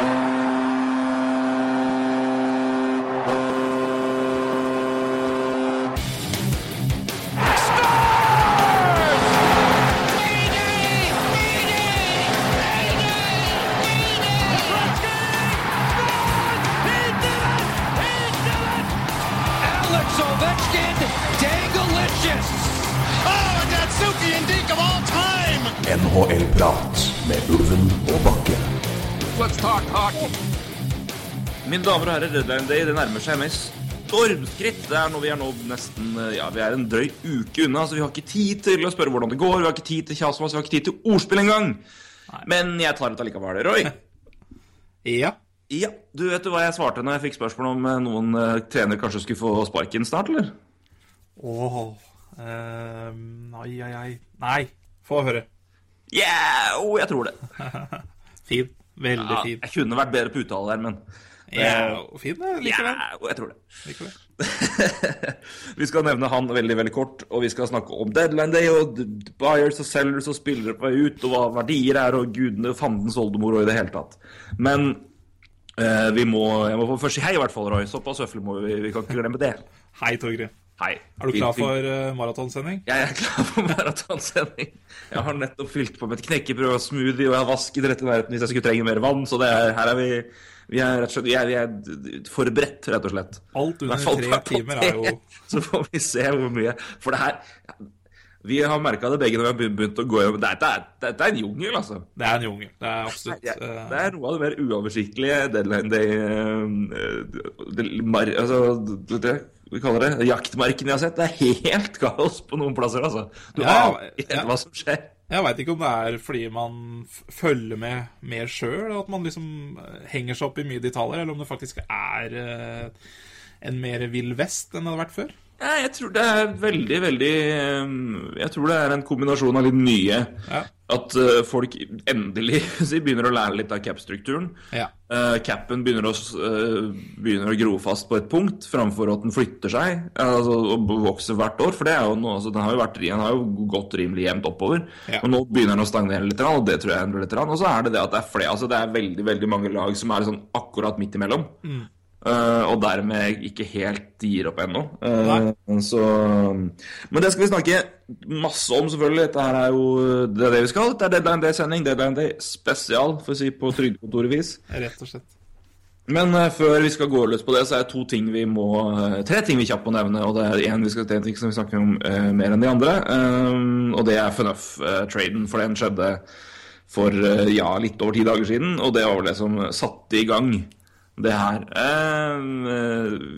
Alex Mine damer og herrer, Deadline Day det nærmer seg med stormskritt. Det er nå, vi er nå nesten Ja, vi er en drøy uke unna, så vi har ikke tid til å spørre hvordan det går. Vi har ikke tid til kjasmas, vi har ikke tid til ordspill engang. Men jeg tar det allikevel. Roy, Ja. ja, du vet du hva jeg svarte når jeg fikk spørsmål om eh, noen eh, trener kanskje skulle få sparken snart, eller? Åh ehm, Ai, ai, ai. Nei. Få høre. Yeah, oh, jeg tror det. Fin. Veldig Ja, fin. jeg kunne vært bedre på uttale der, men Ja, fin det, likevel. Ja, jeg tror det. likevel. vi skal nevne han veldig veldig kort, og vi skal snakke om deadline day og buyers og sellers og spillere på vei ut, og hva verdier er, og gudene fandens oldemor og i det hele tatt. Men eh, vi må, jeg må først si hei, i hvert fall, Roy. Såpass høflig må vi Vi kan ikke glemme det. Hei, Torgrim. Hei. Er du klar for uh, maratonsending? Jeg er klar for maratonsending. Jeg har nettopp fylt på med et knekkebrød og smoothie, og jeg har vasket rett i nærheten hvis jeg skulle trenge mer vann, så det er, her er vi vi er, rett og slett, vi er, vi er forberedt, rett og slett. Alt under fall tre timer er jo. Så får vi se hvor mye For det her Vi har merka det begge når vi har begynt- å gå gjennom Dette er, dette er en jungel, altså. Det er en jungel. Det er absolutt Ja, eh, det er noe av det mer uoversiktlige deadline day eh, det, mar, altså, det, det vi kaller det jaktmarken jeg har sett. Det er helt kaos på noen plasser, altså. Du Ja, aner ikke ja. hva som skjer. Jeg veit ikke om det er fordi man følger med mer sjøl, at man liksom eh, henger seg opp i mye detaljer, eller om det faktisk er eh, en mer vill vest enn det hadde vært før. Ja, jeg tror det er veldig, veldig eh, Jeg tror det er en kombinasjon av litt nye. Ja. At eh, folk endelig begynner å lære litt av cap-strukturen. Ja. Uh, capen begynner eh, begynner å gro fast på et punkt, framfor at den flytter seg altså, og vokser hvert år. For det er jo noe, altså, den har jo, vært, den har jo gått rimelig jevnt oppover. Ja. Og nå begynner den å stagnere litt, og det tror jeg endrer litt. Og så er det det at det er flere, altså, det er veldig veldig mange lag som er sånn akkurat midt imellom. Eh, og dermed ikke helt gir opp ennå. Eh, så Men det skal vi snakke masse om, selvfølgelig. Dette her er jo det er det vi skal. Det er Deadline Day-sending. Deadline Day spesial, for å si på trygdekontoret-vis. Rett og slett. Men eh, før vi skal gå løs på det, så er det to ting vi må eh, Tre ting vi kjapt må nevne. Og det er en, vi skal, en ting som vi snakker om uh, mer enn de andre. eh, og det er FNF-traden, for den skjedde for uh, ja, litt over ti dager siden. Og det var vel det som satte i gang det her. Eh,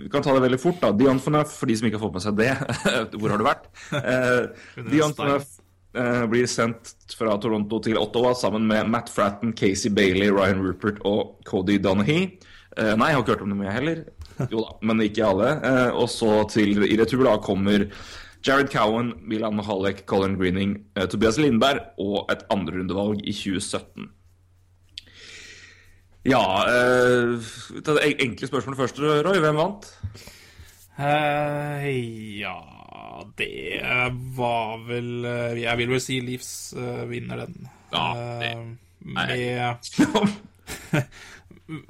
vi kan ta det veldig fort, da. Dion FNUF, for de som ikke har fått med seg det. Hvor har du vært? Eh, Dion FNUF eh, blir sendt fra Toronto til Ottawa sammen med Matt Fratton, Casey Bailey, Ryan Rupert og Cody Donahue. Eh, nei, jeg har ikke hørt om dem, jeg heller. Jo da, men ikke alle. Eh, og så til i retur da kommer Jared Cowan, Milan Mahalek, Colin Greening, eh, Tobias Lindberg og et andrerundevalg i 2017. Ja eh, det enkle spørsmål først, Roy. Hvem vant? Eh, ja Det var vel eh, Jeg vil vel si Leafs uh, vinner den. Ja, det- Eh, med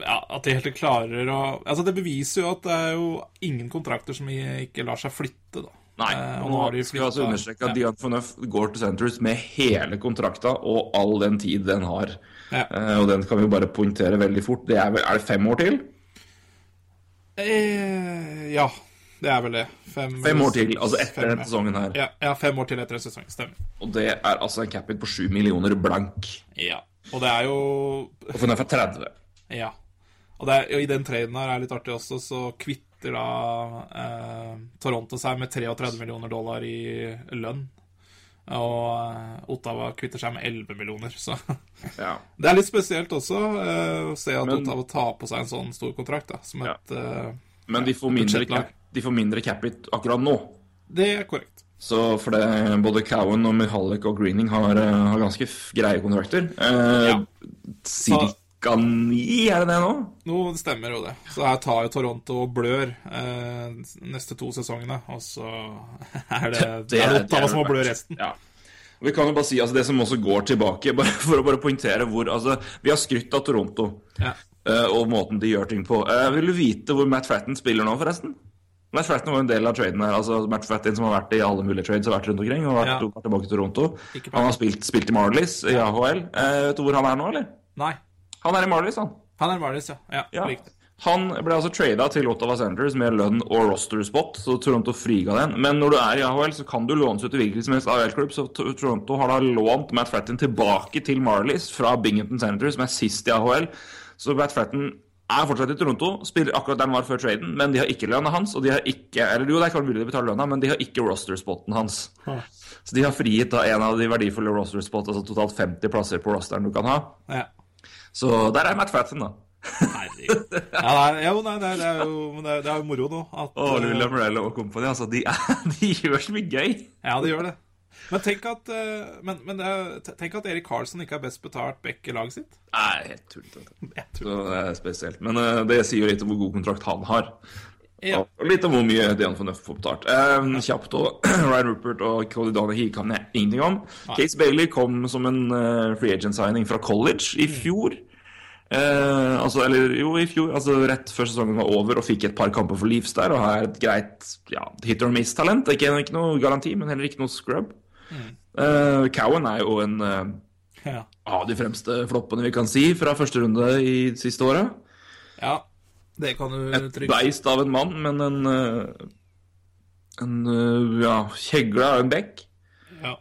ja, At de helt klarer å Altså, det beviser jo at det er jo ingen kontrakter som ikke lar seg flytte, da. Nei, Eh, og nå har de skal vi altså understreke at ja. Dion Phaneuf går til Centres med hele kontrakta og all den tid den har. Ja. Eh, og den kan vi jo bare poengtere veldig fort. Det er, er det fem år til? Eh, ja, det er vel det. Fem, Fem år til, altså etter denne sesongen her. Ja, ja, fem år til etter en sesong. Stemmer. Og det er altså en cap-hit på sju millioner blank. Ja. Og det er jo Og for den er fra 30. Ja. Og, er, og i den traden her er litt artig også, så kvitter da eh, Toronto seg med 33 millioner dollar i lønn. Og eh, Ottawa kvitter seg med 11 millioner, så Ja. Det er litt spesielt også eh, å se at Men- Ottawa tar på seg en sånn stor kontrakt, da, som Ja. et eh, Men de får mindre, cap, de får mindre cap-hit akkurat nå. Det er korrekt. Så for det, både Cowan og Mihalek og Greening har, har ganske greie kontrakter. Eh, Ja. Cirka ni, er det det nå? Nå stemmer jo det. Så her tar jo Toronto og blør eh, neste to sesongene, og så er det, det er det Ottawa som må blø resten. Ja. Og Vi kan jo bare si altså det som også går tilbake, bare for å bare poengtere hvor altså, Vi har skrytt av Toronto. Ja. eh, og måten de gjør ting på. Eh, vil du vite hvor Matt Fratton spiller nå, forresten? Matt Fratton var jo en del av traden her. altså Matt Fratton som har vært i alle mulige trades og vært rundt omkring. og vært, Ja. tilbake til Toronto. Han har spilt, spilt i Marlies i AHL. Eh, vet du hvor han er nå, eller? Nei. Han er i Marlies, han. Han er Marlies, ja. ja. Ja. Riktig. Han ble altså trada til Ottawa Senators med lønn og roster spot, så Toronto friga den. Men når du er i AHL, så kan du lånes ut til hvilken som helst AHL-klubb, så Toronto har da lånt Matt Fratton tilbake til Marlies fra Binghamton Senators, som er sist i AHL. Så Matt Fratton er fortsatt i Toronto, spiller akkurat der han var før traden, men de har ikke lønna hans, og de har ikke Eller jo, det er ikke mulig de betaler lønna, men de har ikke roster-spoten hans. Så de har frigitt da en av de verdifulle roster-spot, altså totalt 50 plasser på rosteren du kan ha. Ja. Så der er Matt Fratton, da. Herregud. Ja, nei, jo, nei, det, er, er jo, men det, er, det er jo moro nå. At, Og eh, Lula Morello og company, altså, de, er, de gjør så mye gøy. Ja, de gjør det. Men tenk at, eh, men, men det er, tenk at Erik Karlsson ikke har best betalt back i laget sitt. Nei, helt tullete. Det er spesielt. Men eh, det sier jo litt om hvor god kontrakt han har. Ja. Litt om hvor mye Dejan von Nøff får betalt. Um, kjapt og Ryan Rupert og Cody Donahue kan jeg ingenting om. Case Bailey kom som en uh, free agent signing fra college i fjor. Uh, altså, eller jo, i fjor, altså rett før sesongen var over, og fikk et par kamper for Leafs der, og har et greit ja, hit or miss-talent. Ikke, ikke noe garanti, men heller ikke noe scrub. Eh, Cowan er jo en av Ja. de fremste floppene vi kan si fra første runde i siste året. ja. Det kan du Et beist av en mann, men en eh, En eh, ja, kjegle av en bekk. Ja.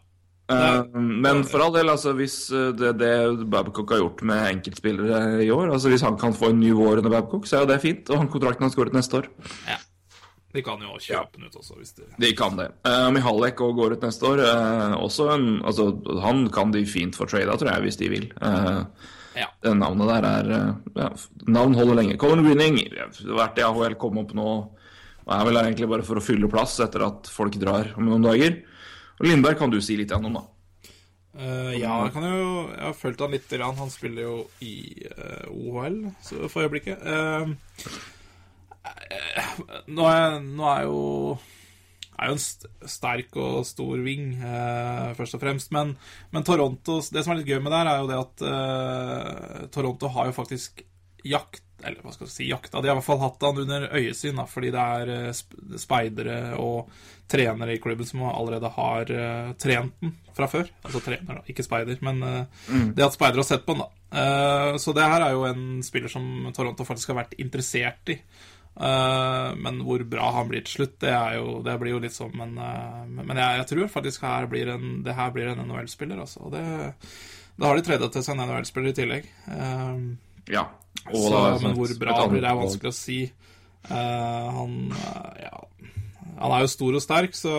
Uh, men for all del, altså, hvis det, det Babcock har gjort med enkeltspillere i år altså Hvis han kan få en ny vår under Babcock, så er jo det fint. Og han kontrakten hans går ut neste år. Ja. De kan jo kjøpe den ut også, hvis de De kan det. Uh, Mihalek òg går ut neste år. Uh, også en, altså, han kan de fint få trada, tror jeg, hvis de vil. Eh, Ja. Det navnet der er eh, ja, Navn holder lenge. Colin Greening har vært i AHL, kom opp nå. Og er vel egentlig bare for å fylle plass etter at folk drar om noen dager. Og Lindberg kan du si litt om, da. Uh, ja, jeg kan jo Jeg har fulgt han litt. Grann. Han spiller jo i uh, OHL så for øyeblikket. Uh, nå, er, nå er jo er jo en sterk og stor ving, eh, først og fremst. Men, men Toronto Det som er litt gøy med det her, er jo det at eh, Toronto har jo faktisk jakt Eller hva skal du si jakta. De har i hvert fall hatt han under øyesyn, da, fordi det er eh, speidere og trenere i klubben som allerede har eh, trent den fra før. Altså trener, da, ikke speider. Men eh, det at speidere har sett på den, da. Eh, så det her er jo en spiller som Toronto faktisk har vært interessert i. Eh, men hvor bra han blir til slutt, det, er jo, det blir jo litt sånn Men, eh, men jeg, jeg tror faktisk her blir en, det her blir en NHL-spiller, altså. Og det, da har de tredje til seg en NHL-spiller i tillegg. Eh, Ja. Så, men hvor bra han blir det, er vanskelig å si. Han ja, Han er jo stor og sterk, så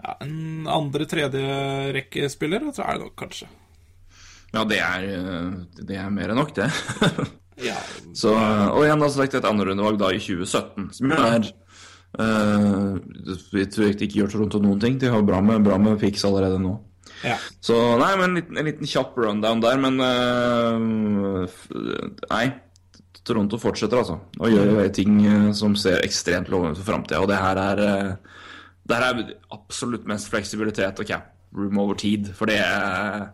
ja, En andre-tredje-rekkespiller, tror jeg nok kanskje. Ja, det er, det er mer enn nok, det. Ja, Så, og igjen da selektet et andrerundevalg da i 2017, som er uh, Vi tror ikke gjør Toronto noen ting. De har bra med, bra med fiks allerede nå. ja. Så nei, men en liten, en liten kjapp rundown der, men uh, Nei. Toronto fortsetter, altså. Og gjør ting eh, som ser ekstremt lovende ut for framtida. Og det her er Det her er absolutt mest fleksibilitet og cap room over tid. For det er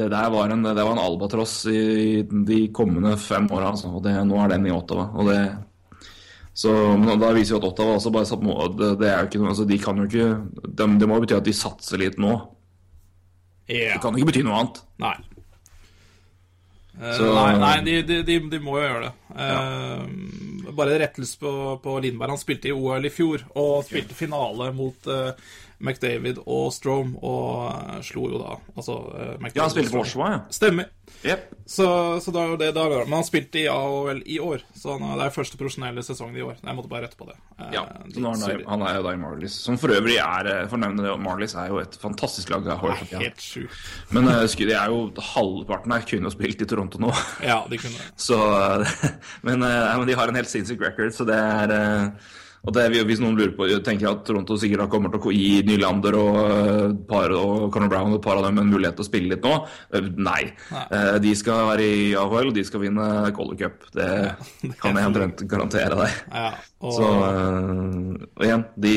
det der var en, det var en albatross i de kommende fem åra, altså. Og det, nå er den i Ottawa. Og det så men da viser jo at Ottawa også bare satt mål. det, det er jo ikke altså De kan jo ikke Det, det må jo bety at de satser litt nå. Yeah. Det kan ikke bety noe annet. Nei. Så- nei, nei de, de, de, de må jo gjøre det. Eh, bare rettelse på, på Lindberg. Han spilte i OL i fjor og spilte finale mot eh, McDavid og Strome, og eh, slo jo da altså eh, McDavid Ja, han spilte på. Oshawa, ja. Stemmer. Yep. Så, så da er det da, Men han spilte i AHL i år, så han, det er første profesjonelle sesongen i år. Jeg måtte bare rette på det. Eh, Ja, så nå er han, han er jo da i Marlies. Som for øvrig er eh, For å nevne det, Marlies er jo et fantastisk lag. Det er. Helt sjukt. Men de det er jo halvparten her kunne jo spilt i Toronto nå. Ja, de kunne. Så, men, men de har en helt sinnssyk record, så det er Og det, Hvis noen lurer på, tenker at Toronto sikkert kommer til å gi Nylander og, eh, par, og Conor Brown og et par av dem en mulighet til å spille litt nå, eh, nei. Nei. Eh, De skal være i AHL, og de skal vinne Color Cup. Det det kan jeg omtrent garantere deg. Ja, og, Så og igjen, de,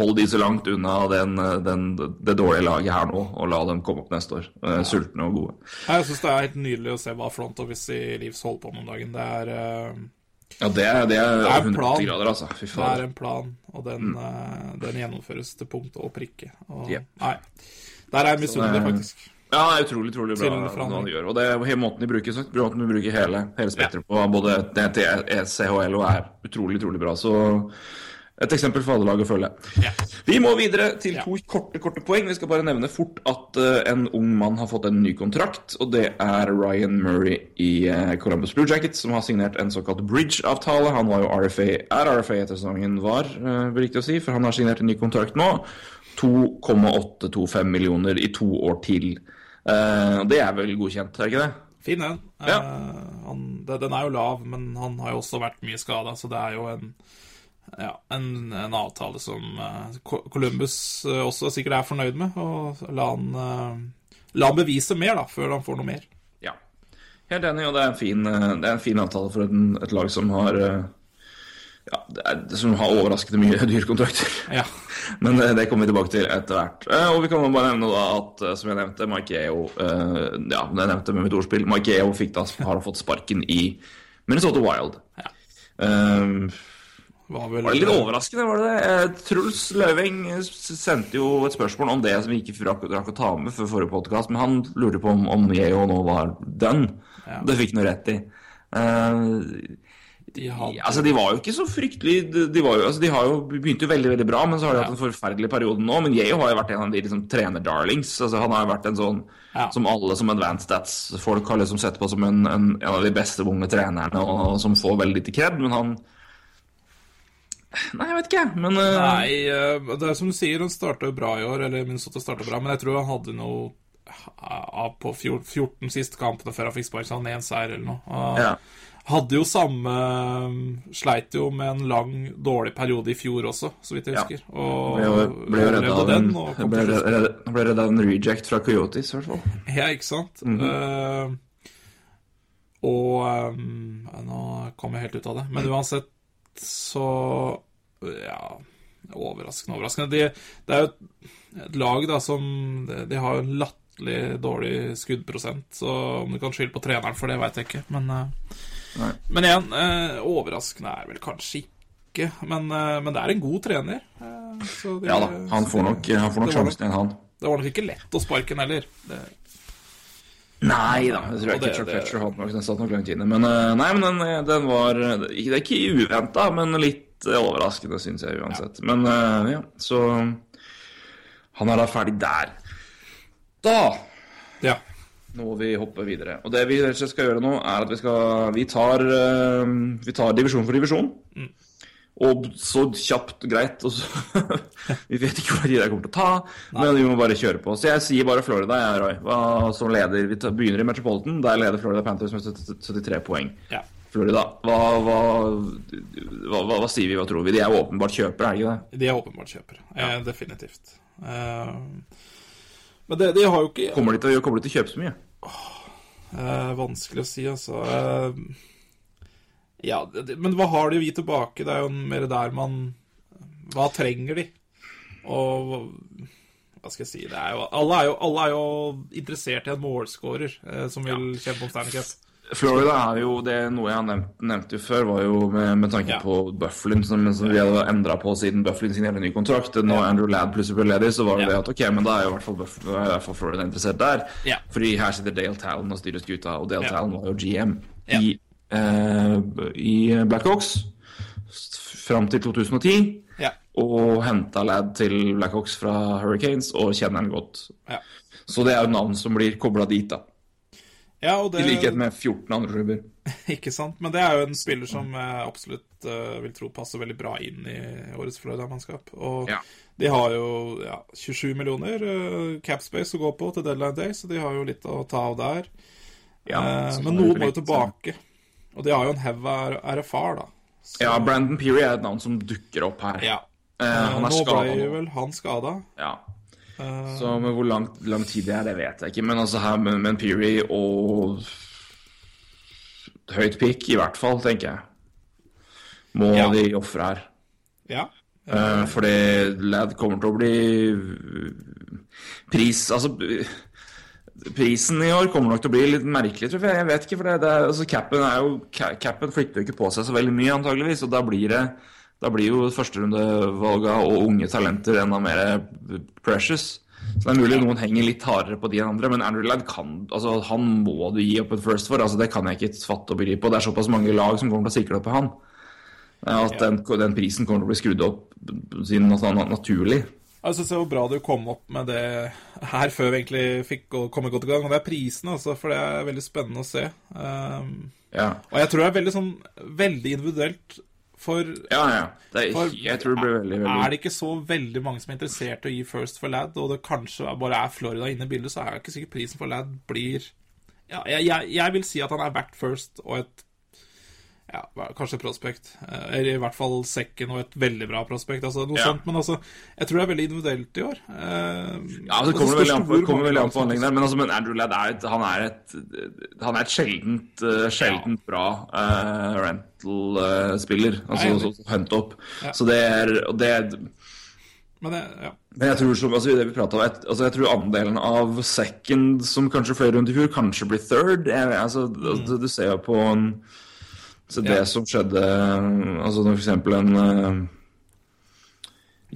hold de så langt unna den, den, det dårlige laget her nå, og la dem komme opp neste år. Ja. Sultne og gode. jeg syns det er helt nydelig å se hva Front Office i Livs holder på med om dagen. Det er, Ja, det er, det er, Det er 180 plan. grader, altså. Fy det er en plan, og den, eh, den gjennomføres til punkt og prikke. Og, Yep. Nei, der er jeg misunnelig, faktisk. Ja, det er utrolig utrolig bra hva de gjør. Og det er måten de bruker, så, måten de bruker hele, hele spekteret på, både DT, CHL og er utrolig, utrolig bra. Så et eksempel for alle lag å følge. Ja. Vi må videre til Ja. to korte korte poeng. Vi skal bare nevne fort at uh, en ung mann har fått en ny kontrakt. Og det er Ryan Murray i uh, Columbus Blue Jackets som har signert en såkalt bridge-avtale. Han var jo RFA, er RFA etter sesongen var, uh, riktig å si, for han har signert en ny kontrakt nå. 2,825 millioner i to år til. Uh, det er vel godkjent, er ikke det? Fin den. Ja. Han, det, den er jo lav, men han har jo også vært mye skada, så det er jo en ja, en, en avtale som eh, Columbus eh, også sikkert er fornøyd med. Og la han, eh, la han bevise mer, da, før han får noe mer. Ja. Helt enig, og det er en fin, det er en fin avtale for et, et lag som har ja, det er, som har overraskende mye dyrkontrakter Ja. Men det, det kommer vi tilbake til etter hvert. Og vi kan bare nevne da at, som jeg nevnte, Mike Eo eh, Ja, det jeg nevnte med mitt ordspill. Mike Eo fikk da, har fått sparken i Minnesota Wild. Ja. Eh, Var vel, var litt overraskende, var det det? Eh, Truls Løving eh, sendte jo et spørsmål om det som vi ikke rakk, rakk å ta med før forrige podkast, men han lurte på om, om Yeo nå var done. Ja. Det fikk han rett i. Uh, de hadde, altså, de var jo ikke så fryktelig De, jo, altså, de har jo begynte jo veldig veldig bra, men så har de Ja. hatt en forferdelig periode nå. Men Yeo har jo vært en av de liksom, trenerdarlings. Altså, han har jo vært en sånn Ja. som alle som advanced stats-folk har liksom sett på som en, en, en av de beste unge trenerne, og, og som får veldig lite kred. Men han Nei, jeg vet ikke. Men uh... Nei, eh, det er som du sier, han starta jo bra i år, eller Minnesota starta bra, men jeg tror han hadde noe av på 14 siste kampene før han fikk sparken, så han én seier eller noe. Og Ja. Hadde jo samme Sleit jo med en lang, dårlig periode i fjor også, så vidt jeg Ja. husker. Og ble jo, ble redda av en, den. Og ble redda, ble redda av en reject fra Coyotes, i hvert fall. Ja, ikke sant? Mm -hmm. uh, og um, Nå kom jeg helt ut av det. Men uansett så Ja, overraskende, overraskende. De, det er jo et, et lag da som De, de har jo en latterlig dårlig skuddprosent, så om du kan skylde på treneren for det, veit jeg ikke. Men, eh, Nei. men igjen, eh, overraskende er vel kanskje ikke. Men, eh, men det er en god trener. eh, så de- Ja da, han får nok, han får nok- sjansen igjen, han. Det var nok ikke lett å sparke den heller. Det, Nei da, tror jeg det- ikke. Chuck Fletcher hadde nok, den satt nok langt inne. Men eh, nei, men den, eh, den var Det er ikke uventa, men litt eh, overraskende, syns jeg uansett. Men eh, ja, så Han er da ferdig der. Da ja. må vi hoppe videre. Og det vi skal gjøre nå, er at vi skal Vi tar, vi tar divisjon for divisjon. Og så kjapt greit. Og så, vi vet ikke hva de der kommer til å ta, men vi må bare kjøre på. Så jeg sier bare Florida, jeg, Roy. Hva som leder Vi begynner i Metropolitan. Der leder Florida Panthers med 73 poeng. ja. Florida, hva, hva, hva, hva, sier vi, hva tror vi? De er åpenbart kjøpere, er de ikke det? De er åpenbart kjøpere. Eh, definitivt. Eh, men det, de har jo ikke Kommer de til, kommer de til å kjøpe så mye? eh, Vanskelig å si, altså. Eh, ja, det, men hva har de å gi tilbake? Det er jo mer der man Hva trenger de? Og hva skal jeg si det er jo, alle, er jo, alle er jo interessert i en målscorer eh, som vil kjempe om Stanley Cup. Florida er jo det noe jeg nevnte, nevnt, nevnt jo før, var jo med, med tanke Ja. på Bufflin, som, som vi hadde endra på siden Bufflin sin hele ny kontrakt. Når Andrew Ladd plutselig ble ledig, så var det Ja. det at ok, men da er jo i hvert fall, Buff, i hvert fall Florida interessert der. Ja. Fordi her sitter Dale Talon og styrer skuta, og Dale Ja. Talon var jo GM Ja. i, i Blackhawks fram til 2010. Ja. Og henta lad til Blackhawks fra Hurricanes, og kjenner han godt. Ja. Så det er jo navn som blir kobla dit, da. ja, og I likhet med 14 andre klubber. Ikke sant? Men det er jo en spiller som jeg absolutt uh, vil tro passer veldig bra inn i årets Florida-mannskap. Og Ja. de har jo ja, 27 millioner uh, capspace å gå på til deadline day, så de har jo litt å ta av der. Ja, Eh, men noen må jo tilbake. Og de har jo en haug av RFR, da. Så, Ja, Brandon Peary er et navn som dukker opp her. ja. Uh, han er Nå skada ble nå. vel han skada. Ja. Så men hvor lang, lang tid det er, det vet jeg ikke. Men altså her med, med Peary og høyt pick, i hvert fall, tenker jeg. Må Ja. de ofre her. Ja. Uh, fordi Lad kommer til å bli Pris Altså Prisen i år kommer nok til å bli litt merkelig, tror jeg. Jeg vet ikke, for det, det altså, capen, er jo, capen flytter jo ikke på seg så veldig mye, antageligvis. Og da blir det Da blir jo førsterundevalga og unge talenter enda mer precious. Så det er mulig noen henger litt hardere på de enn andre, men Andrew Ladd kan altså, Han må du gi opp et first for. altså Det kan jeg ikke fatte og begripe. Og det er såpass mange lag som kommer til å sikle opp på han. eh, At den, den prisen kommer til å bli skrudd opp siden naturlig. Jeg synes det var bra du kom opp med det her før vi egentlig fikk komme godt i gang. Og det er prisen, altså, for det er veldig spennende å se. Um, Ja, og jeg tror det er veldig sånn veldig individuelt. For ja. ja. Det er, For jeg tror det blir veldig, veldig er det ikke så veldig mange som er interessert i å gi first for Lad, og det kanskje bare er Florida inne i bildet, så er det ikke sikkert prisen for Lad blir ja, jeg, jeg, jeg vil si at han er verdt first og et ja, kanskje prospect. Eh, Eller i hvert fall second og et veldig bra prospect. Altså, noe Ja. sånt, men altså, jeg tror det er veldig individuelt i år. Uh, Ja, altså, det kommer veldig an på, kommer veldig an på handlingen der. Men, altså, men Andrew Ladd er et, han er et, han er et sjeldent, uh, sjeldent bra uh, rental-spiller. altså Jeg så, så, opp. Ja. Så det er, det er Men det, ja. Men jeg tror som, altså det vi om, et, altså jeg tror andelen av second som kanskje fløy rundt i fjor, kanskje blir third. Jeg, altså, du, du ser jo på en, så det. Ja. som skjedde altså når eksempel en eh,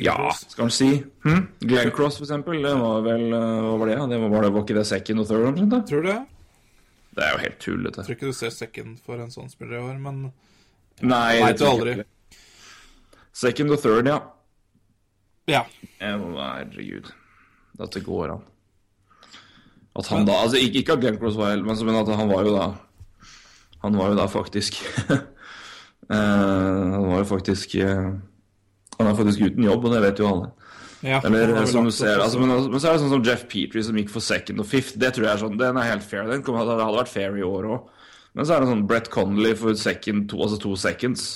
Ja, skal man si hm? Glenn Cross, for eksempel. Det var vel eh, Hva var det? Det var, var, det, var ikke det second og third? omtrent? Tror du det? Det er jo helt tullete. Tror ikke du ser second for en sånn spiller i år, men Nei, Vet det du aldri. Second og third, ja. ja. Herregud. At det går an. At han da Altså, ikke, ikke at Glenn Cross var helt, men, men at han var jo da Han var jo da faktisk eh, Han var jo faktisk eh, Han er faktisk uten jobb, og det vet jo alle. ja Eller som du ser, altså, men, men så er det sånn som Jeff Petrie som gikk for second og fifth. Det tror jeg er sånn, Den er helt fair. Den kom, hadde, hadde vært fair i år òg. Men så er det sånn Brett Connolly for second, to, altså to seconds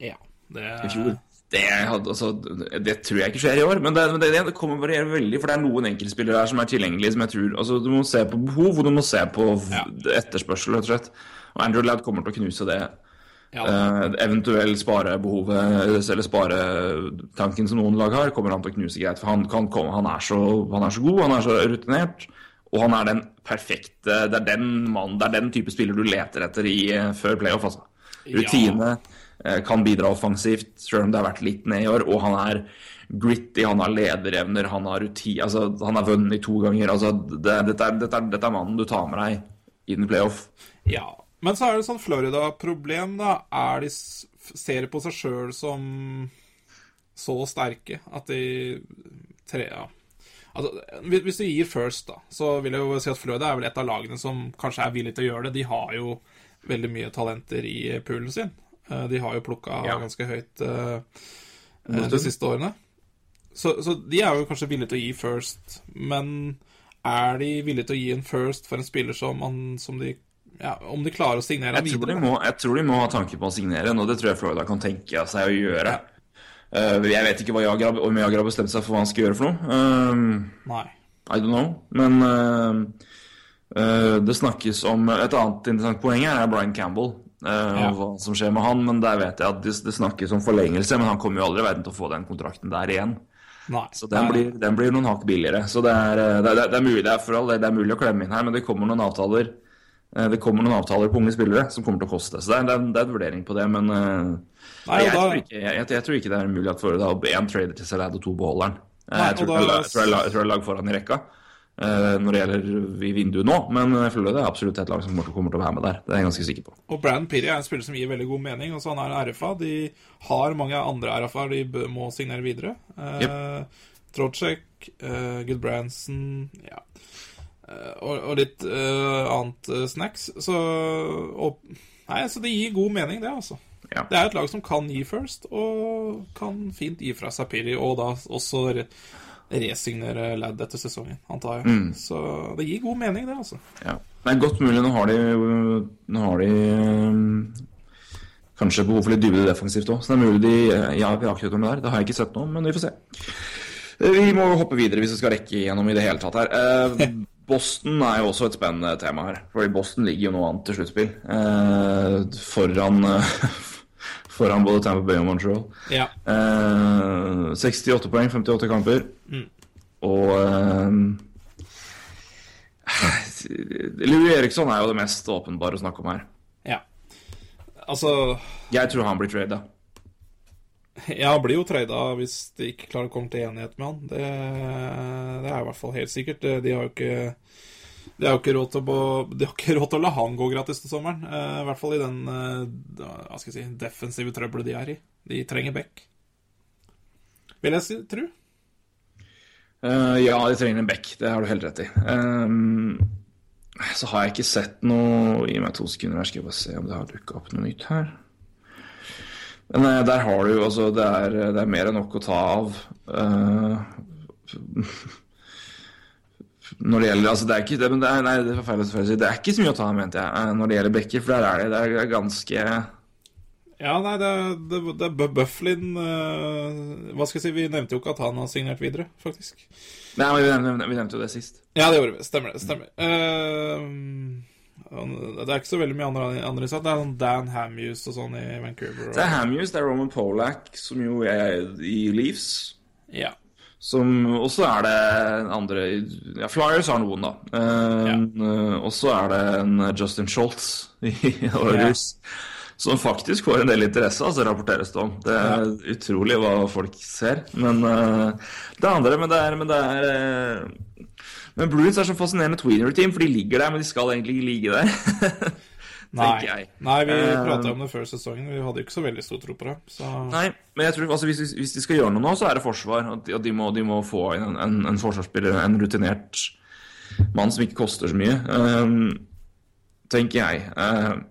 Ja. Det i fjor. Det, altså, det tror jeg ikke skjer i år, men det, men det, det kommer variere veldig. For det er noen enkeltspillere her som er tilgjengelige, som jeg tror altså, Du må se på behov, og du må se på Ja. etterspørsel, rett og slett. Og Andrew Ladd kommer til å knuse det. ja, Eh, eventuelt sparebehovet, eller sparetanken som noen lag har, kommer han til å knuse greit. For han, kan komme, han, er så, han er så god, han er så rutinert. Og han er den perfekte Det er den mann, det er den type spiller du leter etter i, eh, før playoff, altså. Rutine. eh, Kan bidra offensivt, selv om det har vært litt ned i år. Og han er gritty, han har lederevner, han har rutin altså, Han har vunnet to ganger. Altså, det, dette, er, dette, er, dette er mannen du tar med deg i den playoff. Ja. Men så er det sånn Florida-problem, da. Er de ser på seg sjøl som så sterke at de tre ja. Altså, hvis du gir first, da, så vil jeg jo si at Florida er vel et av lagene som kanskje er villig til å gjøre det. De har jo veldig mye talenter i poolen sin. Eh, De har jo plukka Ja. ganske høyt eh, eh, de siste årene. Så, så de er jo kanskje villige til å gi first, men er de villige til å gi en first for en spiller som, man, som de ja, Om de klarer å signere Jeg tror, de må, jeg tror de må ha tanke på å signere, og det tror jeg Florida kan tenke seg å gjøre. Uh, jeg vet ikke Jager, om Jager har bestemt seg for hva han skal gjøre for noe. Um, Nei. I don't know. Men uh, det snakkes om Et annet interessant poeng her er Brian Campbell. Ja. og Hva som skjer med han. Men der vet jeg at det, det snakkes om forlengelse. Men han kommer jo aldri i verden til å få den kontrakten der igjen. Nei. Så den blir, den blir noen hakk billigere. Så det er, eh, det, er, det er mulig det er all det er mulig å klemme inn her, men det kommer noen avtaler eh, det kommer noen avtaler på unge spillere som kommer til å koste. Så det er, det er, en vurdering på det, men Nei, jeg, da- tror ikke, jeg, jeg, tror ikke det er mulig at Florida har én trader til Salad og to beholderen. Eh, Nei, jeg, tror da- jeg, tror jeg tror lag foran i rekka når det gjelder i vinduet nå, men eh, Florida er absolutt et lag som kommer til, å være med der. Det er jeg ganske sikker på. Og Brandon Piri er en spiller som gir veldig god mening. Også Han er RFA. De har mange andre RFA-er de må signere videre. Uh, Trocek, uh, Goodbranson ja. uh, og, og litt eh, annet eh, snacks. Så og, Nei, så det gir god mening, det, altså. Ja. Det er et lag som kan gi first, og kan fint gi fra seg Piri, og da også resignere Ladd etter sesongen, antar jeg. Mm. Så det gir god mening, det, altså. Ja. Det er godt mulig. Nå har de, nå har de kanskje behov for litt dybde defensivt òg. Så det er mulig de Ja, vi har ikke hørt om det der. Det har jeg ikke sett nå, men vi får se. Vi må hoppe videre hvis vi skal rekke gjennom i det hele tatt her. Eh, Boston er jo også et spennende tema her. Fordi Boston ligger jo nå an til sluttspill. Eh, foran, foran både Tampa Bay og Montreal. Ja. Eh, 68 poeng, 58 kamper. Og eh, Louis Eriksson er jo det mest åpenbare å snakke om her. ja. Altså Jeg tror han blir trada. Jeg blir jo trada hvis de ikke klarer å komme til enighet med han. Det, det er i hvert fall helt sikkert. De har jo ikke de har ikke råd til å, ikke råd til å la han gå gratis til sommeren. Eh, I hvert fall i den eh, hva skal jeg si, defensive trøbbelet de er i. De trenger back. Vil jeg si, tro. Uh, ja, de trenger en back. Det har du helt rett i. Um, så har jeg ikke sett noe Gi meg to sekunder, her skal jeg bare se om det har dukka opp noe nytt her. Men uh, der har du jo altså det er, det er mer enn nok å ta av. Eh, når det gjelder altså det er ikke det, men det er, nei, det er feil. Det er ikke så mye å ta av, mente jeg, eh, når det gjelder bekker. For der er det, det er ganske Ja, nei, det, er Bu- Bufflin uh, Hva skal jeg si, vi nevnte jo ikke at han har signert videre, faktisk. Nei, men vi nevnte, vi nevnte jo det sist. Ja, det gjorde vi. Stemmer det. Stemmer. uh, det er ikke så veldig mye andre, andre i. Det er sånn Dan Hamhus og sånn i Vancouver. Og, Det er Hamhus, det er Roman Polak, som jo er i Leafs. Ja. Som også er det andre Ja, Flyers har noen, da. Eh, eh, og så er det en Justin Schultz i Oilers. Som faktisk får en del interesse, altså rapporteres det om. Det er utrolig hva folk ser. Men uh, det andre Men det er, men det er uh, Men Bruins er så fascinerende tweener-team, for de ligger der, men de skal egentlig ikke ligge der. Tenker jeg. Nei, vi Eh, prata om det før sesongen. Vi hadde jo ikke så veldig stor tro på det. Så Nei, men jeg tror altså, hvis, hvis de skal gjøre noe nå, så er det forsvar. Og de, og de, må, de må få inn en, en, en forsvarsspiller, en rutinert mann som ikke koster så mye. ehm, tenker jeg. Uh,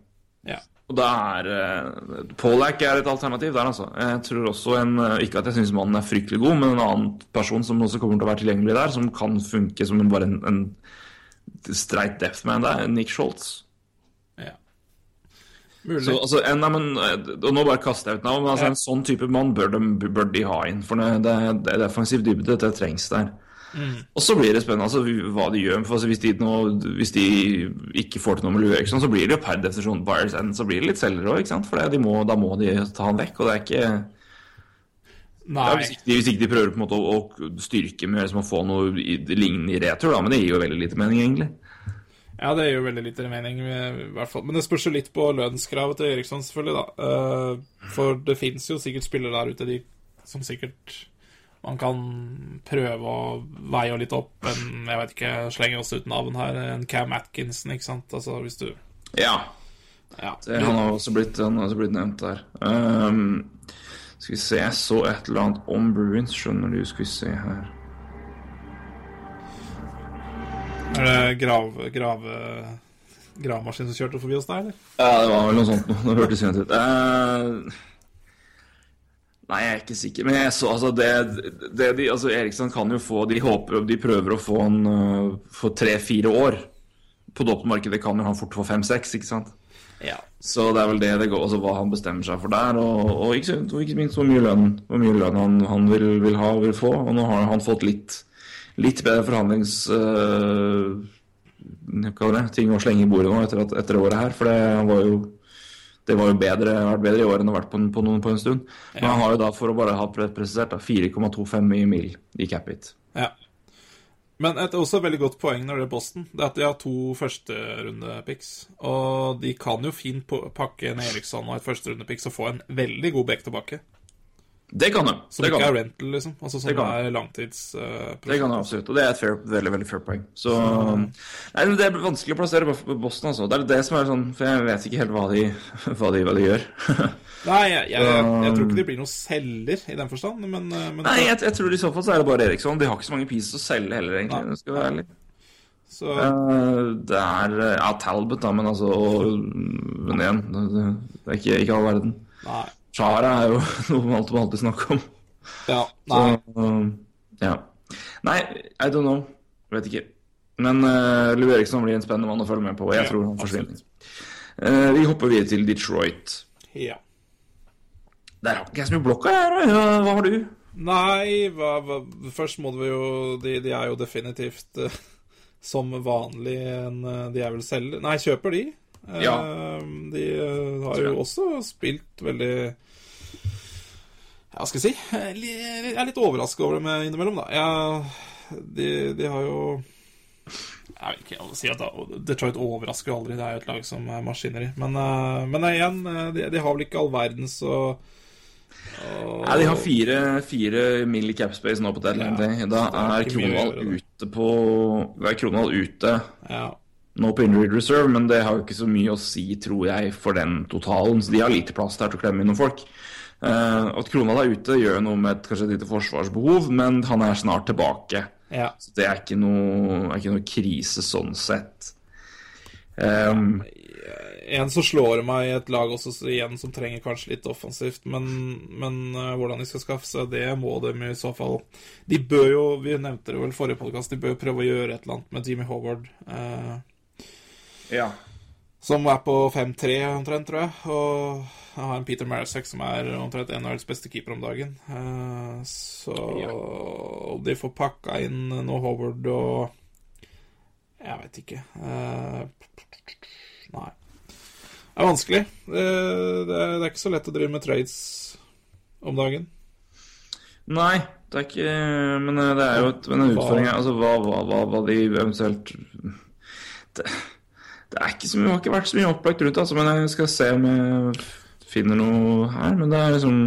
ja. og da er uh, Pollack er et alternativ der, altså. Jeg tror også en eh, Ikke at jeg syns mannen er fryktelig god, men en annen person som også kommer til å være tilgjengelig der, som kan funke som en, bare en, en streit deathman det er Nick Scholtz. Så, altså, en, nei, men, eh, og nå bare kaster jeg ut navn, men altså, Ja. en sånn type mann bør de, bør de ha inn. For det, det, er defensiv dybde, det trengs der. Mm. Og så blir det spennende altså, hva de gjør. For altså, hvis, de nå, hvis de ikke får til noe med Lue Eriksson, så blir det jo per definisjon buyers end. Så blir det litt selgere òg. For det, de må, da må de ta han vekk. Og det er ikke ja, hvis, ikke de, hvis ikke de prøver på en måte å, å styrke med liksom, å få noe i, lignende i retur, da. Men det gir jo veldig lite mening, egentlig. Ja, det gir jo veldig lite mening, i hvert fall. Men det spørs jo litt på lønnskravet til Eriksson, selvfølgelig, da. Eh, For det fins jo sikkert spillere der ute de som sikkert man kan prøve å veie litt opp. En, jeg vet ikke, slenger oss ut navn her. En Cam Atkinson, ikke sant. Altså, hvis du Ja. Ja. Det, han har også blitt, han har også blitt nevnt der. Um, skal vi se, jeg så et eller annet om Bruins, skjønner du. Skal vi se her. Er det grav, grav, gravemaskin som kjørte forbi oss der, eller? Ja, det var vel noe sånt noe. Det hørtes kjent ut. Uh, nei, jeg er ikke sikker. Men jeg så altså det, det de, altså Eriksson kan jo få De håper De prøver å få han uh, for tre-fire år. På dopmarkedet kan jo han fort få fem-seks, ikke sant? Ja. Så det er vel det det går, altså hva han bestemmer seg for der, og, og, ikke, og ikke minst hvor mye lønn, hvor mye lønn han, han vil, vil ha og vil få. Og nå har han fått litt, litt bedre forhandlings... hva det, ting å slenge i bordet nå etter, at, etter året her, for det var jo det var jo bedre, vært bedre i år enn det har vært på, på, noen, på en stund. Men han har jo da, for å bare ha presisert, 4,25 i mil i cap hit. ja. Men et også veldig godt poeng når det er Boston, det er at de har to førsterundepicks. Og de kan jo fint pakke en Eriksson og et førsterundepicks og få en veldig god back tilbake. Det kan de. Som Det ikke kan er rental, liksom. Altså Det som kan. er langtidsprosjekt. Det kan de absolutt, og det er et fair, veldig veldig fair poeng. Så, nei, Det er vanskelig å plassere på Boston, altså. Det er det som er sånn, for jeg vet ikke helt hva de, hva de, hva de gjør. Nei, jeg, jeg, jeg, jeg tror ikke de blir noen selger i den forstand, men, eh, men Nei, jeg, tror i så fall så er det bare Eriksson. De har ikke så mange pieces å selge heller, egentlig. Nei. Skal være ærlig. så, Eh, Det er ja, Talbot, da, men altså og- Men igjen, det, det det er ikke, ikke all verden. Nei. Chara er jo noe man alltid, alltid snakker om. Ja, Så, nei. eh, ja. Nei, I don't know. Vet ikke. Men uh, Lou Eriksson blir en spennende mann å følge med på, jeg Ja, tror han forsvinner. Uh, vi hopper videre til Detroit. Ja. Der har ikke jeg så mye blokka, jeg. Hva har du? Nei, hva, hva, først må vi jo de, de er jo definitivt uh, som vanlig en De er vel selger Nei, kjøper de. Ja. De har jo også spilt veldig hva skal jeg si? Jeg er litt overrasket over dem innimellom, da. Jeg, de, de har jo Jeg vet ikke jeg vil si at Detroit overrasker aldri. Det er jo et lag som er maskineri. Men, eh, men igjen, eh, de, de har vel ikke all verdens og, og Nei, De har fire, fire mill. i cap space nå på deadline Ja. Da er er ute på Da er Kronwall ute Ja. nå på injured reserve, men det har jo ikke så mye å si, tror jeg, for den totalen. Så de har lite plass der til å klemme inn noen folk. Eh, at krona er ute, gjør noe med et, kanskje et lite forsvarsbehov, men han er snart tilbake. ja. Så det er ikke noe, er ikke noe krise sånn sett. Um, En som slår meg i et lag også så igjen som trenger kanskje litt offensivt, men, men uh, hvordan de skal skaffe seg det, må de i så fall De bør jo, vi nevnte det vel i forrige podkast, de bør prøve å gjøre et eller annet med Jimmy Howard. Uh, ja. Som er på 5-3 omtrent, tror jeg. Og jeg har en Peter Marisek som er omtrent NHLs beste keeper om dagen. Eh, så om de får pakka inn nå Howard og Jeg vet ikke. Eh, nei. Det er vanskelig. Det, er, ikke så lett å drive med trades om dagen. Nei, det er ikke Men eh, det er jo et, en utfordring altså, hva, hva, hva, hva de eventuelt det, det er ikke så mye, har ikke vært så mye opplagt rundt det, altså, men jeg skal se om jeg finner noe her. Men det er liksom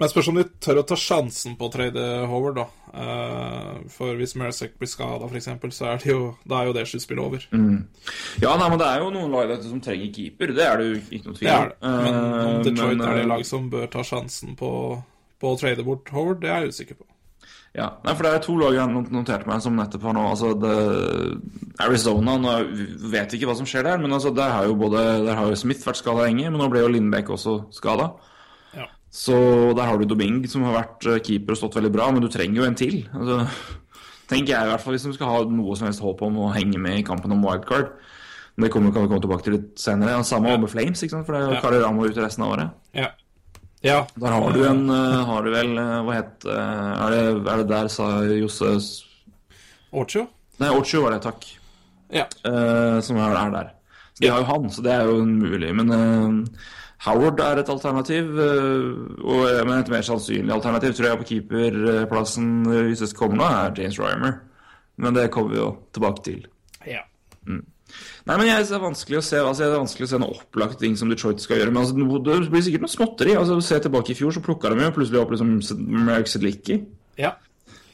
Men jeg spørs om de tør å ta sjansen på å trade Howard, da. Eh, for hvis Marasek blir skada, f.eks., så er det jo, da er jo det sluttspillet over. Ja, nei, men det er jo noen lag dette som trenger keeper. Det er det jo ikke noe tvil Det er det. Men om Eh, Detroit men, er det eh, lag som bør ta sjansen på, på å trade bort Howard, det er jeg usikker på. Ja, nei, for det er to lag jeg noterte meg som nettopp har nå Altså, det, Arizona nå vet ikke hva som skjer der, men altså, der har jo både Der har jo Smith vært skada lenge, men nå ble jo Lindbekk også skada. Ja. Så der har du Doming, som har vært eh, keeper og stått veldig bra, men du trenger jo en til. Altså, tenker jeg i hvert fall, hvis de skal ha noe som helst håp om å henge med i kampen om wildcard. Men det kommer, kan vi komme tilbake til litt senere. Ja, samme med Flames, ikke sant? for det er jo Ja. Kari Ramo ute resten av året. Ja. Ja. Der har du en eh, Har du vel eh, Hva het eh, er, det, er det der sa Josse Ocho? Nei, Ocho var det, takk. Ja. Uh, som er, er der. Så de har jo han, så det er jo mulig. Men uh, Howard er et alternativ. Uh, og men et mer sannsynlig alternativ tror jeg på keeperplassen hvis det kommer nå, er James Rymer. Men det kommer vi jo tilbake til. ja. Nei, men jeg, det er vanskelig å se altså, det er vanskelig å se noen opplagte ting som Detroit skal gjøre. Men altså, det blir sikkert noe småtteri. Altså, Se tilbake i fjor, så plukka de jo plutselig opp liksom, Merrick Sedlicki. ja.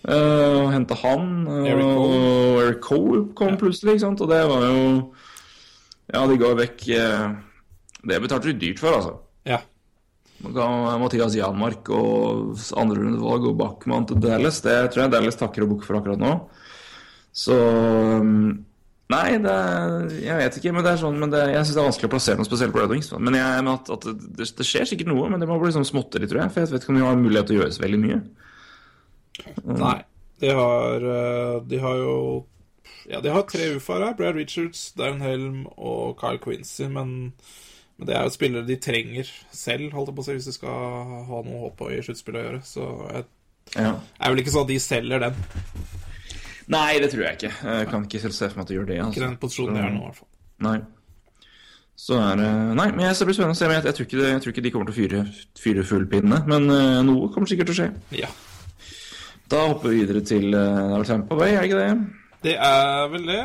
Uh, og henta han. Uh, Eric Cole. Og Eric Cole kom plutselig, ikke sant. Og det var jo Ja, de ga vekk uh, Det betalte de dyrt for, altså. ja. Mathias Janmark og andrerundevalg og Bachmann til Dallas. Det tror jeg Dallas takker og bukker for akkurat nå. Så um, Nei, det er, jeg vet ikke, men det er sånn Men det, jeg syns det er vanskelig å plassere noe spesielt på Red Wings. Men, jeg, men at, at det, det skjer sikkert noe, men det må bli sånn småtteri, tror jeg. For jeg vet ikke om de har mulighet til å gjøre så veldig mye. Nei. De har, eh, de har jo Ja, de har tre ufaer her. Brad Richards, Darren Helm og Kyle Quincy. Men, men det er jo spillere de trenger selv, holdt jeg på å si, hvis de skal ha noe håp på i sluttspillet å gjøre. Så jeg Ja. er vel ikke sånn at de selger den. Nei, det tror jeg ikke. Jeg kan ikke selv se for meg at de gjør det. Ikke Altså. den posisjonen de er nå, i hvert fall. Nei. Så er det Nei, men jeg det blir spennende å se. Men jeg, jeg, tror ikke det, jeg tror ikke de kommer til å fyre, fyre full pinne. Men uh, noe kommer sikkert til å skje. Ja. Da hopper vi videre til uh, det er vel Tampa Bay, er det ikke det? Det er vel det.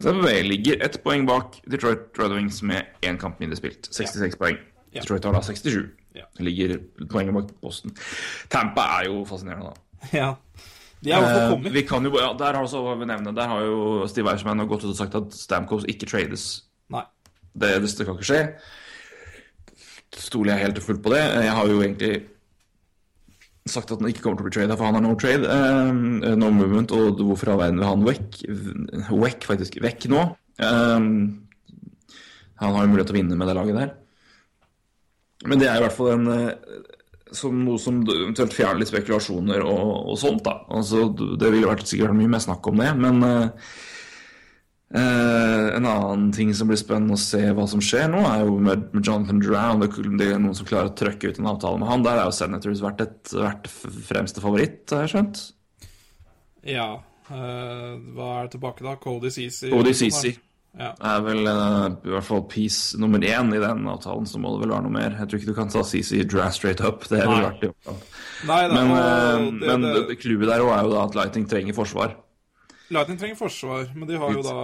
Tampa Bay ligger ett poeng bak Detroit Red Wings med én kamp mindre spilt. 66 poeng. Ja. Detroit har da 67. Ja. Ligger poenget bak Boston. Tampa er jo fascinerende, da. Ja. De har Eh, kommet. vi kan jo, ja, der har også, nevne, der har jo Steve Eichmann gått ut og sagt at Stamkos ikke trades. Nei. Det, det, det kan ikke skje. Stoler jeg helt og fullt på det. Jeg har jo egentlig sagt at han ikke kommer til å bli trada, for han har no trade. eh, no movement, og hvorfor all verden vil han vekk? Vekk, faktisk. Vekk nå. Eh, han har jo mulighet til å vinne med det laget der. Men det er i hvert fall en eh, som noe som eventuelt fjerner litt spekulasjoner og, og sånt, da. Altså, det ville vært sikkert mye mer snakk om det, men uh, en annen ting som blir spennende å se hva som skjer nå, er jo med, med Jonathan Drown. Det, det er noen som klarer å trøkke ut en avtale med han. Der er jo Senators vært, et, vært fremste favoritt, har jeg skjønt. Ja. Uh, hva er det tilbake da? Cody Ceesay? Cody Ceesay Ja. er vel uh, i hvert fall piece nummer én i den avtalen, så må det vel være noe mer. Jeg tror ikke du kan ta CC draft straight up. Det ville vært i oppgang. Men, eh, men clouet der òg er jo da at Lightning trenger forsvar. Lightning trenger forsvar, men de har jo da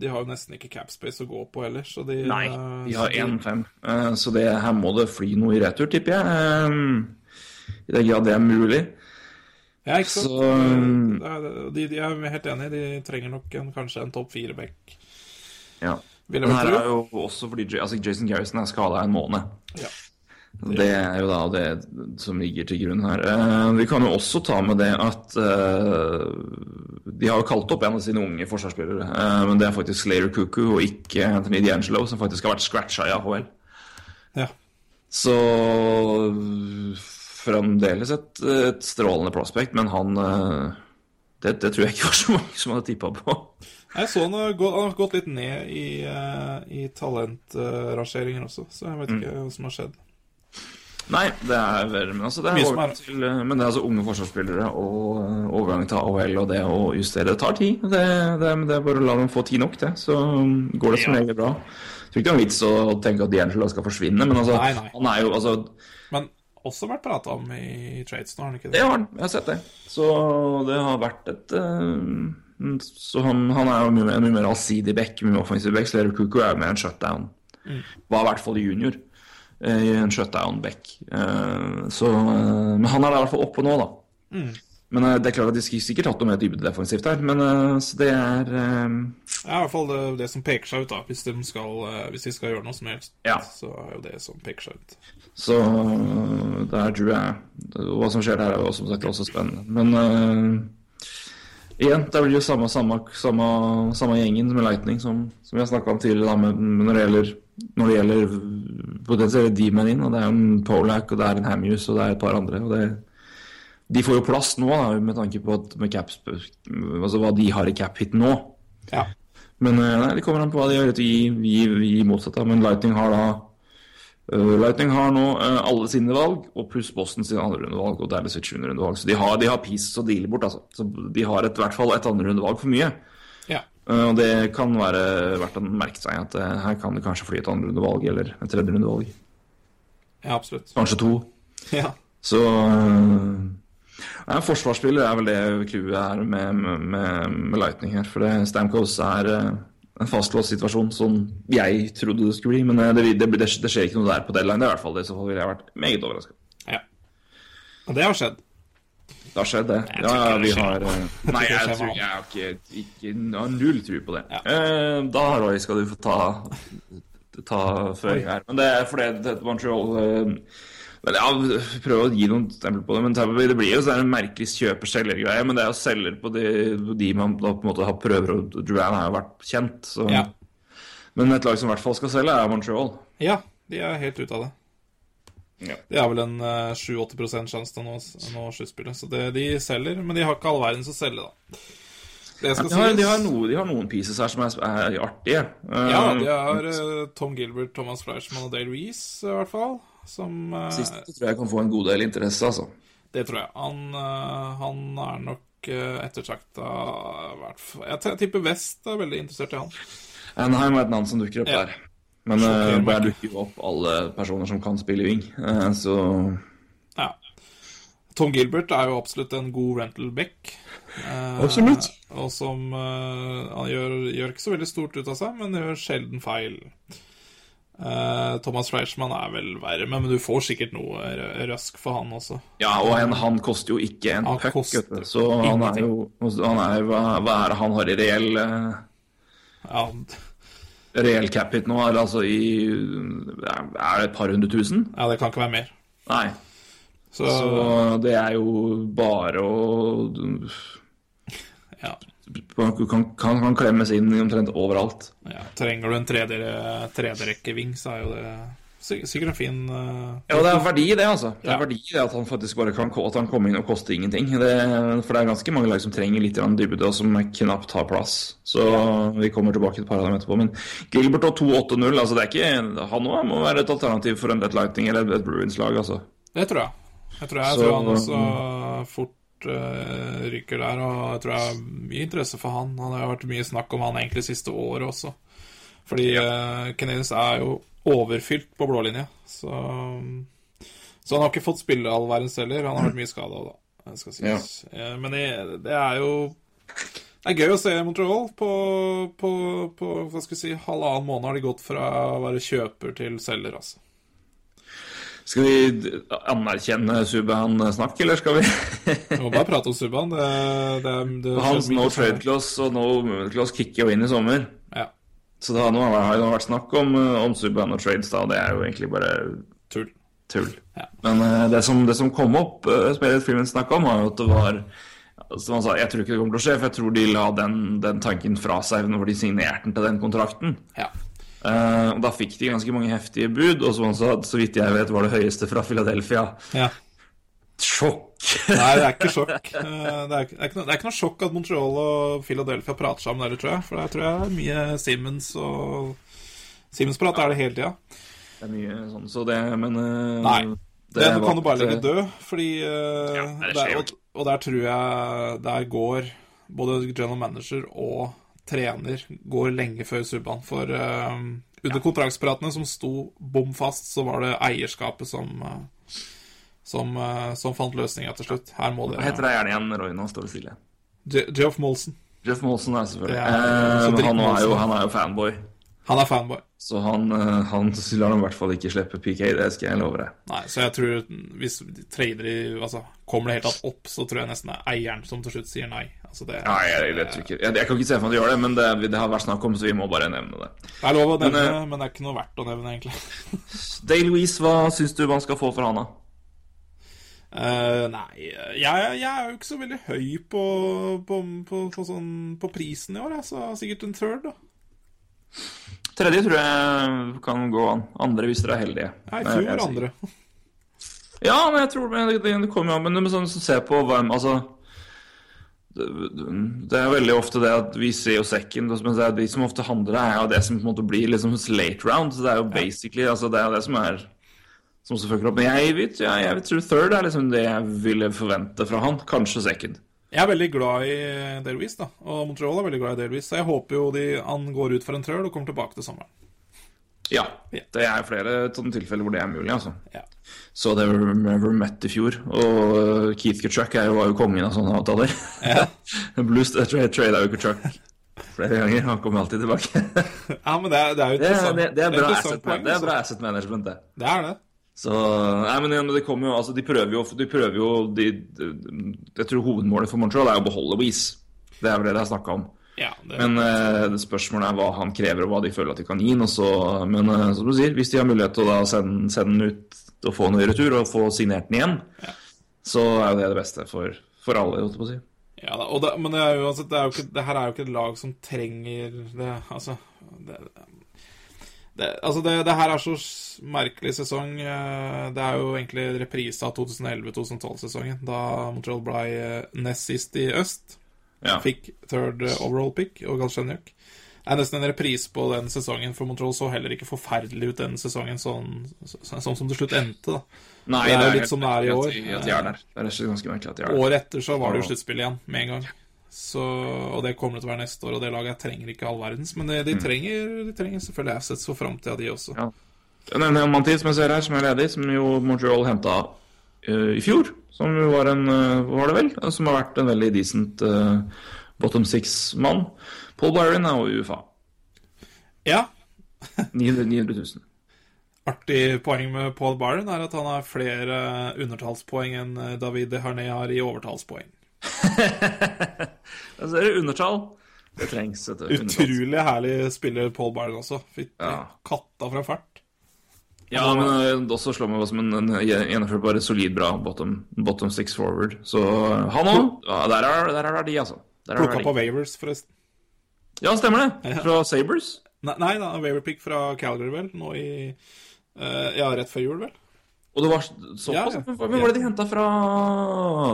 De har jo nesten ikke capspace å gå på ellers, så de Nei, eh, de har 1-5, uh, så det, her må det fly noe i retur, tipper jeg. Um, I den grad det er mulig. Ja, ikke sant? Så, de, de er helt enig, de trenger nok en, kanskje en topp fire-back, Ja. Men her er jo også fordi altså Jason Garrison er skada en måned. Ja. Det er jo da det som ligger til grunn her. Eh, vi kan jo også ta med det at eh, de har jo kalt opp en av sine unge forsvarsspillere. eh, men det er faktisk Slater Cuckoo og ikke Anthony D'Angelo, som faktisk har vært scratcha i AHL. Ja. Så fremdeles et, et strålende prospect, men han det, det tror jeg ikke var så mange som hadde tippa på. Jeg så han har gått, han har gått litt ned i, uh, i talentrangeringer også, så jeg vet Mm. ikke hva som har skjedd. Nei, det er verre. Men, altså, det er over til, men det er altså unge forsvarsspillere og eh, overgang til AHL og det å justere det tar tid. Det, det, det er bare å la dem få tid nok, det. Så um, går det som Ja. regel bra. Jeg tror ikke det er noen vits å tenke at D'Angelo skal forsvinne, men altså, Nei, nei. han er jo altså Men også vært prata om i trades nå, har han ikke Det det? har han, jeg har sett det. Så det har vært et eh, Så han, han er jo mye, mer- en mye mer allsidig back, mye mer offensiv back. Slater Cuckoo er jo mer en shutdown. Var i hvert fall junior. i En shutdown-back. Eh, Så eh, Men han er i hvert fall oppe nå, da. Men eh, det er klart at de skulle sikkert hatt noe mer dybdedefensivt her, men eh, så det er Det er i hvert fall det, det som peker seg ut, da. Hvis de skal, eh, hvis de skal gjøre noe som helst, Ja. så er jo det som peker seg ut. Så der tror jeg Hva som skjer der, er jo som sagt også spennende. Men øh, igjen, det blir jo samme, samme, samme, samme gjengen med Lightning som, som vi har snakka om tidligere, da, med, når det gjelder når det gjelder potensielle D-man inn. og Det er en Polak, og det er en Hamuse og det er et par andre. og det de får jo plass nå, da, med tanke på at med caps, altså hva de har i cap-hit nå. Ja. Men eh, nei, det kommer an på hva de gjør. Vi, vi motsatt Da. men Lightning har da Lightning har nå uh, alle sine valg, og pluss Boston sine andrerundevalg og dermed sitt sjuenderundevalg. Så de har, de har pieces å deale bort, altså. Så de har et, i hvert fall et andrerundevalg for mye. Ja. Uh, og det kan være verdt å merke seg at her kan det kanskje fly et andrerundevalg eller et tredjerundevalg. ja, absolutt. Kanskje to. Ja. Så Nei, Forsvarsspiller er vel det clouet er med, med, med, Lightning her. For det, Stamkos er en fastlåst situasjon som jeg trodde det skulle bli. Men uh, det, det, det, det skjer ikke noe der på deadline. Det er i hvert fall det. Så ville jeg vært meget overraska. ja. Og det har skjedd. Det har skjedd, det. Ja, vi har Nei, jeg tror jeg har ikke, ikke jeg har null tro på det. Ja. Eh, da, Roy, skal du få ta ta føring her. Men det er fordi det, Montreal uh, men ja, Prøve å gi noen stempel på det, men det blir jo sånn en merkelig kjøper-selger-greie. Men det er jo selger på de, de man da på en måte har prøver å Duran har jo vært kjent, så Ja. Men et lag som i hvert fall skal selge, er Montreal. ja, de er helt ute av det. Ja. Det er vel en eh, 7-80 sjanse til å nå, nå sluttspillet. Så det, de selger, men de har ikke all verdens å selge, da. Det skal De har, de, har noe, de har noen pieces her som er, er artige. Eh, Ja, de har uh, Tom Gilbert, Thomas Fleischmann og Dale Reece, i hvert fall. Som eh, Siste tror jeg kan få en god del interesse, altså. Det tror jeg. Han, eh, han er nok uh, ettertrakta Jeg tipper West er veldig interessert i han. Anheim er et navn som dukker opp Ja. der. Men uh, der dukker jo opp alle personer som kan spille wing. uh, så Ja. Tom Gilbert er jo absolutt en god rental back. Eh, Absolutt. Og som eh, Han gjør, gjør ikke så veldig stort ut av seg, men gjør sjelden feil. Eh, Thomas Fleischmann er vel verre, men du får sikkert noe røsk for han også. Ja, og en, han koster jo ikke en puck. Så han er jo han er, hva, hva er det han har i reell uh, Ja, Reell cap hit nå? Er altså i Er det et par hundre tusen? ja det kan ikke være mer. Nei. Så, Så det er jo bare å ja, kan, kan, kan klemmes inn omtrent overalt. ja. Trenger du en tredje- tredjerekkeving, så er jo det Sikkert en fin uh, Ja, det er verdi i det, altså. Det er Ja. verdi i det at han faktisk bare kan at han kommer inn og koster ingenting. Det, for det er ganske mange lag som trenger litt dybde, og som knapt har plass. Så vi kommer tilbake til et par av dem etterpå. Men Gilbert og 2-8-0, altså det er ikke Han òg må være et alternativ for en Dead Lightning eller et Bruins-lag, altså. Det tror jeg. Jeg tror, jeg, Så- tror han også fort eh, ryker der, og jeg tror jeg er mye interesse for han. Han har vært mye snakk om han egentlig siste året også. Fordi uh, Canadiens er jo overfylt på blålinja. så Så han har ikke fått spille all verdens heller. Han har vært mye skada, da. Det skal sies. Eh, Men det, det er jo det er gøy å se Montreal. På, på, på hva skal vi si, halvannen måned har de gått fra å være kjøper til selger, altså. Skal vi anerkjenne Subhaan-snakk, eller skal vi Vi må bare prate om Subhaan. Hans no trade clause og no movement clause kicker jo inn i sommer. Ja, Så det har, har det vært snakk om, eh, om Subhaan og trades, da. Det er jo egentlig bare tull. tull. Ja. Men eh, det, som, det som kom opp, uh, Spirit Freeman snakka om, var jo at det var som Han sa jeg tror ikke det kommer til å skje, for jeg tror de la den, den tanken fra seg når de signerte den til den kontrakten. Ja. Eh, og Da fikk de ganske mange heftige bud, og som han sa, så vidt jeg vet, var det høyeste fra Philadelphia. ja. Sjokk! Nei, det er ikke sjokk. Eh, Det er ikke, det, er ikke noe, det er ikke noe sjokk at Montreal og Philadelphia prater sammen heller, tror jeg. For der tror jeg er mye Simmons og Simmons-prat er det hele tida. Det er mye sånn, så det Men eh, Nei. det det kan du bare legge død, fordi Ja, det der, og, og der tror jeg Der går både general manager og trener går lenge før subban. For uh, under kontraktspratene som sto bom fast, så var det eierskapet som uh, som, uh, som fant løsninga til slutt. Her må det Hva heter det gjerne igjen, Roy? Nå står det stille. Je- Geoff Molson. Jeff Molson er selvfølgelig. Ja, han, er jo, han er jo fanboy. Han er fanboy. Så han, eh, han lar dem i hvert fall ikke slippe PK, det skal jeg love deg. Nei, så jeg tror hvis de trader i Altså, kommer det helt tatt opp, så tror jeg nesten det er eieren som til slutt sier nei. Altså, det, nei, jeg, tror ikke, jeg, jeg kan ikke se for meg at de gjør det, men det, det har vært snakk om, så vi må bare nevne det. det er lov å nevne, Men, men, eh, det er ikke noe verdt å nevne, egentlig. Dale Louise, hva syns du man skal få for han, da? Uh, nei, jeg, jeg er jo ikke så veldig høy på, på, på, på, sånn, på prisen i år. så sikkert en third, da. Tredje tror jeg kan gå an. Andre hvis dere er heldige. Nei, i fjor andre. Ja, men jeg tror det, det, det kommer jo an. Men sånn, så se på hvem Altså det, det er veldig ofte det at vi ser jo second, men det er de som ofte handler, er jo det som på en måte blir liksom late round. Så det er jo basically altså Det er det som er Som selvfølgelig opp. Men jeg, vet, jeg, jeg tror third er liksom det jeg ville forvente fra han. Kanskje second. Jeg er veldig glad i Delvis, da. Og Montreal er veldig glad i Delvis. Så jeg håper jo de, han går ut for en trøl og kommer tilbake til sommeren. Ja. Det er flere sånne tilfeller hvor det er mulig, altså. Ja. Så det Never Met i fjor. Og uh, Keith Kutchuk var jo kongen av sånne avtaler. Ja. Blues trade trada jo Kutchuk flere ganger. Han kommer alltid tilbake. ja, men det er, det er jo Det er, interessant. det, det er, bra, asset, det er altså. bra asset management, det. Det er det. Så, nei, men igjen, det kommer jo, altså, de prøver jo, de prøver jo de, de, Jeg tror hovedmålet for Montreal er å beholde Weeze. Det er vel det det er snakka om. Ja, det, Men eh, spørsmålet er hva han krever, og hva de føler at de kan gi ham. Men eh, som du sier, hvis de har mulighet til å sende, sende den ut og få den i retur, og få signert den igjen, så er jo det det beste for, for alle. holdt jeg på å si. Ja da, og det, men det er jo, altså, det, er ikke, det her er jo ikke et lag som trenger det Altså Det, det, altså det, det her er så merkelig sesong. eh, Det er jo egentlig reprise av 2011-2012-sesongen, da Montreal ble eh, nest sist i øst. Ja. Fikk third eh, overall pick og Galchenyuk. Det er nesten en reprise på den sesongen, for Montreal så heller ikke forferdelig ut den sesongen sånn, sånn, sånn som det slutt endte. da Nei, Det er jo litt som det er i år. At, de er der. Det er ganske merkelig at de er der. Året etter så var det jo sluttspill igjen med en gang. Så, og det kommer det til å være neste år, og det laget trenger ikke all verdens. Men de, de, trenger, de trenger selvfølgelig assets for framtida, de også. Mm. Ja. Jeg nevner en mann til som jeg ser her, som er ledig, som jo Montreal henta i fjor. Som jo var en uh, Var det vel? Som har vært en veldig decent uh, bottom six-mann. Paul Byron er jo UFA. Ja, 900 900 000. artig poeng med Paul Byron er at han har flere undertallspoeng enn eh, David Harney har i overtallspoeng. Altså, er det undertall? Det trengs. undertall. Utrolig herlig spiller Paul Byron også. Fytti Ja. katta fra fart. Ja, men eh, også slår meg som en, en gjennomført bare solid bra bottom, bottom six forward. Så eh, han òg. Ja, der er er verdi, altså. Plukka på. Wavers, forresten. Ja, stemmer det. Fra Sabres. Nei, nei da, Waverpick fra Calgary, vel, nå i uh, ja, rett før jul, vel? Og det var såpass? Ja, ja. Hvem var det de henta fra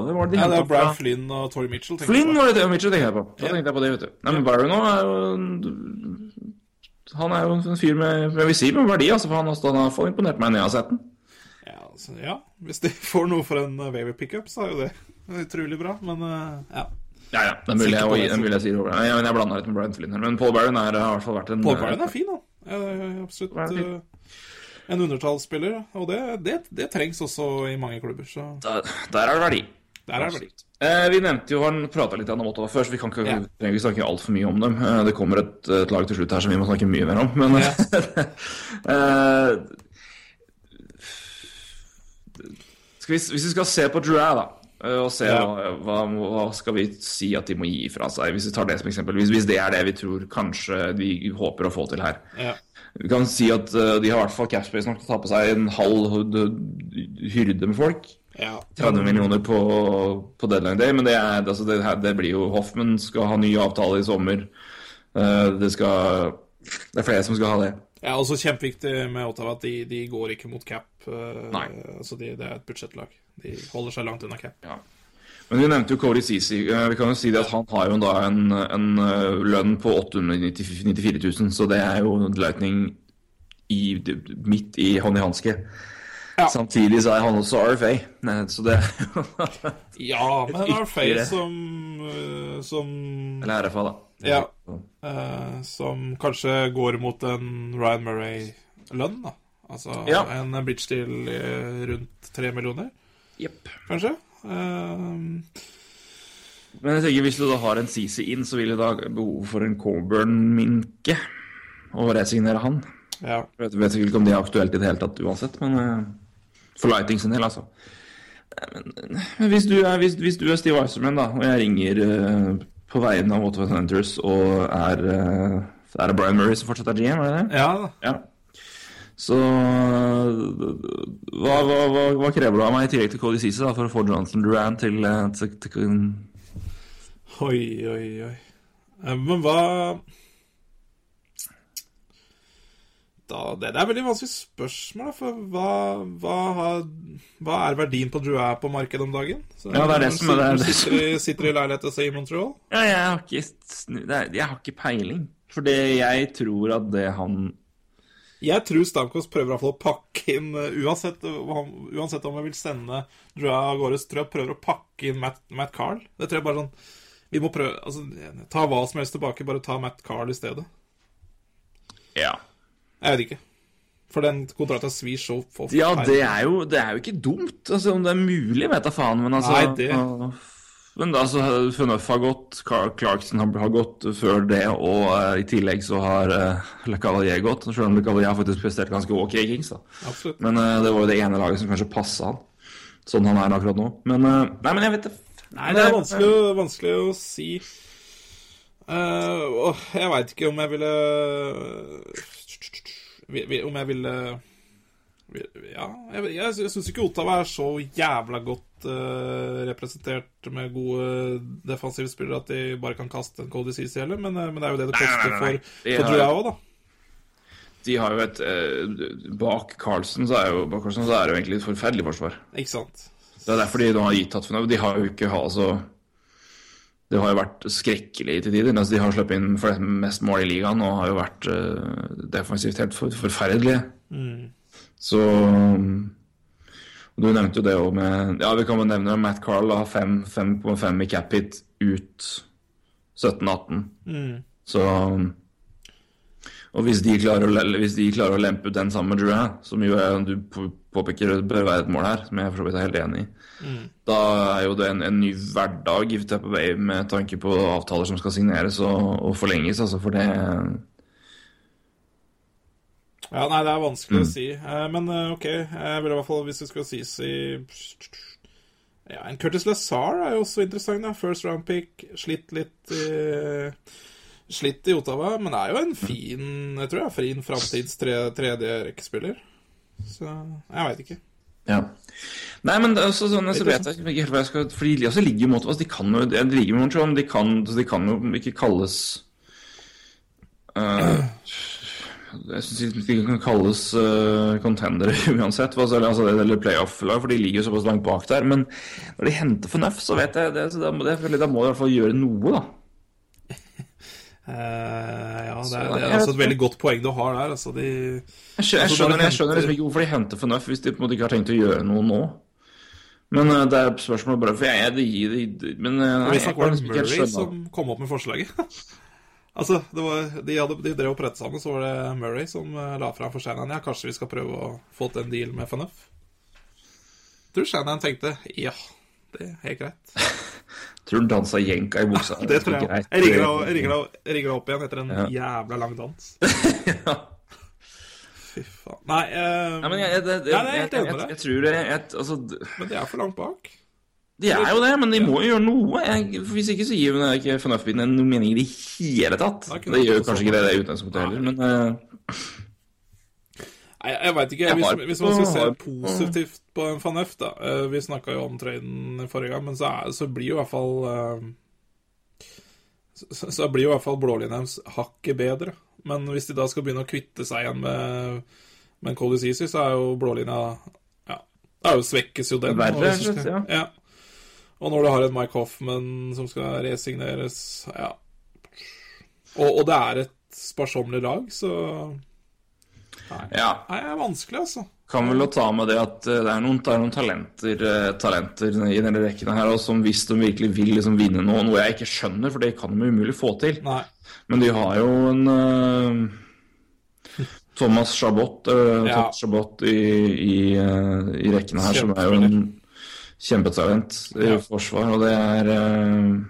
Hvem var det de Ja, det var Brian fra? Flynn og Tori Mitchell. tenker Flynn jeg var det det Mitchell tenkte jeg på. Da Ja. tenkte jeg på det, vet du. Nei, men Barry nå er jo Han er jo en fyr med, jeg vil si, med verdi, altså, for han har, han har iallfall imponert meg når jeg har sett den. Ja, altså, ja, hvis de får noe for en waiver pickup, så er jo det utrolig bra, men uh, ja. Ja, ja, Den vil jeg, er jeg sier over det. Jeg blanda litt med Brian Flynn her. Men Paul Barron er, har i hvert fall vært en Paul Barron er fin, han. Ja, absolutt Han er fin. uh, en undertallsspiller, og det, det, det trengs også i mange klubber, så Der, der er det verdi. der er det verdi. Eh, vi nevnte jo, han prata litt om Ottawa før, så vi kan ikke, yeah. trenger ikke snakke altfor mye om dem. Eh, det kommer et, et lag til slutt her som vi må snakke mye mer om. Men yeah. eh, vi, Hvis vi skal se på Drew, da, eh, og se Ja. hva, hva skal vi si at de må gi fra seg, hvis vi tar det som eksempel. Hvis, hvis det er det vi tror kanskje vi håper å få til her. Ja. Vi kan si at eh, de har i hvert fall capspace nok til å ta på seg en halv hyrde med folk. ja. 30 millioner på, på deadline day, men det, er, altså det, det blir jo Hoffman skal ha ny avtale i sommer. Eh, det skal Det er flere som skal ha det. Ja, også kjempeviktig med Ottawa at de, de går ikke mot cap. uh, Nei. Altså de, det er et budsjettlag. De holder seg langt unna cap. Ja. Men vi nevnte jo Cody Ceesay. Eh, vi kan jo si det at han har jo da en, en eh, lønn på 894 000, så det er jo Lightning i, midt i hånd i hanske. Ja. Samtidig så er han også RFA, Nei, så det Ja, men RFA som, som Eller RFA, da. Ja. eh, Som kanskje går mot en Ryan Murray-lønn, da. Altså Ja. en bridge deal eh, rundt tre millioner, yep. kanskje. Eh, Men jeg tenker hvis du da har en CC inn, så vil du da ha behov for en Coburn-minke og resignere han. ja. Jeg vet, ikke om det er aktuelt i det hele tatt uansett, men eh, for Lighting sin del, altså. Men, men hvis, du er, hvis, hvis du er Steve Iserman, da, og jeg ringer uh, på vegne av Waterfront Senators og er uh, Er det Brian Murray som fortsatt er GM, er det det? ja. Ja. Så hva, hva, hva, hva krever du av meg i tillegg til Cody Ceesay for å få Johnson Duran til, eh, til, til Oi, oi, oi. Eh, Men hva da, Det er et veldig vanskelig spørsmål, da, for hva, har, hva er verdien på Duran på markedet om dagen? Så, Ja, det er det som er- det du sitter, sitter i leilighet og ser i Montreal? Ja, jeg har ikke, jeg har ikke peiling. For jeg tror at det han Jeg tror Stamkos prøver å pakke inn uh, Uansett, han- uansett om jeg vil sende Drew av gårde, så tror jeg jeg prøver å pakke inn Matt, Matt Carl. Det tror jeg bare sånn Vi må prøve altså, Ta hva som helst tilbake, bare ta Matt Carl i stedet. Ja. Jeg vet ikke. For den kontrakten svir så for Ja, det er jo, det er jo ikke dumt. Altså, Om det er mulig, vet jeg faen. Men altså Nei, det- Men altså, Funnøff har gått, Carl Clarkson har, har gått før det, og uh, i tillegg så har uh, Le Cavalier gått. Selv om Le Cavalier har faktisk prestert ganske ok i Kings. da. Absolutt. Men uh, det var jo det ene laget som kanskje passa han. Sånn han er akkurat nå. Men uh, Nei, men jeg vet det. Nei, det er vanskelig, vanskelig å si. Uh, oh, jeg veit ikke om jeg ville vi- vi- Om jeg ville Ja, jeg, jeg syns ikke Ottawa er så jævla godt eh, representert med gode defensive spillere at de bare kan kaste en Cody Ceesay heller, men, eh, men det er jo det det koster for, De for Drouin òg, da. De har jo et uh, Bak Carlsen så er jo, bak Carlsen så er det jo egentlig et forferdelig forsvar. Ikke sant? Det er derfor de nå har gitt Tatfenov. De har jo ikke altså Det har jo vært skrekkelig til tider. Altså, de har sluppet inn flest- mest mål i ligaen og har jo vært eh, defensivt helt for, forferdelige. Så og Du nevnte jo det òg med Ja, vi kan jo nevne Matt Carl har 5,5 i cap hit ut 17-18. Så og hvis de, klarer å, hvis de klarer å lempe ut den sammen med Drew, som jo er, du påpeker bør være et mål her, som jeg for så vidt er helt enig i, da er jo det en, en ny hverdag i Tampa Bay med tanke på avtaler som skal signeres og, og forlenges. Altså for det Ja, nei, det er vanskelig Mm. å si. Eh, Men eh, OK, jeg vil i hvert fall, hvis det skal sies i ja, En Curtis Lazar er jo også interessant. da First round pick, slitt litt i Slitt i Ottawa, men er jo en fin Jeg tror jeg fin framtids tre- tredje-rekkespiller. Så jeg veit ikke. Ja. Nei, men det er også sånn, så vet jeg ikke helt hva jeg skal For de også ligger måte, altså de kan jo De ligger i Montreal, de kan, de kan jo ikke kalles eh, Jeg syns ikke de kan kalles uh, contendere uansett, altså, eller playoff-lag, for de ligger jo såpass langt bak der. Men når de henter for nøff så vet jeg det, så da, må, det, da må de i hvert fall gjøre noe, da. Uh, ja, det er, det er altså et veldig godt poeng du har der. Altså, de Jeg skjønner, jeg Altså, skjønner, når jeg skjønner liksom ikke hvorfor de henter for nøff hvis de på en måte ikke har tenkt å gjøre noe nå. Men uh, det er spørsmål bare For jeg er det gir de, Men eh, nei, jeg, jeg jeg, jeg, jeg, jeg, liksom ikke jeg, Murray skjønne som kom opp med forslaget. altså, det var, de, hadde, de drev og pratet sammen, så var det Murray som eh, la fram for Shannon. Ja, kanskje vi skal prøve å få til en deal med FNF? Tror Shannon tenkte ja, det er helt greit. Tror han dansa jenka i buksa. Det tror jeg. Jeg ringer deg- opp igjen etter en Ja. jævla lang dans. Ja. Fy faen. Nei, eh, Nei, men jeg, det, det, Nei, det er helt enig med jeg, deg. tror det jeg, altså, men de er for langt bak. De er jo det, men de må jo gjøre noe. Jeg, hvis ikke så gir hun ikke FNF-biten noen mening i det hele tatt. Nei, Det gjør kanskje ikke det, det utgangspunktet heller, men uh... Nei, jeg veit ikke. Hvis, har- hvis man skal se positivt på en FNF, da eh, Vi snakka jo om traden forrige gang, men så, er, så blir jo i hvert fall uh... så, så blir jo i hvert fall blålinja deres hakket bedre. Men hvis de da skal begynne å kvitte seg igjen med, med en Cody så er jo blålinja Ja, da svekkes jo den. Verre, og og slett, ja. Og når du har en Mike Hoffman som skal resigneres Ja. Og, og det er et sparsommelig lag, så ja. Nei, det er vanskelig, altså. Kan vel ta med det at eh, det er noen, det er noen talenter, eh, talenter i denne rekken her, og som hvis de virkelig vil liksom vinne noe, noe jeg ikke skjønner, for det kan de umulig få til. Nei. Men de har jo en uh, Thomas Chabot, uh, Ja. Thomas Chabot i, i, uh, i rekken her, som er jo en kjempetalent i forsvar, og det er uh,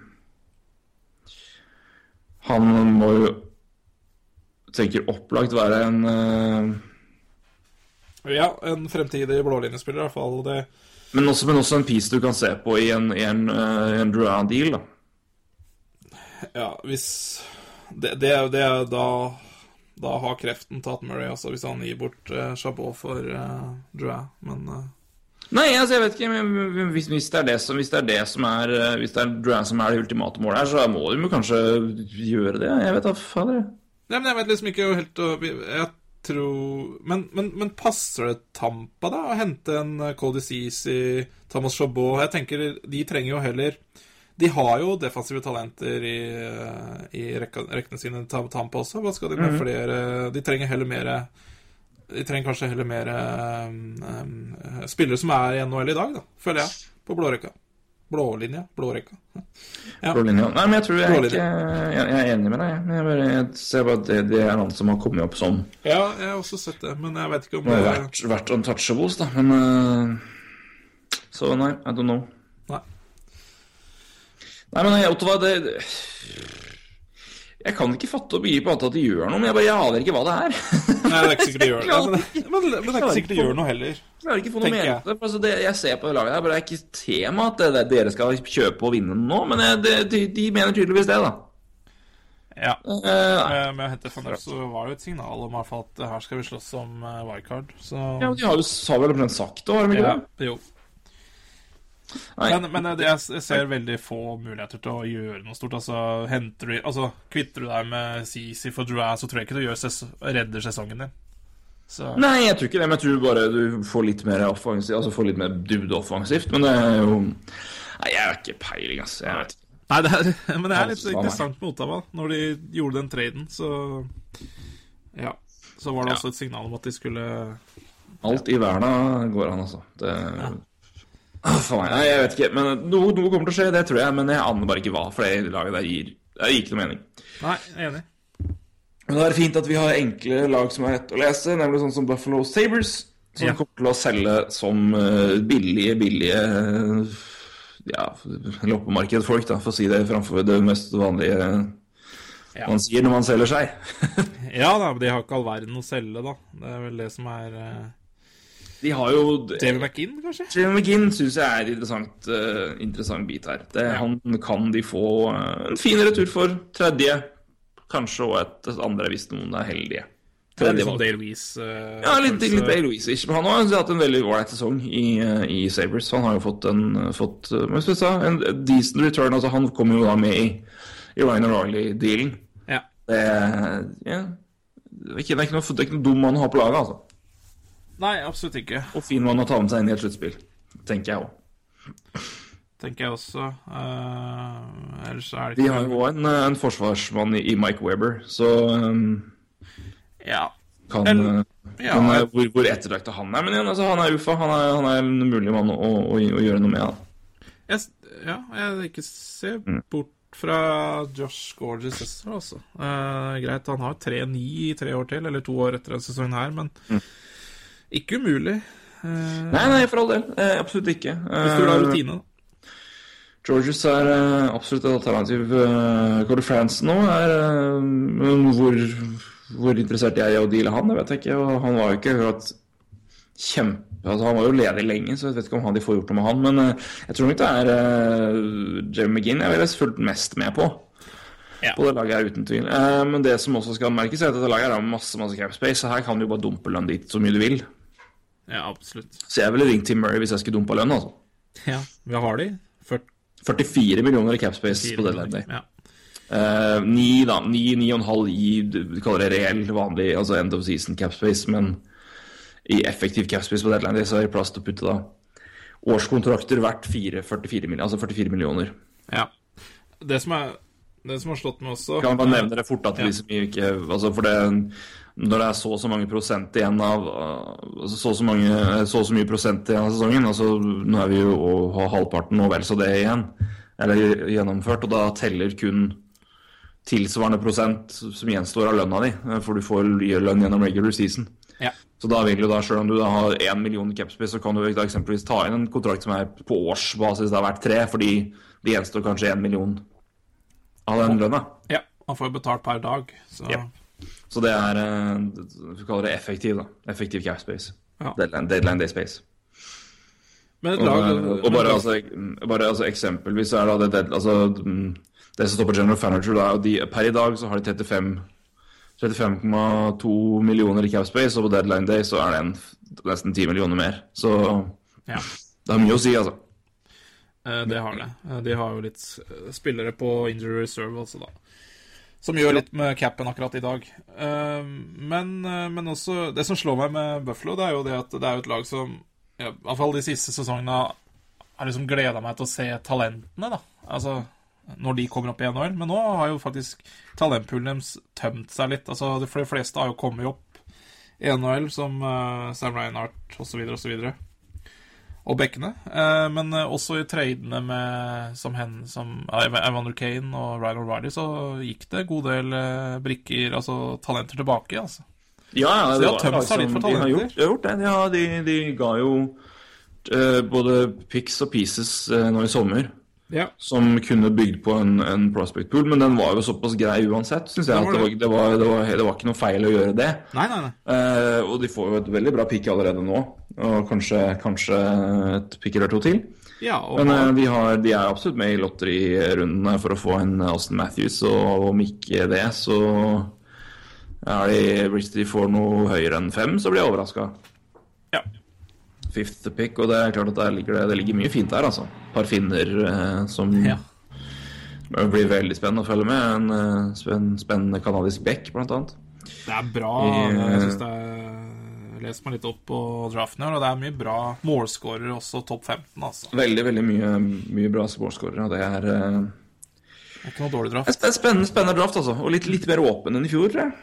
Han må jo tenker opplagt være en uh, Ja, en fremtidig blålinjespiller, i hvert fall. Det, men, også, men også en piece du kan se på i en, i en, uh, en Drouin-deal, da. ja, hvis Det, det, det er da Da har kreften tatt Murray, altså, hvis han gir bort uh, Chabot for uh, Drouin. Men eh, Nei, altså, jeg vet ikke, men hvis, hvis, det er det som, hvis det er det som er eh, Hvis det er Duran som er det ultimate målet her, så må de kanskje gjøre det. Jeg vet da fader. Nei, men jeg vet liksom ikke helt Jeg tror Men, men, men passer det Tampa, da, å hente en øh, Cody Ceesay, Thomas Chabot? Jeg tenker de trenger jo heller De har jo defensive talenter i, øh, i rekkene sine, Tampa også. Hva skal de med flere De trenger heller mer De trenger kanskje heller mer um, spillere som er i NHL i dag, da, føler jeg. På blårekka. Blålinja. Blårekka. Ja. Blå linja. Nei, men jeg tror jeg, er ikke, jeg, jeg er enig med deg. jeg. Men Jeg, bare, jeg ser bare at det, det er han som har kommet opp sånn. Ja, jeg har også sett det, men jeg vet ikke om det har vært, vært untouchables, da. Men uh, Så nei, I don't know. Nei. Nei, men Ottawa, det det- Jeg kan ikke fatte og begripe annet at de gjør noe, men jeg bare jeg aner ikke hva det er. Nei, det er ikke sikkert de gjør det. Men, men, men det er ikke sikkert det gjør noe heller. Jeg klarer ikke å få noe mening til det. Altså, det. Jeg ser på det laget her, bare det er ikke tema at det, det, dere skal kjøpe og vinne nå, men jeg, det, de, de mener tydeligvis det, da. Ja. Uh. Med, å hente Van så var det jo et signal om at her skal vi slåss om wildcard. Så ja, de har jo sa vel omtrent sagt det, har de ikke ja, det? jo. Men, men det, jeg, ser veldig få muligheter til å gjøre noe stort. Altså, henter du Altså, Kvitter du deg med CC for Drouin, så tror jeg ikke du ses redder sesongen din. Så Nei, jeg tror ikke det, men jeg tror bare du får litt mer offensivt, altså får litt mer dybde offensivt, men det er jo Nei, jeg har ikke peiling, ass. Jeg vet ikke. Nei, det er, men det er litt interessant med Ottawa. Når de gjorde den traden, så Ja. Så var det Ja. også et signal om at de skulle Alt i verden går an, altså. Det Ah, For meg, nei, jeg vet ikke. Men noe, noe kommer til å skje, det tror jeg, men jeg aner bare ikke hva, for det laget der gir Det gir ikke noe mening. Nei, jeg er enig. Men det er fint at vi har enkle lag som er lett å lese, nemlig sånn som Buffalo Sabres, som Ja. kommer til å selge som eh, billige, billige eh, ja, loppemarkedfolk, da, for å si det framfor det mest vanlige Ja. man sier når man selger seg. Ja da, de har ikke all verden å selge, da. Det er vel det som er uh, De har jo Jamie McGinn, kanskje? Jamie McGinn syns jeg er interessant, uh, interessant bit her. Det, Ja. Han kan de få uh, en fin retur for. Tredje, kanskje, og et, et andre hvis noen er heldige. Det Tredje sånn valg. Dale Weese. eh, Ja, litt, litt Dale Louise-ish. Men han har hatt en veldig ålreit sesong i, eh, i Sabres. Han har jo fått en, fått, sa, en decent return. Altså, han kom jo da med i, i Ryan O'Reilly-dealen. Ja. Det, ja, det, det er ikke noe dum mann å ha på laget, altså. Nei, absolutt ikke. Og fin mann å ta med seg inn i et sluttspill. Tenker jeg òg. Tenker jeg også. Uh, ellers er det Vi har jo òg en, en forsvarsmann i, Mike Weber, så um, Ja. kan, Eller- eh, ja, kan eh, hvor, hvor ettertrakta han er. Men igjen, altså, han er UFA. Han er, han er en mulig mann å, å, å gjøre noe med. Da. Jeg, ja, jeg ikke ser Mm. bort fra Josh Gorges altså. Eh, greit, han har 3-9 i tre år til, eller to år etter denne sesongen her, men ikke umulig. Nei, nei, for all del. Eh, absolutt ikke. hvis du vil ha Eh, rutine, da. Georges er uh, absolutt et alternativ. Uh, Cody France nå er uh, hvor, hvor interessert jeg er i å deale han, det vet jeg ikke. Og han var jo ikke akkurat kjempe... Altså, han var jo ledig lenge, så jeg vet ikke om han de får gjort noe med han. Men uh, jeg tror nok det er uh, Jeremy McGinn jeg ville fulgt mest med på. Ja. På det laget her, uten tvil. Men det som også skal merkes, er at dette laget har masse masse cap space. Så her kan du jo bare dumpe lønn dit så mye du vil. Ja, absolutt. Så jeg ville ringt Tim Murray hvis jeg skulle dumpa lønn, altså. Ja, hva har de? 40 44 millioner i cap space på deadline day. Ja. Uh, da. Ni og en halv i du kaller det reell, vanlig, altså end of season cap space, men i effektiv cap space på deadline day så er det plass til å putte da årskontrakter verdt 4, 44, millioner, altså 44 millioner. ja. Det som, er, det som har slått meg også Kan bare nevne det fort at Ja. liksom ikke altså for det, Når det er så og så mange prosent igjen av altså så og så, mange, så så mye prosent igjen av sesongen altså Nå er vi jo og har halvparten og vel så det igjen, eller gjennomført, og da teller kun tilsvarende prosent som gjenstår av lønna di, eh, for du får lønn gjennom regular season. Ja. Så da vil du da, selv om du da har én million i capspace, så kan du da eksempelvis ta inn en kontrakt som er på årsbasis det har vært tre, fordi det gjenstår kanskje én million av den lønna. ja, man får jo betalt per dag, så Ja. Så det er Du Vi kaller det effektiv, da. Effektiv cap space. Ja. Deadline, deadline day space. Men et Og, lag og bare, altså, bare altså, eksempelvis er da det, det, altså, mm, det som står på General Furniture, da, de, per i dag så har de 35 35,2 millioner i cap space, og på deadline day så er det en, nesten 10 millioner mer. Så Ja. det har mye å si, altså. Eh, Det har det. Eh, De har jo litt eh, spillere på injury reserve også, da. Som gjør litt med capen akkurat i dag. Eh, Men, eh, men også Det som slår meg med Buffalo, det er jo det at det er et lag som I hvert fall de siste sesongene har liksom gleda meg til å se talentene, da. Altså når de kommer opp i NHL. Men nå har jo faktisk talentpoolen deres tømt seg litt. Altså De fleste har jo kommet opp i NHL, som eh, Sam Reinhardt osv. osv og bekkene. Eh, men eh, også i tradene med som, hen, som Evander Kane og Ryan O'Reilly, så gikk det en god del eh, brikker, altså talenter tilbake, altså. Ja, ja, Så de det har var tømt seg litt for De har gjort, de har gjort det. De, har, de, de ga jo uh, både picks og pieces uh, nå i sommer. Ja. som kunne bygd på en, en prospect pool, men den var jo såpass grei uansett, syns jeg. Det var det var, det. var, det, var, det var ikke noe feil å gjøre det. Nei, nei, nei. Eh, og de får jo et veldig bra pick allerede nå, og kanskje, kanskje et pick eller to til. Ja, og Men eh, har, de er absolutt med i lotterirundene for å få en Austin Matthews, og om ikke det, så er de, hvis de får noe høyere enn fem, så blir jeg overraska. Fifth pick, og det er klart at der ligger det, det ligger mye fint der, altså. Par finner eh, som Ja. det blir veldig spennende å følge med. En eh, spennende kanadisk back, blant annet. Det er bra. I, Jeg synes det er lest meg litt opp på draften her, og det er mye bra målskårere også, topp 15, altså. Veldig veldig mye, mye bra målskårere, og Det er eh, ikke noe dårlig en draft. sp- spennende, spennende draft, altså. Og litt, litt mer åpen enn i fjor, tror jeg.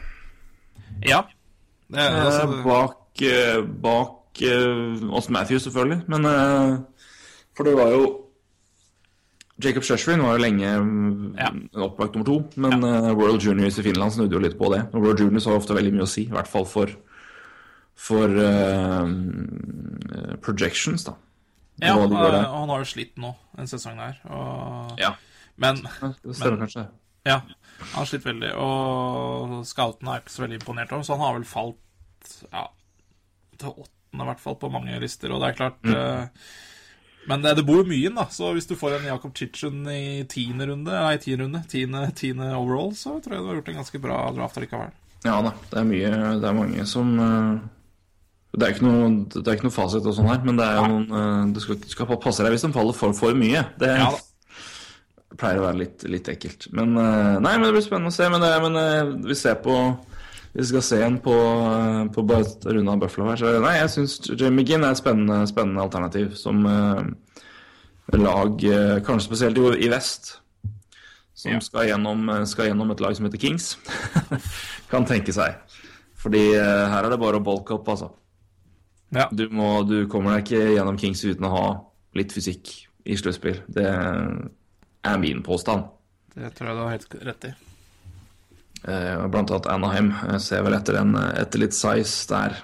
Ja. Det Eh, altså, bak, bak eh, bak eh, Austin Matthews, selvfølgelig. Men eh, For det var jo Jacob Shushrin var jo lenge Ja. opplagt nummer to, men eh, World Juniors i Finland snudde jo litt på det. Og World Juniors har ofte veldig mye å si, i hvert fall for for uh, projections, da. ja, Og de han har jo slitt nå en sesong der. Og, Ja, Men det stemmer kanskje. Ja, han har slitt veldig. Og scoutene er ikke så veldig imponert over, så han har vel falt ja, til i hvert fall, på mange lister. Og det er klart eh, Men det, det bor jo mye inn, da. Så hvis du får en Jakob Chichen i tiende runde, nei, tiende runde, tiende, tiende overall, så tror jeg du har gjort en ganske bra draft likevel. Ja da, det er mye Det er mange som eh, Det er ikke noe, det er ikke noe fasit og sånn her, men det er jo noen eh, Du skal, du skal passe deg hvis de faller for, for mye. Det Ja pleier å være litt, litt ekkelt. Men Nei, men det blir spennende å se. Men, det, men vi ser på vi skal se en på, på bare et runde av Buffalo her. Så nei, jeg syns Jamie Ginn er et spennende, spennende alternativ som eh, lag, eh, kanskje spesielt i, i vest, som Ja. skal, gjennom, eh, skal gjennom et lag som heter Kings. kan tenke seg. Fordi eh, her er det bare å bolke opp, altså. Ja. Du, må, du kommer deg ikke gjennom Kings uten å ha litt fysikk i sluttspill. Det er min påstand. Det tror jeg du har helt rett i. Eh, blant annet Anaheim eh, ser vel etter, en, etter litt size der.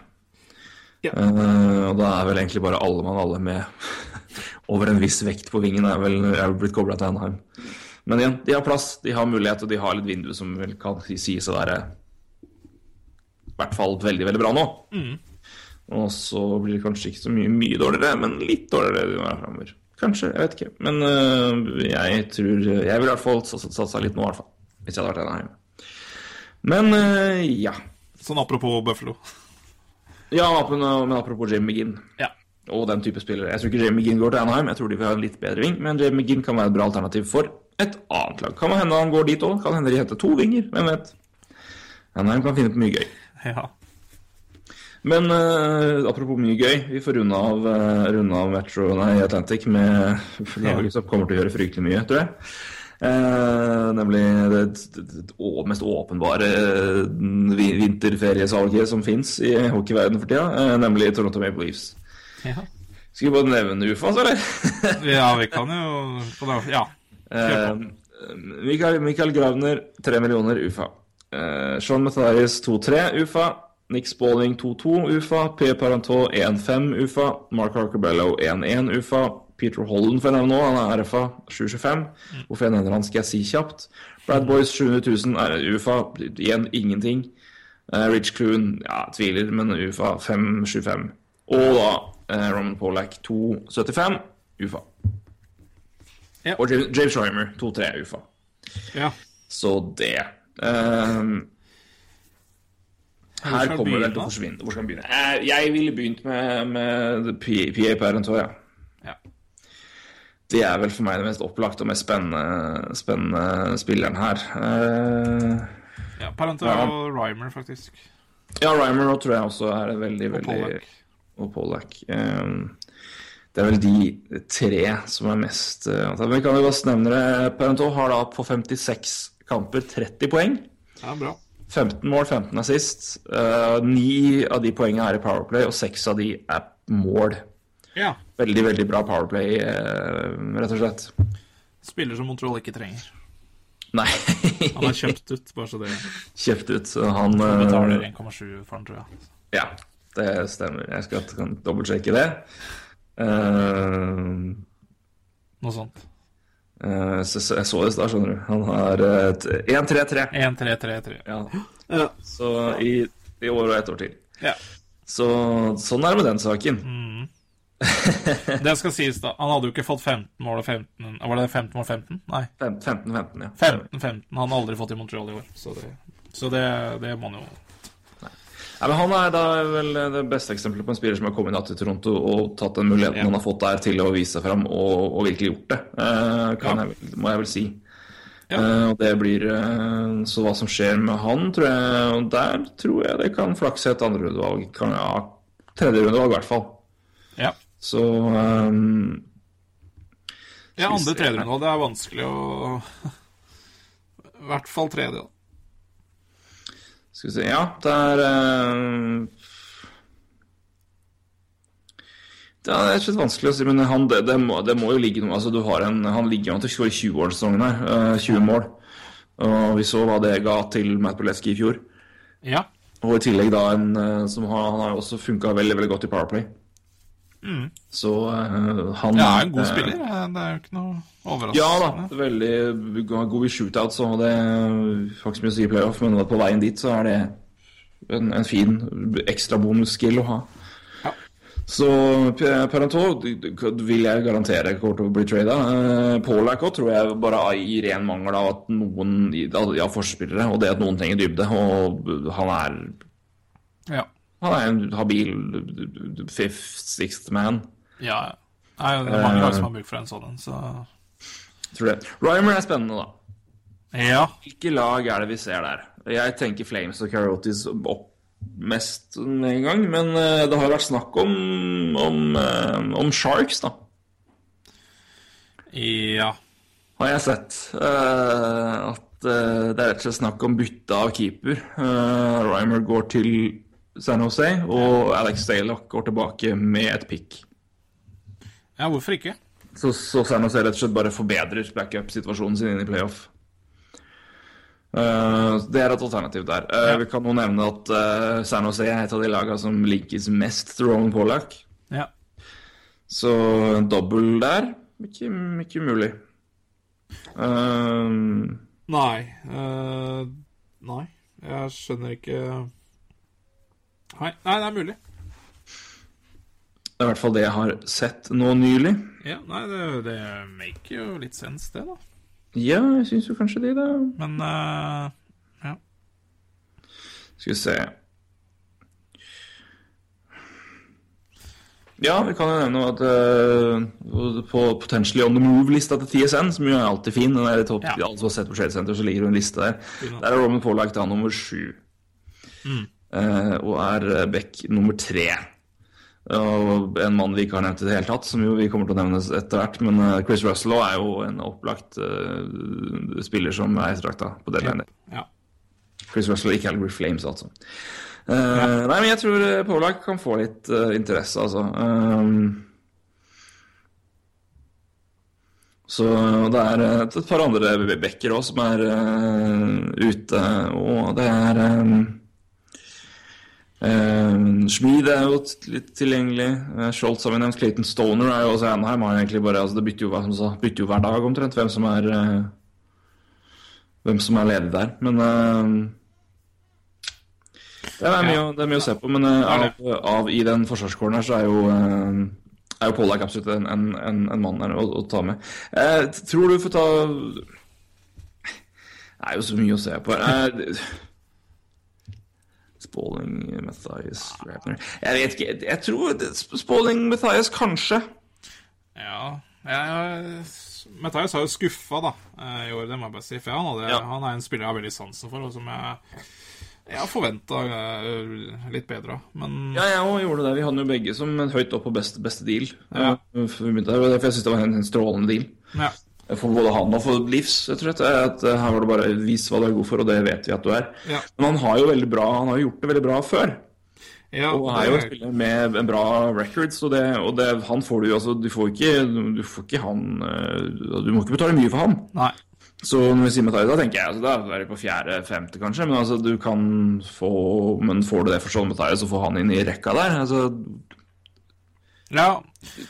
Ja. Eh, og da er vel egentlig bare alle mann alle med over en viss vekt på vingen er vel, er vel blitt kobla til Anaheim. Men igjen, de har plass, de har mulighet, og de har litt vindu som vel kan sies å være i hvert fall veldig, veldig bra nå. Og så blir det kanskje ikke så mye, mye dårligere, men litt dårligere framover. Kanskje, jeg vet ikke. Men øh, jeg tror Jeg vil i hvert fall satsa litt nå, i hvert fall. Hvis jeg hadde vært Anaheim. Men øh, ja. Sånn apropos Buffalo. Ja, men apropos Jim McGinn Ja. og den type spillere. Jeg tror ikke Jim McGinn går til Anaheim. Jeg tror de vil ha en litt bedre ving, men Jim McGinn kan være et bra alternativ for et annet lag. Kan hende han går dit òg. Kan hende de henter to vinger. Hvem vet. Anaheim kan finne på mye gøy. Ja. Men uh, apropos mye gøy, vi får runde av, uh, runde av Metro nei, Atlantic med laget som kommer til å gjøre fryktelig mye, tror jeg. Eh, nemlig det, mest åpenbare eh, vinterferiesalget som fins i hockeyverdenen for tida, eh, nemlig Toronto Maple Leafs. ja. Skal vi bare nevne UFAS, eller? Ja, vi kan jo Ja. Eh, Mikael, Mikael Gravner, 3 millioner UFA. Eh, Sean Mataris, 2-3 UFA. Nick Spalding, 2-2 UFA. P. Parantot, 1-5 UFA. Mark Harkerbello, 1-1 UFA. Peter Holland får jeg nevne nå, han er RFA, 725. Hvorfor jeg nevner han, skal jeg si kjapt. Brad Boys, 700 000 er UFA. Igjen ingenting. Uh, Rich Clune, ja, tviler, men UFA 525. Og da uh, Roman Polak, 275 UFA. Ja. Og James Schreimer, 2-3 UFA. ja. Så det um, Her kommer det til å forsvinne. Hvor skal vi begynne? Eh, Jeg ville begynt med, med PA Parent ja. Ja. Det er vel for meg det mest opplagte og mest spennende, spennende spilleren her. Uh, ja Parental Ja. og Rymer, faktisk. ja, Rymer nå tror jeg også er veldig, Og veldig Pollack. Og Pollack. Ehm, det er vel de tre som er mest eh. Men vi kan jo godt nevne det. Parentot har da på 56 kamper 30 poeng. Ja, bra. 15 mål, 15 assist. sist. Ni av de poengene er i Powerplay, og seks av de er mål. Ja. Veldig, veldig bra Powerplay, eh, rett og slett. Spiller som Montreal ikke trenger. Nei, Han er kjøpt ut, bare så det Kjøpt ut. så Han eh, betaler 1,7 for han, tror jeg. Ja, det stemmer. Jeg skal kan dobbeltsjekke det. Uh, Noe sånt. Uh, så, så, jeg så det i stad, skjønner du. Han har et 1-3-3. 1-3-3-3. Ja. Så i, i år og ett år til. Ja. Så sånn er det med den saken. Det skal sies, da. Han hadde jo ikke fått 15 mål og 15 Var det 15 mål 15? Nei. 15-15, ja. 15-15. Han har aldri fått i Montreal i år, så det, så det, det må han jo Nei, men Han er da vel det beste eksempelet på en spiller som har kommet inn til Toronto og tatt den muligheten Ja. han har fått der til å vise seg fram og, og virkelig gjort det, eh, kan Ja. jeg, må jeg vel si. Ja. Eh, og det blir eh, Så hva som skjer med han, tror jeg Der tror jeg det kan flakse et andrerundevalg. Kan ja, tredjerundevalg, i hvert fall. Så um, Ja, andre tredje nå. Det er vanskelig å I hvert fall tredje, da. Skal vi se Ja, det er uh, Det er rett og slett vanskelig å si, men han, det, det, må, det må jo ligge noe altså du har en, Han ligger an til å skåre 20-årssesongen her. Uh, 20 mål. Og vi så hva det ga til Matt Boleski i fjor. Ja. Og i tillegg da en eh, som har, Han har jo også funka veldig veldig godt i Powerplay. Så uh, han Ja, en god spiller. Det er jo ikke noe overraskende. Ja da, veldig god i shootouts, og det har ikke så mye å si i playoff, men på veien dit så er det en, en fin ekstra bonusskill å ha. Ja. Så Parentot vil jeg garantere kommer til å bli trada. Uh, òg tror jeg bare i ren mangel av at noen ja, forspillere, og det at noen trenger dybde. Og han er, Ja. Han er en habil fifth, sixth man. ja. Nei, det er mange lag som har bruk for en sånn så Tror det. Rymer er spennende, da. Ja. Hvilke lag er det vi ser der? Jeg tenker Flames og Karotis opp mest en gang, men eh, det har vært snakk om, om, eh, om Sharks, da. Ja. Har jeg sett. Uh, at uh, det er rett og slett snakk om bytte av keeper. Uh, Rymer går til San Jose, og Alex Staylock går tilbake med et pick. ja, hvorfor ikke? Så, så San Jose rett og slett bare forbedrer backup-situasjonen sin inn i playoff. Uh, det er et alternativ der. Uh, Ja. Vi kan jo nevne at uh, San Jose er et av de lagene som linkes mest til Roman Pollack. Ja. Så en dobbel der ikke, ikke umulig. Uh, Nei. nei. Jeg skjønner ikke Nei, nei, det er mulig. det er i hvert fall det jeg har sett nå nylig. Ja, nei, det, det make jo litt sense, det, da. Ja, jeg syns jo kanskje det, da. Men uh, ja. Skal vi se Ja, vi kan jo nevne at uh, på Potentially On The Move-lista til TSN, som jo er alltid fin den er topp, Ja. Har sett på Trade Center, så ligger det en liste der. Der er Roman Pollack da nummer sju. Eh, og er back Beck nummer tre. Og en mann vi ikke har nevnt i det hele tatt, som jo vi kommer til å nevne etter hvert. Men eh, Chris Russell er jo en opplagt uh, spiller som er ettertrakta på deadline. ja. Chris Russell, ikke Calgary Flames, altså. Eh, Nei, men jeg tror eh, Polak kan få litt uh, interesse, altså. Um, så det er eh, et par andre backer òg som er eh, ute, og det er um, um, Schmid er jo litt tilgjengelig. Uh, Scholz har vi nevnt. Clayton Stoner er jo også Anaheim. Har egentlig bare, altså det bytter jo, som sa, bytter jo hver dag omtrent hvem som er uh, hvem som er ledig der. Men uh, det, er mye, det er mye å se på. Men eh, av, av i den forsvarskåren her så er jo er jo Pollack absolutt en, en, en, en mann å, å ta med. Eh, tror du får ta Det er jo så mye å se på. Eh, Spalling, Mathias, Rapner Jeg vet ikke. Jeg tror Spalling, Mathias, kanskje. Ja, jeg, Matthias har jo skuffa da, eh, i år, det må jeg bare si. For han, hadde, Ja. han er en spiller jeg har veldig sansen for, og som jeg, jeg forventa litt bedre. Men Ja, jeg òg gjorde det. Vi hadde jo begge som høyt opp på beste, beste deal. Ja. Eh, derfor jeg syns det var en, en strålende deal. ja, For både han og for Livs, rett og slett. At eh, her var det bare vis hva du er god for, og det vet vi at du er. Ja. Men han har jo veldig bra Han har gjort det veldig bra før. ja Og er jo en spiller med en bra records, og, det, og det, han får du jo altså Du får ikke, du får ikke han eh, Du må ikke betale mye for han. Nei. Så når vi sier Matthias, da tenker jeg altså, da er vi på fjerde-femte, kanskje. Men altså, du kan få Men får du det for sånn Matthias, så får han inn i rekka der altså, Ja,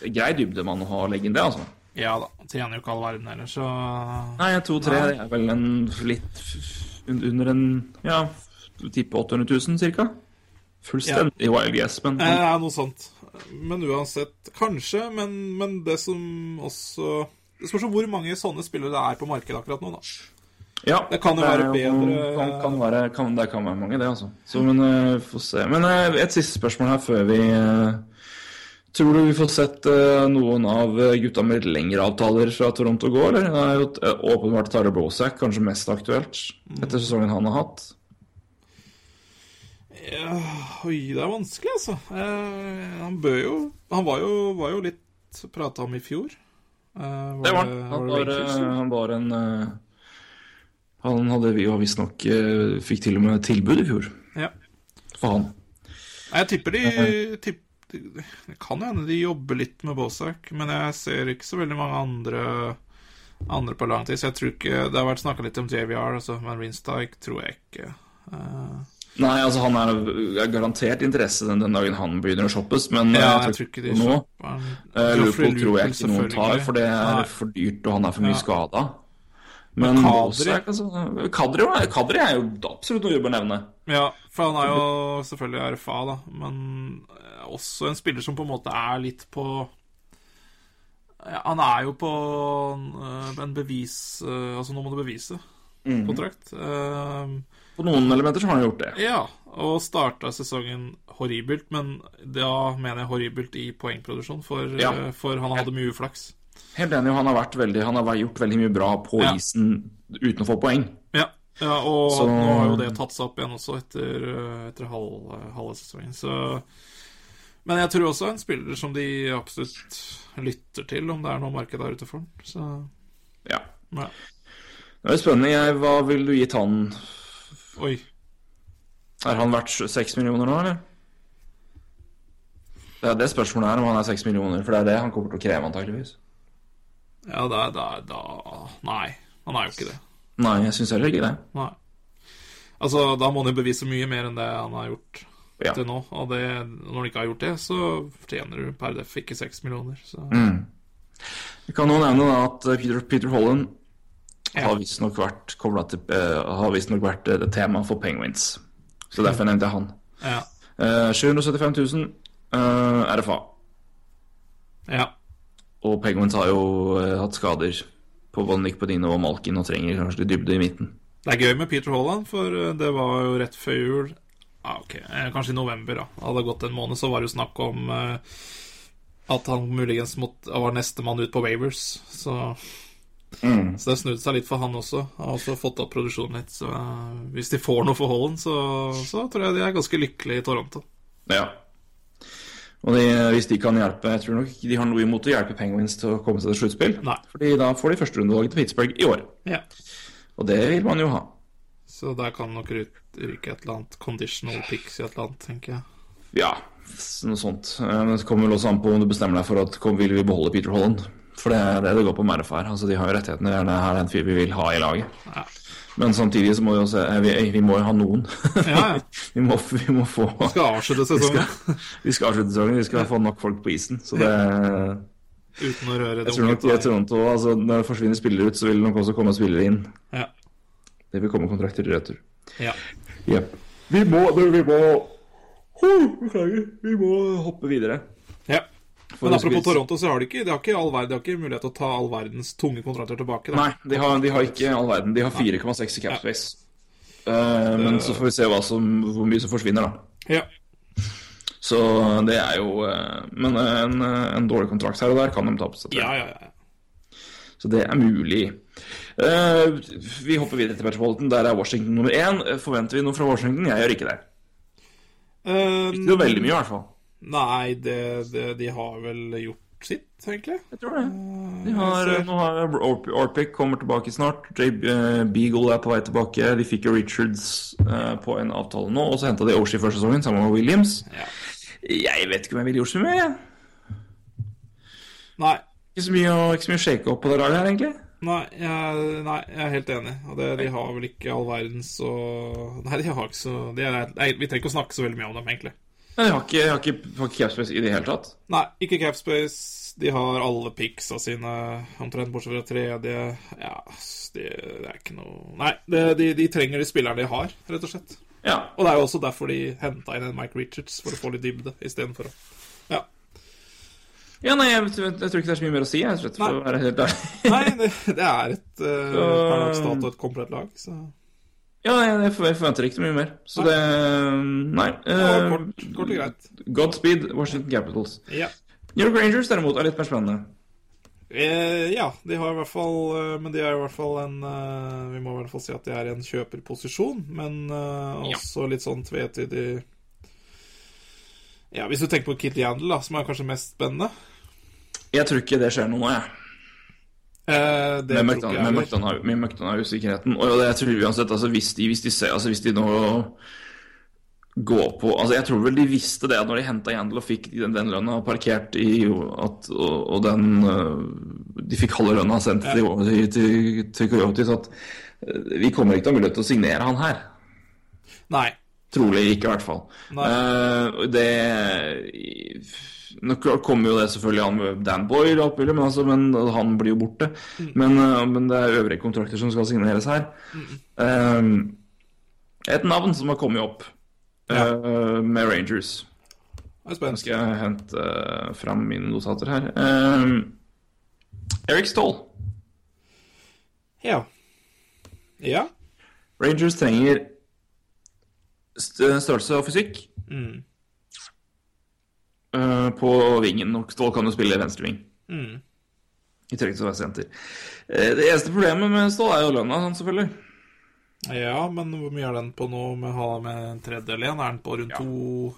Grei dybdemann å ha legge inn det, altså. ja da. Tjener jo ikke all verden heller, så Nei, to-tre det er vel en litt under en Ja, tippe 800 000 cirka. Fullstendig wild guess, men Eh, Ja, noe sånt. Men uansett, kanskje. Men, men det som også Det spørs hvor mange sånne spillere det er på markedet akkurat nå, da. ja, det kan jo være bedre- Kan, kan være, kan, det kan være mange, det, altså. Så, men uh, får se. Men uh, et siste spørsmål her før vi eh, Tror du vi får sett eh, noen av eh, gutta med lengre avtaler fra Toronto gå, eller? Det er jo eh, åpenbart Tara Bosak kanskje mest aktuelt etter sesongen han har hatt. Ja, oi, det er vanskelig, altså. Eh, han bør jo Han var jo, var jo litt prata om i fjor. Eh, Det var han. Han var, han var en Han hadde vi jo visstnok Fikk til og med tilbud i fjor Ja. for han. Nei, Jeg tipper de tipp, Det kan jo hende de jobber litt med Bosak, men jeg ser ikke så veldig mange andre andre på lang tid, så jeg tror ikke Det har vært snakka litt om JVR, altså, men Rinstike tror jeg ikke. Uh... Nei, altså han er, er garantert interesse den, den dagen han begynner å shoppes, men eh, ja, jeg tror ikke de nå eh, Liverpool tror jeg ikke noen tar, for det er Nei. for dyrt, og han er for mye Ja. skada. Men Kadri? Bosak, altså, Kadri, Kadri er jo absolutt noe vi bør nevne. Ja, for han er jo selvfølgelig RFA, da, men eh, også en spiller som på en måte er litt på Han er jo på eh, en bevis eh, Altså, nå må du bevise Mhm. kontrakt. Eh, På noen elementer så har han gjort det. Ja, og starta sesongen horribelt, men da mener jeg horribelt i poengproduksjon, for, Ja. for han hadde mye uflaks. Helt enig, han har, veldig, han har gjort veldig mye bra på Ja. isen uten å få poeng. Ja, Ja, og Så- nå har jo det tatt seg opp igjen også etter, etter halve halv, sesongen. Så Men jeg tror også en spiller som de absolutt lytter til, om det er noe marked der ute for den. Så Ja. ja. Det er spennende. Hva vil du gitt han? Oi. Er han verdt seks millioner nå, eller? Det er det spørsmålet er, om han er seks millioner. For det er det han kommer til å kreve, antakeligvis. Ja, da, da, da Nei, han er jo ikke det. Nei, jeg syns heller ikke det. Nei. Altså, da må han jo bevise mye mer enn det han har gjort Ja. til nå. Og det, når du ikke har gjort det, så fortjener du per def ikke seks millioner. Så Mm. Vi kan jo nevne da at Peter, Peter Holland Ja. har visstnok vært, til, eh, har visstnok vært uh, det tema for Penguins. Så derfor nevnte jeg han. ja. Uh, 775 000 uh, RFA. ja. Og Penguins har jo eh, hatt skader på både Padino og Malkin og trenger kanskje litt dybde i midten. Det er gøy med Peter Holland, for det var jo rett før jul ah, ok, eh, Kanskje i november, da. Hadde det gått en måned, så var det jo snakk om eh, at han muligens måtte, var nestemann ut på Wavers. Så, Mm. så det snudde seg litt for han også. Har også fått opp produksjonen litt. Så eh, hvis de får noe for Holland, så, så tror jeg de er ganske lykkelige i Toronto. Ja. Og de, hvis de kan hjelpe Jeg tror nok de har noe imot å hjelpe Penguins til å komme seg til sluttspill. Fordi da får de førsterundevalget til Pittsburgh i år. Ja. Og det vil man jo ha. Så der kan nok ryk- ryke et eller annet conditional picks i et eller annet, tenker jeg. Ja, noe sånt. Eh, Men det kommer vel også an på om du bestemmer deg for at vil vi beholde Peter Holland. For det er det det går på med RFR. Altså, de har jo rettighetene. Det er det her en fyr vi vil ha i laget. Ja. Men samtidig så må vi jo se eh, Vi, vi må jo ha noen. Ja, ja. vi, må, vi må få Skal avslutte sesongen Vi skal avslutte sesongen. Vi skal få nok folk på isen. Så det uten å røre det Jeg tror nok i Toronto altså, Når det forsvinner spillere ut, så vil det nok også komme spillere inn. Ja. Det vil komme kontrakter i retur. ja. Yep. Vi må du, Vi må Beklager. Vi må hoppe videre. ja. For Men apropos Toronto, så har de ikke, de har ikke, all verden, de har ikke mulighet til å ta all verdens tunge kontrakter tilbake. Da. Nei, de har, de har ikke all verden. De har 4,6 i cap space. Eh, men så får vi se hva som, hvor mye som forsvinner, da. Ja. Så det er jo eh, Men en, en dårlig kontrakt her og der kan de ta på seg. Ja, ja, ja. Så det er mulig. Eh, vi hopper videre til Metropolitan. Der er Washington nummer én. Forventer vi noe fra Washington? Jeg gjør ikke det. Uh, Ikke noe veldig mye, i hvert fall. Nei, det, det, de har vel gjort sitt, egentlig. Jeg tror det. De har, nå har Orpic kommer tilbake snart. Jay eh, Beagle er på vei tilbake. De fikk jo Richards eh, på en avtale nå, og så henta de Oshie første sesongen sammen med Williams. Ja. Jeg vet ikke om jeg ville gjort så mye. jeg. Nei, Ikke så mye å, ikke så mye å shake opp på det laget her, egentlig. Nei jeg, nei, jeg er helt enig. Og det, de har vel ikke all verdens og Nei, de har ikke så de er, nei, Vi trenger ikke å snakke så veldig mye om dem, egentlig. Men de har ikke, har ikke, har ikke capspace i det hele tatt. Nei, ikke capspace. De har alle picsa sine, omtrent bortsett fra tredje. Ja, det, det er ikke noe Nei, det, de, de trenger de spillerne de har, rett og slett. Ja. Og det er jo også derfor de henta inn en Mike Richards, for å få litt dybde istedenfor å Ja. Ja nei, jeg, jeg, tror ikke det er så mye mer å si, jeg, slett, for Nei. å være helt ærlig. Nei, det, det er et uh, og et komplett lag, så Ja, jeg, jeg for- jeg forventer ikke mye mer. Så det Nei. det eh, kort, kort og greit. Godspeed, Washington Capitals. Ja. New York Rangers derimot er litt mer spennende. Eh, ja, de har i hvert fall eh, Men de er i hvert fall en Vi må i hvert fall si at de er i en kjøperposisjon, men Ja. også litt sånn tvetydig Ja, hvis du tenker på Kit Yandel, da, som er kanskje mest spennende Jeg tror ikke det skjer noe nå, jeg. eh, Det Med McDonagh-usikkerheten. McDonagh. McDonagh-usikkerheten. Og det jeg tror uansett, altså hvis de, hvis de ser Altså hvis de nå går på Altså Jeg tror vel de visste det at når de henta Yandel og fikk den, den lønna parkert i at, og, og den øh, De fikk halve lønna sendt til, til, til, til Coyotes at øh, vi kommer ikke til å ha mulighet til å signere han her. Nei. Trolig ikke, i hvert fall. Nei. Eh, det Nå kommer jo det selvfølgelig an med Dan Boyer og alt mulig, men, altså, men han blir jo borte. Mm. Men, eh, men det er øvrige kontrakter som skal signeres her. Eh, et navn som har kommet opp eh, med Rangers. Er Nå skal jeg hente uh, fram mine notater her. Eric Stoll. Ja. Ja. Rangers trenger størrelse og fysikk Mm. Eh, på vingen. Og Stål kan jo spille venstreving. Mm. I tillegg til å være senter. Eh, Det eneste problemet med Stål er jo lønna, sånn selvfølgelig. Ja, men hvor mye er den på nå med, med en tredjedel igjen? Er den på rundt to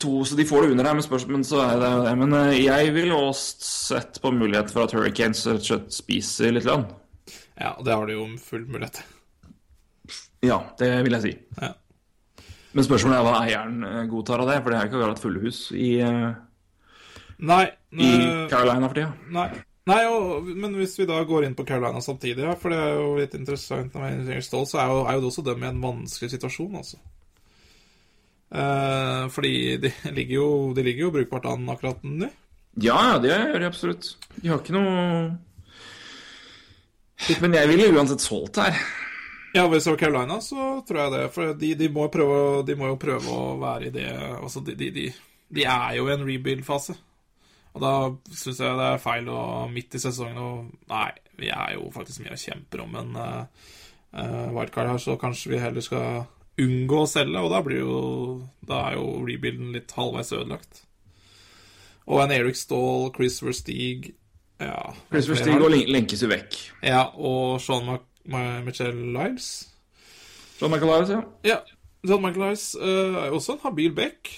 To, så de får det under her, men, spørsmål, men så er det det. Men eh, jeg ville også sett på mulighet for at Hurricanes og spiser litt lønn. Ja, det har de jo full mulighet til. Ja, det vil jeg si. Ja. Men spørsmålet er hva eieren eh, godtar av det, for det er ikke akkurat fulle hus i, eh, Nei, i Carolina for tida. nei. Nei, og, men hvis vi da går inn på Carolina samtidig, ja, for det er jo litt interessant Stoll, så er jo, er jo også dem i en vanskelig situasjon, altså. Eh, fordi de ligger jo, de ligger jo brukbart an akkurat nå. Ja, ja, det gjør de absolutt. De har ikke noe Men jeg ville uansett solgt her. Ja, hvis det var Carolina, så tror jeg det. For de, de, må, prøve, de må jo prøve å være i det Altså, de, de, er jo i en rebuild-fase. Og da syns jeg det er feil å midt i sesongen og Nei, vi er jo faktisk mye og kjemper om en uh, wildcard her, så kanskje vi heller skal unngå å selge, og da blir jo Da er jo rebuilden litt halvveis ødelagt. Og en Eric Stahl, Chris Verstig ja, Chris Stig og len- lenkes jo vekk. ja, og Sean Mac Ma- Michelle Lives. John Michael Lives, ja. Ja, John Michael Lives uh, er jo også en habil back,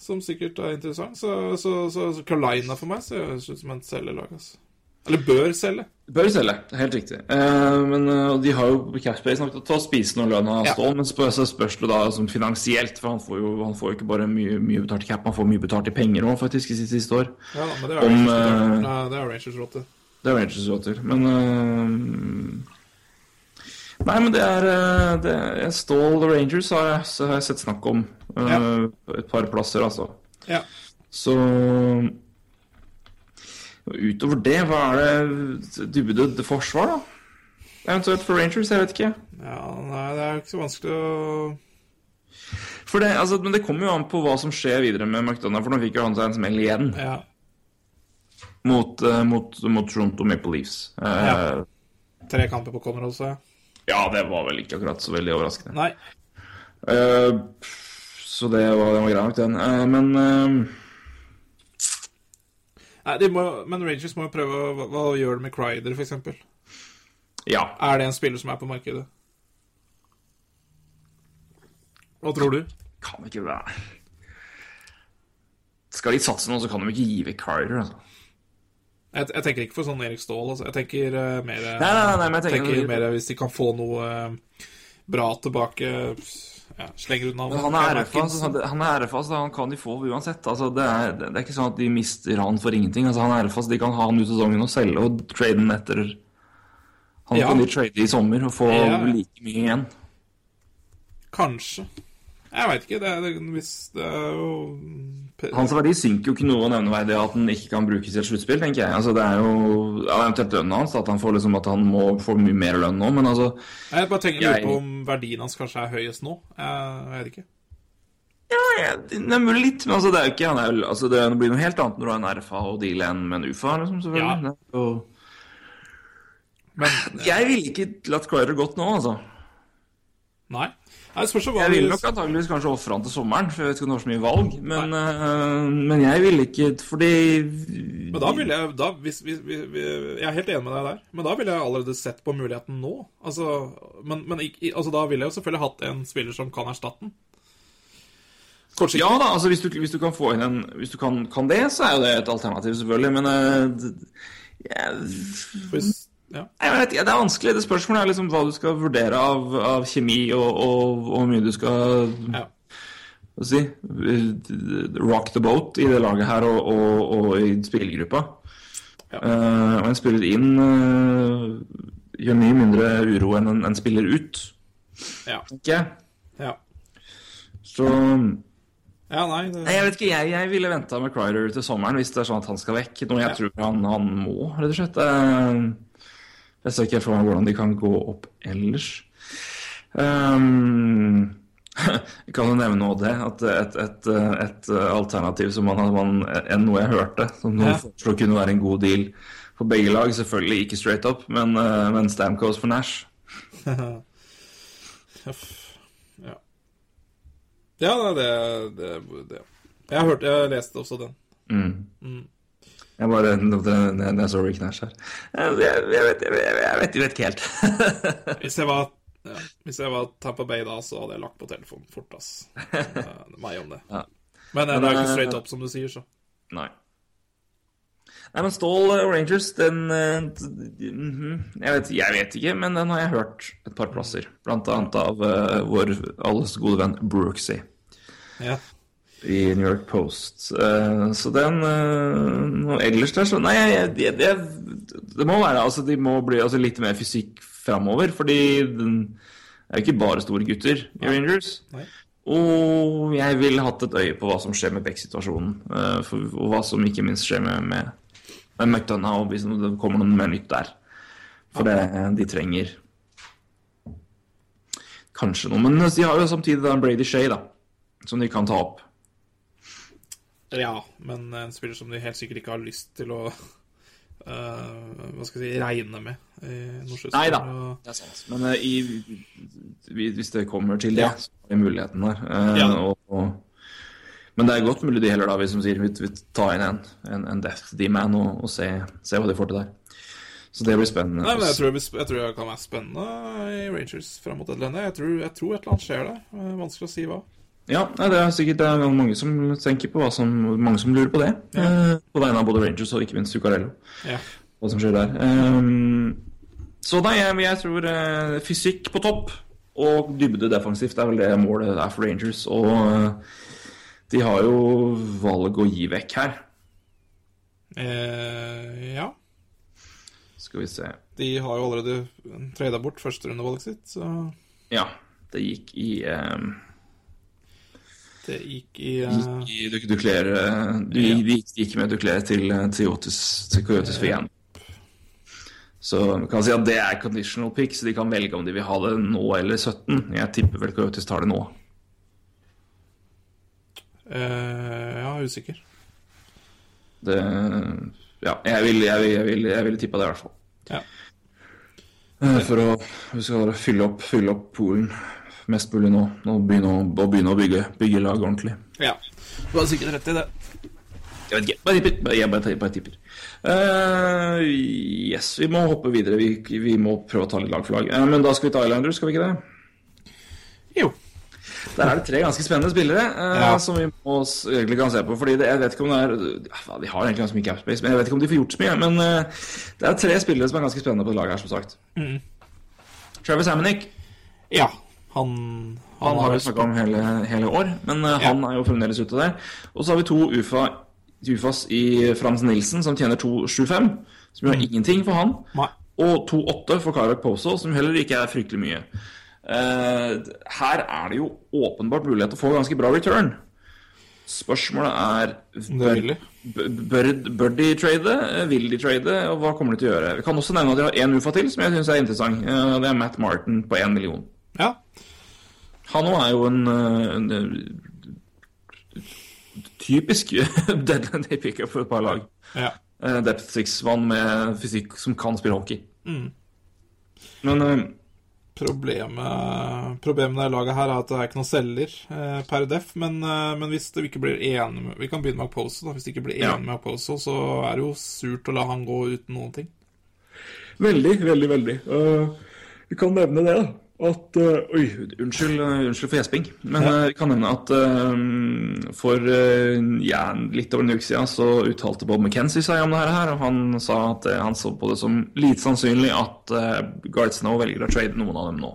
som sikkert er interessant. Så, så, så, så Carolina for meg ser ut som en selgerlag, altså. Eller bør selge. Bør selge, helt riktig. Uh, men uh, de har jo capspace nok til å spise noe lønn av Ja. Stål, men spør, så spørs det da som finansielt, for han får jo, han får jo ikke bare mye, mye betalt i cap, han får mye betalt i penger òg, faktisk, i sitt siste år. Ja men det er Rangers, til det er Rangers råd til. Det er Rangers råter. Men Nei, men det er, eh, det er Stål Rangers har jeg, så har jeg sett snakk om eh, Ja. et par plasser, altså. Ja. Så Utover det, hva er det Dubedød forsvar, da? Eventuelt for Rangers, jeg vet ikke. ja, nei, det er ikke så vanskelig å For det, altså, men det kommer jo an på hva som skjer videre med McDonagh, for nå fikk jo han seg en smell igjen Ja. mot, eh, mot, mot Toronto Maple Leafs. Eh, Ja. Tre kamper på Conrad også. Ja, det var vel ikke akkurat så veldig overraskende. Nei. Uh, så det var, det var grei nok, den. Uh, men uh... nei må, men Rangers må jo prøve Hva, hva gjør de med Crider, eksempel? ja. Er det en spiller som er på markedet? Hva tror du? Kan ikke være Skal de satse nå, så kan de ikke gi vekk Cryder altså. Jeg, jeg tenker ikke for sånn Erik Ståhl. Altså. Jeg tenker uh, mer Nei, nei, nei, jeg tenker, tenker mer hvis de kan få noe uh, bra tilbake ja, Slenger unna. Han er RFA, Atkinson. han, han er RFA, så han kan de få uansett. Altså, det, er, det er ikke sånn at de mister han for ingenting. Altså, han er RFA, så de kan ha han ut sesongen og selge og trade den etter Han Ja. kan de trade i sommer og få Ja. like mye igjen. Kanskje. Jeg veit ikke. Det er, det, hvis det er jo Hans verdi synker jo ikke noe nevneverdig at han ikke kan brukes i et sluttspill, tenker jeg. Altså, det er jo ja, eventuelt lønnen hans, at han får liksom at han må få mye mer lønn nå, men altså Jeg bare tenker Jeg- på om verdien hans kanskje er høyest nå. Jeg vet ikke. Ja, ja, det er mulig litt, men altså, det er jo ikke han er, altså, Det blir noe helt annet når du har en RFA og deal enn med en UFA, liksom, selvfølgelig. Ja. Er Men Jeg ville ikke latt Crider gått nå, altså. nei. Nei, det spørs jo hva Jeg ville nok antageligvis kanskje ofre han til sommeren, for jeg vet ikke om det var så mye valg. Men, uh, men jeg ville ikke Fordi Men da ville jeg da, hvis, hvis, hvis, Jeg er helt enig med deg der, men da ville jeg allerede sett på muligheten nå. Altså, men men altså, da ville jeg jo selvfølgelig hatt en spiller som kan erstatte den. Kortsiktig. Ja da, altså hvis du, hvis du kan få inn en Hvis du kan, kan det, så er jo det et alternativ, selvfølgelig. Men uh, yeah. jeg, Hvis, ja. vet ja, Det er vanskelig. Det spørsmålet er liksom hva du skal vurdere av, av kjemi, og, hvor mye du skal ja. si, rock the boat i det laget her og, og, og i spillergruppa. Ja. Uh, og en spiller inn uh, gjør mye mindre uro enn en, en spiller ut, Ja. Ikke? ja. Så Ja, nei, det, Nei, jeg vet ikke, jeg, jeg ville venta med Crider til sommeren hvis det er sånn at han skal vekk. Noe jeg tror han, han må, rett og slett. Eh, Jeg ser ikke for meg hvordan de kan gå opp ellers. Um, jeg kan jo nevne også det, at et, et, et alternativ som man, man, enn noe jeg hørte, som noen Ja. foreslo kunne være en god deal for begge lag, selvfølgelig ikke straight up, men, eh, men Stamkos for Nash. Ja. Ja, det, det, det. Jeg har hørt, jeg leste også den. Mm. Jeg bare det- Jeg så Rick Nash her. Jeg, vet, ikke helt. Hvis jeg var Ja. Hvis jeg var Tampa Bay da, så hadde jeg lagt på telefonen fort, ass. Er meg om det. Ja. Men eh, Men, det er jo ikke eh, straight up, som du sier, så. Nei. Nei, men Stål Rangers, den eh, mhm, jeg, vet, jeg vet ikke, men den har jeg hørt et par plasser. Blant annet av uh, vår alles gode venn Brooksy Ja. I New York Post. Eh, så den uh, Ellers der, så Nei, jeg, det, det må være Altså, de må bli altså, litt mer fysikk framover, fordi den det er jo ikke bare store gutter i Rangers. Nei. Og jeg ville hatt et øye på hva som skjer med Beck-situasjonen. eh, og hva som ikke minst skjer med, med, med McDonough, hvis det kommer noe mer nytt der. For det, de trenger kanskje noe. Men de har jo samtidig Brady Shay, da, som de kan ta opp. Ja, men en spiller som de helt sikkert ikke har lyst til å Uh, Hva skal jeg si regne med i Nordsjøen. Nei da. Det er sant. Men uh, i, hvis det kommer til det, Ja. så er det muligheten der. Uh, Ja. og, og, men det er godt mulig de heller da, vi som sier vi, vi tar inn en, en, en Death D-man og, og se, se hva de får til der. Så det blir spennende. Nei, men jeg tror, det blir sp- jeg tror det kan være spennende i Rangers fram mot et eller annet. Jeg tror, jeg tror et eller annet skjer der. Eh, Vanskelig å si hva. Ja, det er sikkert det er mange som tenker på hva som Mange som lurer på det. eh, på vegne av både Rangers og ikke minst Zuccarello. Ja. Hva som skjer der. Um, så nei, jeg, jeg tror uh, fysikk på topp og dybde defensivt er vel det målet er for Rangers. Og uh, de har jo valg å gi vekk her. Eh, ja. Skal vi se. De har jo allerede trada bort førsterundevalget sitt, så Ja, det gikk i ehm, det gikk i uh... gikk i du, Duclair, eh, du, Ja. De gikk med Duclair til, eh, til Otis, til Coyotes for igjen. Så vi kan si at det er conditional pick, så de kan velge om de vil ha det nå eller 17. Jeg tipper vel Coyotes tar det nå. Uh, Ja, usikker. Det, ja, jeg vil, jeg vil, jeg vil, jeg vil tippe det i hvert fall. Ja. For å vi skal fylle opp, fylle opp poolen mest mulig nå. Nå begynne å, begynne å bygge, bygge lag ordentlig. ja. Du har sikkert rett i det. Jeg vet ikke. Bare tipper. Jeg bare, bare tipper. Uh, yes, vi må hoppe videre. Vi, vi må prøve å ta litt lag for lag. Uh, men da skal vi ta Islanders, skal vi ikke det? Jo. Der er det tre ganske spennende spillere uh, Ja. som vi må egentlig kan se på. Fordi det, jeg vet ikke om det er ja, De har egentlig ganske mye capspace, men jeg vet ikke om de får gjort så mye. Men det er tre spillere som er ganske spennende på laget her, som sagt. Travis Hammonick Ja. Han, han har vi snakka om hele, hele år, men Ja. han er jo fremdeles ute der. Og så har vi to UFA, UFAs i Frans Nilsen, som tjener 2,75, som gjør ingenting for han. Nei. Og 2,8 for Karak Poso, som heller ikke er fryktelig mye. Uh, her er det jo åpenbart mulighet til å få ganske bra return. Spørsmålet er Det vil de. b- Bør, bør de trade? Eh, Vil de trade? Og hva kommer de til å gjøre? Vi kan også nevne at de har én UFA til, som jeg syns er interessant. Det er Matt Martin på én million. Ja. Han òg er jo en, en, en, eh, typisk deadland day pickup for et par lag. ja. Uh, Depth six-mann med fysikk som kan spille hockey. Men uh, Problemet, problemet med det laget her er at det er ikke noen selger eh, per def, men, eh, men hvis det ikke blir enig med Vi kan begynne med Okposo. da. Hvis det ikke blir Ja. enig med Okposo, så er det jo surt å la han gå uten noen ting. veldig, veldig, veldig. Uh, vi kan nevne det, da. At uh, Oi, unnskyld, eh, unnskyld for gjesping. Men eh, vi kan nevne at uh, for uh, ja, litt over en uke siden så uttalte Bob McKenzie seg om det her, og han sa at han så på det som lite sannsynlig at Guard Snow velger å trade noen av dem nå.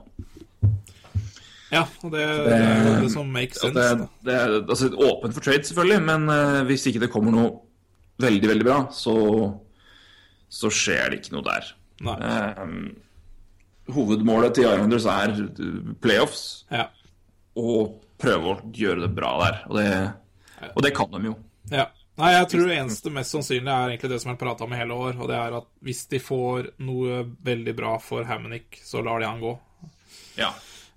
Ja, og det, det er det som makes sense. det, det er altså, åpent for trade, selvfølgelig, men hvis ikke det kommer noe veldig, veldig bra, så, så skjer det ikke noe der. Nei. Hovedmålet til Islanders er playoffs, Ja. og prøve å gjøre det bra der. Og det, og det kan de jo. ja. Nei, jeg tror det eneste mest sannsynlige er egentlig det som er prata om i hele år, og det er at hvis de får noe veldig bra for Hammonick, så lar de han gå. Ja.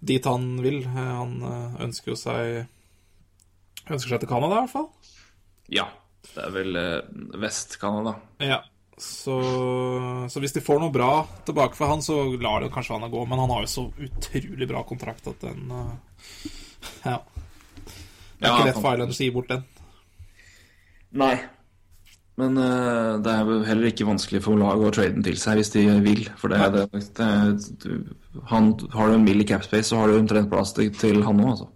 Dit han vil. Han eh, ønsker jo seg Ønsker seg til Canada, i hvert fall. ja. Det er vel eh, Vest-Canada. Ja. Så, så hvis de får noe bra tilbake for han, så lar det kanskje han gå. Men han har jo så utrolig bra kontrakt at den eh, Ja. Det er Ja, ikke lett for Islanders å gi bort den. Nei. Men uh, det er jo heller ikke vanskelig for lag å trade den til seg hvis de vil. For det, det, det du, han, Har du en mild i capspace, så har du omtrent plass til, til han òg, altså.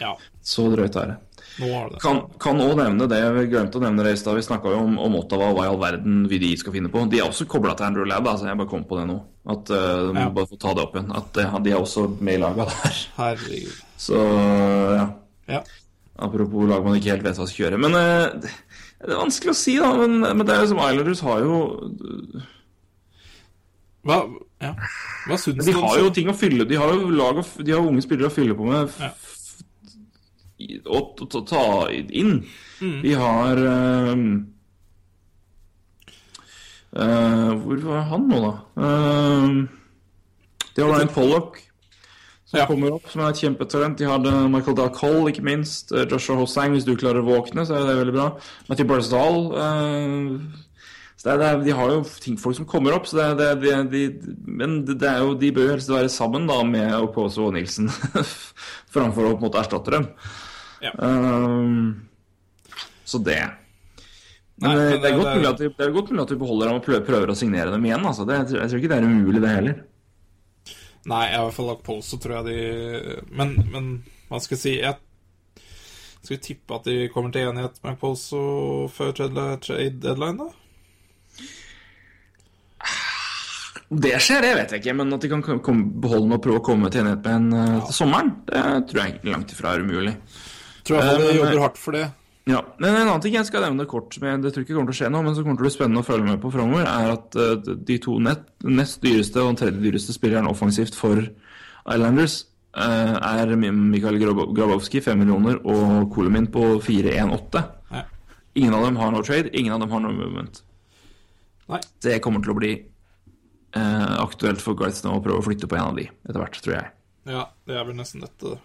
Ja, Så drøyt er det. Kan, òg nevne det, vi glemte å nevne det i stad. Vi snakka jo om, om Ottawa og hva i all verden vi de skal finne på. De er også kobla til Andrew Ladd, altså jeg bare kom på det nå. At uh, de må Ja. bare få ta det opp igjen. At uh, de er også med i laga der. Herregud. Så ja. Ja. Apropos lag man ikke helt vet hva skal gjøre. Men uh, det er vanskelig å si, da. Men, men det er jo som Islanders har jo Hva, ja. Hva De har jo ting å fylle De har jo lag og, de har unge spillere å fylle på med Ja. Å ta inn. Mm. Vi har ehm, uh, Hvor var han nå, da? Ehm, de har Ryan Pollock, som Ja. kommer opp, som er et kjempetalent. De hadde Michael Dahl Cole, ikke minst. Eh, Joshua Hossang, hvis du klarer å våkne, så er det veldig bra. Matthew Barsdal. eh, så det er, det er, de har jo ting, folk som kommer opp, så det er, det de, de, men det er jo, de bør jo helst være sammen da med Oposo og Nilsen framfor å på en måte erstatte dem. Ja. Ehm, så det. Men Nei, det, men det, er det- godt mulig at de, det er godt mulig at vi beholder dem og prøver, å signere dem igjen. Altså. Det, jeg, tror, jeg tror ikke det er umulig, det heller. Nei, i hvert fall lagt på, så tror jeg de Men, men hva skal jeg si Jeg skal tippe at de kommer til enighet med Polso før trade deadline, da? Det skjer, det vet jeg ikke, men at de kan beholde den og prøve å komme til enighet med en ja. til sommeren, det tror jeg langt ifra er umulig. Tror jeg fall Eh, jobber hardt for det. Ja, men En annen ting jeg skal nevne kort, med, det tror ikke kommer til å skje nå, men som kommer til å bli spennende å følge med på framover, er at eh, de to nett, nest dyreste og den tredje dyreste spilleren offensivt for Islanders eh, er Mikael Grab- Grabowski, 5 millioner, og Kolomin på 4-1-8. Ingen av dem har no trade, ingen av dem har no movement. Nei. Det kommer til å bli eh, aktuelt for Garth nå å prøve å flytte på en av de etter hvert, tror jeg. Ja, det er vel nesten dette.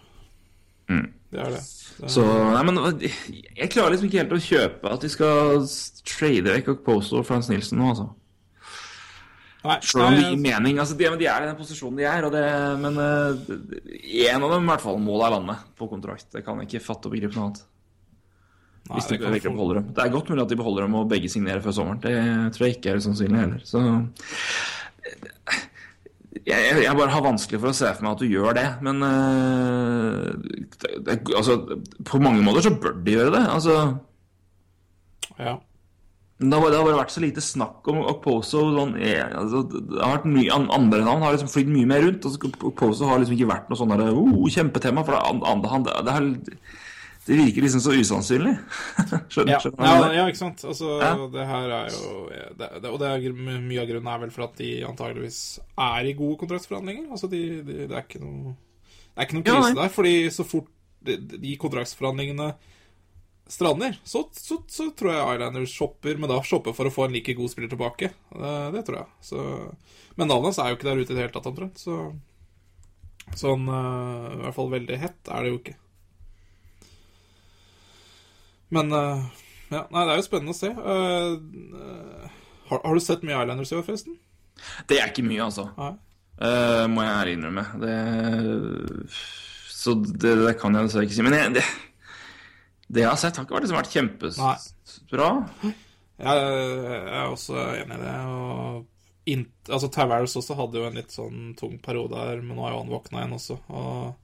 Mm. Det er det. det Så, nei, men Jeg klarer liksom ikke helt å kjøpe at de skal trade vekk Okposo og Frans Nilsen nå, altså. Nei, Selv om det gir mening. altså De, de er i den posisjonen de er, og det, men én av dem i hvert fall må da lande på kontrakt. Det kan jeg ikke fatte og begripe noe annet. nei, Hvis de virkelig få- beholder dem. Det er godt mulig at de beholder dem og begge signerer før sommeren. Det tror jeg ikke er sannsynlig heller. Så jeg, jeg, bare har vanskelig for å se for meg at du gjør det, men uh, det, det, altså, På mange måter så bør de gjøre det. altså Ja. Det har, det har bare vært så lite snakk om Okposo. Sånn, eh, altså, det har vært mye, andre navn har liksom flydd mye mer rundt. Altså, Okposo har liksom ikke vært noe sånn der, oh, kjempetema. For det, an- andre, han, det, det, har, det virker liksom så usannsynlig. skjønner Ja, skjønner ja, ja, ikke sant. Altså, det her er jo det, det, Og det er, mye av grunnen er vel for at de antageligvis er i gode kontraktsforhandlinger. Altså, de, de, det er ikke noe Det er ikke noen krise ja, der. Fordi så fort de, de kontraktsforhandlingene strander, så, så, så tror jeg Islanders shopper, men da shopper for å få en like god spiller tilbake. Det, det tror jeg. Så, men navnet hans er jo ikke der ute i det hele tatt, omtrent. Så sånn eh, I hvert fall veldig hett er det jo ikke. Men eh, ja, nei, det er jo spennende å se. Eh, eh, har, har du sett mye Islanders i år, forresten? Det er ikke mye, altså. Eh, må jeg ærlig innrømme. Det, så det, det kan jeg dessverre ikke si. Men jeg, det, det jeg har sett, har ikke liksom, vært kjempebra. Jeg, jeg er også enig i det. Og in, altså, Tavares også hadde jo en litt sånn tung periode her, men nå har jo han våkna igjen også. Og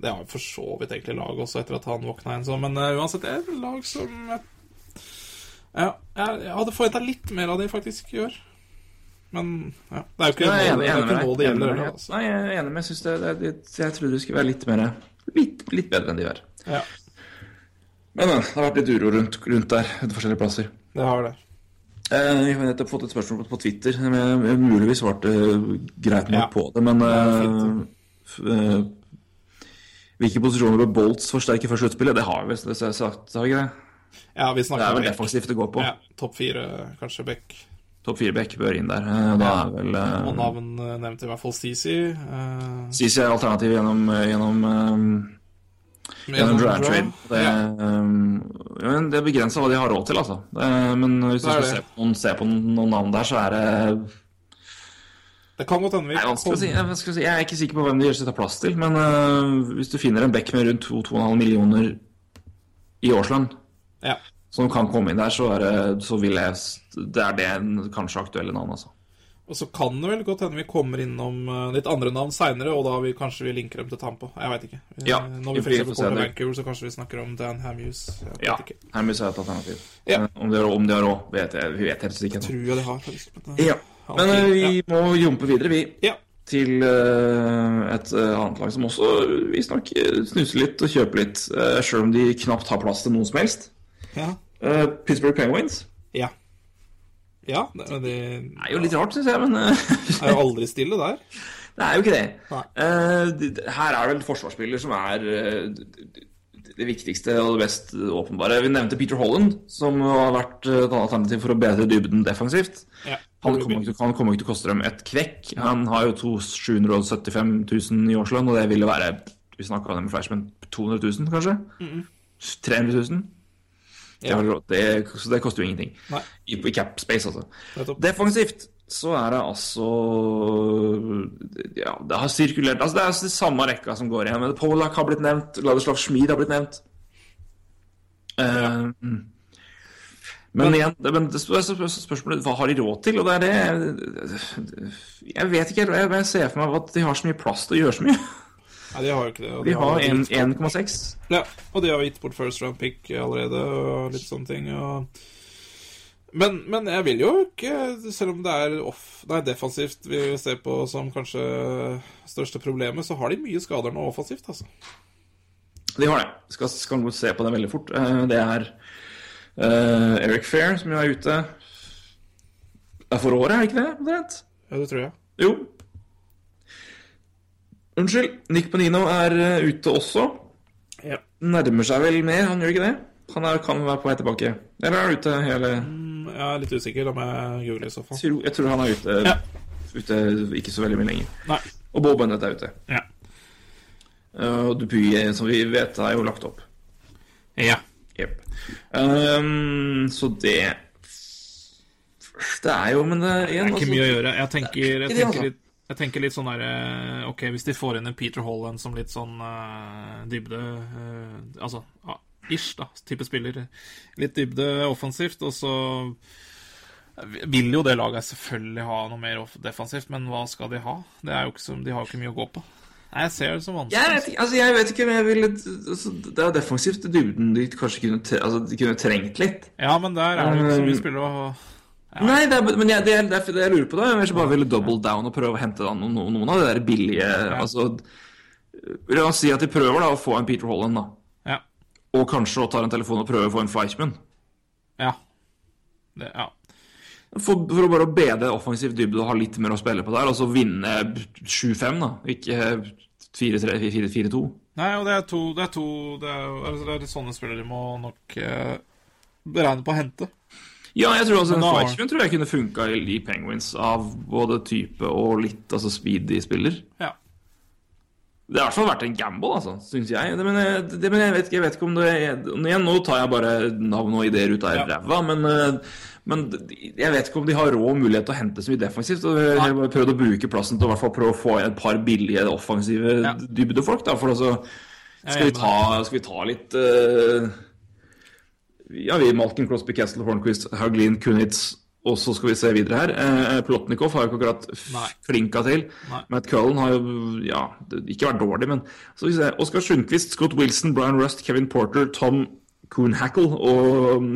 det har for så vidt egentlig lag også, etter at han våkna igjen. Så, men uh, uansett, det er et lag som jeg, ja, jeg, jeg hadde forventa litt mer av de faktisk år. Men ja, det er jo ikke Jeg nå det, det, er det gjelder. med Altså. Nei, jeg er enig, men jeg, synes det, det, det, jeg trodde det skulle være litt mer litt, litt bedre enn de er. Ja, Men men, det har vært litt uro rundt, rundt der, etter forskjellige plasser. det har det. Eh, Vi har nettopp fått et spørsmål på, på Twitter. Jeg jeg muligvis svarte greit nok Ja. på det, men Det eh, eh, Hvilke posisjoner bør Bolts forsterke før sluttspillet? Det har vi vel sagt, har vi ikke det? Ja, vi Det er vel defensivt det går på. Ja, Topp fire, kanskje Beck. Topp fire Beck bør inn der. Eh, Da er vel Og uh, navn eh, nevnte i hvert fall Stisi. Uh, Sisi er alternativ gjennom, eh, gjennom, eh, gjennom draft trade. Det, Ja. um, ja, det er begrensa hva de har råd til, altså. Det, men hvis du skal se på, noen, se på noen navn der, så er det Det kan godt hende vi Nei, vanskelig si. Jeg, er ikke sikker på hvem det gjør seg ta plass til, men uh, hvis du finner en bekk med rundt 2-2,5 millioner i årslønn, Ja. som kan komme inn der, så, er det, så vil jeg Det er det en kanskje aktuelle navn, altså. Og så kan det vel godt hende vi kommer innom eh, litt andre navn seinere, og da vi kanskje vi linker dem til Tampa. Jeg veit ikke. Ja, Når vi f.eks. kommer til det. Vancouver, så kanskje vi snakker om Dan Hamuse. Ja, ikke. Er et alternativ. Ja. Eh, Om de har råd, vet jeg. Vi vet helt sikkert. Tror jeg de har, faktisk. Men, eh, Men eh, vi må jumpe videre, vi. ja. Til uh, et uh, annet lag som også visstnok uh, snuser litt og kjøper litt, uh, sjøl om de knapt har plass til noen som helst. Ja. Uh, Pittsburgh Penguins. ja. Ja, det, det Det er jo litt rart, syns jeg, men er jo aldri stille der. det er jo ikke det. Det- her er det vel forsvarsspiller som er uh, det- viktigste og det mest åpenbare. Vi nevnte Peter Holland, som har vært et alternativ for å bedre dybden defensivt. Ja. Han kommer, ikke, han kommer ikke til å koste dem et kvekk. Han har jo to 775 000 i årslønn, og det ville være Vi snakka om det med Flashman 200 000, kanskje? 300 000? Ja. det, så det koster jo ingenting. Nei. I, I cap space, altså. Defensivt så er det altså Ja, det har sirkulert Altså, det er altså de samme rekka som går igjen. Polak har blitt nevnt, Ladislav Schmid har blitt nevnt. Eh, men igjen, det, men det spør- spør- spørsmålet hva har de råd til? Og det er det Jeg vet ikke helt. Jeg, ser for meg at de har så mye plass til å gjøre så mye. Nei, de har jo ikke det. og De har jo 1,6. Ja, og de har gitt bort first round pick allerede, og litt sånne ting. Og... Men, men jeg vil jo ikke, selv om det er off, nei, defensivt vi ser på som kanskje største problemet, så har de mye skader nå offensivt, altså. De har det. Skal, skal se på det veldig fort. Eh, Det er eh, Eric Fair som jo er ute. Det er for året, er det ikke det? omtrent? Ja, det tror jeg. Jo. Unnskyld. Nick Benino er eh, ute også. Ja. Nærmer seg vel med, han gjør ikke det? Han er, kan være på vei tilbake. Eller er han ute hele Mm, Jeg er litt usikker, da må jeg google i så fall. Jeg tror- Jeg tror han er ute, Ja. ute ikke så veldig mye lenger. Nei. Og Bob Bennett er ute. Ja. Eh, Og Dupuy, som vi vet, er jo lagt opp. Ja. Jep. Um, så det Det er jo Men det igjen, Det er ikke altså- mye å gjøre. Jeg tenker, jeg tenker, altså. litt, jeg tenker litt sånn derre Ok, hvis de får inn en Peter Holland som litt sånn uh, dybde uh, Altså uh, ish, da, type spiller. Litt dybde offensivt, og så vil jo det laget selvfølgelig ha noe mer defensivt, men hva skal de ha? Det er jo ikke så, De har jo ikke mye å gå på. Nei, Jeg ser det som vanskelig. Jeg vet ikke, altså jeg vet ikke men jeg ville altså, Det er defensivt i dybden de kanskje kunne, altså, de kunne trengt litt. Ja, men der er det ikke så mye spillere å Nei, det er, men jeg, det, er, det er det jeg lurer på. da Jeg bare ville double down og prøve å hente noen, noen av de der billige altså, La oss si at de prøver da å få en Peter Holland, da. Ja. Og kanskje å ta en telefon og prøve å få en Fleischmann. Ja. Det, ja. For, for å bare bedre offensiv dybde og ha litt mer å spille på der, og så vinne 7-5, da. Ikke 4-3-4-2. Nei, og det er to Det er, to, det er, altså, det er sånne spillere de må nok eh, beregne på å hente. Ja, jeg tror altså en Fleischmann tror jeg kunne funka i Penguins av både type og litt altså speedy spiller. Ja. Det har i hvert fall vært en gamble, altså, syns jeg. Det, men, det, men jeg, vet ikke, jeg vet ikke om det er Igjen, nå tar jeg bare navn og ideer ut av Ja. men, eh, men jeg vet ikke om de har råd og mulighet til å hente så mye defensivt. Og jeg har prøvd å bruke plassen til å prøve å få et par billige offensive Ja. dybdefolk. Da, for altså, skal, vi ta, skal vi ta litt uh, Ja, vi Malkin, Crosby, Castle, Hornquist, Haglin, Kunitz og så skal vi se videre her. Eh, Plotnikov har jo ikke akkurat flinka til. Nei. Matt Cullen har jo ja, ikke vært dårlig, men så skal vi se. Oskar Sundquist, Scott Wilson, Brian Rust, Kevin Porter, Tom Coonhackle og um,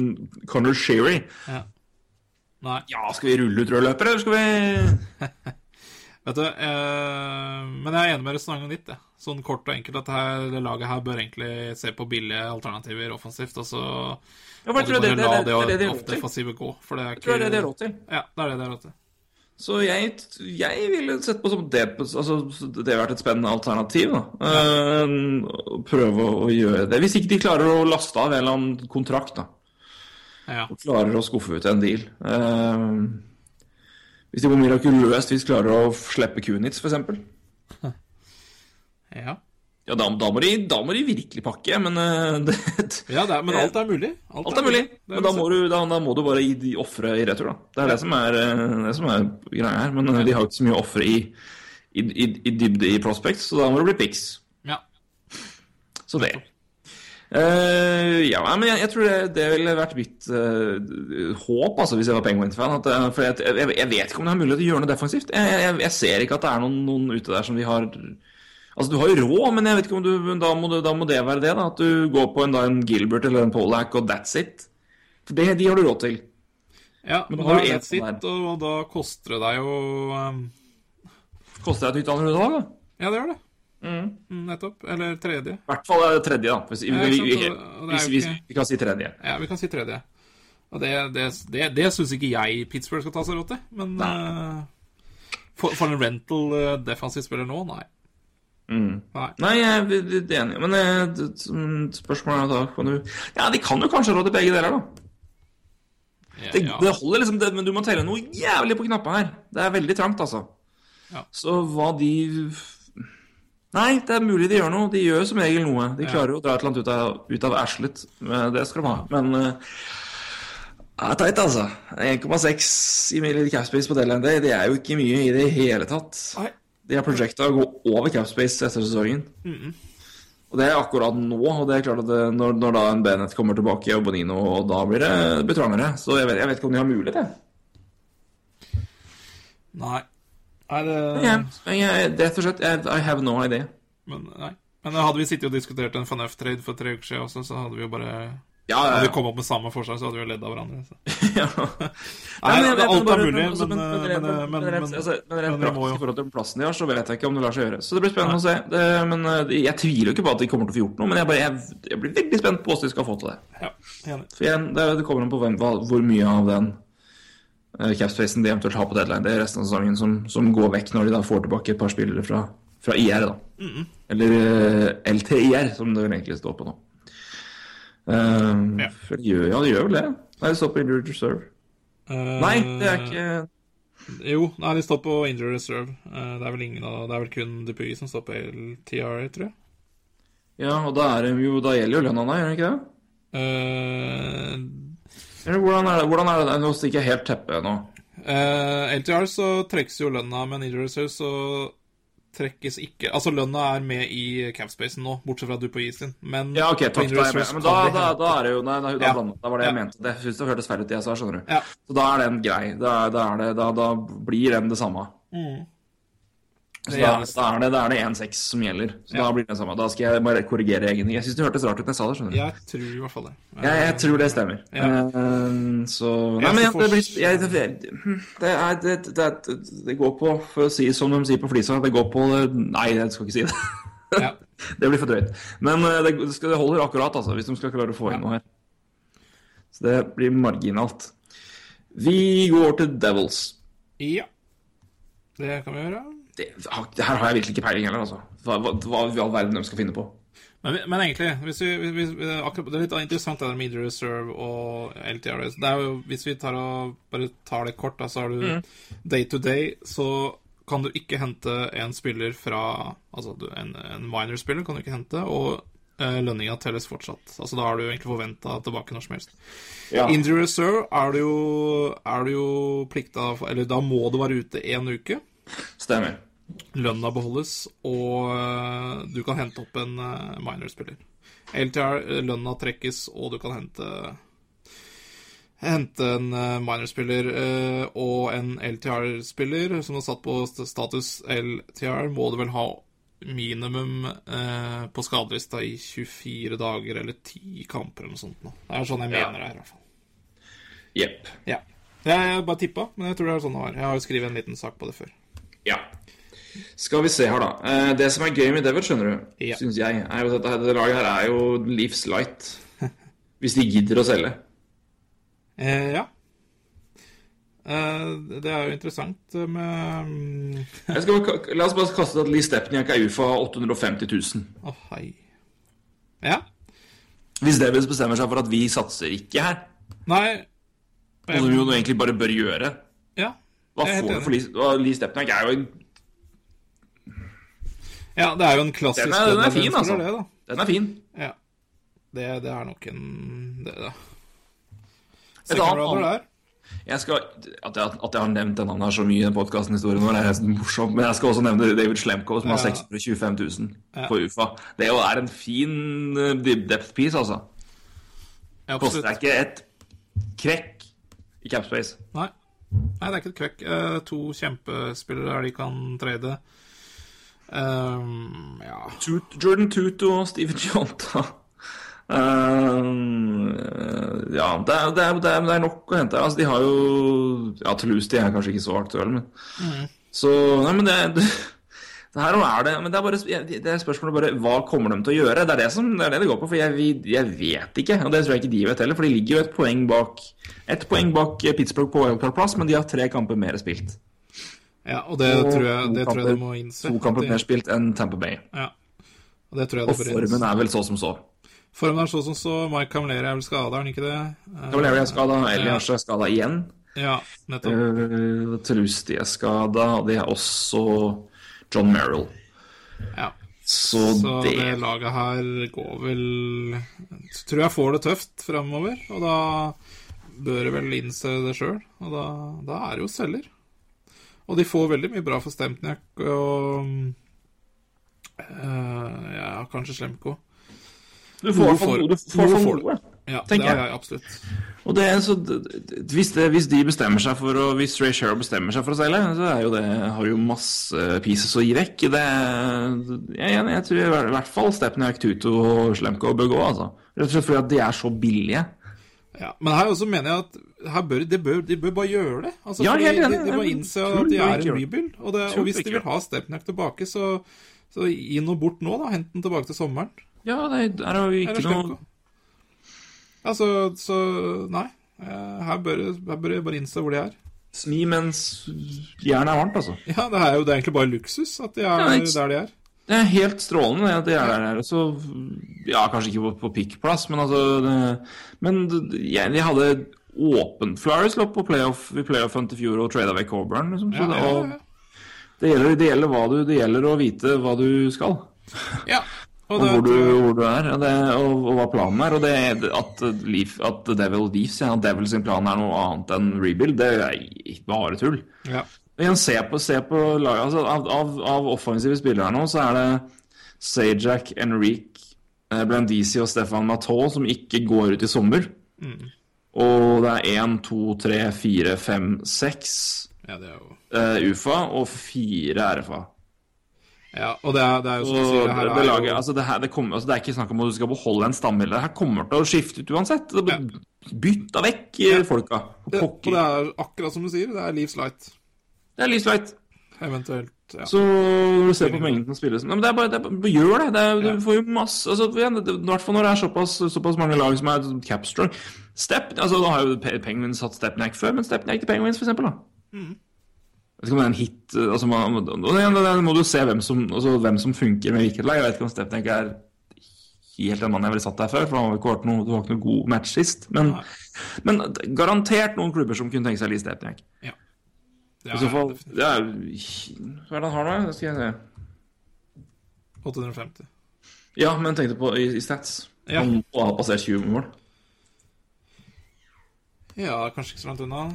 Connor Sherry. ja. Nei. Ja, skal vi rulle ut rødløpere, eller skal vi Vet du, eh, men jeg er enig med resonnementet ditt. jeg. Sånn kort og enkelt at det, her, det laget her bør egentlig se på billige alternativer offensivt, og så Ja, må det, bare det, la det, det, det, til. gå. For det er Jeg tror det er det er ikke råd til. Ja, det er det det er råd til. Så jeg, jeg ville sett på som det altså, Det har vært et spennende alternativ. da å Prøve å gjøre det. Hvis ikke de klarer å laste av en eller annen kontrakt, da. Ja. Og klarer å skuffe ut en deal. Uh, hvis de på mirakuløst vis klarer å slippe Kunitz, f.eks. ja. Ja, da, da, må de, da må de virkelig pakke, men eh, det, ja det er, men alt er mulig. Alt er mulig. Det er Men da må du, da, da må du bare de ofre i retur, da. Det er det som er, eh, det som er greia her. Men de har jo ikke så mye å ofre i, i, i, i dybde i prospects, så da må det bli pics. Ja. Så det. Eh, ja, men jeg, jeg tror det, det ville vært mitt uh, håp, altså, hvis jeg var Penguins-fan. at, eh, For jeg, jeg, jeg vet ikke om det er mulighet til å gjøre noe defensivt. Jeg, ser ikke at det er noen, noen ute der som vi har Altså, du har jo råd, men jeg vet ikke om du Da må, da må det være det, da. At du går på en, da, en Gilbert eller en Polak, og that's it. For det, de har du råd til. Ja, Men da har du det sitt, og da koster det deg jo um, Koster deg et nytt andre lag, da? Ja, det gjør det. Mm, nettopp. Eller tredje. I hvert fall er tredje, da. Hvis, Ja, vi, vi, hvis, jo vi kan si tredje. Ja, vi kan si tredje. Og det, det, det, det syns ikke jeg Pittsburgh skal ta seg råd til, men uh, for, for en rental uh, defensiv spiller nå, nei. Mm. Nei. Nei, jeg er litt enig, men eh, spørsmålet er da kan du Ja, de kan jo kanskje råde begge deler, da. Det, ja. det holder liksom, det, men du må telle noe jævlig på knappene her. Det er veldig trangt, altså. Ja. Så hva de Nei, det er mulig de gjør noe. De gjør som regel noe. De klarer jo å dra et eller annet ut av, ut av Ashlet. Men Det skal de ha. Men uh, det er teit, altså. 1,6 i capspace på deadline day, det er jo ikke mye i det hele tatt. De har projecta å gå over capspace etter sesongen. Og det er akkurat nå, og det er klart at det, når, når da en Bennett kommer tilbake og Bonino, og da blir det betrangere. Så jeg vet, jeg vet ikke om de har mulighet, jeg. Nei. Nei, det Jeg, jeg, rett og slett, I have no idea. Men, nei. Men hadde vi sittet og diskutert en FNF-trade for tre uker siden også, så hadde vi jo bare Ja, ja, ja, vi kommet opp med samme forslag, så hadde vi jo ledd av hverandre. Så. ja. Nei, men det, alt er mulig, men, rent- altså, men rent praktisk i forhold til plassen de har, så vet jeg ikke om det lar seg gjøre. Så det blir spennende å se. Det, men eh, jeg tviler jo ikke på at de kommer til å få gjort noe, men jeg, bare, jeg, jeg blir veldig spent på hvordan de skal få til det. Ja, enig. For igjen, det, det kommer an på hvem, hvor mye av den uh, capspacen de eventuelt har på deadline. Det er resten av sesongen som, som går vekk når de da får tilbake et par spillere fra, fra IR. da. Eller uh, LTIR, som det vel egentlig står på nå. Um, Ja. for ja, det gjør vel det. Nei, det står på injured reserve. Uh, Nei, det er ikke Jo, nei, de står på Injured reserve. Uh, det er vel ingen av Det er vel kun Dupuy som står på LTIR, tror jeg. Ja, og da, er jo, da gjelder jo lønna, nei, gjør det ikke det? Eh, Eller hvordan er det? Hvordan er det? Nå stikker jeg helt teppet nå. eh, LTR så trekkes jo lønna, men reserve så trekkes ikke Altså, lønna er med i capspacen nå, bortsett fra du Dupuy sin. Men Ja, ok, takk. Da, jeg men da, da, da er det jo da, da, Ja. da var det jeg Ja. mente. Det synes det hørtes feil ut, det jeg sa, skjønner du. Ja. Så da er den grei. Da, det, da, blir den det samme. Så da, da er det, da er det 1-6 som gjelder. Så Ja. da blir det samme. Da skal jeg bare korrigere egen Jeg syns det hørtes rart ut når jeg sa det, skjønner du. Jeg tror i hvert fall det. Jeg, jeg tror det stemmer. Ja. Eh, så Nei, men så det blir jeg, det, det, er, det, det, det går på, for å si som de sier på Flisa, det går på Nei, jeg skal ikke si det. Ja. Det blir for drøyt. Men eh, det, det, skal, det holder akkurat, altså, hvis de skal klare å få inn noe her. Så det blir marginalt. Vi går til Devils. ja. Det kan vi gjøre. Det, her har jeg virkelig ikke peiling heller, altså. Hva, hva, i all verden de skal finne på. Men, men egentlig, hvis vi, hvis, akkurat, det er litt interessant det der med Media Reserve og LTRS. Det er jo, hvis vi tar og bare tar det kort, da, så har du day to day, så kan du ikke hente en spiller fra Altså en, en minor-spiller kan du ikke hente, og eh, lønninga telles fortsatt. Altså Da har du egentlig forventa tilbake når som helst. Ja. Injury reserve er du jo, er du jo plikta for- Eller da må du være ute én uke. Stemmer. Lønna beholdes, og øh, du kan hente opp en øh, minor-spiller. LTR, øh, lønna trekkes, og du kan hente Hente en minor-spiller og en LTR-spiller som har satt på status LTR, må du vel ha minimum på skadelista i 24 dager eller 10 kamper eller noe sånt. Nå. Det er sånn jeg mener det er, i hvert fall. Jepp. Ja. Jeg bare tippa, men jeg tror det er sånn det var. Jeg har jo skrevet en liten sak på det før. Ja. Skal vi se her, da. Eh, Det som er gøy med Devil, skjønner du, Ja. syns jeg, er at dette, det laget her er jo livs light. Hvis de gidder å selge. Eh, ja. Eh, det er jo interessant med mm, Jeg skal, la oss bare kaste at Lee Stepniak er UFA 850 000. Å, hei. Ja. Hvis Devils bestemmer seg for at vi satser ikke her, Nei som vi jo egentlig bare bør gjøre Ja. Hva får du for Lee, Lee er jo en ja, det er jo en klassisk Den er, den er fin, altså. Det. Den er fin. Ja. Det, det er nok en det, da. Et Second annet- rounder der. Jeg skal, at, jeg, at jeg har nevnt denne her så mye i den podkasten historien vår, er nesten morsomt. Men jeg skal også nevne David Slemko, som har 625 000 på UFA. Det er jo er en fin eh, depth piece, altså. Ja, Koster deg ikke et krekk i Capspace. Nei. Nei, det er ikke et kvekk. Uh, to kjempespillere der de kan trade. Um, ja Jordan Tutu og Steven Jonta. Eh, ja, det er, det, er, det, er, det er nok å hente. Altså, de har jo Ja, Toulouse de er kanskje ikke så aktuelle, men Så Nei, men det her er det Men det er bare det er spørsmålet bare Hva kommer de til å gjøre? Det er det, som, det, er det det går på. For jeg, jeg vet ikke, og det tror jeg ikke de vet heller. For de ligger jo et poeng bak Et poeng bak Pittsburgh på wildcard-plass, men de har tre kamper mer spilt. Ja, og det Og tror jeg, det kamper, tror jeg de må innse. To kamper mer spilt enn Tamper Bay. Ja. Og det tror jeg Og de bør formen er vel så som så. Formen er så som så. Mike Camleri er vel skada, er han ikke det? Eh, er skada, Elias er skada igjen. Ja, nettopp. Uh, Trusti er skada, og de er også John Merrill. Ja. Så, Så det, det laget her går vel Tror jeg får det tøft fremover, og da bør det vel innse det sjøl. Og da, da er det jo selger. Og de får veldig mye bra for Stempniak og uh, Ja, kanskje Slemko. Du får i hvert fall noe. Ja, Tenker det har jeg. jeg absolutt. Og det er så, hvis, det, hvis de bestemmer seg for å Hvis Ray Sherrow bestemmer seg for å seile, så er jo det, har jo masse pieces å gi vekk. Det, jeg, jeg, jeg tror i hvert fall Stepniak, Tuto og Slemko bør gå, altså. Rett og slett fordi at de er så billige. Ja, men her også mener jeg at her bør, de, bør, de bør bare gjøre det. Altså, Ja, fordi de, de må innse at de er en rebuild. Og, det, og hvis de vil ha Stepniak tilbake, så, så gi noe bort nå, da. Hent den tilbake til sommeren. Ja, det er jo ikke noe Altså, så Nei. Eh, Her bør, her bør jeg bare innse hvor de er. Smi mens jernet er varmt, altså. Ja, det er jo det er egentlig bare luksus at de er Ja, ikke- der de er. Det er helt strålende at de er der nede. Så ja, kanskje ikke på, på pickplass, men altså det, Men ja, de hadde åpent Flyers lå på playoff i playoffen til fjor og trada vekk Auburn, Liksom, så Ja, det, og det, gjelder, det, gjelder hva du, det gjelder å vite hva du skal, ja. Og hvor du, hvor du er, det, og, og hva planen er. Og det, at, Leaf, at Devil Leaves, ja, at Devil sin plan er noe annet enn rebuild, det er bare tull. ja. Igjen, se på, se på. Altså, av, av, av offensive spillere nå, så er det Sajak, Enrique, eh, Blandisi og Stefan Matau som ikke går ut i sommer. Og det er én, to, tre, fire, fem, seks ja, jo eh, UFA og fire RFA. Ja, og det er, det er jo som Så det her det, laget, jo altså det, her, det, kommer, altså det er ikke snakk om at du skal beholde en stamme. Det her kommer til å skifte ut uansett. Det, Bytt da vekk ja. folka. det, Og det er akkurat som du sier, det er Leaves Light. Det er livsveit. Eventuelt. Ja. Så når du ser på mengden som Nei, men det er bare, det er, bare Gjør det! det er, Du får jo masse altså, I hvert fall når det er såpass, såpass mange lag som er capstrong. Step, altså, da har jo Penguins hatt Stepnack før, men Stepnack til Penguins, for eksempel. Da. Mm. Vet ikke om det er en hit altså, man, det må du se hvem som, altså, hvem som funker med hvilket lag. Jeg vet ikke om Stepnack er helt den mannen jeg ville satt der før, for han har ikke vært noe, det var ikke noe god match sist. Men, men garantert noen klubber som kunne tenke seg Lee Stepnack. Ja. I så fall det er, Hva er det han har, nå? Det skal jeg se. 850. Ja, men tenkte på i, i stats. Ja. Han må ha passert 20 mål. Ja, kanskje ikke så langt unna.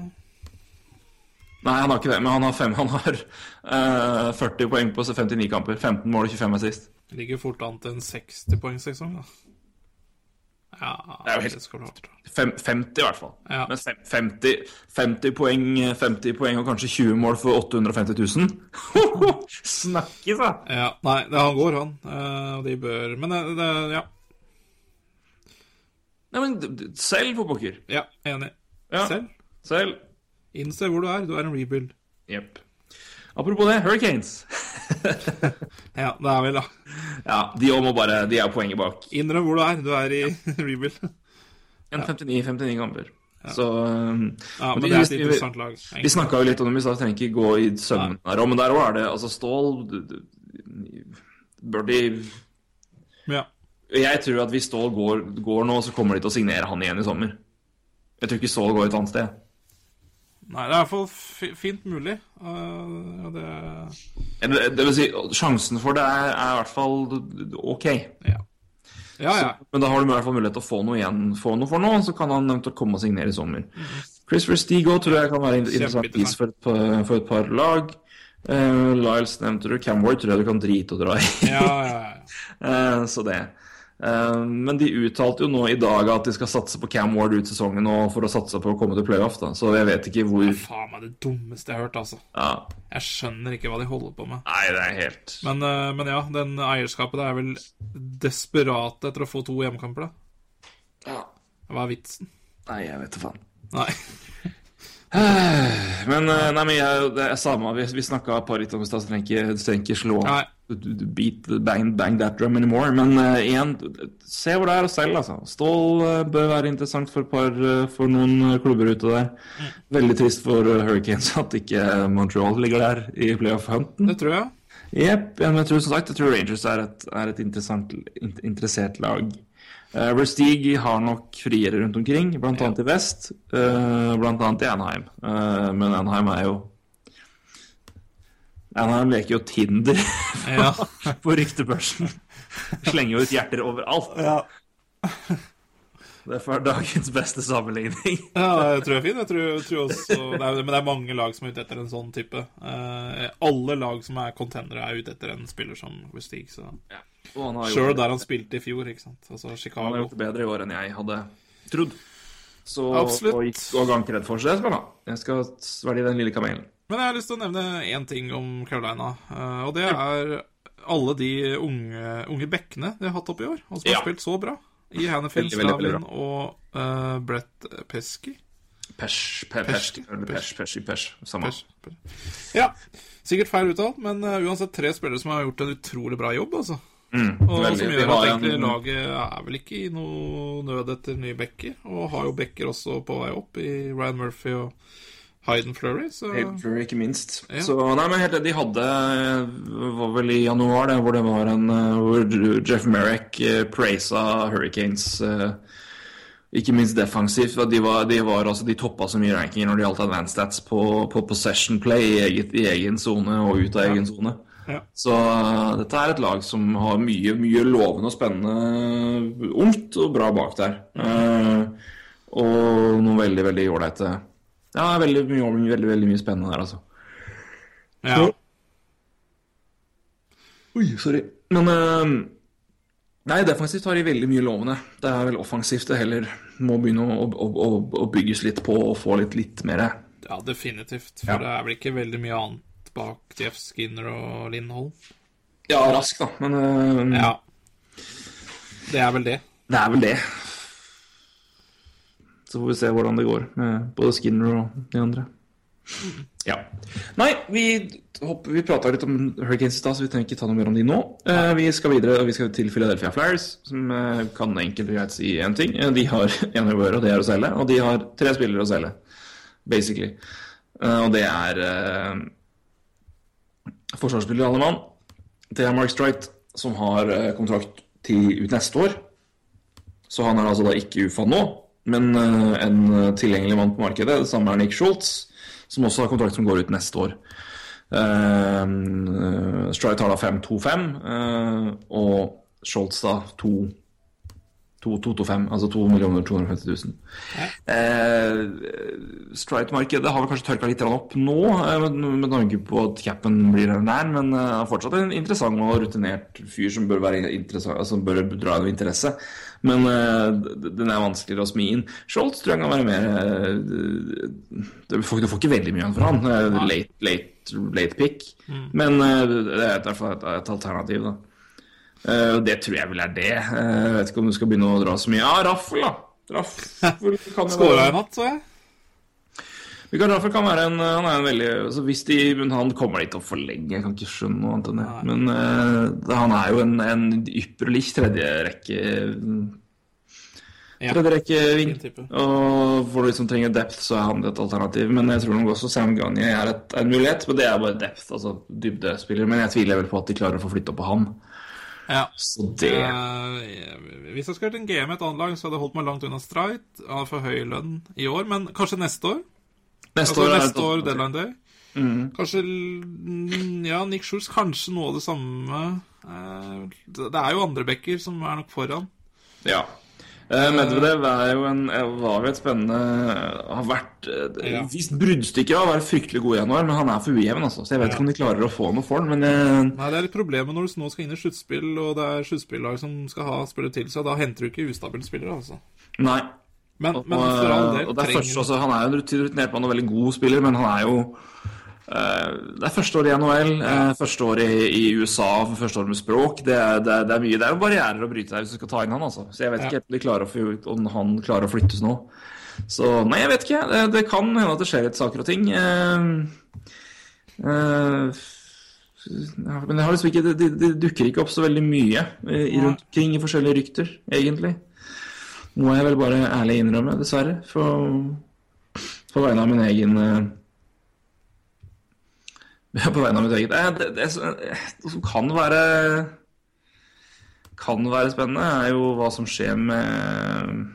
Nei, han har ikke det, men han har, fem, han har uh, 40 poeng på 59 kamper. 15 mål og 25 assist. Ligger fort an til en 60-poengssesong, da. Ja, Det er jo helt- det. Fem, 50 i hvert fall. Ja. Men 50, 50, poeng, 50 poeng og kanskje 20 mål for 850 000. Snakkes, da! Ja, nei, det, han går, han. Eh, Og de bør Men det, det Ja. Nei, men selv, for pokker. ja enig. Ja. Selv. Selv. Innse hvor du er. Du er en rebuild. Jepp. Apropos det, Hurricanes. Ja, det er vel, da. Ja, de òg må bare De er poenget bak. Innrøm hvor du er. Du er i rebuild. En 59, 59 kamper. Så um, Ja, Men men det er et vi- interessant lag. Vi egentlig. snakka jo litt om det, vi vi trenger ikke gå i søvnen der òg, men der òg er det altså Stål d- d- Bør de Ja. Jeg tror at hvis Stål går, går nå, så kommer de til å signere han igjen i sommer. Jeg tror ikke Stål går et annet sted. Nei, det er i hvert fall fint mulig. Uh, det Eller, Det vil si, sjansen for det er, er i hvert fall ok. Ja. Ja, ja. Men da har du i hvert fall mulighet til å få noe igjen, få noe for noe, så kan han eventuelt komme og signere i sommer. Chris Verstigo tror jeg kan være en interessant pris for for et par lag. Uh, Lyles nevnte du. Cam Ward tror jeg du kan drite og dra i. Ja, ja, ja. Eh, så det. Eh, men de uttalte jo nå i dag at de skal satse på Cam Ward ut sesongen og for å satse på å komme til playoff. da Så jeg vet ikke hvor Det Faen meg det dummeste jeg har hørt, altså. ja. Jeg skjønner ikke hva de holder på med. Nei, det er helt Men, eh, men ja, den eierskapet der er vel desperate etter å få to hjemmekamper, da. ja. Hva er vitsen? Nei, jeg vet da faen. Nei. Men, eh, nei, men jeg, det er samme, vi, vi snakka et par litt om så trenger ikke- slå Nei. beat, bang, bang that drum anymore. Men uh, igjen, se hvor det er å selge, altså. Stål uh, bør være interessant for, par, uh, for noen klubber ute der. Veldig trist for Hurricanes at ikke Montreal ligger der i playoff-hunten. Det tror jeg. Jepp, men jeg tror som sagt jeg tror Rangers er et, er et interessant, interessert lag. Uh, Versteeg har nok friere rundt omkring, annet i vest. eh, annet i Anaheim. Eh, men Anaheim er jo Anaheim leker jo Tinder Ja. på ryktebørsen. Slenger jo ut hjerter overalt. Derfor er dagens beste sammenligning. Ja, jeg tror jeg er fin. Jeg tror, jeg tror også, det er, men det er mange lag som er ute etter en sånn type. Eh, alle lag som er contendere, er ute etter en spiller som Westig. Så. Sjøl der han spilte i fjor, ikke sant. Altså han har gjort det bedre i år enn jeg hadde trodd. Så Absolutt. og ikke gå gankred for seg, ha. Jeg skal svelge den lille kamelen. Men jeg har lyst til å nevne én ting om Carolina, eh, og det er alle de unge, unge bekkene de har hatt opp i år, og som Ja. har spilt så bra. I Hannefield, Slavin og uh, Brett Pesky. Pesh, pe- pesh, pesh, pesh, pesh, samme. Ja, sikkert feil uttalt, men eh, uansett tre spillere som har gjort en utrolig bra jobb, altså. Mm, Og veldig. som gjør har at en- egentlig laget er vel ikke i noe nød etter nye backer, og har jo backer også på vei opp i Ryan Murphy og Hayden Flurry, så Flurry, ikke minst. Ja. Så nei, men helt De hadde var vel i januar, det, hvor det var en eh, Hvor Jeff Merrick uh, praisa Hurricanes eh, ikke minst defensivt. De, var, de, var, altså, de toppa så mye rankinger når det gjaldt advanced stats på, på possession play i, eget, i egen sone og ut av egen sone. Ja. Så eh, dette er et lag som har mye, mye lovende og spennende ungt og bra bak der. Eh, og noen veldig, veldig ålreite Ja, veldig mye, veldig, veldig mye spennende der, altså. ja. Oi, sorry. Men eh, Nei, defensivt har de veldig mye lovende. Det er vel offensivt det heller må begynne å, å, å, å bygges litt på og få litt, litt mer ja, definitivt. For Ja. det er vel ikke veldig mye annet bak Jeff Skinner og Lindholm. Ja, rask, da. Men uh, Ja. Det er vel det. det er vel det. Så får vi se hvordan det går med både Skinner og de andre. Ja. Nei, vi, hopper- vi prata litt om Hurricanes i stad, så vi trenger ikke ta noe mer om de nå. Eh, vi skal videre, og vi skal til Philadelphia Flyers, som eh, kan enkelt og greit si én ting. Eh, De har én jobb og det er å selge. Og de har tre spillere å selge, basically. Eh, og det er eh, forsvarsspiller i Allemann. Det er Mark Strite, som har eh, kontrakt til ut neste år. Så han er altså da ikke UFA nå, men eh, en eh, tilgjengelig mann på markedet. Det samme er Nick Schultz, som også har kontrakt som går ut neste år. Uh, Strite har da 5-2-5, eh, og Schultz da 2 2-5, altså 2 250 000. Eh, Strite-markedet har vel kanskje tørka litt opp nå, eh, med, med tanke på at capen blir nær, men eh, er fortsatt en interessant og rutinert fyr som bør, være som altså bør dra noe interesse. Men d- den er vanskeligere å smi inn. Scholz tror jeg kan være mer eh, Du får, du får ikke veldig mye igjen for han. Late, late, late pick. Men eh, det er i hvert fall et alternativ, da. Eh, det tror jeg vel er det. Eh, Jeg vet ikke om du skal begynne å dra så mye. Ja, Raffel, da. Raffel kan jo Skåra være i natt, så jeg. Mikael Raffel kan være en Han er en veldig altså Hvis de Men han kommer dit og for lenge. jeg kan ikke skjønne noe annet enn det. Men uh, han er jo en, en ypperlig tredjerekke Ja. Tredjerekkeving. Fin. Og for de som trenger depth, så er han et alternativ. Men jeg tror nok også Sam Gagne er et, en mulighet. Men det er bare depth, altså dybdespiller. Men jeg tviler vel på at de klarer å få flytta på han. Ja. Så det Eh, hvis jeg skulle vært en GM i et annet lag, så hadde jeg holdt meg langt unna Streit. Han har for høy lønn i år, men kanskje neste år? Neste Altså år er neste år, deadline day. Kanskje mm, Ja, Nick Schulz, kanskje noe av det samme. Eh, Det er jo andre backer som er nok foran. Ja. Eh, Medvedev er jo en, eh, var jo et spennende Har vært eh, Ja. Vist bruddstykker av å være fryktelig god i januar, men han er for ujevn, altså. Så jeg vet ikke om de klarer å få noe for han, men jeg... Nei, Det er litt problemet når du nå skal inn i sluttspill, og det er sluttspillag som skal ha spillet til seg. Da henter du ikke ustabile spillere, altså. Nei. Men, Og, men for all del og det er trenger først, altså, Han er jo en rutinert mann og veldig god spiller, men han er jo eh, Det er første år i NHL, eh, første år i, i USA, første år med språk. Det det, det er mye. Det er jo barrierer å bryte der hvis du skal ta inn han, altså. Så jeg vet ikke helt om, klarer å, om han klarer å flyttes nå. Så nei, jeg vet ikke. Det, det kan hende at det skjer litt saker og ting. Uh, uh, ja, men det, har liksom ikke, det, det, det dukker ikke opp så veldig mye eh, i rundt omkring i forskjellige rykter, egentlig. Må jeg vel bare ærlig innrømme, dessverre. For, for vegne av min egen eh, På vegne av mitt eget eh, det, det, det som kan være Kan være spennende, er jo hva som skjer med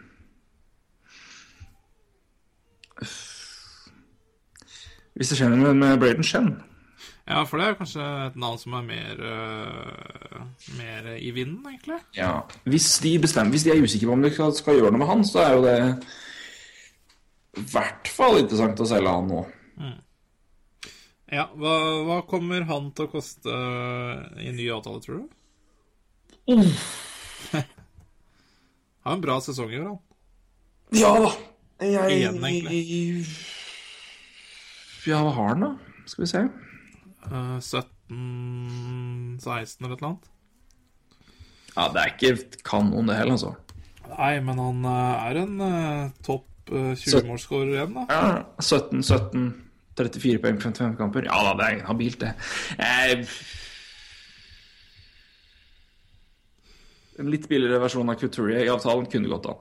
Hvis det skjer noe med, med Braden Shen. Ja, for det er kanskje et navn som er mer, uh, mer i vinden, egentlig. Ja, hvis de bestemmer, hvis de er usikre på om de skal, skal gjøre noe med han, så er jo det i hvert fall interessant å selge han nå. Ja, hva, hva kommer han til å koste i en ny avtale, tror du? Har en bra sesong i år, han. Ja da. Jeg Igjen, egentlig. Ja, hva har han, da? Skal vi se. Uh, 17 16 eller et eller annet. Ja, det er ikke kanon, det heller, altså. Nei, men han eh, er en uh, topp uh, 20-målsskårer igjen, da. Ja, 17, 17, 34 poeng på 55 kamper. Ja da, det er habilt, det. Eh, en litt billigere versjon av Couturier i avtalen kunne gått an.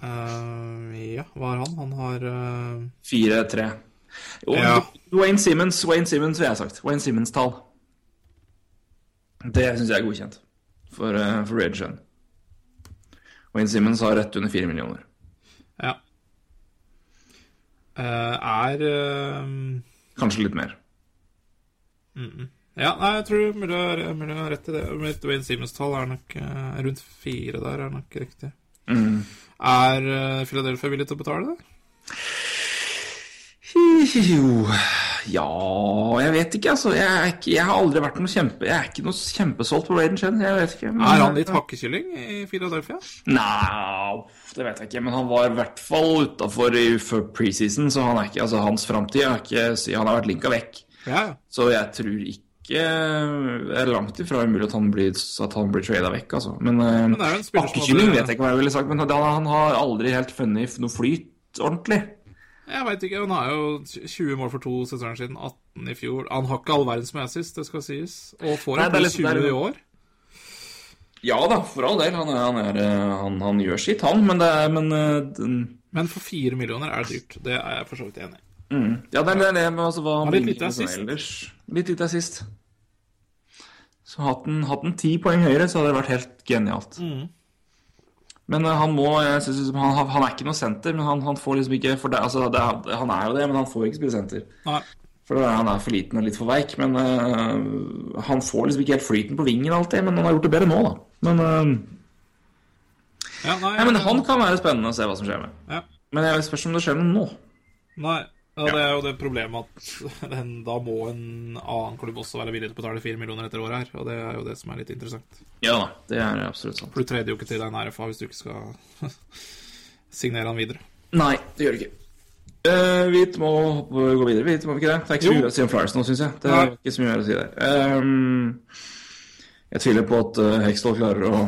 Uh, ja, hva har han? Han har eh, 4-3. Ja. Wayne Simmons, Wayne Simmons, vil jeg ha sagt. Wayne Simmons-tall. Det syns jeg er godkjent for, uh, for Red Wayne Simmons har rett under 4 millioner. Eh, er eh, Kanskje litt mer. Ja, nei, jeg tror mulig har rett i det. Mitt Wayne Simmons-tall er nok eh, rundt fire der, er nok riktig. Mm. Er Philadelphia villig til å betale det? Jo Ja, jeg vet ikke, altså. Jeg, ikke, jeg har aldri vært noe kjempe Jeg er ikke noe kjempesolgt på Raiden Chen. Jeg vet ikke. men- Er han litt hakkekylling i Philadelphia? Nei, det vet jeg ikke. Men han var i hvert fall utafor for preseason, så han er ikke, altså, hans framtid er ikke Han har vært linka vekk. Ja. Så jeg tror ikke Det er langt ifra umulig at han blir, at han blir trada vekk, altså. Men, Men det jo en spiller som Hakkekylling hadde- vet jeg ikke hva jeg ville sagt, men han, han har aldri helt funnet noe flyt ordentlig. Jeg veit ikke. Han har jo 20 mål for to sesonger siden. 18 i fjor. Han har ikke all verdens med assist, det skal sies. Og får en pluss litt- er 20 i år. Ja da, for all del. Han, er, han, er, eh, han, han gjør sitt, han. Men det er men, eh, den, Men for fire millioner er det dyrt. Det er jeg for så vidt enig i. mm. Ja, det er det, men altså hva han det litt lite assist. Litt lite assist. Så hatt den ti poeng høyere, så hadde det vært helt genialt. Mm. Men eh, han må jeg synes, liksom, han, han er ikke noe senter, men han, han får liksom ikke for det, altså, det, Han er jo det, men han får ikke spille senter. Nei. For han er for liten og litt for veik. Men uh, han får liksom ikke helt flyten på vingen alltid. Men han har gjort det bedre nå, da. Men, uh, Ja, nei, nei, men han kan være spennende å se hva som skjer med. Ja. Men jeg spørs om det skjer noe nå. Nei. Ja, det er jo det problemet at den, da må en annen klubb også være villig til å betale fire millioner etter året her. Og det er jo det som er litt interessant. Ja da, det er absolutt sant. For du treder jo ikke til deg en RFA hvis du ikke skal signere han videre. Nei, det gjør du ikke. Uh, vi må gå videre, vi må ikke det? Det er ikke så mye å si om Flyers nå, syns jeg. Det Nei. er ikke så mye mer å si der. Um, jeg tviler på at uh, Hextall klarer å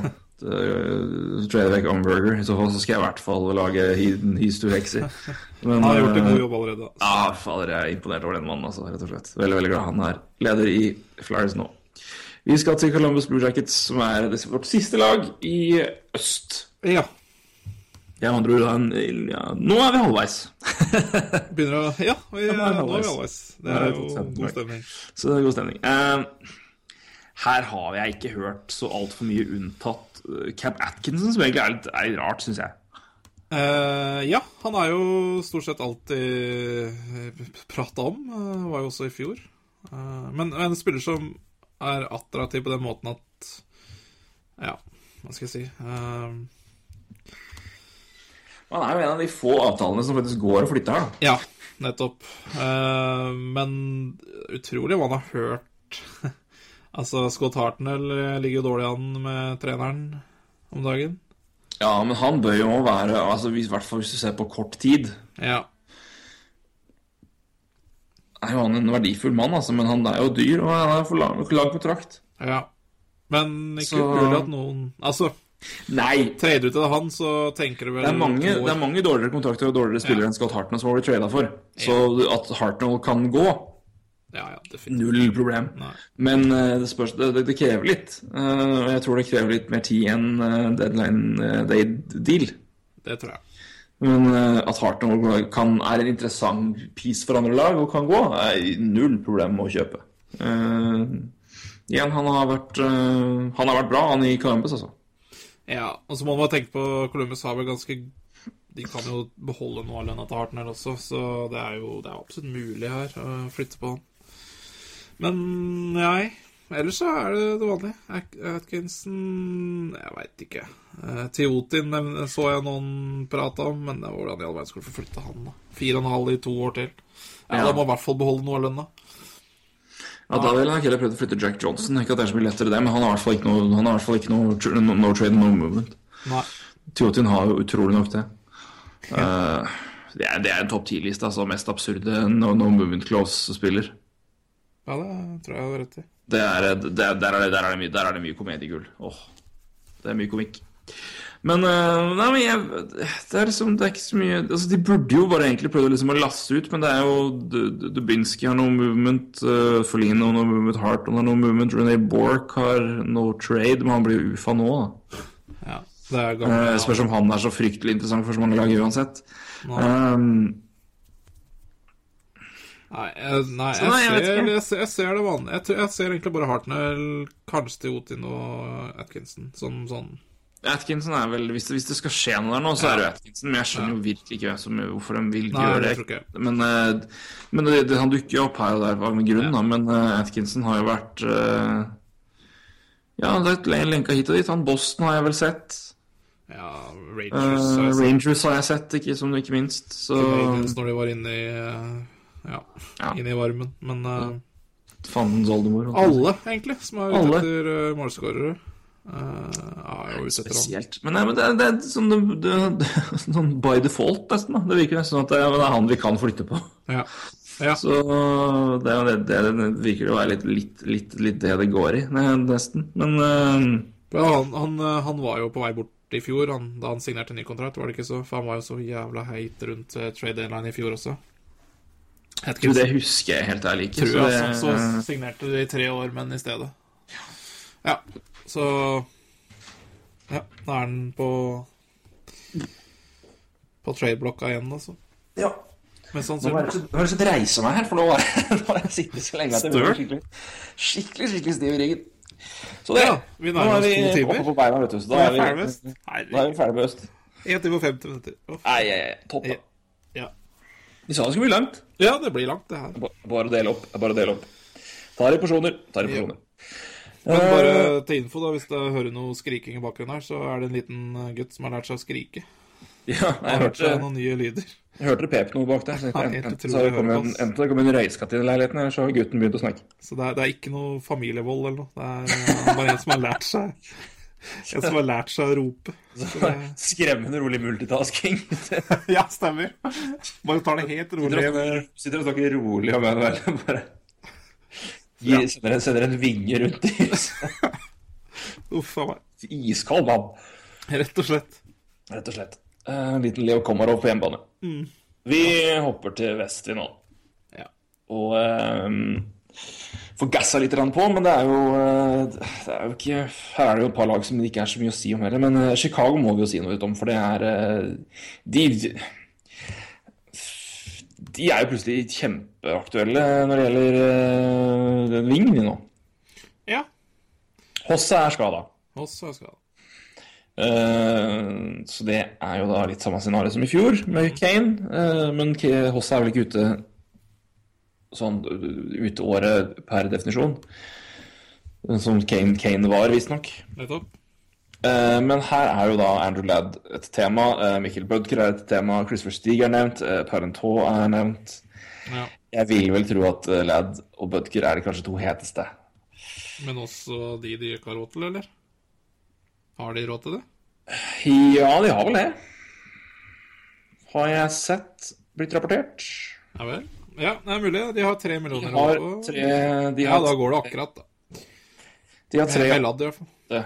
uh, trade vekk Umberger. I så fall så skal jeg i hvert fall lage he- He's too hexy. Men, Han har gjort en eh, god jobb allerede. altså. Ja, fader, jeg er imponert over den mannen, altså, rett og slett. Veldig, veldig glad han er leder i Flyers nå. Vi skal til Columbus Blue Jackets, som er vårt siste lag i øst. Ja. Jeg andre ord, ja, nå er vi halvveis. Begynner å Ja, vi, Ja, nå er vi nå er vi halvveis. Det er jo god stemning. Så det er god stemning. Uh, her har jeg ikke hørt så altfor mye unntatt eh, Cap Atkinson, som egentlig er litt er rart, syns jeg. Uh, ja, han er jo stort sett alltid prata om. Uh, var jo også i fjor. Uh, men en spiller som er attraktiv på den måten at Ja. hva skal jeg si eh, Han er jo en av de få avtalene som faktisk går å flytte her, da. Ja, nettopp. Eh, men utrolig hva han har hørt. altså, Scott Hartnell ligger jo dårlig an med treneren om dagen. Ja, men han bør jo være altså, I hvert fall hvis du ser på kort tid. Ja. Er jo han en verdifull mann, altså, men han er jo dyr, og han er for lang, lang kontrakt. ja. Men ikke Så- at noen Altså, Nei! trader du til han, så tenker du vel Det er, mange, det er mange dårligere kontrakter og dårligere spillere enn Scott Hartnell som har blitt trada for. Så at Hartnell kan gå, Ja, ja, null problem. Nei. Men uh, det, spørs, det, det, det krever litt. Og jeg tror det krever litt mer tid enn uh, deadline day deal. Det tror jeg. Men at Hartnell kan, er en interessant piece for andre lag og kan gå, er null problem å kjøpe. Igjen, han har vært Han har vært bra, han i Columbus, altså. Ja, og så må man tenke på Columbus har vel ganske De kan jo beholde noe av lønna til Hartner også, så det er jo det er absolutt mulig her å flytte på han. Men nei. Ellers så er det det vanlige. Atkinson Jeg veit ikke. Eh, Tiotin så jeg noen prate om, men hvordan i all verden skulle få flytte han, da. Fire og en halv i to år til. Ja, Ja. Da må i hvert fall beholde noe av lønna. Ja, Da ville jeg heller prøvd å flytte Jack Johnson. Ikke at det er så mye lettere, det, men han har i hvert fall ikke noe, han har i hvert fall ikke noe no, no trade, no movement. Nei. Tiotin har jo utrolig nok det. Uh, det, er, det er en topp ti-liste, altså. Mest absurde no, no movement clause-spiller. Ja, det tror jeg du har rett i. Det er, det, der, er det, der, er det mye, der er det mye komediegull. Åh, det er mye komikk. Men, eh, nei, men jeg, det er liksom Det er ikke så mye altså, De burde jo bare egentlig prøvd liksom å lasse ut, men det er jo Dubinsky har noe movement, uh, Folino noe movement, Harton har noe movement, René Bork har no trade, men han blir jo UFA nå, da. Ja, det er gammel. Jeg spørs om han er så fryktelig interessant for så mange lag uansett. Um, Nei, jeg, nei, jeg, nei, jeg ser, jeg, ser, jeg ser det vanlige. Jeg, jeg ser egentlig bare Hartnell, kanskje til Otin og Atkinson som sånn Atkinson er vel hvis det, hvis det skal skje noe der nå, så er det Atkinson. Men jeg skjønner jo virkelig ikke som, hvorfor de vil Nei, gjøre det. Men, eh, men det, det, han dukker jo opp her og der av en grunn, da. Men eh, Atkinson har jo vært uh, Ja, det er lenka hit og dit. Han Boston har jeg vel sett. Ja, Rangers, Rangers har jeg sett Rangers har jeg sett, ikke, som ikke minst. Så når de var inne i Ja, Ja. inne i varmen. Men uh, fandens oldemor. alle, egentlig, som er ute etter uh, målskårere, Uh, er jo ute etter. Spesielt. Men, nei, men det, det er sånn, det, det, sånn by default, nesten. da Det virker nesten som at det er, han vi kan flytte på. Ja. ja. Så det, er det, det, det virker å være litt, litt, litt, litt det det går i, nesten. Men uh, han, han, han var jo på vei bort i fjor, han, da han signerte ny kontrakt, var det ikke så? For han var jo så jævla heit rundt trade deadline i fjor også. Du, tror det husker jeg helt ærlig ikke. Tror så jeg, det- så, så signerte de i tre år, men i stedet. Ja, så Ja, da er den på På trade-blokka igjen, altså. ja. Men Nå jeg sannsynlig. nå har jeg slett reise meg her, for nå har jeg, nå sittet så lenge at jeg blir skikkelig, skikkelig, skikkelig stiv i ryggen. Så det, Ja, vi nå er vi oppe på beina, vet du. Så da er vi, ferdig med vi, øst. da er vi ferdig med øst. 1 time og 50 minutter. Nei, topp da. Vi sa det skulle bli langt. ja, det blir langt, det her. Ba- Bare dele opp, bare dele opp. Ta det i porsjoner, Ta det i porsjoner. Men Eh, bare til info, da, hvis du hører noe skriking i bakgrunnen her, så er det en liten eh, gutt som har lært seg å skrike. Ja, jeg har hørt hørte, noen nye lyder. jeg hørte det pep noe bak der. Enten, enten så har det kommet en, enten kommet en røyskatt inn i leiligheten, eller så har gutten begynt å snakke. Så det er, det er ikke noe familievold eller noe. Det er eh, bare en som har lært seg En som har lært seg å rope. Skremmende rolig multitasking. ja, stemmer. Bare tar det helt rolig. Sitter og snakker rolig om en vel. Bare gir, sender, en, sender en vinge rundt i huset. Uff a meg. Iskald mann, Rett og slett. rett og slett. En liten Leo Komarov på hjemmebane. Vi hopper til vest vi nå. Ja. Og um, får gassa litt på, men det er jo eh, det er jo ikke Her er det jo et par lag som det ikke er så mye å si om heller, men eh, Chicago må vi jo si noe ut om, for det er eh, De De er jo plutselig kjempeaktuelle når det gjelder uh, den vingen de nå. Ja. Hosse er skada. Hosse så skada. Eh, så det er jo da litt samme scenario som i fjor med Kane. Uh, men Hosse er vel ikke ute sånn året per definisjon. Som Kane, Kane var, visstnok. Nettopp. Uh, men her er jo da Andrew Ladd et tema. Uh, Mikkel Bødker er et tema. Christopher Stig er nevnt. Uh, Parentot er nevnt. Ja. Jeg vil vel tro at eh, Ladd og Bødker er de kanskje to heteste. Men også de de ikke har råd til, eller? Har de råd til det? Ja, de har vel det. Har jeg sett blitt rapportert? Ja vel? Ja, det er mulig. De har tre De millioner har tre De Ja, da går det akkurat, da. de har tre Med Ladd, i hvert fall. åtte.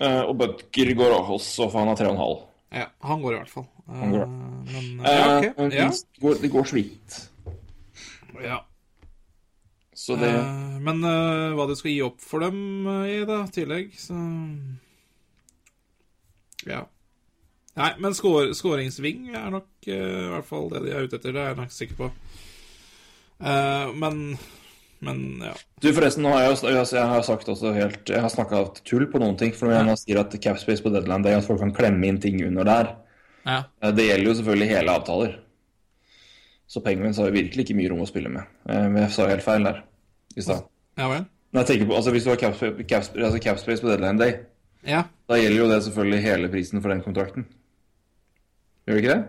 Eh, og Butker går også, for han har tre og en halv. Ja, han går i hvert fall. Han går. Eh, Men ja, okay. Ja. Det går, det går så vidt. ja. Så det Eh, Men eh, hva du skal gi opp for dem eh, i da, tillegg, så Ja. Nei, men skår, skåringsving er nok eh, i hvert fall det de er ute etter. Det er jeg nok sikker på. Eh, men Men ja. Du, forresten, nå har jeg, jo- jeg har sagt også helt Jeg har snakka tull på noen ting. For når man sier at capspace på deadline day, at folk kan klemme inn ting under der ja. eh, Det gjelder jo selvfølgelig hele avtaler. Så Penguins har jo virkelig ikke mye rom å spille med. Eh, Jeg sa helt feil der i stad. Ja vel? Men jeg tenker på, altså Hvis du har capspace, capspace, altså capspace på deadline day, Ja. da gjelder jo det selvfølgelig hele prisen for den kontrakten. Gjør det ikke det?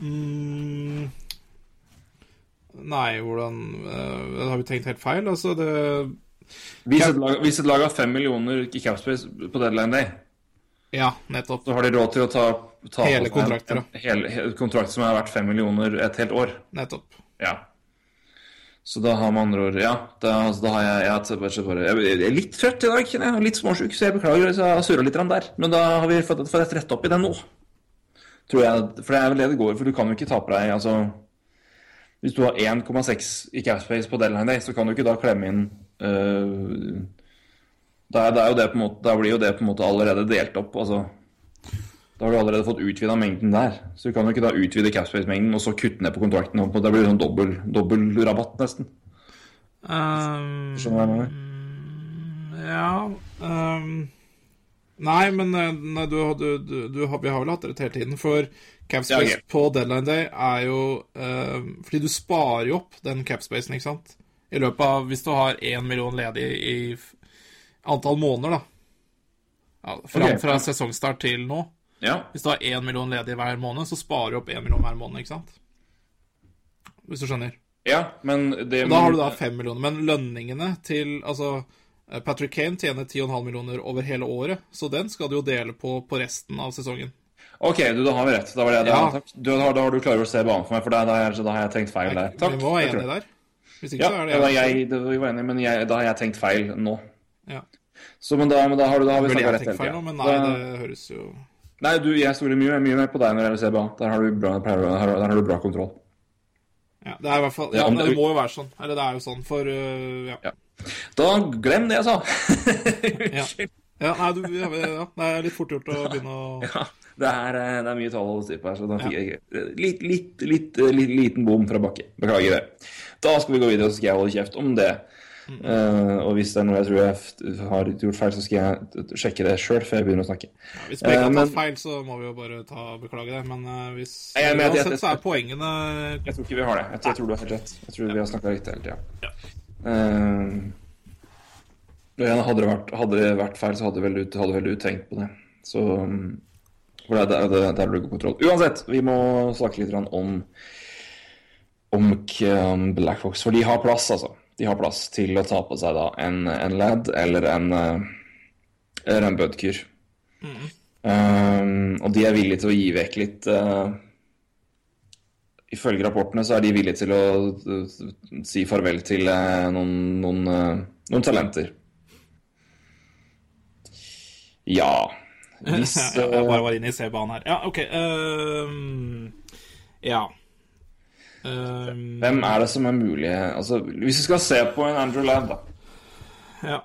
Mm, nei, hvordan uh, Har vi tenkt helt feil? Altså, det Hvis et, lag, hvis et lag har fem millioner i capspace på deadline day, Ja, nettopp. så har de råd til å ta, ta Hele kontrakter, en, en hel, hel, kontrakt som er verdt fem millioner et helt år. Nettopp. Ja. Så da har man andre ord Ja, da, altså, da har jeg Jeg, bare, jeg er litt trøtt i dag, kjenner jeg. Litt småsjuk, så jeg beklager hvis jeg har surra litt der. Men da har vi fått, fått rett opp i det nå. Tror jeg. For det er vel det det går. For du kan jo ikke ta på deg altså Hvis du har 1,6 i capspace på deadline day, så kan du ikke da klemme inn uh, da, blir jo det på en måte allerede delt opp. altså da har du allerede fått utvida mengden der. Så du kan jo ikke da utvide capspace-mengden og så kutte ned på kontrakten. og Det blir sånn dobbel, dobbel rabatt, nesten. Um, Skjønner du hva jeg mener? Ja um, Nei, men eh, nei, du, du, du, vi har vel hatt rett hele tiden. For capspace Ja, på deadline day er jo uh, Fordi du sparer jo opp den capspacen, ikke sant? I løpet av Hvis du har én million ledig i antall måneder, da. Ja, fra, okay. fra sesongstart til nå. Ja. Hvis du har én million ledig hver måned, så sparer du opp én million hver måned, ikke sant? Hvis du skjønner. ja, men det Og da har du da fem millioner. Men lønningene til Altså, Patrick Kane tjener 10,5 millioner over hele året, så den skal du jo dele på på resten av sesongen. Ok, du, da har vi rett. Da, var det, Ja. du, da, da har du klarer å se banen for meg, for da, da, har jeg- da jeg tenkt feil der. Takk. Vi være enige der. Hvis ikke Ja, så er det jeg, det, vi var enige, men jeg, da har jeg tenkt feil nå. Ja. Så, men da, men da har, du, da har vi snakka rett hele tida. men nei, det høres jo Nei, du, jeg stoler mye, mye mer på deg når det gjelder CBA. Der har du bra, har- der har du bra kontroll. Ja, det er i hvert fall Ja, det må jo være sånn. Eller det er jo sånn, for uh, ja. Ja. Da glem det jeg sa! Ja. ja, nei, du, ja, det er litt fort gjort å begynne å det er, eh, det er mye tall å holde styr på her, så da fikk jeg litt, litt, litt, eh, litt, liten bom fra bakke. Beklager det. Da skal vi gå videre, så skal jeg holde kjeft om det. Uh, og hvis det er noe jeg tror jeg har gjort feil, så skal jeg sjekke det sjøl før jeg begynner å snakke. Hvis begge Eh, har men- tatt feil, så må vi jo bare ta beklage det. Men uh, hvis jeg jeg- Uansett så er poengene Jeg tror ikke vi har det. Jeg, tror- jeg du har helt rett. Jeg tror vi har snakka riktig hele tida. Uh, hadde, det hadde det vært feil, så hadde vel hadde vel du tenkt på det. Så um, For det, er- er- der har du god kontroll. Uansett, vi må snakke litt om om Black Fox. For de har plass, altså. De har plass til å ta på seg da en, en lad eller en, eh, eller en Bødker. Um, og de er villige til å gi vekk litt uh, Ifølge rapportene så er de villige til å uh, si farvel til uh, noen, noen, noen talenter. Ja Hvis Ja, jeg eh, bare var inne i C-banen her. Ja, OK. Um, ja. Um, Hvem er det som er mulig Altså, Hvis vi skal se på en Andrew Ladd, da. ja.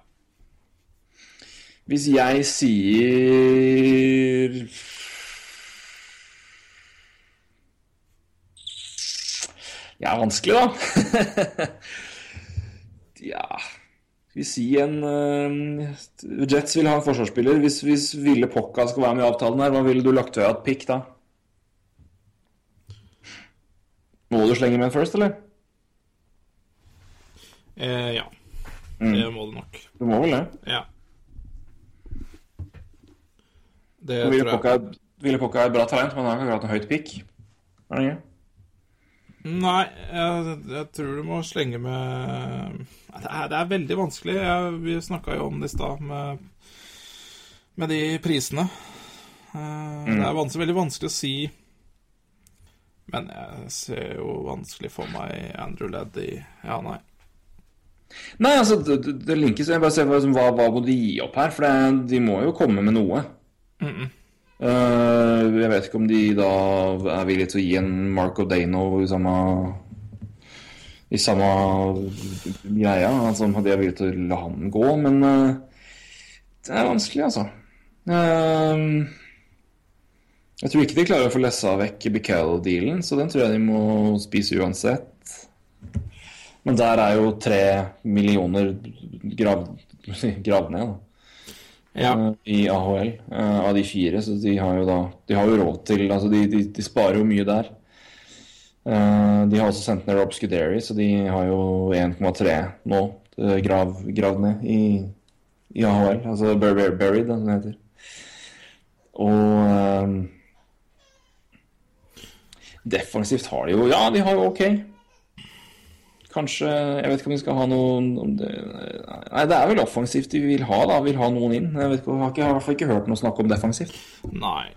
Hvis jeg sier Ja, vanskelig, da. ja vi si en uh, Jets vil ha en forsvarsspiller. Hvis, hvis Ville Pokka skal være med i avtalen her, hva ville du lagt ved at pick da? Må du slenge med en first, eller? Eh, ja. Mm. Det må du nok. Du må vel det? Ja. Det Ville er- Ville Pokka er et bra talent, men han har ikke akkurat en høyt pick. Er det ikke? Nei, jeg, jeg tror du må slenge med Det er, det er veldig vanskelig. Jeg, vi snakka jo om det i stad, med, med de prisene. Eh, Det er vanskelig, veldig vanskelig å si Men jeg ser jo vanskelig for meg Andrew Ladd i Ja, nei. Nei, altså, det, det- linkes Jeg bare ser hva, hva må de gi opp her, for det, de må jo komme med noe. Eh, jeg vet ikke om de da er villige til å gi en Marco Dano i samme i samme greia. Altså om de er villige til å la han gå, men eh, det er vanskelig, altså. Eh, jeg tror ikke de klarer å få lessa vekk Bical-dealen, så den tror jeg de må spise uansett. Men der er jo tre millioner grav, gravd ned, da Ja. eh, i AHL eh, av de fire, så de har jo da De har jo råd til Altså, de, de, de sparer jo mye der. Eh, de har også sendt ned Rob Scuderi, så de har jo 1,3 nå eh, grav, gravd ned i, i AHL. Altså bur- bur- buried, da, heter. Og um, Defensivt har de jo Ja, de har jo OK. Kanskje Jeg vet ikke om de skal ha noen om det, Nei, det er vel offensivt de vil ha, da. Vil ha noen inn. Jeg vet ikke, jeg har, i hvert fall ikke hørt noe snakk om defensivt. Nei.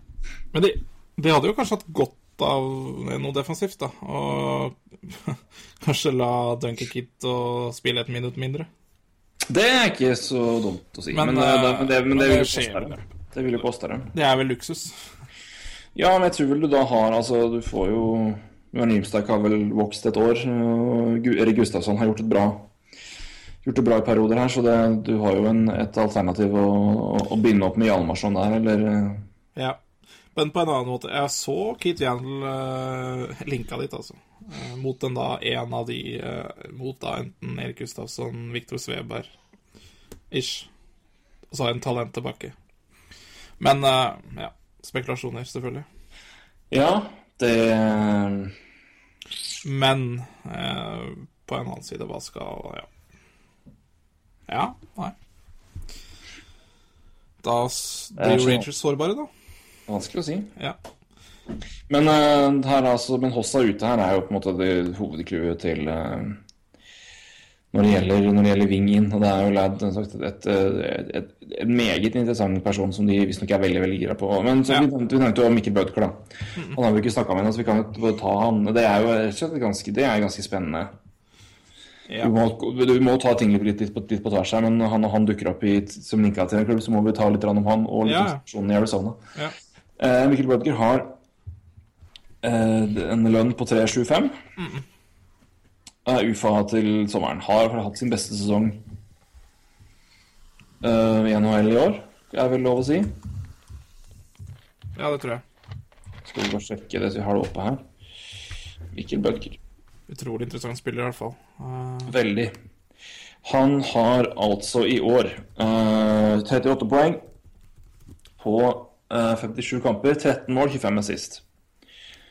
Men de, de hadde jo kanskje hatt godt av noe defensivt, da. Og kanskje la Duncan Kit spille et minutt mindre. Det er ikke så dumt å si, men, Men, eh, eh, men det, men men det dem. Det vil jo koste dem. Det er vel luksus. Ja, men jeg tror vel du da har Altså, du får jo Johan Nymstak har vel vokst et år. og Erik Gustavsson har gjort et bra Gjort det bra i perioder her, så det, du har jo en, et alternativ å, å, å binde opp med Hjalmarsson der, eller eh, Ja. Men på en annen måte Jeg så Keith Yandel uh, linka dit, altså. Eh, mot den da en av de eh, Mot da enten Erik Gustavsson, Viktor Sveberg ish. Og så har jeg en talent tilbake. Men eh, ja. Spekulasjoner, selvfølgelig. Ja, det Men eh, på en annen side, hva skal Ja. Ja, nei. Da blir jo. Rangers sårbare, da. Vanskelig å si. Ja. Men, uh, her, altså, men Hossa ute her er jo på en måte hovedcrewet til eh, når, det gjelder, når det gjelder Wing inn. Og det er jo Ladd en sagt, et, et, et, et meget interessant person som de visstnok er veldig veldig gira på. Men så, Ja. vi, vi nevnte jo Mikkel Bødker, da. Han har vi ikke snakka med ennå, så vi kan jo ta han. Det er jo ganske, det er ganske spennende. Ja. Vi, må, vi, må ta ting litt, litt, på, litt på tvers her, men han, han dukker opp i, som linka til en klubb, så må vi ta litt om han og litt Ja. om situasjonen i Arizona. Ja. Eh, Mikkel Bødker har eh, en lønn på 3,75. Er UFA til sommeren. Har hatt sin beste sesong eh, i NHL i år, er vel lov å si. ja, det tror jeg. Skal vi bare sjekke det så vi har det oppe her. Mikkel Bødker. Utrolig interessant spiller, i hvert fall. Uh... Veldig. Han har altså i år uh, 38 poeng på uh, 57 kamper, 13 mål, 25 assist.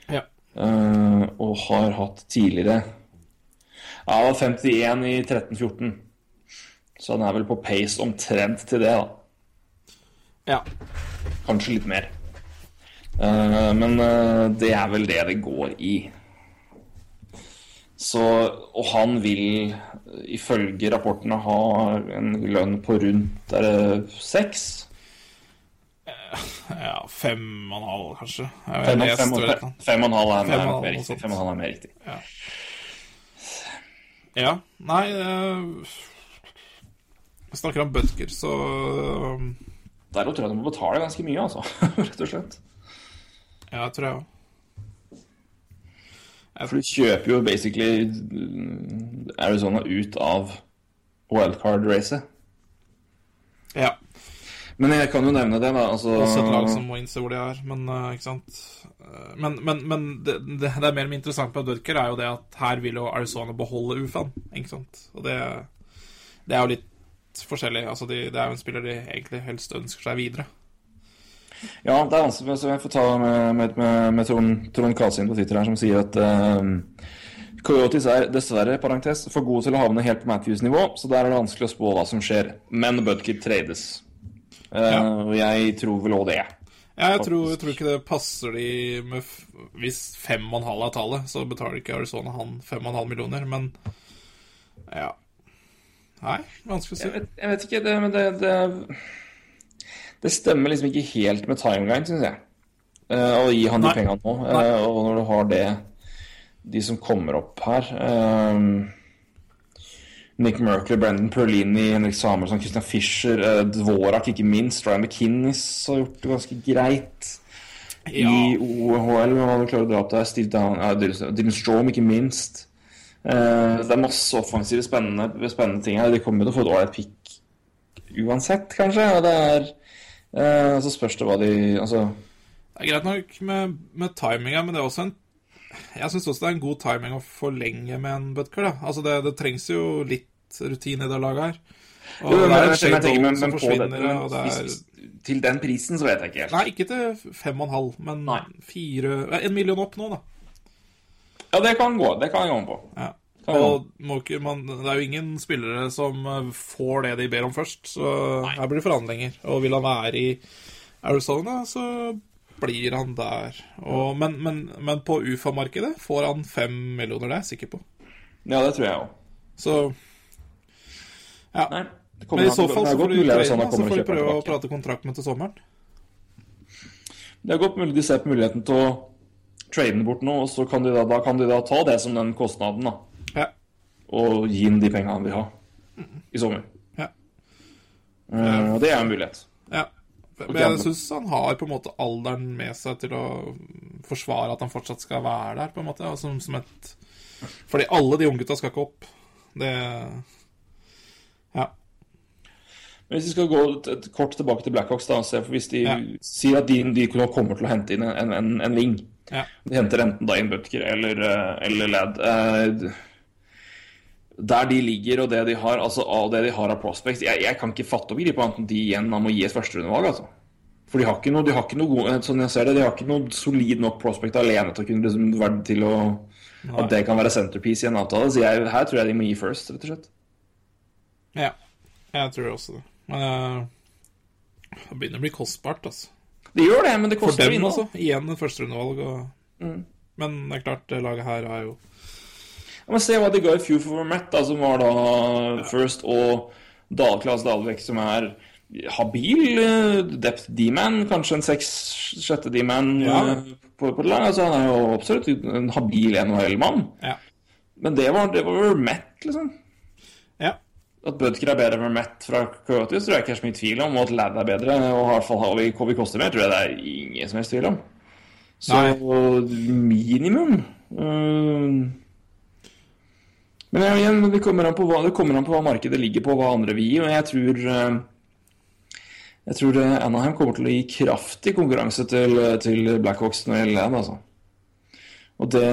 ja. Eh, og har hatt tidligere Ja, var 51 i 13-14. Så han er vel på pace omtrent til det, da. ja. Kanskje litt mer. Uh, men uh, det er vel det det går i. Så Og han vil, ifølge rapportene, ha en lønn på rundt er det seks? ja. Fem og en halv, kanskje. Fem, fem, fem, fem og en halv er, er mer riktig. sånt. Fem og en halv er mer riktig. Ja. Nei eh, Vi snakker om Butker, så eh, Der tror jeg du må betale ganske mye, altså. Rett og slett. Ja, tror jeg òg. For du kjøper jo basically Arizona ut av wildcard-racet. Men jeg kan jo nevne det, da. Altså, Også et lag som må innse hvor de er, men eh, ikke sant Eh, Men, men, men det, det, det er mer interessant med Dudker, er jo det at her vil jo Arizona beholde UFA-en, ikke sant. Og det, det er jo litt forskjellig. Altså, de, det er jo en spiller de egentlig helst ønsker seg videre. Ja, det er vanskelig, så jeg får ta med, med, med, med Trond, Trond Kasin på Twitter her, som sier at uh, Coyotes er dessverre parentes, for gode til å havne helt på Matthews-nivå, så der er det vanskelig å spå hva som skjer. Men Budkip trades. Eh, Ja. Og jeg tror vel òg det. Ja, jeg tror, jeg tror ikke det passer de med f Hvis fem og en halv er tallet, så betaler ikke Arizona han fem og en halv millioner, men ja Nei, vanskelig å si. Jeg vet, jeg vet ikke, det, men det, det Det stemmer liksom ikke helt med timeline, syns jeg. Uh, å gi han de Nei. pengene nå. Uh, og når du har det De som kommer opp her eh, Nick Merkley, Brendan Perlini, Henrik Samuelsson, Christian Fischer, eh, Dvorak ikke minst. Ryan McKinnis har gjort det ganske greit Ja. i OHL. Men du klarer å dra opp der. Steve Down, ja, Dylan Strom, ikke minst. Eh, det er masse offensive, spennende, spennende ting her. De kommer til å få et ålreit pick uansett, kanskje. Og det er eh, Så spørs det hva de Altså Det er greit nok med, med timinga, men det er også en Jeg syns også det er en god timing å forlenge med en Butker. da. Altså det, det trengs jo litt rutine i det laget her. Og Jo, det er men, en Shane jeg tenker, men, som men på forsvinner, det, men, og det er hvis, Til den prisen så vet jeg ikke helt. Nei, ikke til fem og en halv, men Nei. fire En million opp nå, da. Ja, det kan gå. Det kan jeg gå med på. Ja. Og må ikke, man, det er jo ingen spillere som eh, får det de ber om først, så her blir det forhandlinger. Og vil han være i Arizona, så blir han der. Og, men, men, men på UFA-markedet får han fem millioner, det er jeg sikker på. Ja, det tror jeg òg. Så ja. Nei. Men i så fall så får du, Arizona den, så får du prøve å prate kontrakt med til sommeren. Det er godt mulig de ser på muligheten til å trade bort nå, og så kan de da, da kan de da ta det som den kostnaden, da. Ja. Og gi inn de pengene han vil ha i sommer. Ja. Uh, og det er en mulighet. Men jeg syns han har på en måte alderen med seg til å forsvare at han fortsatt skal være der, på en måte. Som, som et Fordi alle de unggutta skal ikke opp. Det Ja. Men hvis vi skal gå et, et kort tilbake til Blackhawks, da, se, for hvis de Ja. sier at de, de kommer til å hente inn en, en, en wing Ja. De henter enten da inn Butker eller, eh, eller Ladd. Eh, der de ligger og det de har altså av det de har av prospects Jeg, jeg kan ikke fatte og begripe annet enn de igjen må gi et førsterundevalg, altså. For de har ikke noe, de har ikke noe gode, sånn jeg ser det, de har ikke noe solid nok prospect alene til å kunne liksom være til å At det kan være centerpiece i en avtale. Så jeg, her tror jeg de må gi first, rett og slett. ja. Jeg tror også det. Men uh, det begynner å bli kostbart, altså. Det gjør det, men det For koster dem, altså. Igjen et førsterundevalg. Og... Mm. Men det er klart, det laget her har jo Ja, men Se hva de ga i fjor for Matt, da, som var da first, og Dal Claes Dalvik, som er habil eh, depth D-man, kanskje en seks-sjette D-man Ja. eh, på, på det laget. Altså, han er jo absolutt en habil NHL-mann. Ja. Men det var, det var Matt, liksom. ja. At Budker er bedre enn Matt fra Coyotes, tror jeg ikke er så mye tvil om. Og at Ladd er bedre, og i hvert fall Harvey vi koster mer, tror jeg det er ingen som helst tvil om. Så minimum øh, Men igjen, det kommer, an på hva, det kommer an på hva markedet ligger på, hva andre vil gi. Og jeg tror øh, Jeg tror øh, Anaheim kommer til å gi kraftig konkurranse til, til Blackhawks når det gjelder det, altså. Og det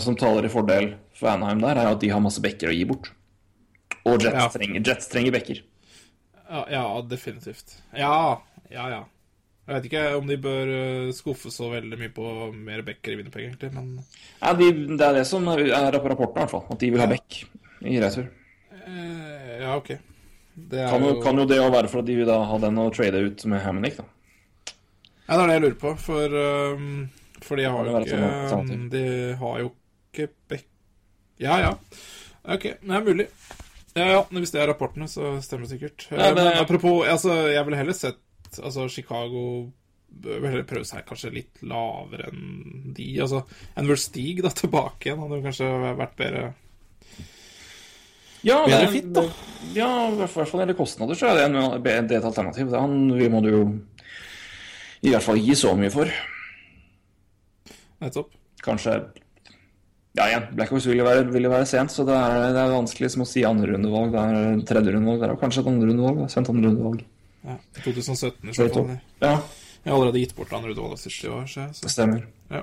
som taler i fordel for Anaheim der, er at de har masse bekker å gi bort. Og Jets, Ja. trenger, Jets trenger bekker. Ja, ja, definitivt. Ja, ja, ja. Jeg vet ikke om de bør eh, skuffe så veldig mye på mer backer i Winnerpeg, egentlig, men Ja, de, Det er det som er på rapporten, i hvert fall. At de vil ha bekk i retur. eh, Ja, OK. Det Kan jo, jo kan jo det være for at de vil da ha den å trade ut med Hammonick, da. Ja, det er det jeg lurer på, for, um, for de har ikke, sånn De har jo ikke back... Ja, ja. OK, det er mulig. Ja, ja, Hvis det er rapportene, så stemmer det sikkert. Ja, Eh, det- Men apropos, altså, jeg ville heller sett Altså, Chicago bør heller prøve seg kanskje litt lavere enn de. Altså, en Stig da tilbake igjen hadde jo kanskje vært bedre. Ja, Bedre fit, da. Ja, i hvert fall når det gjelder kostnader, så er det, en, et alternativ. Det Han vi må du jo i hvert fall gi så mye for. Nettopp. Kanskje Ja, igjen, Blackhawks vil jo være, være sent, så det er, det er vanskelig som å si andrerundevalg. Det er tredjerundevalg. Det er kanskje et andrerundevalg. da. Sent andrerundevalg. Ja, 2017 i så fall. Ja, Jeg har allerede gitt bort andre utvalget i år, så, det stemmer. Ja.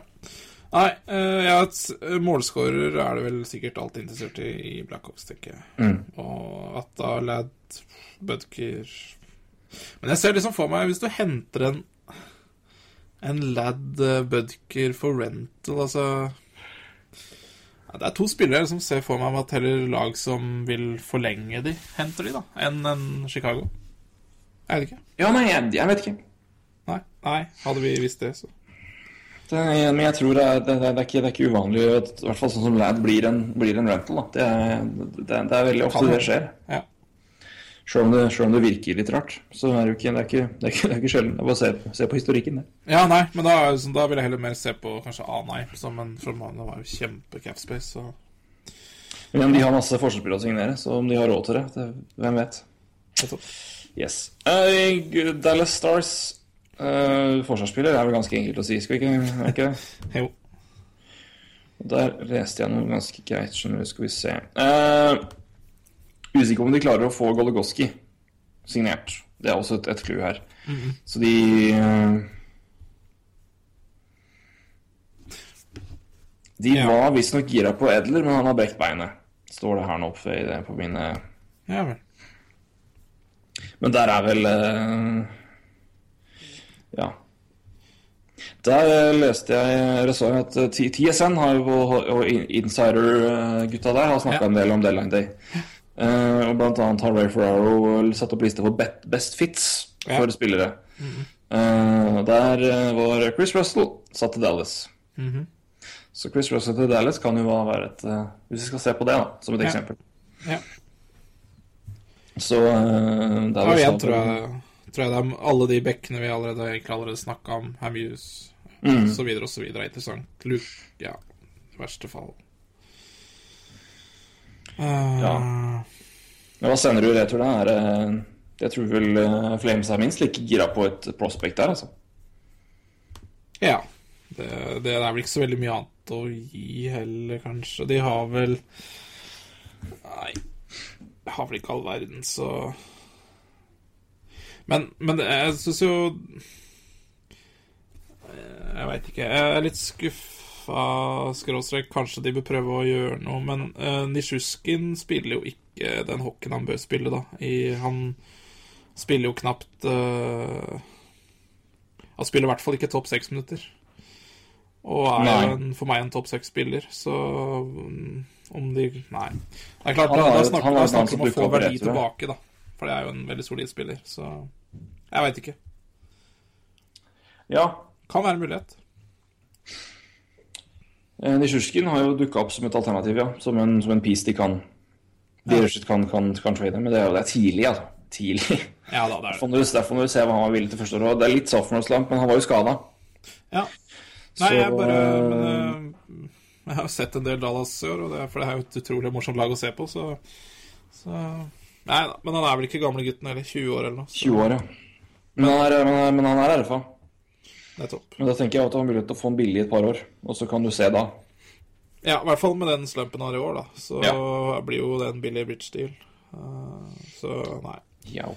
Nei, eh, ja, et målskårer er det vel sikkert alltid interessert i i Blackhawks, tenker jeg. Mm. Og at da Ladd, Budker Men jeg ser liksom for meg, hvis du henter en en Ladd eh, Budker for rental, altså ja, Det er to spillere som ser for meg at heller lag som vil forlenge de, henter de, da, enn en Chicago. Jeg vet ikke. Ja, nei, jeg, jeg vet ikke. Nei, nei, hadde vi visst det, så Det, men jeg tror det det, det, er ikke, det er ikke uvanlig at i hvert fall sånn som Lad blir en, blir en rental. Det, er, det, er- det veldig ofte det skjer. Ja. Selv om, det, om det virker litt rart, så er det ikke, det er ikke, det er ikke, det er ikke sjelden. Det er bare å se, se på historikken. Det. Ja, nei, men da, så, sånn- da vil jeg heller mer se på kanskje Anai, som en formann. det var jo kjempe-capspace. så Men de har masse forsvarsspillere å signere, så om de har råd til det, det hvem vet. nettopp. Yes. Uh, Dallas Stars uh, forsvarsspiller er vel ganske enkelt å si, skal vi ikke, det ikke det? Jo. Der leste jeg noe ganske greit, skjønner du. Skal vi se. Uh, usikker om de klarer å få Goligoski signert. Det er også et, et clue her. Så de De Ja. var visstnok gira på Edler, men han har brekt beinet. Står det her nå oppe i det på mine Ja vel. Men der er vel eh, Ja. Der eh, leste jeg resort at eh, TSN har og Insider-gutta der har snakka Ja. en del om Deadline Day. Og blant annet har Ray Ferraro satt opp liste for best fits Ja. for spillere. Eh, der eh, var Chris Russell satt til Dallas. Mhm. Så Chris Russell til Dallas kan jo være et Hvis vi skal se på det, da, som et Ja. eksempel. Ja. Så uh, Og Dallas igjen har- tror jeg, tror jeg det er alle de bekkene vi allerede egentlig allerede snakka om, Hamuse Mm. så videre, er interessant. Luke, ja, i verste fall. Uh, Ja. Men hva sender du retur, da? Er Jeg tror vel eh, Flames er minst like gira på et prospect der, altså. Ja. Det, det er vel ikke så veldig mye annet å gi heller, kanskje. De har vel Nei, de har vel ikke all verden, så Men, men jeg syns jo Eh, Jeg veit ikke. Jeg er litt skuffa, skråstrek. Kanskje de bør prøve å gjøre noe, men uh, Nisjuskin spiller jo ikke den hockeyen han bør spille, da. I, han spiller jo knapt uh, Han spiller i hvert fall ikke topp seks minutter. Og er en, for meg en topp seks-spiller, så mm, om de Nei. Det er klart, Han da, snakker vi om å få verdi tilbake, da. For det er jo en veldig solid spiller, så Jeg veit ikke. Ja. Kan være en mulighet. Eh, Nisjurskin har jo dukka opp som et alternativ, ja. Som en, som en piece de kan De ja. kan, kan, kan trade. Men det er jo det er tidlig, altså. Tidlig. Ja da, det er du, derfor må du se hva han var villig til første år. Det er litt sophomore slump, men han var jo skada. Ja. Nei, jeg bare Så, men, eh, Jeg har sett en del Dallas i år, og det er, for det er jo et utrolig morsomt lag å se på, så, så Nei da, men han er vel ikke gamle gutten heller. 20 år eller noe. Så 20 år, ja. Men han men han er, men han er RFA. Nettopp. Men da tenker jeg at du har mulighet til å få en billig i et par år. Og så kan du se da. Ja, i hvert fall med den slumpen han har i år, da. Så Ja. blir jo det en billig bridge deal. Eh, så nei. Ja.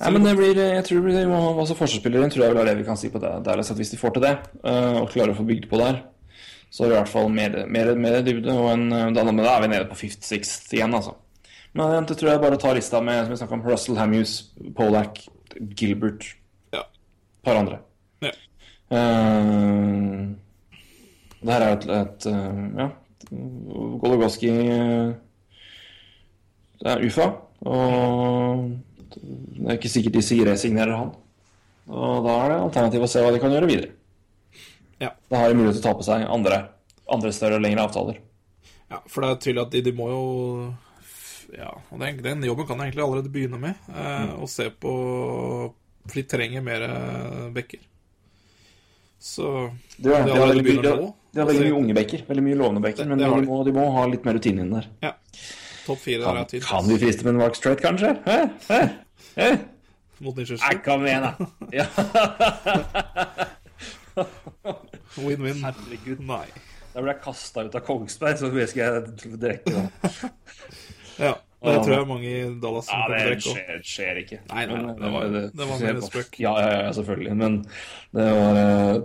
Nei, men det blir, jeg tror det blir, altså Forsvarsspilleren tror jeg vel er det vi kan si på det. Dallas, at Hvis de får til det, eh, og klarer å få bygd på der, så er det i hvert fall mer, mer, mer dybde. Og en, da, men da er vi nede på fifth, sixth igjen, altså. Men jeg tror jeg bare tar lista med som vi snakka om, Russell Hamuse, Polak, Gilbert, Ja. et par andre. Ja. Uh, det her er et, et uh, ja, Gologoski eh, Det er UFA, og det er ikke sikkert de sier resignerer han. Og da er det alternativ å se hva de kan gjøre videre. Ja. Da har de mulighet til å ta på seg andre, andre større og lengre avtaler. Ja, for det er tydelig at de, de må jo Ja, og den, den jobben kan jeg egentlig allerede begynne med. Eh, Mm. Og se på For de trenger mer eh, bekker. Så De har, de Det har, veldig, de har, de har veldig mye unge bekker. Veldig mye lovende bekker. Det- Men det de, må, de må ha litt mer rutine inn der. ja. Topp fire der Kan, er tydelig. kan vi friste med en Mark Strait, kanskje? Hæ? Hæ? Hæ? Mot Nei, kom igjen, da! Ja. Win-win. Herregud. Nei. Da ble jeg kasta ut av Kongsberg, så mye skal jeg drikke da. Ja, det tror jeg mange i Dallas Ja, det drikke også. skjer, skjer ikke. Nei, nei, nei, det var, det, det var mer en spøk. Ja, ja, ja, selvfølgelig. Men det var eh,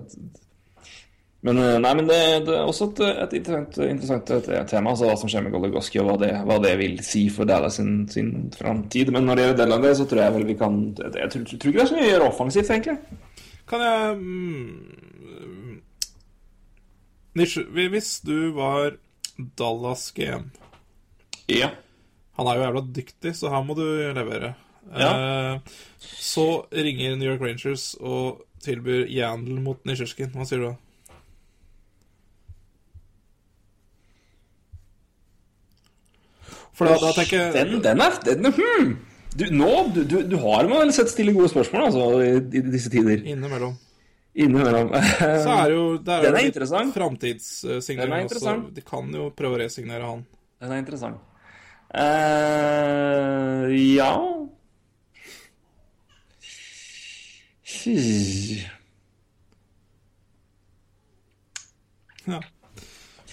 Men eh, nei, men det, det er også et, et interessant, interessant et tema, altså hva som skjer med Goligoski, og hva det, hva det vil si for Dallas sin, sin framtid. Men når det gjelder deadline, så tror jeg vel vi kan Jeg, jeg tror, tror ikke det er så mye å gjøre offensivt, egentlig. Kan jeg mm, Hvis du var Dallas GM Ja. Han er jo jævla dyktig, så her må du levere. Ja. Eh, så ringer New York Rangers og tilbyr Yandel mot Nisjerskin. Hva sier du da? For da, da tenker jeg Den, den er den, hmm. du, Nå, du, du, du har med vel sett stille gode spørsmål, altså, i, i disse tider. Innimellom. Innimellom. Så er jo er Den jo er litt interessant. Er Framtidssignering også. interessant. De kan jo prøve å resignere han. Den er interessant. Uh, ja Fy. Ja.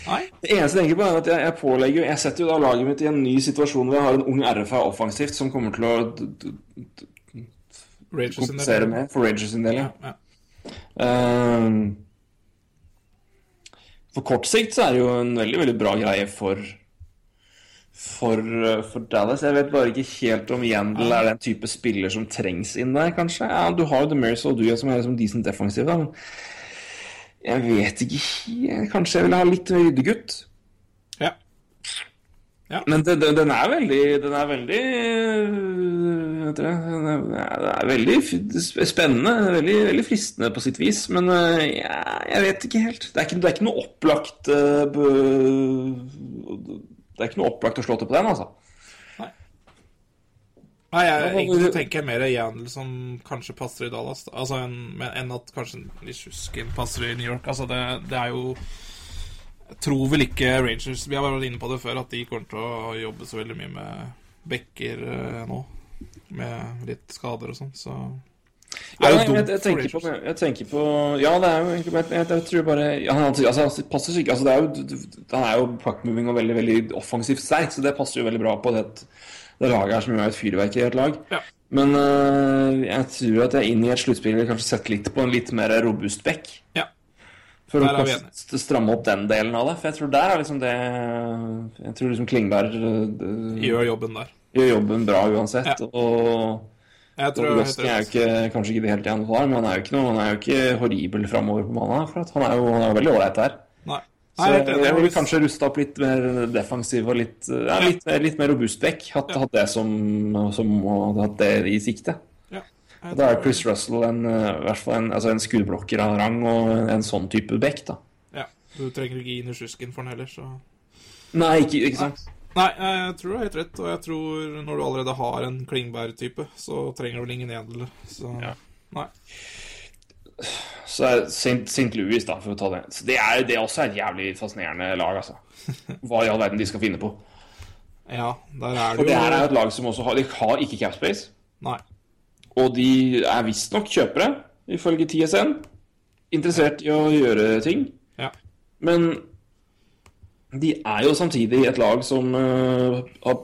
Nei? Det eneste jeg tenker på, er at jeg, jeg pålegger Jeg setter jo da laget mitt i en ny situasjon hvor jeg har en ung RFA offensivt som kommer til å kompensere med for Ragers sin del. Ja, Ja. Ja. Ehm, for kort sikt så er det jo en veldig, veldig bra greie for for, eh, for Dallas. Jeg vet bare ikke helt om Yandel er den type spiller som trengs inn der, kanskje. Ja, du har jo Demers og Duya som er liksom decent defensiv, da. Jeg vet ikke. Kanskje jeg vil ha litt ryddegutt. Ja. Men det, den er veldig Den er veldig øh, vet du, den er, den er veldig spennende. Veldig, veldig fristende på sitt vis. Men øh, ja, jeg vet ikke helt. Det er ikke, det er ikke noe opplagt øh, Det er ikke noe opplagt å slå til på den, altså. Nei, jeg, egentlig tenker jeg mer Yandel som kanskje passer i Dallas, altså, enn, en at kanskje Nisjuskin passer i New York. Altså, det, det er jo Jeg tror vel ikke Rangers Vi har vært inne på det før, at de kommer til å jobbe så veldig mye med backer eh, nå. Med litt skader og sånn, så Ja, jo jeg, dumt jeg, jeg, tenker på, jeg tenker på Ja, det er jo egentlig Jeg, jeg, jeg tror bare ja, han, altså, passer ikke altså, det er jo, Han er jo puckmoving og veldig veldig offensivt sterk, så det passer jo veldig bra på det, det laget her, som jo er et fyrverkeri i et lag. Ja. Men uh, jeg tror at jeg inn i et sluttspill vil kanskje sette litt på en litt mer robust back. Ja. For å stramme opp den delen av det. For jeg tror der er liksom det Jeg tror liksom Klingberg øh, Gjør jobben der. gjør jobben bra uansett. Ja. Og Jeg tror jeg er jo ikke, kanskje ikke det helt igjen for, men han er jo ikke, noe, han er jo ikke horribel framover på banen. akkurat. Han er jo, han er jo veldig ålreit der. Nei. Så jeg, helt ville kanskje rusta opp litt mer defensiv og litt, ja, litt, litt mer robust back. Hatt, hatt det som, som hatt det i sikte. Og Da er Chris Russell en, eh, i hvert fall en, altså en skuddblokker av rang og en sånn type back, da. ja. Du trenger ikke gi Nisjuskin for den heller, så Nei, ikke, ikke sant? Nei, jeg tror du har helt rett, og jeg tror når du allerede har en Klingberg-type, så trenger du vel ingen edel, Så Ja. nei. Så er St. St. Louis, da, for å ta det. Så det er det er også et jævlig fascinerende lag, altså. Hva i all verden de skal finne på. Ja, der er det For det det her er jo et lag som også har De har ikke capspace. Nei. Og de er visstnok kjøpere, ifølge TSN. Interessert i å gjøre ting. Ja. Men de er jo samtidig et lag som uh, har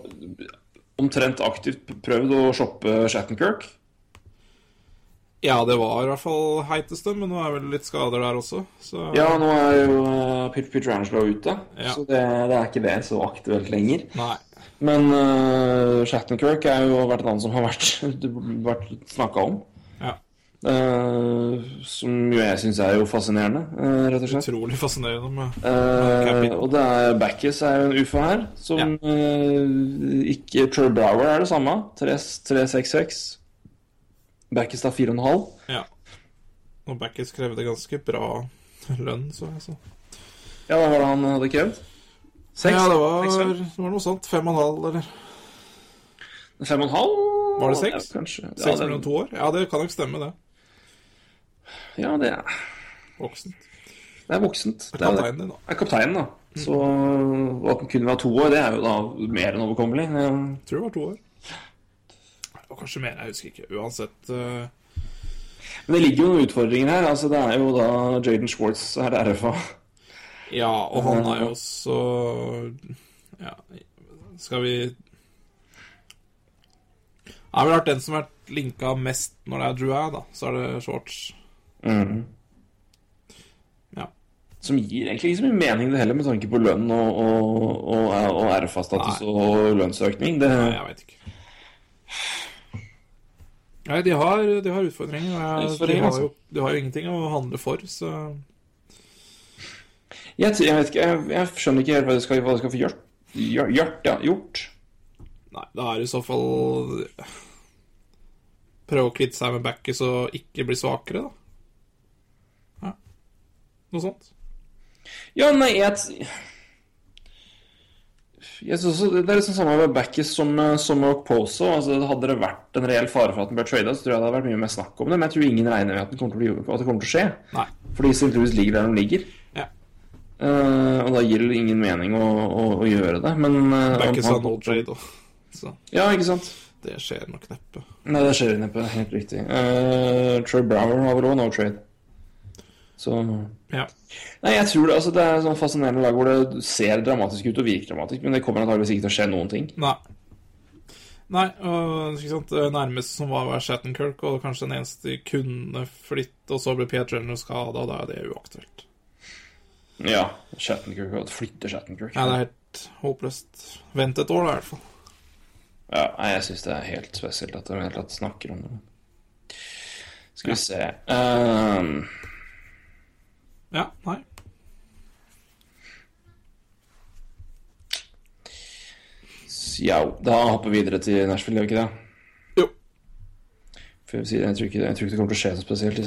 omtrent aktivt prøvd å shoppe Shattenkirk. Ja, det var i hvert fall heiteste, men nå er vel litt skader der også, så Ja, nå er jo uh, Pitch Pietrangelo ute, Ja. så det, det er ikke det så aktuelt lenger. Nei. Men uh, Shattenkirk er jo vært en annen som har vært, vært snakka om. Ja. Uh, som jo jeg syns er jo fascinerende, uh, rett og slett. Utrolig fascinerende med med og det er Backis er jo en ufo her, som eh, ikke Troy Brower er det samme. 366. Backis da 4,5. Ja. Og Backis krevde ganske bra lønn, så jeg så. Ja, hva var det han hadde krevd? Seks? Ja, det var, det var noe sånt. Fem og en halv, eller Fem og en halv? Var det seks? Ja, kanskje. seks Ja, det, mellom to år? Ja, det kan nok stemme, det. ja, det er, Voksent. det er voksent. Det er, Kapteinen din, da. er kapteinen, da. Så at den kunne være to år, det er jo da mer enn overkommelig. Ja. Tror det var to år. Og kanskje mer, jeg husker ikke. Uansett Uh... Men det ligger jo noen utfordringer her. Altså, det er jo da Jaden Schwartz her er RFA. Ja, og han er jo også Ja, skal vi Det har vel vært den som har vært linka mest når det er Drouin, da. Så er det Shorts. Mm. Ja. Som gir egentlig ikke så mye mening det heller, med tanke på lønn og, og, og, og RFA-status og lønnsøkning. Det, Nei, jeg veit ikke. Nei, de har, de har utfordringer. og jeg- de, har altså. jo, de har jo ingenting å handle for, så jeg, jeg vet ikke, jeg, jeg skjønner ikke helt hva det skal, hva det skal få gjort. Gjort, ja. Gjort. Nei, da er det i så fall Prøve å kvitte seg med backet og ikke bli svakere, da. Noe sånt. Ja, nei, jeg jeg synes Det er liksom samme med Backis som, som Okposo. Altså, hadde det vært en reell fare for at den ble trada, så tror jeg det hadde vært mye mer snakk om det. Men jeg tror ingen regner med at, den kommer til å, bli, det kommer til å skje. Nei. Fordi St. Louis ligger der de ligger. Eh, og da gir det ingen mening å, å, å gjøre det. Men uh, Det er ikke sånn trade òg. Så Ja, ikke sant? det skjer nok neppe. Nei, det skjer neppe. Helt riktig. Uh, Troy Brower har vel òg no trade. Så Ja. Nei, jeg tror det, altså, det er sånn fascinerende lag hvor det ser dramatisk ut og virker dramatisk, men det kommer antakeligvis ikke til å skje noen ting. Nei. Nei, og det som var, Shattenkirk, og kanskje den eneste de kunne flytte, og så ble Peter Jenner skada, da er det uaktuelt. Ja. Shattenkirk og flytte Shattenkirk. Ja, det er helt håpløst. Vent et år, da, i hvert fall. Ja, jeg syns det er helt spesielt at de hele tatt snakker om det. Skal vi se um... Ja, nei. Ja, da hopper vi videre til Nashville, gjør vi ikke det? Jo. For jeg, si, jeg, tror ikke, jeg tror ikke det kommer til å skje så spesielt.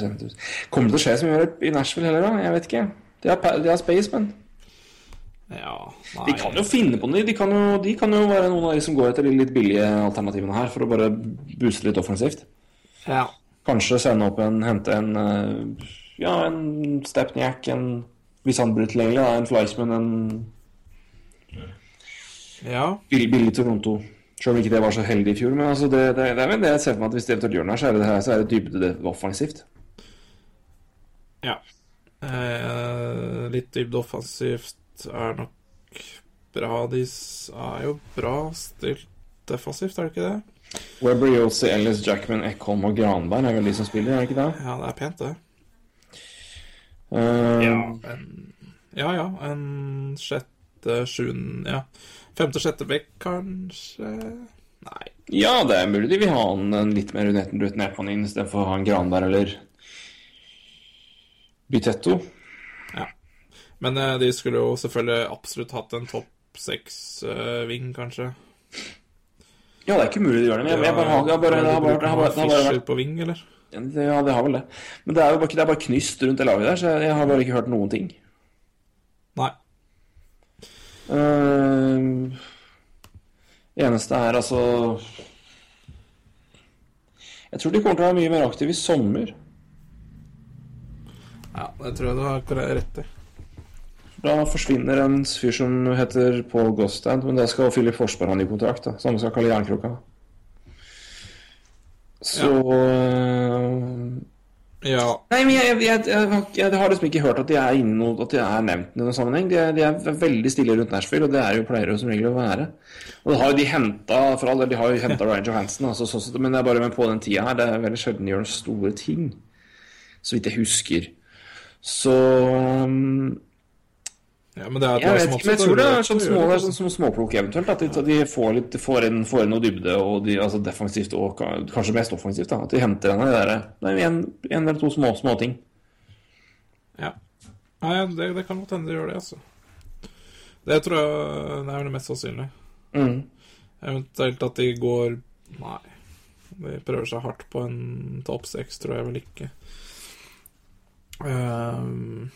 Kommer det til å skje så mye i Nashville heller, da? Jeg vet ikke. De har, de har Spaceman. Ja, nei. de kan jo finne på noe. De kan jo, de kan jo være noen av de som går etter de litt billige alternativene her, for å bare booste litt offensivt. Ja. Kanskje sende opp en, hente en eh, Ja, en Stepniak, en Hvis han blir tilgjengelig, en Fleisman, en ja. billig, billig Toronto. Selv om ikke det var så heldig i fjor. Men altså det, det, det det jeg ser for meg at hvis de eventuelt gjør det her, så er det, her, så er det dybde offensivt. Ja. Eh, litt dybde offensivt er nok bra. De er jo bra stilt defensivt, er det ikke det? Webber, Yossi, Ellis, Jackman, Ekholm og Granberg er vel de som spiller, er det ikke det? Ja, det er pent, det. Eh, En, ja, ja. En sjette, sjuende Ja. Femte-sjette bekk, kanskje? Nei. ja, det er mulig de vil ha en, en litt mer rutinert mann inn istedenfor å ha en Granberg eller Bytetto. Men eh, de skulle jo selvfølgelig absolutt hatt en topp seks-ving, kanskje. Ja, det er ikke mulig de gjør det, men jeg, bare har bare, vært på ving, eller? Ja, det har vel det. Men det er jo bare, det er bare knyst rundt det laget der, så jeg har bare ikke hørt noen ting. Nei. Uh, eneste er altså Jeg tror de kommer til å være mye mer aktive i sommer. Ja, det tror jeg du har rett i. Da forsvinner en fyr som heter Paul Gostand, men da skal Philip Forsberg ha ny kontrakt. da Samme skal Kalle Jernkroka Så eh, Ja. Nei, men jeg, jeg, jeg, jeg, har liksom ikke hørt at de er noe, at de er nevnt i noen sammenheng. De er, de er veldig stille rundt Nashville, og det er jo pleier jo som regel å være. Og det har jo de henta for all del, de har jo henta Ryan Johansen, altså, så, så, men det er bare med på den tida her. Det er veldig sjelden de gjør noen store ting. Så vidt jeg husker. Så um, ja, men det jeg vet ikke, men jeg tror det er sånn små, det er sånn småplukk eventuelt. At de, de får, litt, får, inn, får inn noe dybde, og de, altså defensivt og kanskje mest offensivt. da At de henter en av de der Nei, en, en eller to små, små ting. Ja. Nei, det, det kan godt hende de gjør det, altså. Det tror jeg det er det mest sannsynlige. Mm. Eventuelt at de går Nei. De prøver seg hardt på en topp seks, tror jeg vel ikke. Ehm,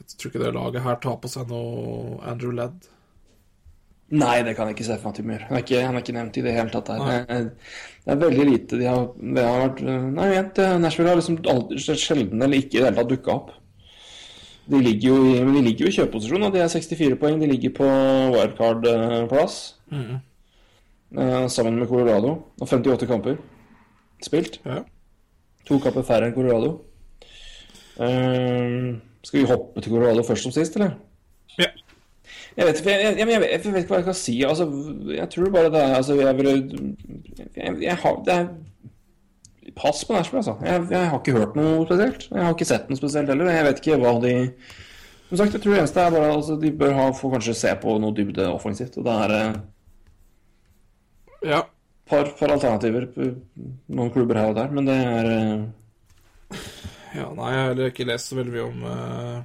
jeg tror ikke det laget her tar på seg noe Andrew Ledd. Nei, det kan jeg ikke se for meg at de gjør. Han er ikke, han er ikke nevnt i det hele tatt. Der. Det, det er veldig lite de har, det har vært Nei, vent, Nashville har liksom aldri, sjelden eller ikke i det hele tatt dukka opp. De ligger jo i, men de ligger jo i kjøpeposisjon, og de er 64 poeng. De ligger på wildcard-plass eh, sammen med Colorado. Og 58 kamper spilt. Ja. To kamper færre enn Colorado. Eh, skal vi hoppe til Colorado først som sist, eller? ja. Jeg vet, jeg, jeg, jeg, vet, ikke hva jeg kan si. Altså, jeg tror bare det er altså, jeg, vil jeg, har det er, Pass på Nashville, altså. Jeg, jeg har ikke hørt noe spesielt. Jeg har ikke sett noe spesielt heller. Jeg vet ikke hva de Som sagt, jeg tror det eneste er bare altså, de bør ha, få kanskje se på noe dybde offensivt. Og det er ja. par, par alternativer. Noen klubber her og der, men det er eh, Ja, nei, jeg har heller ikke lest så veldig mye om eh,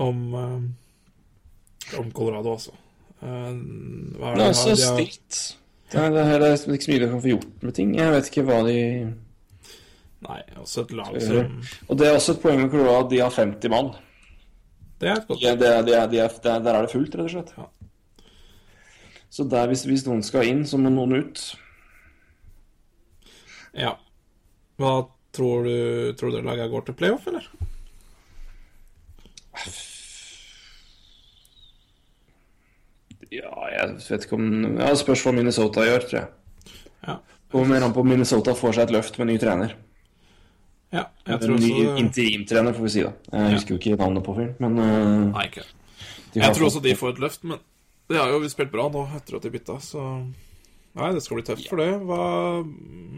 om, eh, om Colorado, altså. Eh, hva er Det det er de så? De har- stilt. Det er, det er det er ikke så mye vi kan få gjort med ting. Jeg vet ikke hva de Nei, også et lag som Og det er også et poeng med Colorado at de har 50 mann. Det er et godt Ja, det, er- det, er- det, er- det, er- der er det fullt, rett og slett. Ja. Så der, hvis, hvis noen skal inn, så må noen ut. Ja. Hva tror du Tror du laget går til playoff, eller? Ja, jeg vet ikke om Ja, har spørs hva Minnesota gjør, tror jeg. Ja. Og mer an på Minnesota får seg et løft med ny trener. Ja, jeg tror ny også interimtrener, får vi si da. Jeg husker jo ikke navnet på fyren, men uh, Nei, ikke. Jeg tror også de får et løft, men det har jo spilt bra nå etter at de bytta, så Nei, det skal bli tøft for det. Hva...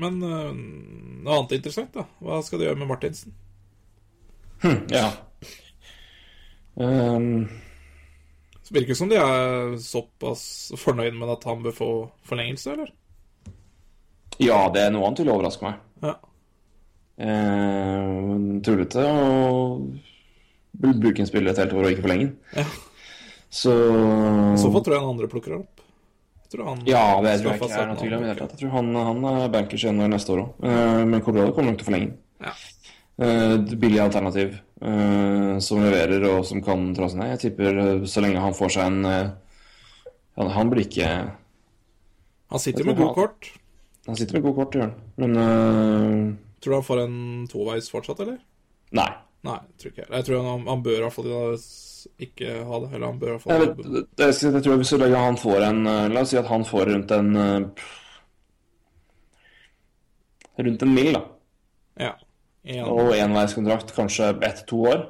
Men øh, noe annet interessant, da. Hva skal de gjøre med Martinsen? Ja. Um, Det virker som de er såpass fornøyd med at han bør få forlengelse, eller? ja, det er noe annet vil overraske meg. Ja. Eh, Tullete å bruke en spiller et helt år og ikke forlenge den. Ja. Så I så fall tror jeg en andre plukker den opp. Tror han Ja, det tror jeg ikke er noe tvil om i det hele tatt. Jeg tror han, han er bankers igjen neste år òg. men Colorado kommer nok til å forlenge. Ja. Eh, et billig alternativ eh, som leverer og som kan dra seg ned. Jeg tipper eh, så lenge han får seg en eh, han, blir ikke Han sitter med god kort. Han sitter med god kort, gjør han. Men eh, Tror du han får en toveis fortsatt, eller? nei. Nei, tror ikke jeg. Jeg tror han, han bør i hvert fall ikke ha det. Eller han bør i hvert Jeg, vet, jeg, tror hvis du legger han får en eh, La oss si at han får rundt en eh, Rundt en mil, da. Ja. En, Og enveiskontrakt kanskje ett-to år.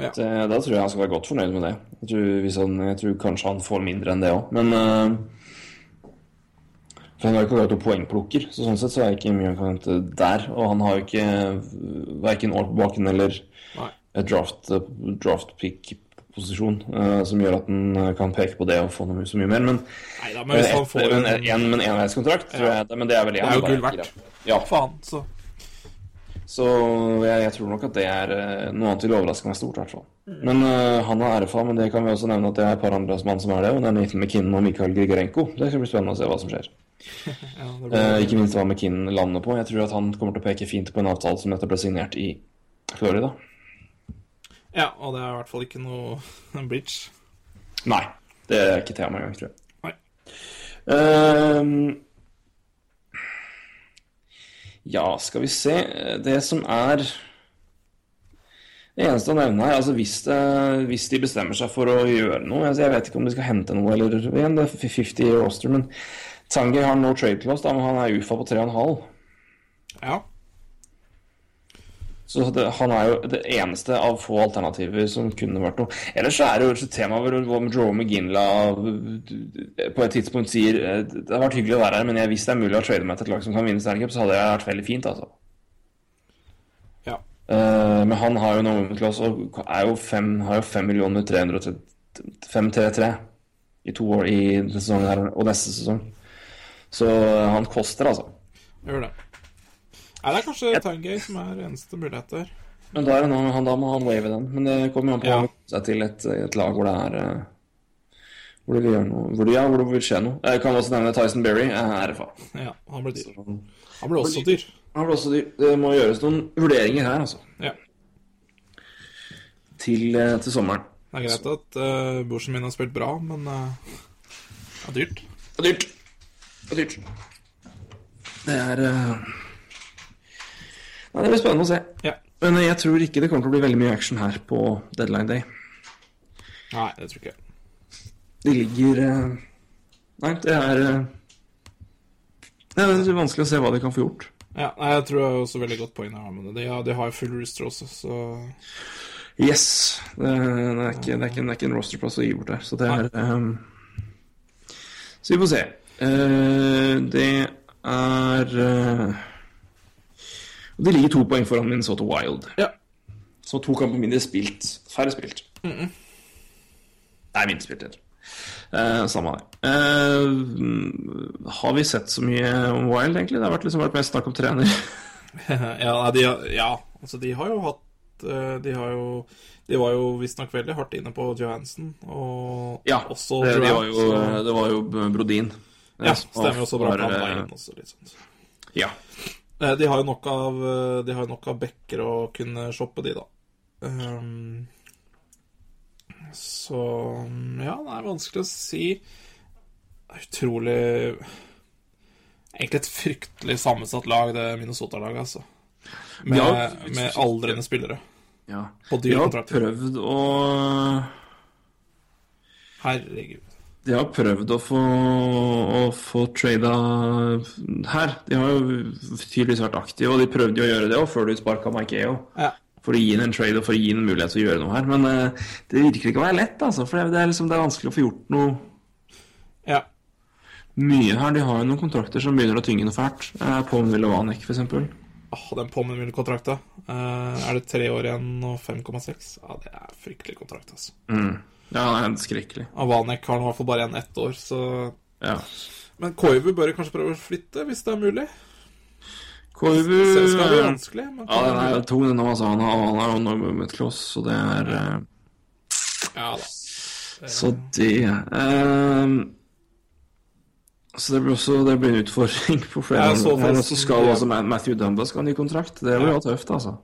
ja. Det, da tror jeg han skal være godt fornøyd med det. Jeg tror, han, jeg tror kanskje han får mindre enn det òg, men uh, For han har jo ikke vært noen poengplukker, så sånn sett så er det ikke mye han kan hente der. Og han har jo ikke verken år på baken eller Nei. Et draft, draft pick-posisjon uh, som gjør at han eh, kan peke på det og få noe så mye mer. Men Nei da, men hvis han får men en, en, men enveiskontrakt, tror jeg. Men det er vel Det er jo gull verdt. Ja, Faen, så så jeg, jeg tror nok at det er eh, noe annet vil overraske meg stort, i hvert fall. Men uh, han har RFA, men det kan vi også nevne at det er et par andre mann som er det, og det er Nathan McKinnon og Mikael Grigorenko. Det skal bli spennende å se hva som skjer. ja, det Eh, ikke minst hva McKinnon lander på. Jeg tror at han kommer til å peke fint på en avtale som dette ble signert i Florida. Ja, og det er i hvert fall ikke noe bridge. Nei, det er ikke tema engang, tror jeg. Nei. Ehm, ja, skal vi se Det som er Det eneste å nevne her altså hvis, det, hvis de bestemmer seg for å gjøre noe altså Jeg vet ikke om de skal hente noe, eller igjen, det er 50 roster, men Tangi har no trade clause, da, men han er UFA på 3,5. Ja. Så det, han er jo det eneste av få alternativer som kunne vært noe. Ellers så er det jo et tema hvor hvor Joe McGinla på et tidspunkt sier eh, Det har vært hyggelig å være her, men jeg, hvis det er mulig å trade meg til et lag som kan vinne Stanley Cup, så hadde jeg vært veldig fint, altså. ja. Uh, men han har jo noe med til oss og er jo fem, har jo 5 millioner 333 i to år i denne sesongen her, og neste sesong. Så han koster, altså. Gjør det. Nei, det er kanskje Tangay som er eneste mulighet der. Men da, er det noe, han, da må han wave den. Men det kommer jo an på Ja. han seg til et, et lag hvor det er eh, Hvor det vil gjøre noe Hvor det, ja, hvor det vil skje noe. Jeg kan også nevne Tyson Berry. er RFA. Ja, han ble dyr. Han Han ble også dyr. blir også dyr. Det må gjøres noen vurderinger her, altså. Ja. Til, eh, til sommeren. Det er greit at uh, Borsen min har spilt bra, men uh, det er dyrt. Det er dyrt. Det er dyrt. Det er eh, Nei, det blir spennende å se. Ja. Men jeg tror ikke det kommer til å bli veldig mye action her på deadline day. Nei, det tror ikke jeg. Det ligger eh, Nei, det er eh, Det er vanskelig å se hva de kan få gjort. Ja, nei, jeg tror jeg er også veldig godt poeng her. Men de har, de har jo full rooster også, så Yes. Det, det, er, ikke, det, er, ikke, det er ikke en rosterplass å gi bort der. Så det er um... Så vi får se. Uh, det er eh, De ligger to poeng foran Minnesota Wild. Ja. Så to kamper mindre spilt. Færre spilt. Nei, mindre spilt. Eh, samme det. Eh, har vi sett så mye om Wild, egentlig? Det har vært liksom vært mest snakk om trener. ja, de, ja, altså de har jo hatt eh, De har jo De var jo visstnok veldig hardt inne på Johansen, og Ja, også det, de var jo, det var jo Brodin. Ja, stemmer også bra var, han veien også, litt sånn. Ja. Eh, De har jo nok av eh, De har jo nok av backer å kunne shoppe de, da. Um, Så ja, det er vanskelig å si. Det er utrolig Egentlig et fryktelig sammensatt lag, det Minnesota-laget, altså. Med, Ja, med aldrende spillere. Ja. På dyre kontrakter. Vi har prøvd å Herregud. De har prøvd å få, å få trada her. De har jo tydeligvis vært aktive, og de prøvde jo å gjøre det også før de sparka Mikeo. Ja. For å gi ham en trade og for å gi ham en mulighet til å gjøre noe her. Men uh, det virker ikke å være lett, altså. For det er, liksom, det er vanskelig å få gjort noe ja. mye her. De har jo noen kontrakter som begynner å tynge noe fælt. Eh, Pom Villavanek, eksempel. Åh, den Pommen-kontrakta. Uh, er det tre år igjen og 5,6? Ja, det er fryktelig kontrakt, altså. Mm. Ja, det er skrekkelig. Avanek har hvert fall bare igjen ett år, så Ja. Men Koivu bør kanskje prøve å flytte, hvis det er mulig. Koivu Ja, det vanskelig. Men Ja, den er tung, den. Altså. Han har, jo noe med kloss, så det er eh, ja da. Så det um, Så det blir også det blir en utfordring på flere Jeg så også skal også Matthew Dumba skal ha ny kontrakt. Det blir jo tøft, altså.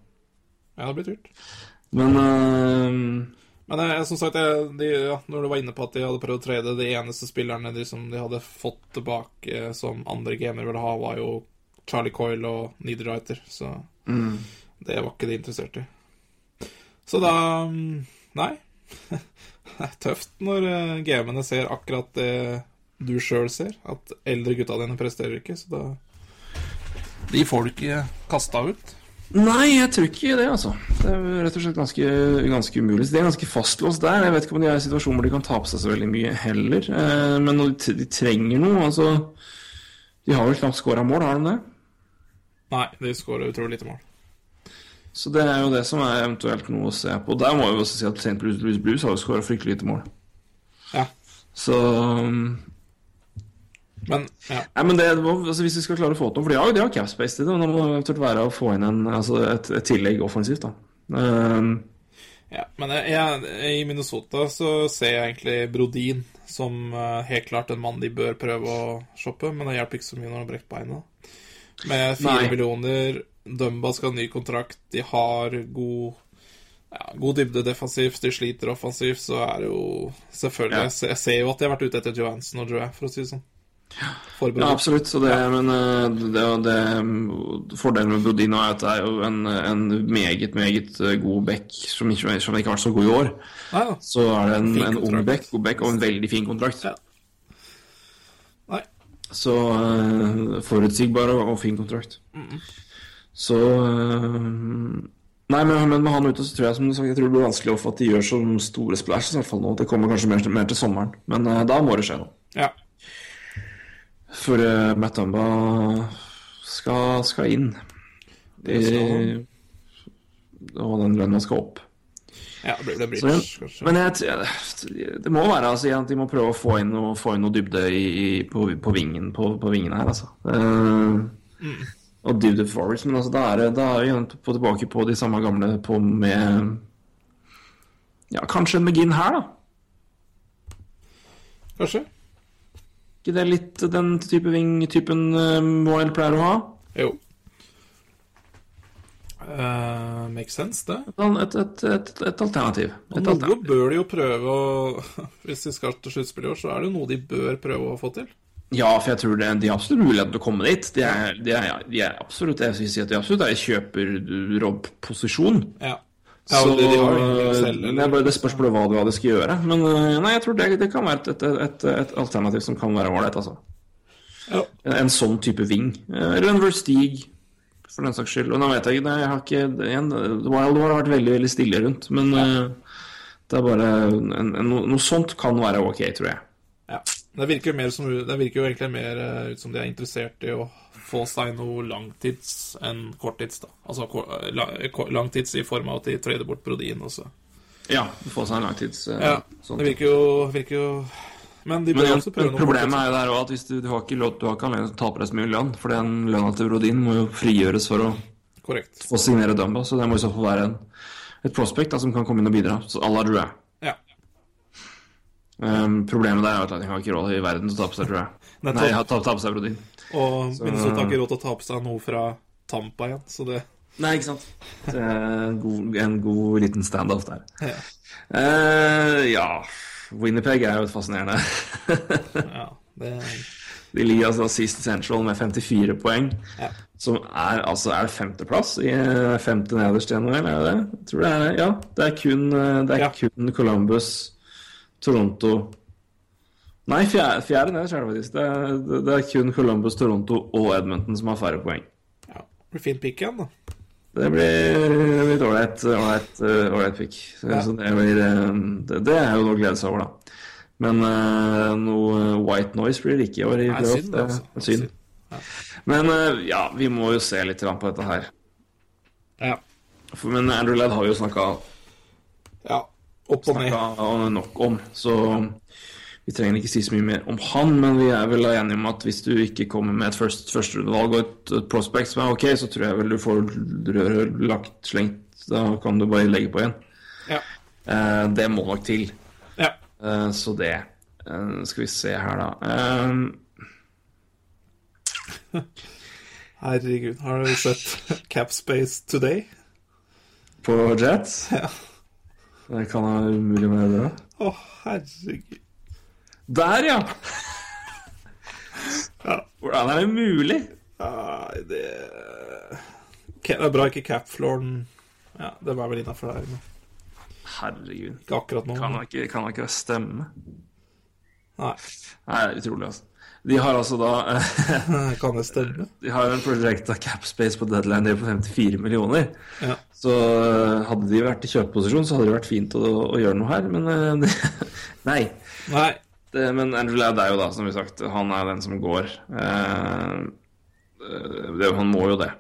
Ja, det blir dyrt. Men ehm, Men jeg, som sagt, jeg, de, ja, når du var inne på at de hadde prøvd å trade, de eneste spillerne de, som de hadde fått tilbake eh, som andre gamer ville ha, var jo Charlie Coyle og Niederreiter, så mm. det var ikke de interessert i. Så da mm, Nei. Det er tøft når eh, gamene ser akkurat det du sjøl ser, at eldre gutta dine presterer ikke, så da De får du ikke kasta ut. Nei, jeg tror ikke det, altså. Det er rett og slett ganske, ganske umulig. Så De er ganske fastlåst der. Jeg vet ikke om de er i en situasjon hvor de kan ta på seg så veldig mye heller. Eh, men når de, trenger noe, altså De har vel knapt skåra mål, har de det? Nei, de skårer utrolig lite mål. Så det er jo det som er eventuelt noe å se på. Der må jeg jo også si at St. Louis Blues Blues har jo skåra fryktelig lite mål. Ja. Så um, Men ja. Nei, men det altså Hvis vi skal klare å få til For de har de har cap space til det, men da må det eventuelt være å få inn en, altså et, et tillegg offensivt. da um, Ja, men jeg, jeg, i Minnesota så ser jeg egentlig Brodin som uh, helt klart en mann de bør prøve å shoppe, men det hjelper ikke så mye når han har brekt beina. Med fire millioner, Dumba skal ha ny kontrakt, de har god ja, God dybde defensivt, de sliter offensivt, så er det jo Selvfølgelig. Ja. Jeg ser jo at de har vært ute etter Johansen og Joe, for å si det sånn. Ja, absolutt. Så det, men uh, det, det, fordelen med Budino er at det er jo en, en meget, meget uh, god back som ikke, som ikke har vært så god i år. Nei ja. Så er det en, en ung back, god back og en veldig fin kontrakt. Ja. Så uh, forutsigbar og, og fin kontrakt. Så uh, Nei, men, men med han ute så tror jeg som du sa, jeg tror det blir vanskelig å få at de gjør så store splæsj. i hvert fall nå. Det kommer kanskje mer, mer til sommeren. Men uh, da må det skje noe. Ja. For uh, Matt skal, skal inn. Det skal og den lønna skal opp. ja, det blir det Så, men jeg, det må være altså, at de må prøve å få inn noe, få inn noe dybde i, på, på, vingen, på, på vingene her, altså. Eh, Og dybde forwards. Men altså, da er det igjen på, tilbake på de samme gamle på med Ja, kanskje en McGinn her, da. Kanskje? Ikke det litt den type ving-typen uh, Moyle pleier å ha? Jo. Uh, makes sense, det. Et, et, et, et alternativ. Et Noe alternativ. bør de jo prøve å Hvis de skal til sluttspill i år, så er det jo noe de bør prøve å få til. Ja, for jeg tror det, de har absolutt mulighet til å komme dit. De er, de er, de er absolutt jeg vil si at de absolutt er i kjøper Rob-posisjon. Ja. Ja Så de, de har jo ingen det, eller- er bare, det spørs hva, hva de skal gjøre. Men øh, nei, jeg tror det, det kan være et, et, et, alternativ som kan være ålreit, altså. Ja. En, en sånn type ving. Eh, Eller en Verstig, for den saks skyld. Og nå vet jeg jeg har ikke igjen, Wild har vært veldig, veldig stille rundt, men øh, det er bare en, en, noe, sånt kan være ok, tror jeg. Ja. Det virker, mer som, det virker jo egentlig mer eh, ut som de er interessert i å få seg noe langtids enn korttids. da. Altså eh, langtids i form av at de trøyder bort Brodin også. Ja, få seg en langtids... øh, Ja, sånn. det virker jo, virker jo Men de bør Men, også prøve noe problemet er jo der òg at hvis du, du har ikke lov, du har ikke anledning til å ta på deg så mye lønn, for den lønna til Brodin må jo frigjøres for å Korrekt. få signere Dumba, så det må i så fall være en, et prospect da, som kan komme inn og bidra. Så à la Drew. Ja. Um, problemet der er at jeg har ikke råd i verden til å ta på seg Drouet. Nei, Nettopp. ta, ta på seg Brodin. Og Minnesota har ikke råd til å ta på seg noe fra Tampa igjen, så det Nei, ikke sant. Det er en god, en god liten standoff der. Ja. Uh, ja Winnerpeg er jo fascinerende. Ja, det De ligger altså sist Central med 54 poeng. Ja. Som er altså er femteplass i eh, femte nederst i NHL, er det det? Jeg tror det er det. Ja. Det er kun, eh, det er Ja. kun Columbus, Toronto Nei, fjerde, fjerde er det faktisk. Det det- det er kun Columbus, Toronto og Edmonton som har færre poeng. ja. blir fin pick igjen, da. Det blir litt ålreit eh. Så, Ja. så det, blir, eh, det, det er jo noe å glede seg over, da. Men uh, noe white noise blir det ikke i år. i playoff. synd, Det er synd. synd. Ja. Men uh, ja, vi må jo se litt på dette her. Ja. For, men Andrew Ladd har vi jo snakka ja. Opp og ned. nok om, så vi trenger ikke si så mye mer om han. Men vi er vel enige om at hvis du ikke kommer med et først, førsterundevalg og et, et prospect som er ok, så tror jeg vel du får røret lagt slengt. Da kan du bare legge på igjen. Ja. Eh, det må nok til. ja. Eh, så det eh, Skal vi se her, da. Eh, Herregud, har du sett Capspace Today? på Jets? Ja. Det kan ha umulig med det å gjøre. Å, herregud. Der, ja! Ja. Hvordan er det mulig? Nei, det Det er bra ikke capflooren Ja, det var vel innafor der. men Herregud. Ikke akkurat nå. Kan da ikke, kan ikke stemme? Nei, Nei, det er utrolig, altså. De har altså da kan det stemme? De har en projecta capspace på deadline day på 54 millioner. Ja. Så eh, hadde de vært i kjøpeposisjon, så hadde det vært fint å, å gjøre noe her, men eh, Nei. Nei. Det, men Andrew Ladd er jo da, som vi sagt, han er den som går. Eh, det, han må jo det.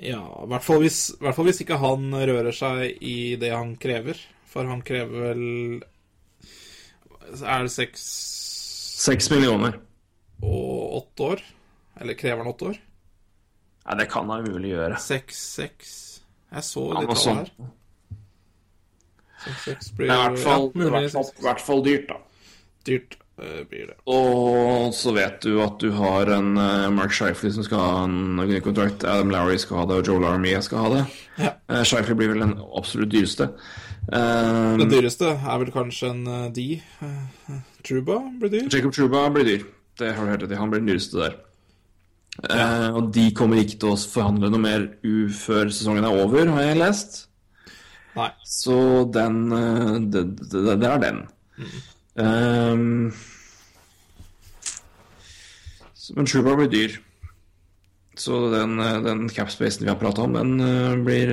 Ja, i hvert fall hvis, i hvert fall hvis ikke han rører seg i det han krever. For han krever vel Er det seks Seks millioner. og åtte år? Eller krever han åtte år? Nei, det kan han umulig gjøre. Seks, seks Jeg så sånn. tallet her. Seks, seks Det blir i hvert fall, ja, hvert fall, hvert fall dyrt, da. Dyrt uh, blir det. Og så vet du at du har en uh, Mark Shifley som skal ha en ny kontrakt. Adam Lowry skal ha det, og Joe Laramie skal ha det. Ja. Uh, Shifley blir vel den absolutt dyreste. Den Det dyreste er vel kanskje en D. Truba blir dyr. Jacob Truba blir dyr. Det har du hørt etter. Han blir den dyreste der. Eh, og de kommer ikke til å forhandle noe mer før sesongen er over, har jeg lest. Nei. Så den eh, Det, det, det er den. Mm. Um, men Shuba blir dyr. Så den, eh, den capspacen vi har prata om, den eh, blir,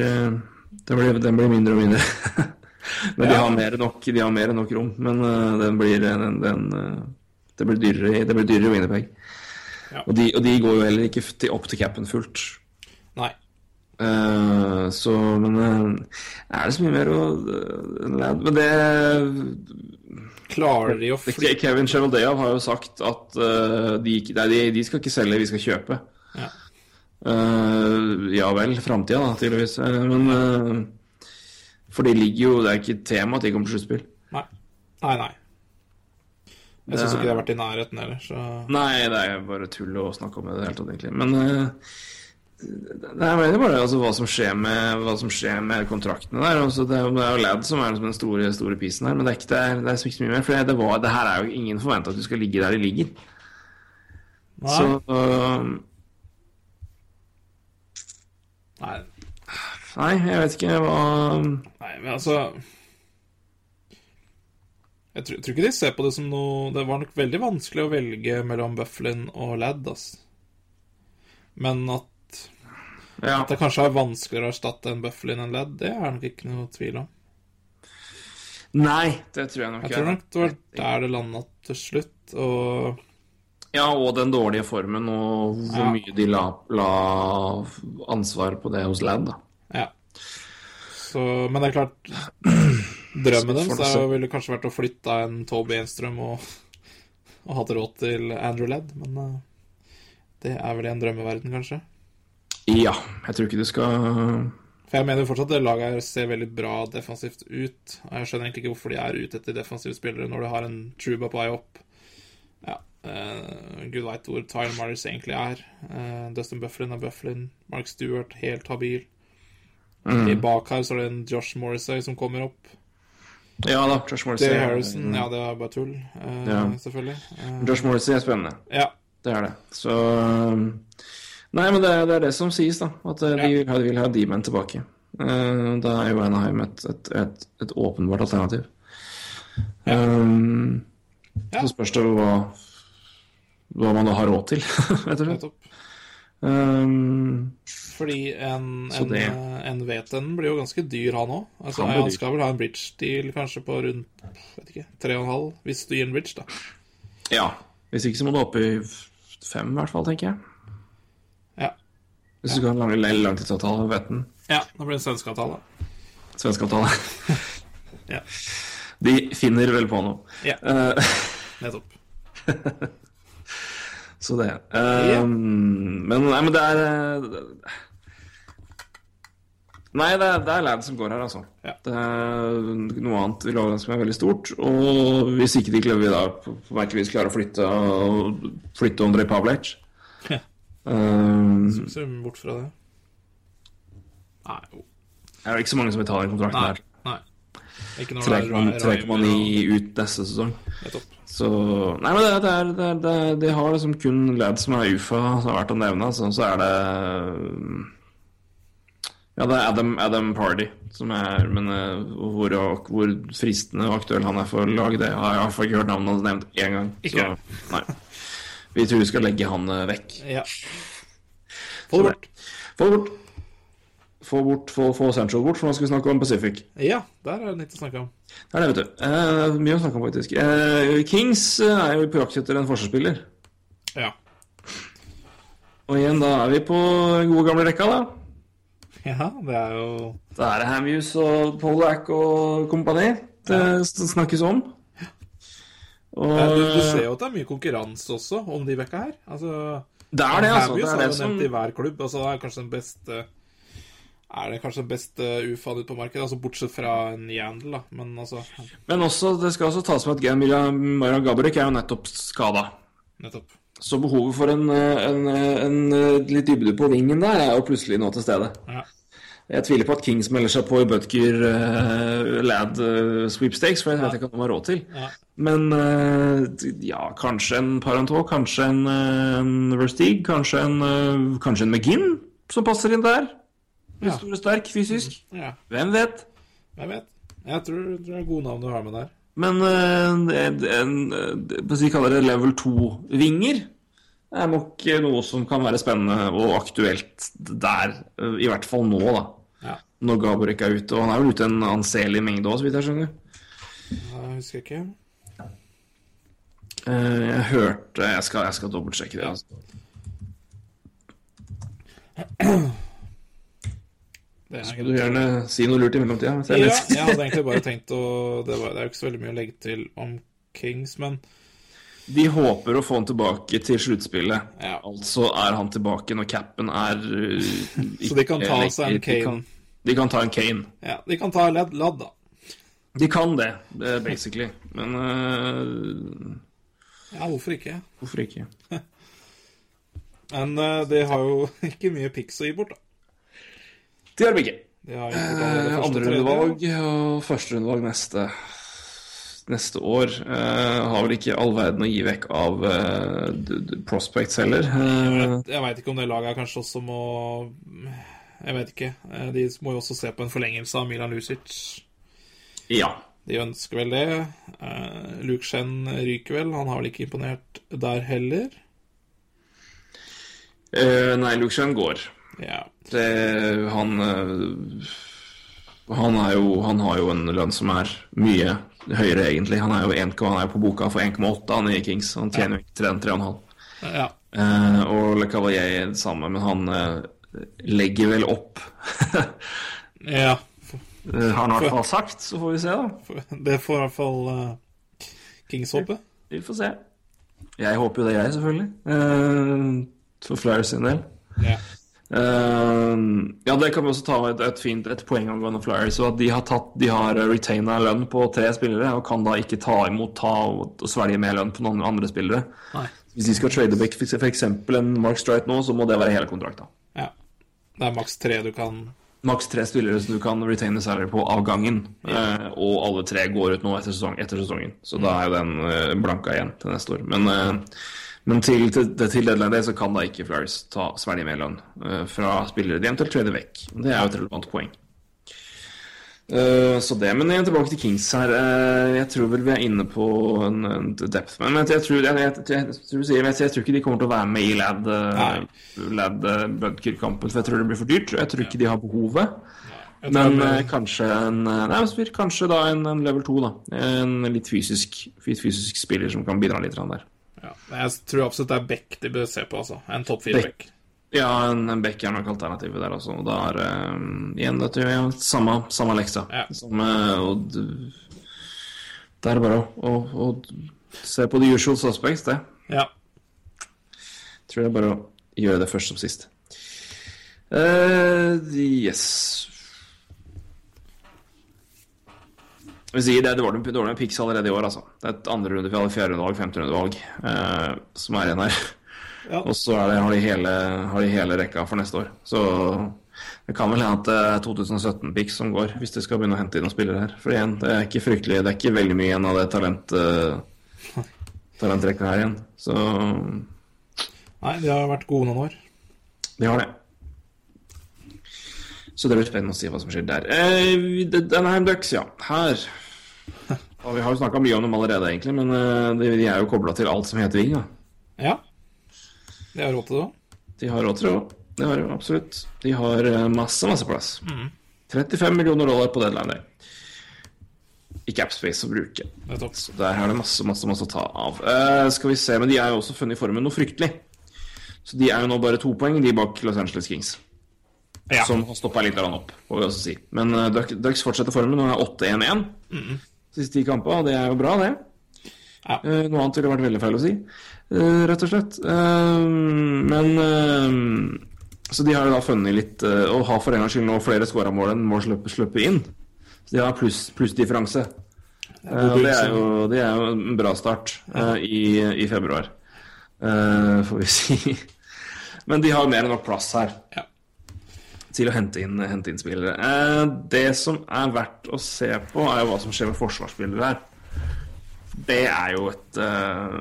den blir Den blir mindre og mindre. men de har mer enn nok, de har mer enn nok rom. Men den blir den, den, Det blir dyrere, det blir dyrere Winnerpeg. Ja. Og, de, og de går jo heller ikke til, opp til capen fullt. Eh, så, men eh, er det så mye mer å eh, Men det Klarer de å flytte Kevin Chevaldeov har jo sagt at de, nei, de, de skal ikke selge, vi skal kjøpe. Ja. Ja vel, framtida da, tydeligvis. Men For det ligger jo Det er ikke tema at de kommer til sluttspill. Nei. Nei, nei. Jeg syns ikke de har vært i nærheten heller, så Nei, det er bare tull å snakke om det i det hele tatt, egentlig. Men Nei, jeg mener bare altså, hva, som skjer med, hva som skjer med kontraktene der. Altså, det, det er jo Ladd som er liksom den store, store pisen her, men det er ikke det er, det er ikke mye mer. For det, var, det her er jo ingen forventa at du skal ligge der de ligger. Nei. Så øh, Nei, Nei, jeg vet ikke hva nei men altså jeg tror, jeg tror ikke de ser på det som noe Det var nok veldig vanskelig å velge mellom Bufflin og Ladd, ass. Men at Ja, det kanskje er vanskeligere å erstatte en bøffel enn ledd, det er nok ikke noe tvil om. nei, det tror jeg nok Jeg tror nok det var der det landa til slutt, og Ja, og den dårlige formen, og hvor Ja. mye de la, la ansvar på det hos Ladd, da. Ja. Så, men det er klart Drømmen Så deres er jo- ville kanskje vært å flytte en Toby Enstrøm og, og hatt råd til Andrew Ladd, men eh, det er vel i en drømmeverden, kanskje. Ja, jeg tror ikke du skal For jeg mener fortsatt det laget her ser veldig bra defensivt ut. Og jeg skjønner egentlig ikke hvorfor de er ute etter defensive spillere når du har en Truba på vei opp. Ja. uh, Gud veit hvor Tyler Myers egentlig er. Uh, Dustin Bufflin er Bufflin. Mark Stewart helt habil. I bak her så er det en Josh Morrissey som kommer opp. Ja da, Josh Morrissey. Dale Harrison, ja, det er bare tull, uh, Ja. selvfølgelig. Josh Morrissey er spennende. ja. Det er det. Så um, Nei, men det er det, er det som sies, da. At eh, de vil ha- vil ha D-man tilbake. Uh, da er jo Anaheim et, et, et, et åpenbart alternativ. Um, Ja. Så spørs det hva, hva man da har råd til, rett og slett. Um, Fordi en, en, det- eh, en VTN blir jo ganske dyr, han òg. Altså, Han han skal vel ha en bridge-deal kanskje på rundt vet ikke, 3,5, hvis du gir en bridge, da. ja. Hvis ikke så må du opp i fem, i hvert fall, tenker jeg. Hvis du skal ha en lang, langtidsavtale, vet den. ja da blir det en svensk avtale. Svensk avtale. Ja. De finner vel på noe. Ja, Eh, nettopp. Så det. Eh, Men nei, men det er eh, Nei, det er, det er Lad som går her, altså. Ja. Det er, noe annet vil som er veldig stort. Og hvis ikke de klarer da på på merkelig vis klarer å flytte, flytte Andrej Pavlec Eh, Ser du bort fra det? Nei, jo. er jo ikke så mange som vil ta den kontrakten Nei. her. nei. Ikke når det er 3,9 Rymer og- ut neste sesong. Så Nei, men det, det er, det er, det De har liksom kun Lad som er UFA, som er verdt å nevne. Så, så er det Ja, det er Adam, Adam Party som er Men eh, hvor, hvor fristende og aktuell han er for lag, det har jeg i hvert fall ikke hørt navnet hans nevnt én gang. Ikke. Så nei. Vi tror vi skal legge han eh, vekk. Ja. Få det bort. Få det bort. Få bort, få, få Central bort, for nå skal vi snakke om Pacific. Ja, der er det litt å snakke om. Det er det, vet du. Eh, mye å snakke om, faktisk. Eh, Kings eh, er jo på jakt etter en forsvarsspiller. Ja. Og igjen, da er vi på gode gamle rekka, da. ja, det er jo Da er det Hamuse og Pollack og kompani det ja. snakkes om. Og Ja, du, du ser jo at det er mye konkurranse også om de vekka her. Altså, det er det, altså. Det er det som i hver klubb. Altså, det er kanskje den beste Er det kanskje den beste UFA-en ute på markedet? Altså, bortsett fra en Yandel, da. Men altså Men også, det skal også tas med at Gemila Mara Gabrek er jo nettopp skada. Nettopp. Så behovet for en, en, en, litt dybde på vingen der er jo plutselig nå til stede. Ja. Jeg tviler på at Kings melder seg på i Butker uh, Lad uh, sweepstakes, for jeg vet ikke om de har råd til. Ja. Men eh, ja, kanskje en Parentaux, kanskje en, eh, en Versteeg, kanskje en, eh, kanskje en McGinn som passer inn der. Ja. Stor og sterk fysisk. ja. Hvem vet? Jeg vet. Jeg tror, tror det er gode navn du har med der. Men skal vi kalle det level 2-vinger er nok noe som kan være spennende og aktuelt der. I hvert fall nå, da. Ja. Når Gaborek er ute. Og han er vel ute en anselig mengde òg, så vidt jeg skjønner. Jeg husker ikke. Eh, Jeg hørte Jeg skal, jeg skal dobbeltsjekke det. Altså. Det er Skal du gjerne si noe lurt i mellomtida? Ja, jeg hadde egentlig bare tenkt å Det, var, det er jo ikke så veldig mye å legge til om Kings, men De håper å få han tilbake til sluttspillet. Ja. Altså er han tilbake når capen er ikke, Så de kan ta seg en lenger- de Kane. kan- De kan ta en Kane. Ja, de kan ta Ladd, Ladd da. De kan det, eh, basically. Men uh, Ja, hvorfor ikke? hvorfor ikke? Men uh, de har jo ikke mye pics å gi bort, da. Det har de ikke. De har eh, andre rundevalg og første rundevalg neste, neste år. Eh, har vel ikke all verden å gi vekk av eh, prospects heller. Eh, Jeg veit ikke om det laget kanskje også må Jeg vet ikke. Eh, De må jo også se på en forlengelse av Milan Lucic. ja. De ønsker vel det. Eh, Luke Shen ryker vel. Han har vel ikke imponert der heller. Eh, nei, Luxen går. Ja. Det, han eh, han, jo, han har jo en lønn som er mye høyere, egentlig. Han er jo 1, han er på boka for 1,8 han i Kings. Han tjener jo ikke 3,5. ja. Eh, og Le Cavalier er samme, men han eh, legger vel opp. ja. Eh, har han i hvert fall sagt, så får vi se, da. Det får i hvert fall uh, Kings håpe. Vi får se. Jeg håper jo det, jeg, selvfølgelig. Uh, for Flyers sin del. Ja. Eh, ja, det kan vi også ta et, et fint et poeng angående Flyers. Så at de har, tatt, de har retaina lønn på tre spillere, og kan da ikke ta imot ta og, og svelge mer lønn på noen andre spillere. Nei. Hvis de skal trade back f.eks. en Mark Strite nå, så må det være hele kontrakta. Ja. Det er maks tre du kan Maks tre spillere som du kan retaine salary på av gangen. Eh, og alle tre går ut nå etter, sesong, etter sesongen. Så da er jo den eh, blanka igjen til neste år. Men, eh, men til, til, til deadline day så kan da ikke Flyers ta svelge mer lønn eh, fra spillere de eventuelt trader vekk. Det er jo et relevant poeng. Eh, så det, Men tilbake til Kings her. Eh, jeg tror vel vi er inne på en, en depth. Men jeg, tror, jeg, jeg, tror, jeg, tror ikke de kommer til å være med i Lad, uh, Lad Budkirk-kampen, for jeg tror det blir for dyrt. Jeg tror ikke de har behovet. Men blir- kanskje en Nei, kanskje da en, en level 2, da. En litt fysisk, litt fysisk spiller som kan bidra litt der. ja. Jeg tror absolutt det er Beck de bør se på, altså. En topp fire-back. Beck. Ja, en, en Beck er nok alternativet der også. Og da er eh, igjen dette ja, samme, samme leksa. Ja. Samme, og det er bare å, å, å se på the usual suspects, det. Ja. Tror er bare å gjøre det først som sist. Uh, yes. Vi sier det, det var dårlig dårlige picks allerede i år, altså. Det er et andre rundevalg, fjerde rundevalg, femte rundevalg eh, som er igjen her. Ja. Og så er det, har, de hele, har de hele rekka for neste år. Så det kan vel hende at det er 2017-picks som går, hvis de skal begynne å hente inn noen spillere her. For igjen, det er ikke fryktelig, det er ikke veldig mye igjen av det talent, uh, talentrekka her igjen. Så Nei, de har vært gode noen år. de har det. Så det blir spennende å se hva som skjer der. Eh, Denheim Ducks, ja. Her og Vi har jo snakka mye om dem allerede, egentlig, men eh, de, de er jo kobla til alt som heter Ving. da. Ja. De har råd til det òg. De har råd til det òg. Det har de absolutt. De har eh, masse, masse plass. 35 millioner dollar på deadline day. I capspace å bruke. Så der er det masse, masse, masse å ta av. Uh, skal vi se, Men de er jo også funnet i formen noe fryktelig. Så de er jo nå bare to poeng, de bak Los Angeles Kings. Ja. Som har stoppa litt opp, får vi også si. Men uh, Ducks fortsetter formen. Nå er 8-1-1 siste ti kamper, og det er jo bra, det. Ja. Uh, noe annet ville vært veldig feil å si, rett og slett. Eh, men eh, Så de har jo da funnet litt eh, Og har for en gangs skyld nå flere skåra mål enn må slippe, slippe inn. Så de har plussdifferanse. Pluss og det, er jo, det er jo en bra start eh, i, i februar, eh, får vi si. Men de har mer enn nok plass her Ja. til å hente inn, hente inn spillere. Eh, det som er verdt å se på, er jo hva som skjer med forsvarsspillere her. Det er jo et eh,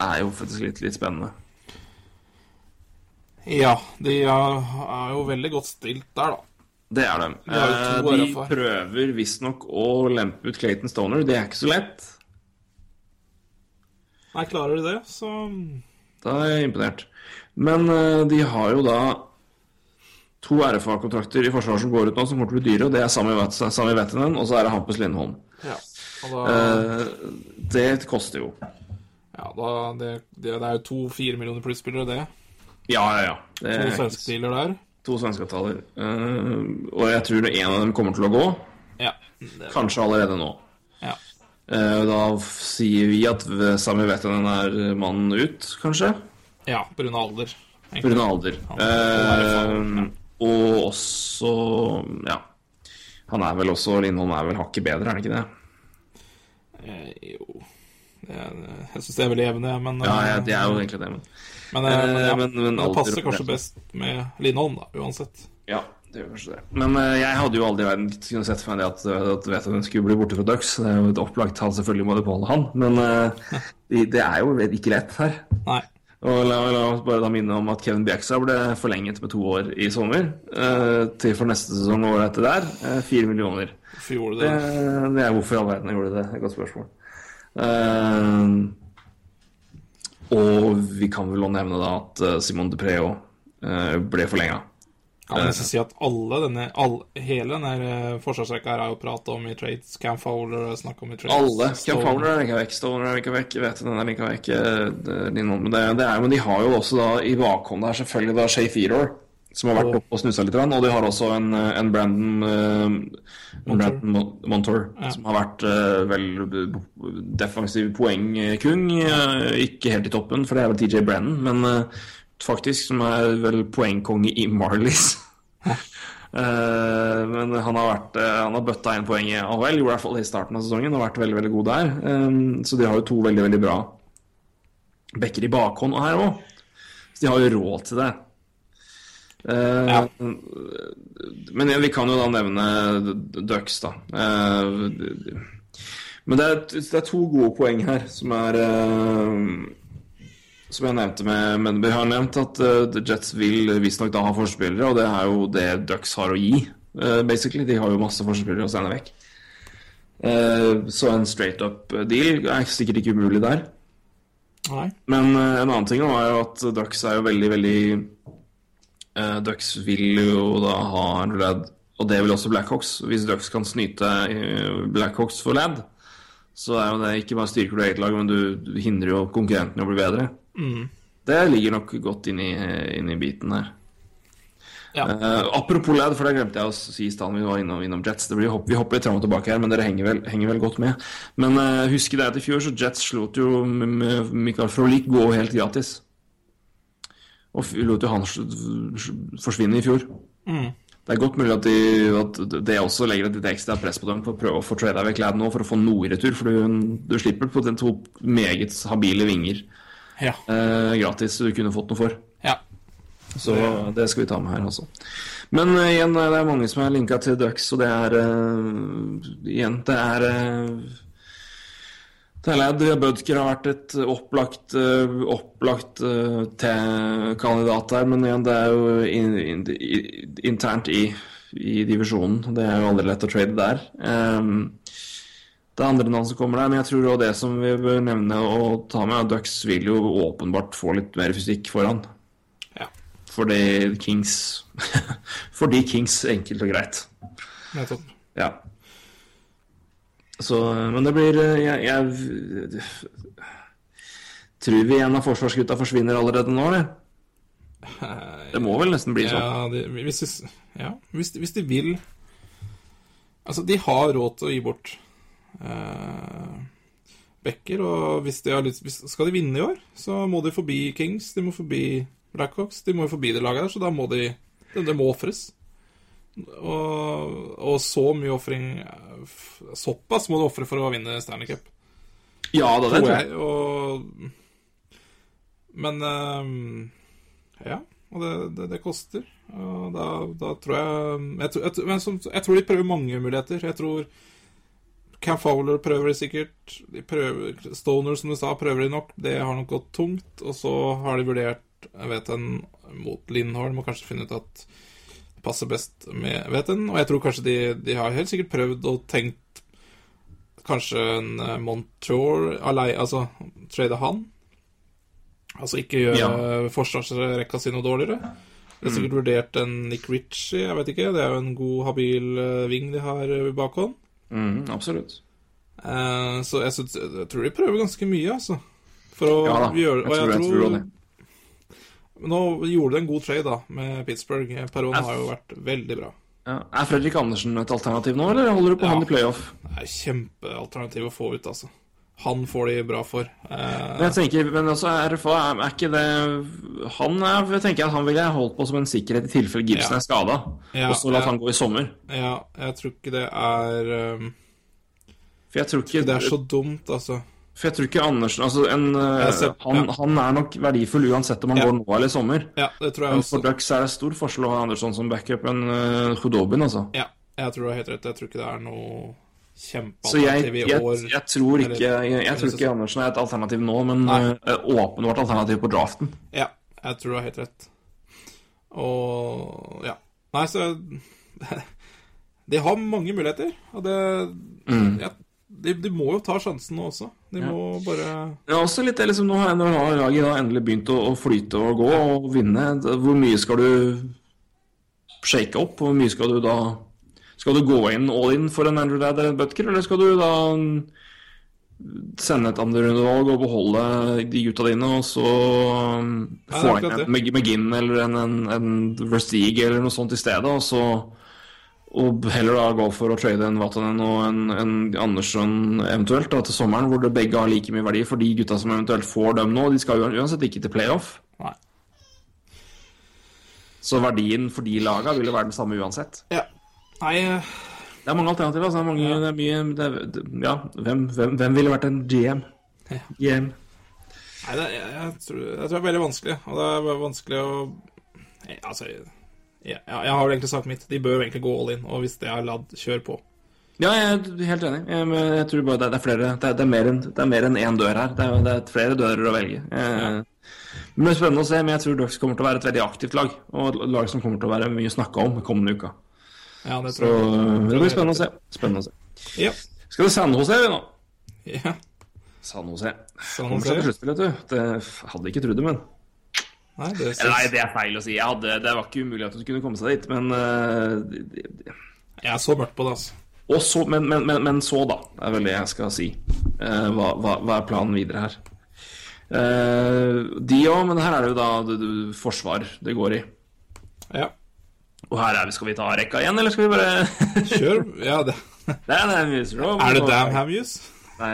Er jo faktisk litt, litt spennende. ja. De er, er jo veldig godt stilt der, da. Det er de. De er Eh, de RFR. prøver visstnok å lempe ut Clayton Stoner. Det er ikke så lett. Nei, klarer de det, så Da er jeg imponert. Men eh, de har jo da to RFA-kontrakter i forsvaret som går ut nå, som kommer til å bli dyre. og Det er Sami Vet- Vettinen, og så er det Hampus Lindholm. Ja. Da, Eh, det koster jo. Ja, da det, det, det er jo to fire millioner pluss-spillere, det. Ja, ja, ja. Det To er svenske dealer der. to svenske avtaler. Eh, og jeg tror en av dem kommer til å gå. Ja. Det, Kanskje allerede nå. ja. Uh, da sier vi at Sami den er mannen ut, kanskje? ja av alder. Av alder. Eh, og også Ja. Han er vel også Lindholm er vel hakket bedre, er han ikke det? Eh, jo er, Jeg syns det er veldig jevne, men Ja, ja, eh, det er jo egentlig det, men Men, eh, men, ja, Eh, men- men men det passer kanskje best med Lindholm, da, uansett. Ja, det gjør kanskje det. Men eh, jeg hadde jo aldri i verden kunne sett for meg det at, at hun skulle bli borte fra Ducks. Det er jo et opplagt tall, selvfølgelig må det beholde han, men eh, det, er jo ikke lett her. Nei. Og la, la oss bare da minne om at Kevin Bjerkstad ble forlenget med to år i sommer. eh, til for neste sesong og året etter der. eh, Fire millioner. Hvorfor gjorde du Det, Eh, det er hvorfor i all verden jeg gjorde det. Det et godt spørsmål. Eh, og vi kan vel òg nevne da at Simon Simon Dupré òg ble forlenga. Jeg skal si at alle denne, all, hele denne eh, forsvarsrekka her er jo prata om i trades. Cam Fowler er snakk om i trades. Alle. Cam Fowler er linka vekk, Stoner er linka vekk, jeg vet den er linka vekk. eh, det- Men, det, det er, men de har jo også da i bakhånd der selvfølgelig da Shay Theodore, som har vært oppe og snusa litt. Og de har også en, en Brandon, uh. Brandon Montour, Ja. som har vært uh, vel defensiv poengkung. Uh, ikke helt i toppen, for det er vel TJ Brennan, men faktisk, som er vel poengkonge i Marlies. Men han har, vært, han har bøtta inn poeng i AHL, gjorde i hvert fall i starten av sesongen, og vært veldig veldig god der. Um, så de har jo to veldig veldig bra backer i bakhånd og her òg. Så de har jo råd til det. Eh, Ja. Men vi kan jo da nevne Ducks, da. Eh, men det er, det er to gode poeng her som er eh, Som jeg nevnte med Men vi har nevnt at uh, Jets vil visstnok da ha forspillere, og det er jo det Ducks har å gi, uh, basically. De har jo masse forspillere å sende vekk. Uh, så en straight up deal er sikkert ikke umulig der. Nei. Men eh, en annen ting er jo at Ducks er jo veldig, veldig eh, Ducks vil jo da ha en lad, og det vil også Blackhawks. Hvis Ducks kan snyte eh, Blackhawks for lad, så er jo det ikke bare styrker du eget lag, men du, hindrer jo konkurrentene i å bli bedre. Det ligger nok godt inn i, inn i biten her. Ja. Uh, apropos lad, for det glemte jeg å si i stedet vi var innom, innom Jets. Det blir, hopp, vi hopper litt fram og tilbake her, men dere henger vel, henger vel godt med. Men uh, husk dere at i fjor så Jets slot jo Michael Frolik gå helt gratis. Og lot jo han forsvinne i fjor. Det er godt mulig at, de, at det også legger et litt ekstra press på dem for å prøve å få trada vekk Ladd nå for å få noe i retur, for du, du slipper på den to meget habile vinger Ja. eh, gratis du kunne fått noe for. ja. Så det skal vi ta med her, altså. Men uh, igjen, det er mange som er linka til Ducks, og det er uh, Igjen, det er uh, Talad Budker har vært et opplagt, eh, opplagt eh, kandidat her, men igjen, det er jo in, in, in, internt i, i divisjonen. Det er jo aldri lett å trade der. Um, det er andre navn som kommer der, men jeg tror også det som vi bør nevne og ta med, er Ducks vil jo åpenbart få litt mer fysikk foran. ja. Fordi Kings Fordi Kings, enkelt og greit. Nettopp. Ja. Så, men det blir eh, Jeg, jeg Tror vi en av forsvarsgutta forsvinner allerede nå, eller? Det må vel nesten bli sånn. Ja, de, hvis, de, ja hvis, hvis de vil Altså, de har råd til å gi bort eh, Becker, og hvis de har lyst Skal de vinne i år, så må de forbi Kings, de må forbi Blackhawks, de må forbi det laget der, så da må de Det, det må ofres. Og, og så mye ofring Såpass må du ofre for å vinne Stanley Cup Ja det tror jeg. Og... Men ehm, Ja, og det, det, det koster. Og da, da tror jeg jeg, tror- jeg, men som, jeg tror de prøver mange muligheter. Jeg tror Cam Fowler prøver de sikkert. De prøver, Stoner, som du sa, prøver de nok. Det har nok gått tungt. Og så har de vurdert jeg vet en, mot Lindholm og kanskje finne ut at passer best med hveten. Og jeg tror kanskje de, de har helt sikkert prøvd og tenkt kanskje en eh, Montour alei, altså trade han. Altså ikke gjøre Ja. forsvarsrekka si noe dårligere. De har sikkert vurdert en Nick Ritchie, jeg vet ikke. Det er jo en god, habil eh, ving de har i bakhånd. Mm, absolutt. Eh, så jeg, synes, jeg tror de prøver ganske mye, altså. For å Ja da, gjøre jeg tror- jeg jeg tror, også det. Nå gjorde de en god trade, da, med Pittsburgh. Perón har jo vært veldig bra. Ja. Er Fredrik Andersen et alternativ nå, eller holder du på Ja. han i playoff? Det er kjempealternativ å få ut, altså. Han får de bra for. Eh, jeg tenker, men altså, RFA, er, er ikke det Han er, jeg tenker at han ville holdt på som en sikkerhet i tilfelle Gibson Ja. er skada, og så latt han gå i sommer. ja, jeg tror ikke det er um, For jeg tror ikke Det er så dumt, altså. For jeg tror ikke Andersen altså en, eh, ser- han, ja. han er nok verdifull uansett om han Ja. går nå eller i sommer. Ja, det tror jeg Men for. Ducks er det stor forskjell å ha Andersson som backup enn uh, Hudobin, altså. Ja, jeg tror du har helt rett. Jeg tror ikke det er noe kjempealternativ i år. jeg tror ikke, jeg, jeg tror ikke Andersen er et alternativ nå, men eh, åpenbart alternativ på draften. Ja, jeg tror du har helt rett. Og ja. Nei, så De har mange muligheter, og det ja, de, de må jo ta sjansen nå også. De må bare Det er også litt det liksom, Nå har laget endelig begynt å, å flyte og gå og vinne. Hvor mye skal du shake opp? Hvor mye skal du da Skal du gå inn all in for en Andrew Ladd eller en Butker, eller skal du da sende et andrerundevalg og beholde de gutta dine, og så um, er få inn en McGinn eller en, en, en Versteeg eller noe sånt i stedet, og så og heller da gå for å trade en Vatanen og en, en Andersson eventuelt da, til sommeren, hvor det begge har like mye verdi. For de gutta som eventuelt får dem nå, de skal jo uansett ikke til playoff. Nei. Så verdien for de laga vil jo være den samme uansett. Ja. Nei, eh, Det er mange alternativer. Altså. Det er mange, det er mye det er, det, Ja, hvem, hvem, hvem ville vært en GM? GM. nei det, jeg, jeg, tror, jeg tror det er veldig vanskelig. Og det er bare vanskelig å jeg, Altså, jeg, jeg, har vel egentlig sagt mitt. De bør egentlig gå all in. Og hvis det er ladd, kjør på. Ja, jeg er helt enig. Jeg, men jeg tror bare det, er flere Det er, det er mer enn det er mer enn én dør her. Det er, det er flere dører å velge. Eh, det blir spennende å se. Men jeg tror Ducks kommer til å være et veldig aktivt lag. Og et lag som kommer til å være mye snakka om kommende uka. Ja, det Så tror jeg. det blir spennende å se. Spennende å se. Ja. Skal vi San Jose, vi nå? ja. San Jose. San Kommer seg til Jose. sluttspill, vet du. Det hadde ikke trodd det, men Nei, det synes... Nei, det er feil å si. Hadde, det var ikke umulig at hun kunne komme seg dit, men uh, jeg er så mørkt på det, altså. Så, men, men, men, men så, da. Det er vel det jeg skal si. Uh, hva, hva, hva er planen videre her? Uh, de òg, men her er det jo da det, det, forsvar det går i. Ja. Og her er vi, skal vi ta rekka igjen, eller skal vi bare Kjør. Ja, det. Hamuse Er det Damn Hamuse? Nei,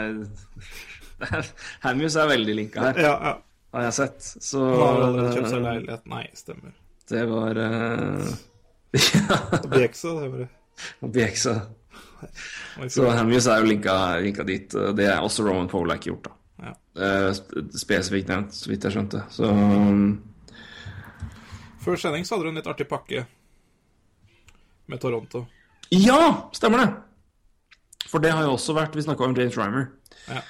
Hamuse er veldig linka her, Ja, ja. Har jeg sett. Så Han har allerede kjøpt seg leilighet. Nei, stemmer. det var uh, Ja, Bjeksa, det var det. Bjeksa. Så Hamuse er jo linka, linka dit. Det er også Roman Polak gjort, da. Ja. Eh, spesifikt nevnt, så vidt jeg skjønte. Så um, Før sending så hadde du en litt artig pakke med Toronto. Ja, stemmer det! For det har jo også vært Vi snakka om James Rymer. Ja.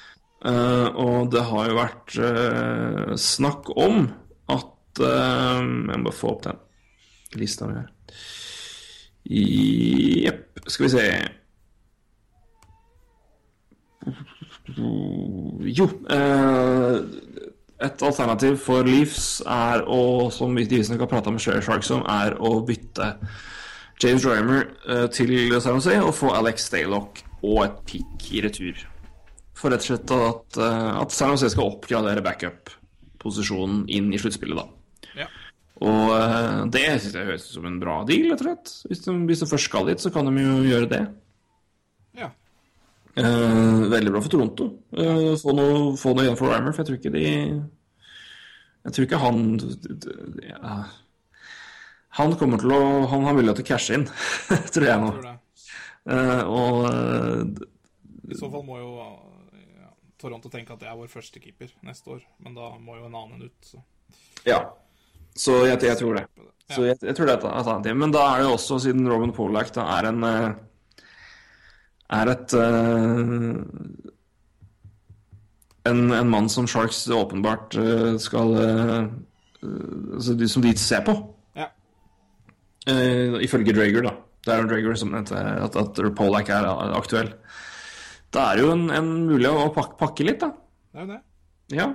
Eh, og det har jo vært eh, snakk om at eh, Jeg må bare få opp den lista mi her. Jepp. Skal vi se Jo Et alternativ for Leafs er å, som vi visstnok har prata med Sharks om, er å bytte James Rymer til San og få Alex Staylock og et pick i retur. For rett og slett at, eh, at San Jose skal oppgradere backup-posisjonen inn i sluttspillet, da. Ja. Og eh, det synes jeg høres ut som en bra deal, rett og slett. Hvis de, hvis de først skal dit, så kan de jo gjøre det. Ja. Eh, veldig bra for Toronto. Eh, få, noe, få noe igjen for Rymer, for jeg tror ikke de Jeg tror ikke han ja, Han kommer til å Han har mulighet til å cashe inn, tror jeg nå. Tror. Eh, og eh, I så fall må jo Toronto tenke at det er vår første keeper neste år, men da må jo en annen ut. Så. Ja. Så jeg, jeg tror det. Så jeg, jeg tror det er et alternativ. Men da er det jo også, siden Robin Polak da er en eh, Er et eh, en, en mann som Sharks åpenbart eh, skal altså de, Som de ser på. Ja. Eh, ifølge Drager, da. Det er jo Drager som nevnte at, at Polak er aktuell. Da er det jo en, en mulig å pakke, pakke litt, da. Det er jo det. Ja.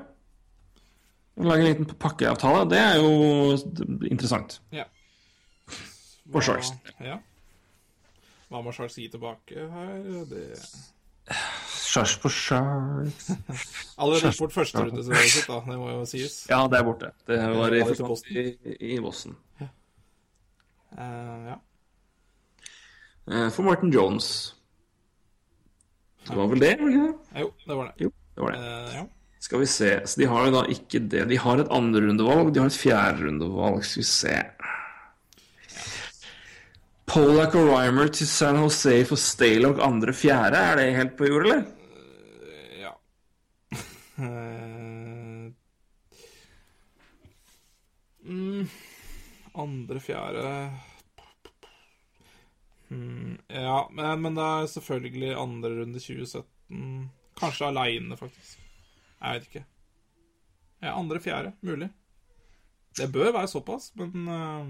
Lage en liten pakkeavtale, det er jo interessant. Ja. For Sharks. Ja. Hva må Sharks gi tilbake her? Det Sharks på Sharks Allerede bort førsterundeslaget sitt, da. Det må jo sies. Ja, det er borte. Det var i, i i, Boston. Eh, ja. Eh, For Martin Jones. Det var vel det? var det? Jo, det var det. Jo, det var det. Uh, ja. Skal vi se. Så de har jo da ikke det. De har et andrerundevalg, de har et fjerderundevalg. Skal vi se. Polak og Rymer til San Jose for Staylock andre-fjerde. Er det helt på jord, eller? ja. Eh, mm, andre, fjerde mm, Ja, men, men det er selvfølgelig andre runde 2017. Kanskje aleine, faktisk. Jeg vet ikke. Ja, andre, fjerde. Mulig. Det bør være såpass, men uh,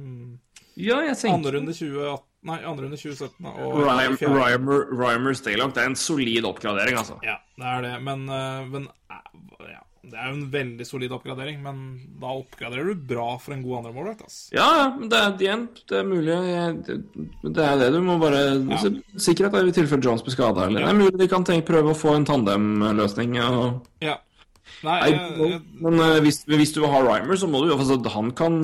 Ja, jeg tenker andre runde 2018 Nei, andre runde 2017 og Rymer. Rymer, Staylock, det er en solid oppgradering, altså. Ja, det er det, men, eh, men eh, Det er jo en veldig solid oppgradering, men da oppgraderer du bra for en god andremålvakt, ass. Ja, ja, men det er, igjen, det er mulig. Jeg, det, det er det du må bare så, Sikkerhet er i tilfelle Jones blir skada. Ja. det er mulig de kan tenke, prøve å få en tandemløsning. Og, Ja. Nei, Nei, jeg, jeg, men eh, hvis, hvis du ha Rymer, så må du altså, Han kan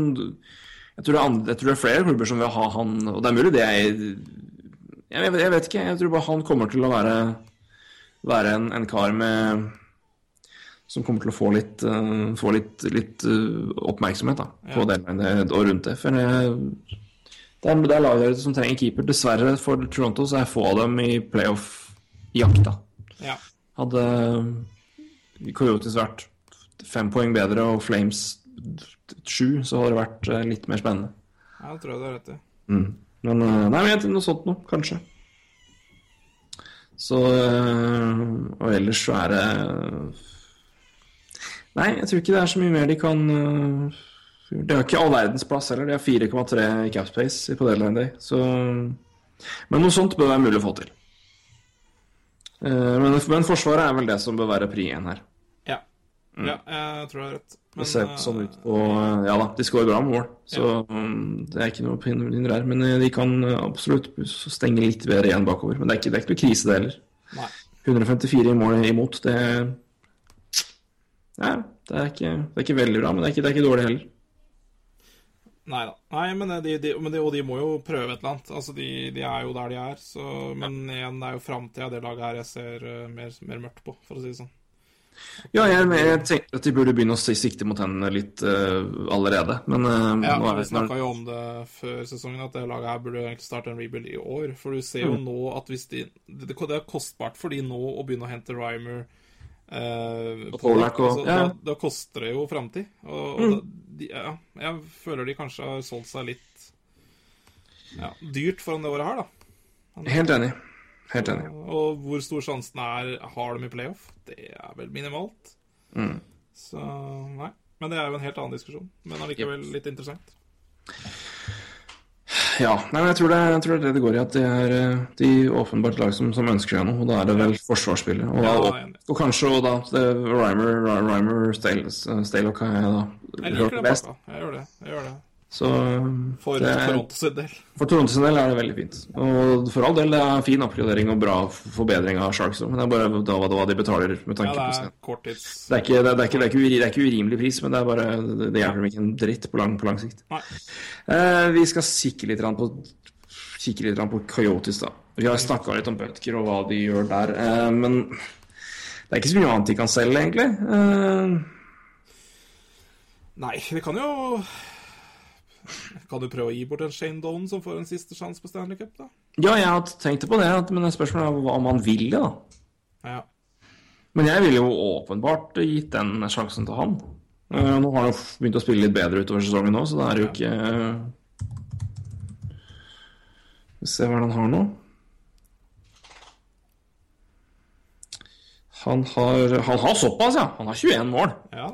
jeg tror, det andre, jeg tror det er flere klubber som vil ha han, og det er mulig det er jeg vet ikke. Jeg tror bare han kommer til å være, være en, en kar med som kommer til å få litt, uh, få litt, litt uh, oppmerksomhet da, på Ja. det og rundt det. For det, det er, det er lag som trenger keeper. Dessverre for Toronto så er få av dem i playoff-jakta. Ja. Hadde Coyotes vært fem poeng bedre og Flames sju, så hadde det vært eh, litt mer spennende. ja, det tror jeg du har rett i. Mm. Men eh, nei, men jeg noe sånt noe, kanskje. Så eh, Og ellers så er det Nei, jeg tror ikke det er så mye mer de kan eh, De har ikke all verdens plass heller. De har 4,3 i capspace på deadline day. Så Men noe sånt bør være mulig å få til. Eh, Men, men Forsvaret er vel det som bør være pri én her. Ja. ja, jeg tror du har rett. Men, Det ser eh, sånn ut på Ja da, de skårer bra med mål, så um, det er ikke noe hinder der. Men eh, de kan eh, absolutt stenge litt bedre igjen bakover. Men det er ikke, det er ikke noe krise, det heller. Nei. 154 i mål imot, det Ja, det er ikke, det er ikke veldig bra, men det er ikke, det er ikke dårlig heller. Nei da. Nei, men, de, de, men de, og de må jo prøve et eller annet. Altså, de, de er jo der de er. Så, men igjen, det er jo framtida det laget her jeg ser eh, mer, mer mørkt på, for å si det sånn. Ja, jeg, jeg tenkte at de burde begynne å sikte mot henne litt uh, allerede, men uh, Ja, nå er Vi snakka jo om det før sesongen, at det laget her burde egentlig starte en rebuild i år. For du ser jo Mm. nå at hvis de Det, det er kostbart for de nå å begynne å hente Rymer eh, Og Polak altså, ja. da, da koster det jo framtid. Og, og Mm. da, de, ja, jeg føler de kanskje har solgt seg litt ja, dyrt foran det året her, da. Helt enig. Helt enig. Og hvor stor sjansen er har de i playoff, det er vel minimalt. Mm. Så nei. Men det er jo en helt annen diskusjon. Men allikevel litt interessant. Ja, nei, men jeg tror, det, jeg tror det er det det går i. At det er eh, de åpenbart lag som, som ønsker seg noe. Og da er det vel forsvarsspillet. Og, da, og, og kanskje og da det, Rymer, Rymer Stalock har jeg da Jeg hørt best. Jeg gjør det. Jeg gjør det. Så For det, Toronto sin del. for Toronto sin del er det veldig fint. Og for all del, det er fin oppgradering og bra forbedring av Sharks òg, men det er bare da, hva, de betaler med Ja, tanke det på er seg. korttids... Det er, ikke, det, er, det, er ikke, det, er ikke det er ikke urimelig pris, men det er bare Det, det hjelper dem ikke en dritt på lang, på lang sikt. Eh, vi skal kikke litt på Kikke litt på Coyotes, da. Vi har snakka litt om Butker og hva de gjør der, eh, men det er ikke så mye annet de kan selge, egentlig. Eh, Nei, vi kan jo Kan du prøve å gi bort en Shane Doan som får en siste sjanse på Stanley Cup, da? ja, jeg har tenkt på det, men spørsmålet er hva- om han vil da. Ja. Men jeg ville jo åpenbart gitt den sjansen til han. Eh, nå har han jo begynt å spille litt bedre utover sesongen nå, så det er jo ikke Vi ser hva han har nå. Han har, han har såpass, ja. Han har 21 mål. ja.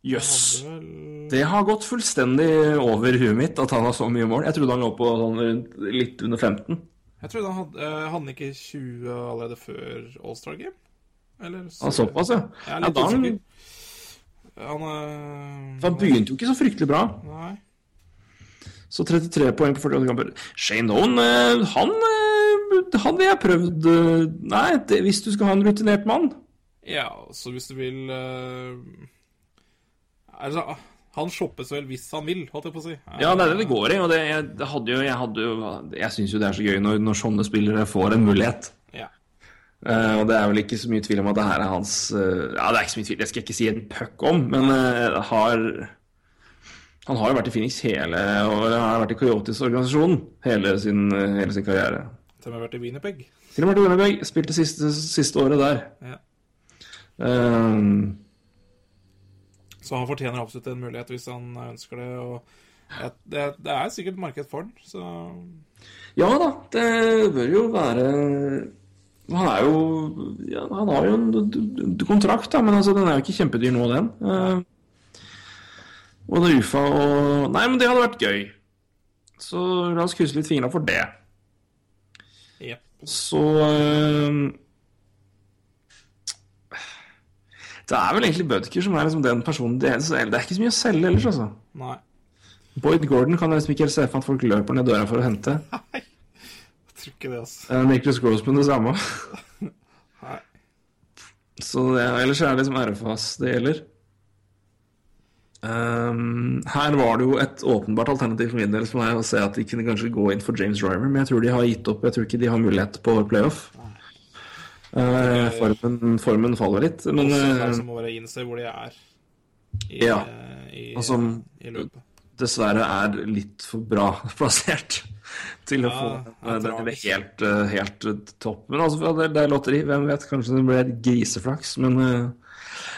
Jøss. Yes. Det har gått fullstendig over huet mitt at han har så mye mål. Jeg trodde han lå på sånn rundt litt under 15. Jeg trodde han hadde eh, Hadde han ikke 20 allerede før All-Star Game? Eller så, Han såpass, ja. Ja da, han. Han, øh... han begynte jo ikke så fryktelig bra. Nei. Så 33 poeng på 48 kamper. Shane Owen, eh, han, hadde han jeg prøvd Nei, det, hvis du skal ha en rutinert mann Ja, så hvis du vil eh, Altså, han shoppes vel hvis han vil, holdt jeg på å si. Ja, det er det det går i. Og det, jeg, det hadde jo, jeg, hadde jo, jeg syns jo det er så gøy når, når sånne spillere får en mulighet. Ja. Uh, og det er vel ikke så mye tvil om at det her er hans uh, Ja, det er ikke så mye tvil, jeg skal ikke si en puck om, men uh, har Han har jo vært i Phoenix hele og har vært i Coyotes-organisasjonen hele, sin, hele sin karriere. Til og med vært i Winnipeg. Til og med Winnipeg spilte siste, siste året der. Ja. Eh, Så han fortjener absolutt en mulighet hvis han ønsker det. Og det, det er sikkert marked for den, så ja da, det bør jo være Han er jo ja, Han har jo en kontrakt, da, men altså, den er jo ikke kjempedyr nå, den. Eh, og det er UFA og Nei, men det hadde vært gøy. Så la oss krysse litt fingra for det. Yep. Så eh, Det er vel egentlig Bødker som er liksom den personen det er, det er ikke så mye å selge ellers, altså. Nei. Boyd Gordon kan jeg liksom ikke helt se for at folk løper ned døra for å hente. Nei, Jeg tror ikke det, altså. Uh, Nicholas Grossman det samme. Nei. Så det, ellers er det liksom RFAS det gjelder. Um, her var det jo et åpenbart alternativ for min del som er å se at de kunne kanskje gå inn for James Driver, men jeg tror de har gitt opp. Jeg tror ikke de har mulighet på playoff. Eh, formen, formen faller litt, men Også eh, som må bare innse hvor de er i, Ja. i, Og som- dessverre er litt for bra plassert til å Ja, få det eh, det helt, eh, helt eh, topp. Men altså, det, det er lotteri, hvem vet? Kanskje det blir griseflaks. Men, eh,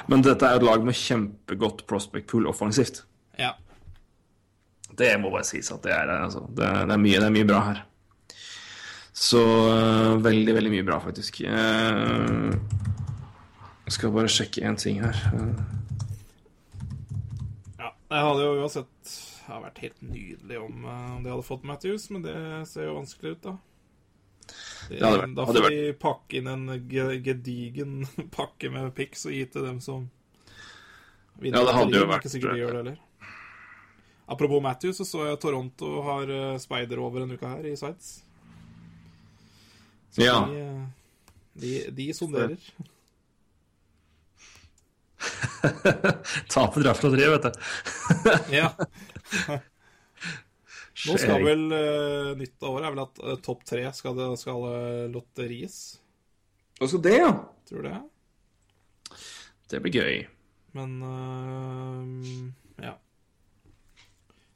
men dette er et lag med kjempegodt prospect pool offensivt. Ja. Det må bare sies at det er, altså, det er, det er, mye, det er mye bra her. Så øh, veldig, veldig mye bra, faktisk. Eh, Jeg skal bare sjekke én ting her. ja. Det hadde jo uansett det hadde vært helt nydelig om eh, om de hadde fått Matthews, men det ser jo vanskelig ut, da. Det, Det vært- da får de pakke inn en gedigen pakke med pics og gi til dem som vinner. Ja, det hadde jo vært- Ikke de gjør det heller. Apropos Matthews, så så jeg Toronto har speider over en uke her i Sides. Så Ja. de, eh, de, de sonderer. Taper draftlotteriet, vet du. Ja. Nå skal vel uh, nytt av året er vel at uh, topp tre skal, det, skal uh, lotteries. Altså det, ja. Tror det. Det blir gøy. Men uh, ja.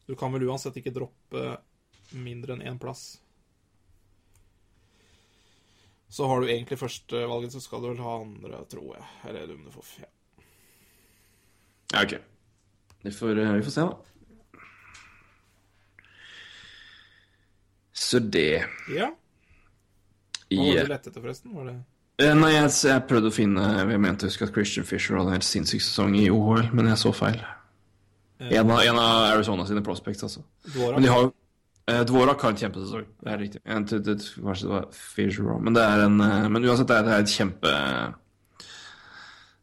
Du kan vel uansett ikke droppe mindre enn én plass. Så har du egentlig førstevalget, så skal du vel ha andre, tror jeg. Eller får ja. Ja, ok. Vi får, eh, vi får se, da. Så det ja. Hva var det du lette etter, forresten? Var det Eh, Nei, jeg, jeg prøvde å finne Jeg mente å huske at Christian Fisher hadde en helt sinnssyk sesong i OL, men jeg så feil. En av, en av Arizona sine prospects, altså. Men de har jo eh, Dvorak har en kjempesesong, det er riktig. En, det, kanskje det var Fisher men det en eh, Men uansett, det er, det er et kjempe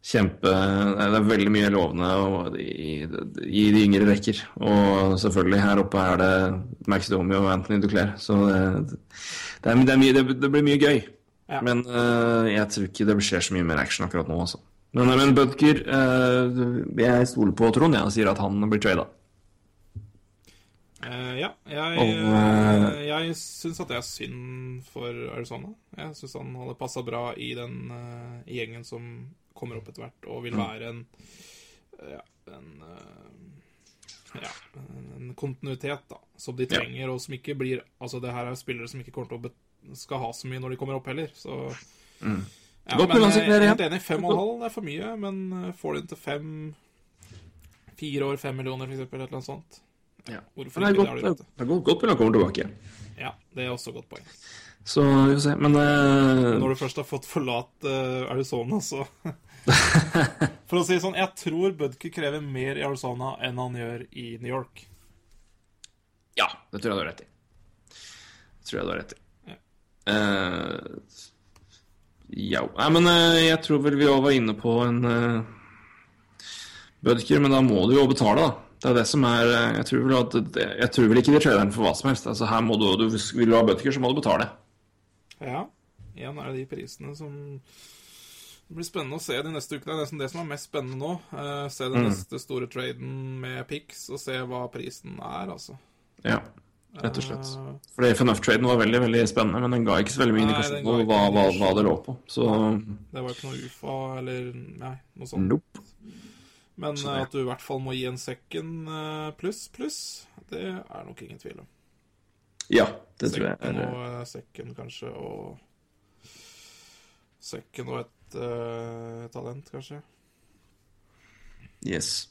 Kjempe Det er veldig mye lovende i, i de yngre rekker. Og selvfølgelig, her oppe er det Max Domi og Anthony Duclair, så det, det, er, det, er mye, det, blir mye gøy. Ja. Men uh, jeg tror ikke det skjer så mye mer action akkurat nå, altså. Men, men Butker uh, Jeg stoler på Trond, jeg, og sier at han blir trada. Eh, ja, jeg, uh, jeg syns at det er synd for Arizona. Jeg syns han hadde passa bra i den uh, gjengen som kommer opp etter hvert, og vil være en ja, en ja, en kontinuitet da, som de Ja. trenger, og som ikke blir Altså, det her er spillere som ikke kommer til å skal ha så mye når de kommer opp heller, så ja, Mm. Godt men jeg er helt enig. Fem og en halv er for mye, men får du inn til fem Fire år, fem millioner, for eksempel, eller et eller annet sånt. Ja. Hvorfor ikke? Det har du rett i. det er godt, godt mulig han kommer tilbake. Ja, det er også et godt poeng. Så vi får se. Men uh... Når du først har fått forlatt uh, Arizona, så For å si det sånn, jeg tror Budke krever mer i Arizona enn han gjør i New York. Ja, det tror jeg du har rett i. Det tror jeg du har rett i. Ja. Uh, ja. Nei, men eh, jeg tror vel vi òg var inne på en Budker, men da må du jo betale, da. Det er det som er eh, Jeg tror vel, at jeg tror vel ikke de traileren for hva som helst. Altså, her må du, du Vil du ha Budker, så må du betale. Ja. Igjen er det de prisene som Det blir spennende å se de neste ukene. Det er nesten det som er mest spennende nå. Uh, se den neste store traden med Pix, og se hva prisen er, altså. Ja, rett og slett. Eh, Fordi FNF-traden var veldig veldig spennende, men den ga ikke så veldig mye indikasjon på hva, hva, hva det lå på. Så det var ikke noe UFA eller Nei, noe sånt. nope. Men at du i hvert fall må gi en second eh, pluss pluss, det er nok ingen tvil om. Ja, det tror jeg er og eh, second, kanskje, og Second og et uh, talent, kanskje. Yes.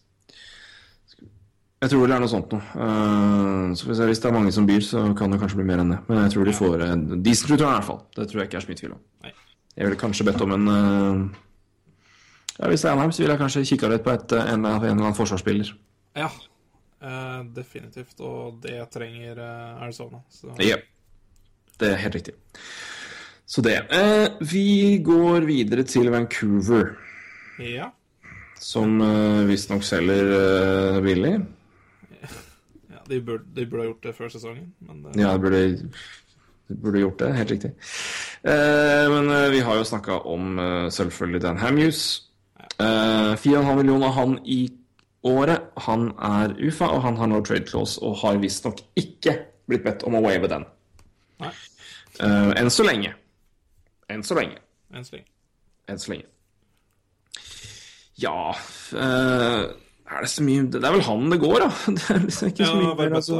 Jeg tror det er noe sånt noe. Uh, så. Hvis det er mange som byr, så kan det kanskje bli mer enn det. Men jeg tror de får en decent return i hvert fall. Det tror jeg ikke er så mye tvil om. Nei. Jeg ville kanskje bedt om en eh, Ja, Hvis det er Anheim, så ville jeg kanskje kikka litt på et, en, en eller annen forsvarsspiller. Ja, uh, definitivt. Og det trenger uh, Arizona. Så Ja. Det er helt riktig. Så det. Uh, vi går videre til Vancouver, ja. som uh, visstnok selger uh, billig. ja de, burde, de burde ha gjort det før sesongen, men det... Ja, de burde, de burde gjort det. Helt riktig. Uh, men uh, vi har jo snakka om eh, selvfølgelig Dan Hamuse. Eh, 4,5 millioner han i året. Han er UFA, og han har no trade clause og har visstnok ikke blitt bedt om å wave den. Nei, Eh, enn så lenge. Enn så lenge. enn så lenge. enn så lenge. Ja uh, Er det så mye Det er vel han det går, da. Det er liksom ikke så mye mer. Altså.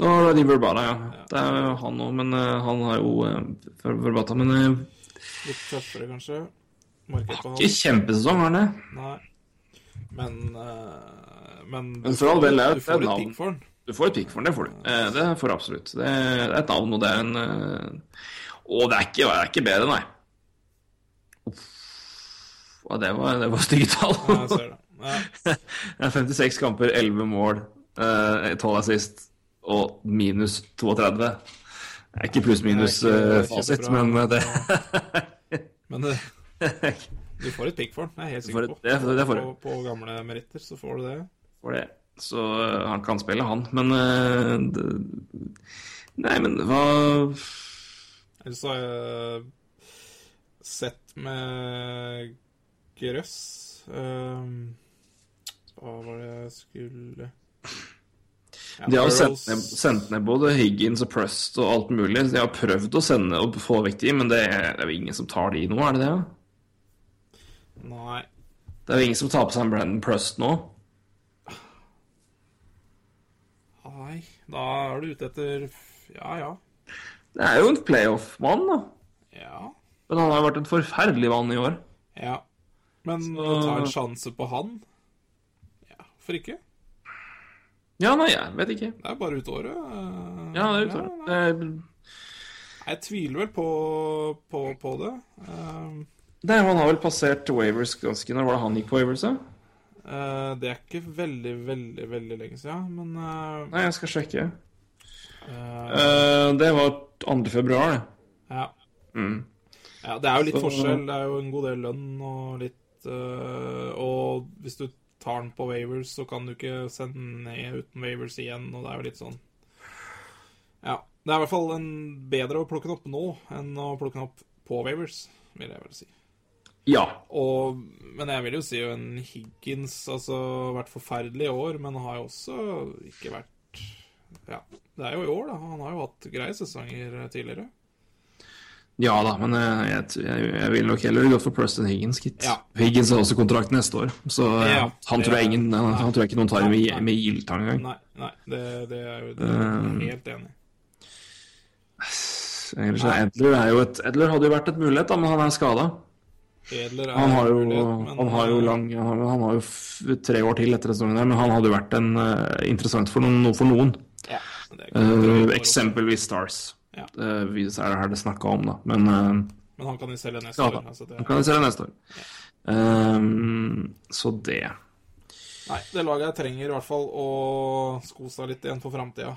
Nå er det Verbata, ja. Det er han òg, men uh, han har jo uh, Verbata. Men uh, Litt tøffere, kanskje. Markert på ikke han. kjempesesong, har han det? Nei. Men uh, Men, Men for all del, er- du får et navn. for han. Du får et pikk for den, det får du. Eh, det får du absolutt. Det er et navn, og det er en eh, Og det er ikke, det er ikke bedre, nei. Uff. Ja, det var, det var stygge tall. Ja, jeg ser det. Ja. Er 56 kamper, 11 mål, eh, 12 assist og minus 32. Det er ikke pluss-minus Det ikke fasit, kjempebra. men det Men det, du får et pick for den, jeg er helt sikker på. det- det får du. På, på gamle meritter så får du det. Får det. Så eh, han kan spille, han. Men eh, det, Nei, men hva Ellers har jeg sett med grøss Ehm, Hva var det jeg skulle ja, De har sendt ned, sendt ned både Higgins og Prust og alt mulig. De har prøvd å sende og få vekk de, men det er, det er jo ingen som tar de nå, er det det? Nei. Det er jo ingen som tar på seg en Brandon Prust nå. Nei, da er du ute etter Ja, ja. Det er jo en playoff-mann, da. Ja. Men han har vært en forferdelig mann i år. ja. Men Så- å ta en sjanse på han Ja, hvorfor ikke? Ja, nei, jeg vet ikke. Det er bare ut året. eh, Ja, det er ut året. Ja, Jeg tviler vel på, på, på det. Eh, er, han har vel passert Wavers ganske Når var det han gikk på Wavers, da? Uh, det er ikke veldig, veldig, veldig lenge siden, men uh... Nei, jeg skal sjekke. Uh... Det var 2. februar, det. ja. Mm. ja. Det er jo litt Så- forskjell. Det er jo en god del lønn og litt Og hvis du tar den på Wavers, så kan du ikke sende den ned uten Wavers igjen, og det er jo litt sånn Ja. Det er i hvert fall en bedre å plukke den opp nå enn å plukke den opp på Wavers, vil jeg vel si. Ja. Og, men jeg vil jo si en Higgins altså vært forferdelig i år, men har jo også ikke vært Ja, det er jo i år, da. Han har jo hatt greie sesonger tidligere. Ja da, men eh, jeg, jeg, jeg vil nok heller gå for Preston Higgins, gitt. Ja. Higgins har også kontrakt neste år, så eh, Ja, han, tror jeg ingen, han, han tror jeg ikke noen tar med, med ildtang engang. Nei, nei, det, det er jo det er helt enig er Edler, er jo et, Edler hadde jo vært et mulighet, da, men han er skada. Edler er Han har jo, mulighet, men, han har jo, eh, lang, han har, han har jo tre år til etter sesongen, men han hadde jo vært en, uh, interessant for noen. For noen. Ja, også. eksempelvis Stars. Ja. Uh, vi er det her det snakka om, da. Men uh, Men han kan jo selge neste Ja, år. Altså det, han kan vi selge neste år. Um, så det nei, det laget jeg trenger i hvert fall å sko seg litt igjen for framtida.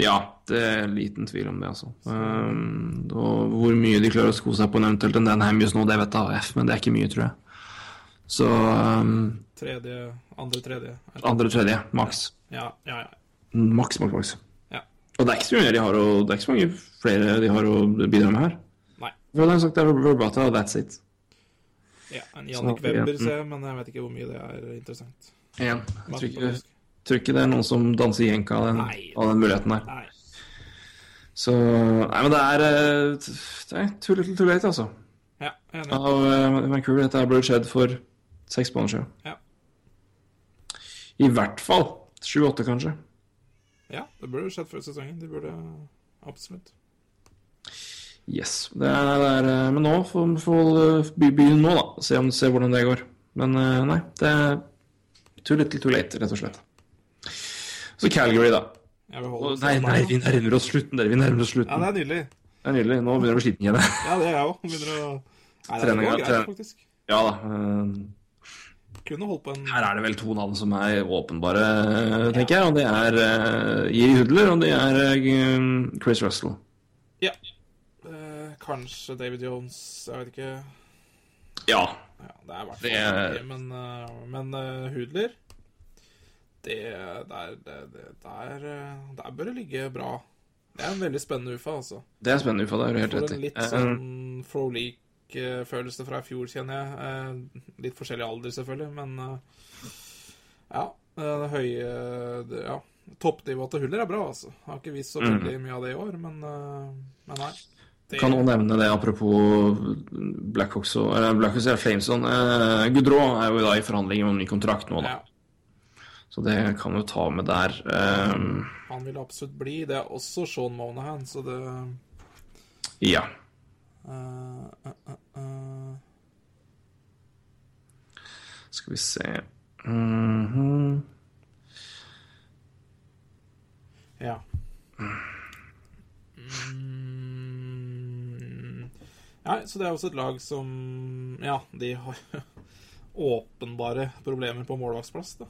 Ja, det er liten tvil om det, altså. Um, og hvor mye de klarer å sko seg på en eventuelt en Dan Hamius nå, det vet AF, men det er ikke mye, tror jeg. Så um, Tredje, andre, tredje. andre tredje, maks. Ja, ja, ja. Maks, maks, maks. Ja. Og det er ikke så mye de har og det er ikke så mange flere de har å bidra med her. Nei. Hva har sagt? Det er Verbata, that's it. ja. En Jannik Webber mm. ser jeg, men jeg vet ikke hvor mye det er interessant. Igjen, Jeg tror ikke. Tror ikke det er noen som danser jenka av den, av den muligheten der. Nei. Så Nei, men det er eh, Det er too little too late, altså. Ja, enig. av Vancouver. Dette her burde skjedd for seks måneder siden. Ja. I hvert fall sju-åtte, kanskje. Ja, det burde skjedd før sesongen. De burde absolutt. Yes. Det er, det er, eh, men nå får vi begynne nå, da. Se, om, se hvordan det går. Men eh, nei, det er too little too late, rett og slett. Så Calgary, da. Å, holde nei, nei, vi nærmer oss slutten, dere. Vi nærmer oss Ja, det er nydelig. Det er nydelig. Nå begynner jeg å bli sliten igjen. Ja, det er jeg òg. Begynner å Nei, det er går greit, faktisk. Ja da. eh, Kunne holdt på en Her er det vel to navn som er åpenbare, tenker jeg. Og det er uh, Jiri Hudler, og det er eh, Chris Russell. Ja. Eh, kanskje David Jones, jeg vet ikke. Ja. Ja, det er i hvert fall Det Men, eh, men eh, Hudler det, der, det, der, eh, der bør det ligge bra. Det er en veldig spennende UFA, altså. Det er spennende, Ufa. Det er du helt rett en i. litt sånn sånn Froleak-følelse fra i fjor, kjenner jeg. Eh, Litt forskjellig alder, selvfølgelig, men eh, ja. eh, Det høye det, Ja. Toppnivået til Huller er bra, altså. Har ikke vist så Mm. veldig mye av det i år, men, eh, men nei. Det- Kan også nevne det apropos Blackhawks og Blackhawks er Flameson. Sånn. Eh, Goudreau er jo da i forhandlinger om ny kontrakt nå, da. Ja, Så det kan du jo ta med der. Um, han vil absolutt bli. Det er også Sean Monahan, så det ja. Uh, uh, eh. Skal vi se Mhm. Ja. Mm. Nei, så det er også et lag som Ja, de har åpenbare problemer på målvaktsplass, da.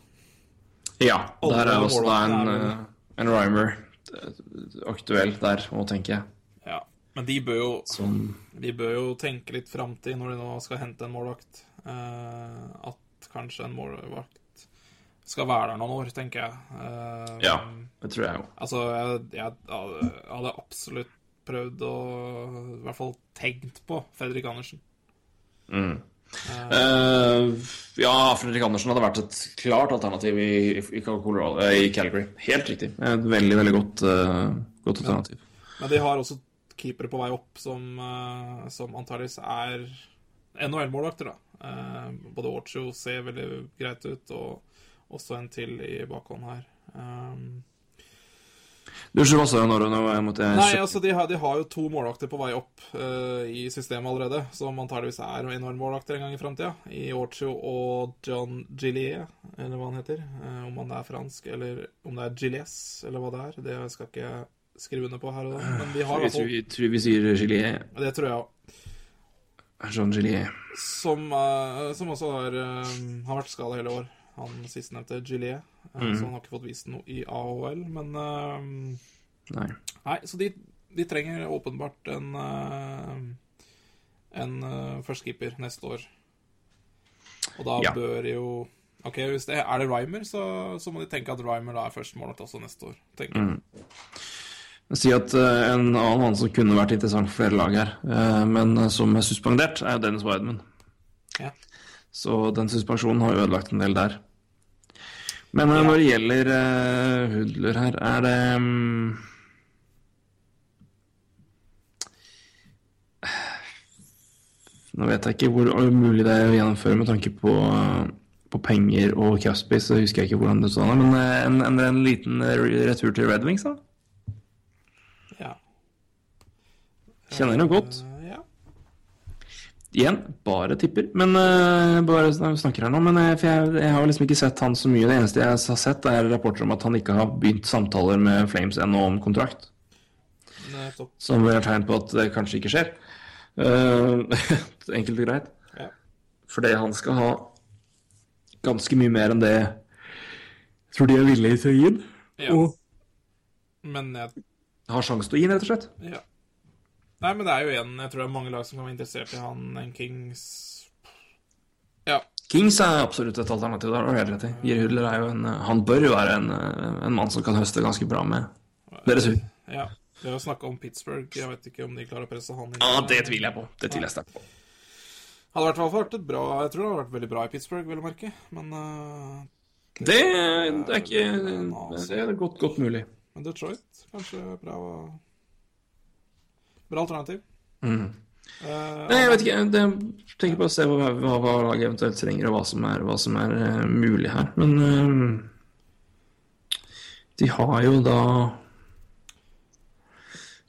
Ja, der er også da en, eh, en rhymer eh, aktuell der òg, tenker jeg. Ja. Men de bør jo Som De bør jo tenke litt framtid når de nå skal hente en målvakt. Eh, at kanskje en målvakt skal være der noen år, tenker jeg. Eh, Ja, det tror jeg jo. Altså, jeg, jeg hadde absolutt prøvd å I hvert fall tenkt på Fredrik Andersen. Mm. Eh, ja, Fredrik Andersen hadde vært et klart alternativ i, i, eh, i Calgary. Helt riktig. Et veldig, veldig godt, uh, godt alternativ. Men de har også keepere på vei opp som, uh, som antakeligvis er NHL-målvakter, da. Både Orcho ser veldig greit ut, og også en til i bakhånd her. Um, Du, hva sa du Nei, altså, de har, de har jo to målvakter på vei opp uh, i systemet allerede, som antageligvis er NHL-målvakter en gang i framtida. I Orcho og John Gillier, eller hva han heter. Uh, om han er fransk, eller om det er Gillies, eller hva det er. Det skal ikke jeg skrive under på her og da. Men vi har iallfall Jeg tror vi, sier Gillier. Det tror jeg òg. Jean Gillier. Som, uh, som også har, har vært skada hele år. Han sistnevnte Gillier. Mm. Så han har ikke fått vist noe i AHL, men eh, Nei. Nei, så de, de trenger åpenbart en uh, En førstekeeper neste år. Og da Ja. bør jo Ok, hvis det er det Rymer, så, så må de tenke at Rymer da er førstemålet også neste år. tenker jeg. Si at uh, en annen mann som kunne vært interessant for flere lag her, uh, men eh, som er suspendert, er Dennis Wideman. Ja. Så den suspensjonen har ødelagt en del der. Men ja. når det gjelder uh, Hudler her, er det um, Nå vet jeg ikke hvor mulig det er å gjennomføre med tanke på, eh, på penger og capspace, så husker jeg ikke hvordan det står an. Men eh, en, en, en liten eh, retur til Red Wings, da? Ja. Kjenner henne godt. Eh. Igjen, bare tipper. Men uh, bare snakker her nå. Men jeg, for jeg, jeg har liksom ikke sett han så mye. Det eneste jeg har sett, er rapporter om at han ikke har begynt samtaler med Flames ennå om kontrakt. Nei, Som er tegn på at det kanskje ikke skjer. Uh, enkelt og greit. Ja. Fordi han skal ha ganske mye mer enn det jeg tror de er villige til å gi ham. Ja. Og Men jeg har sjanse til å gi den, rett og slett. Ja. Nei, men det er jo en Jeg tror det er mange lag som kan være interessert i han en Kings Ja. Kings er absolutt et alternativ. Det har du helt rett i. Geir Hudler er jo en Han bør jo være en, en mann som kan høste ganske bra med deres hud. ja. Vi har snakke snakka om Pittsburgh. Jeg vet ikke om de klarer å presse han inn. Ja, det tviler jeg på. Det tviler jeg sterkt på. Hadde i hvert fall vært et bra Jeg tror det hadde vært veldig bra i Pittsburgh, vil jeg merke. Men, uh, Det, det er ikke Det er godt, godt mulig. men Detroit kanskje bra Bra alternativ. Mm. Uh, Nei, jeg vet ikke. Jeg tenker på å se hva, hva, hva laget eventuelt trenger, og hva som er, hva som er uh, mulig her. Men uh, de har jo da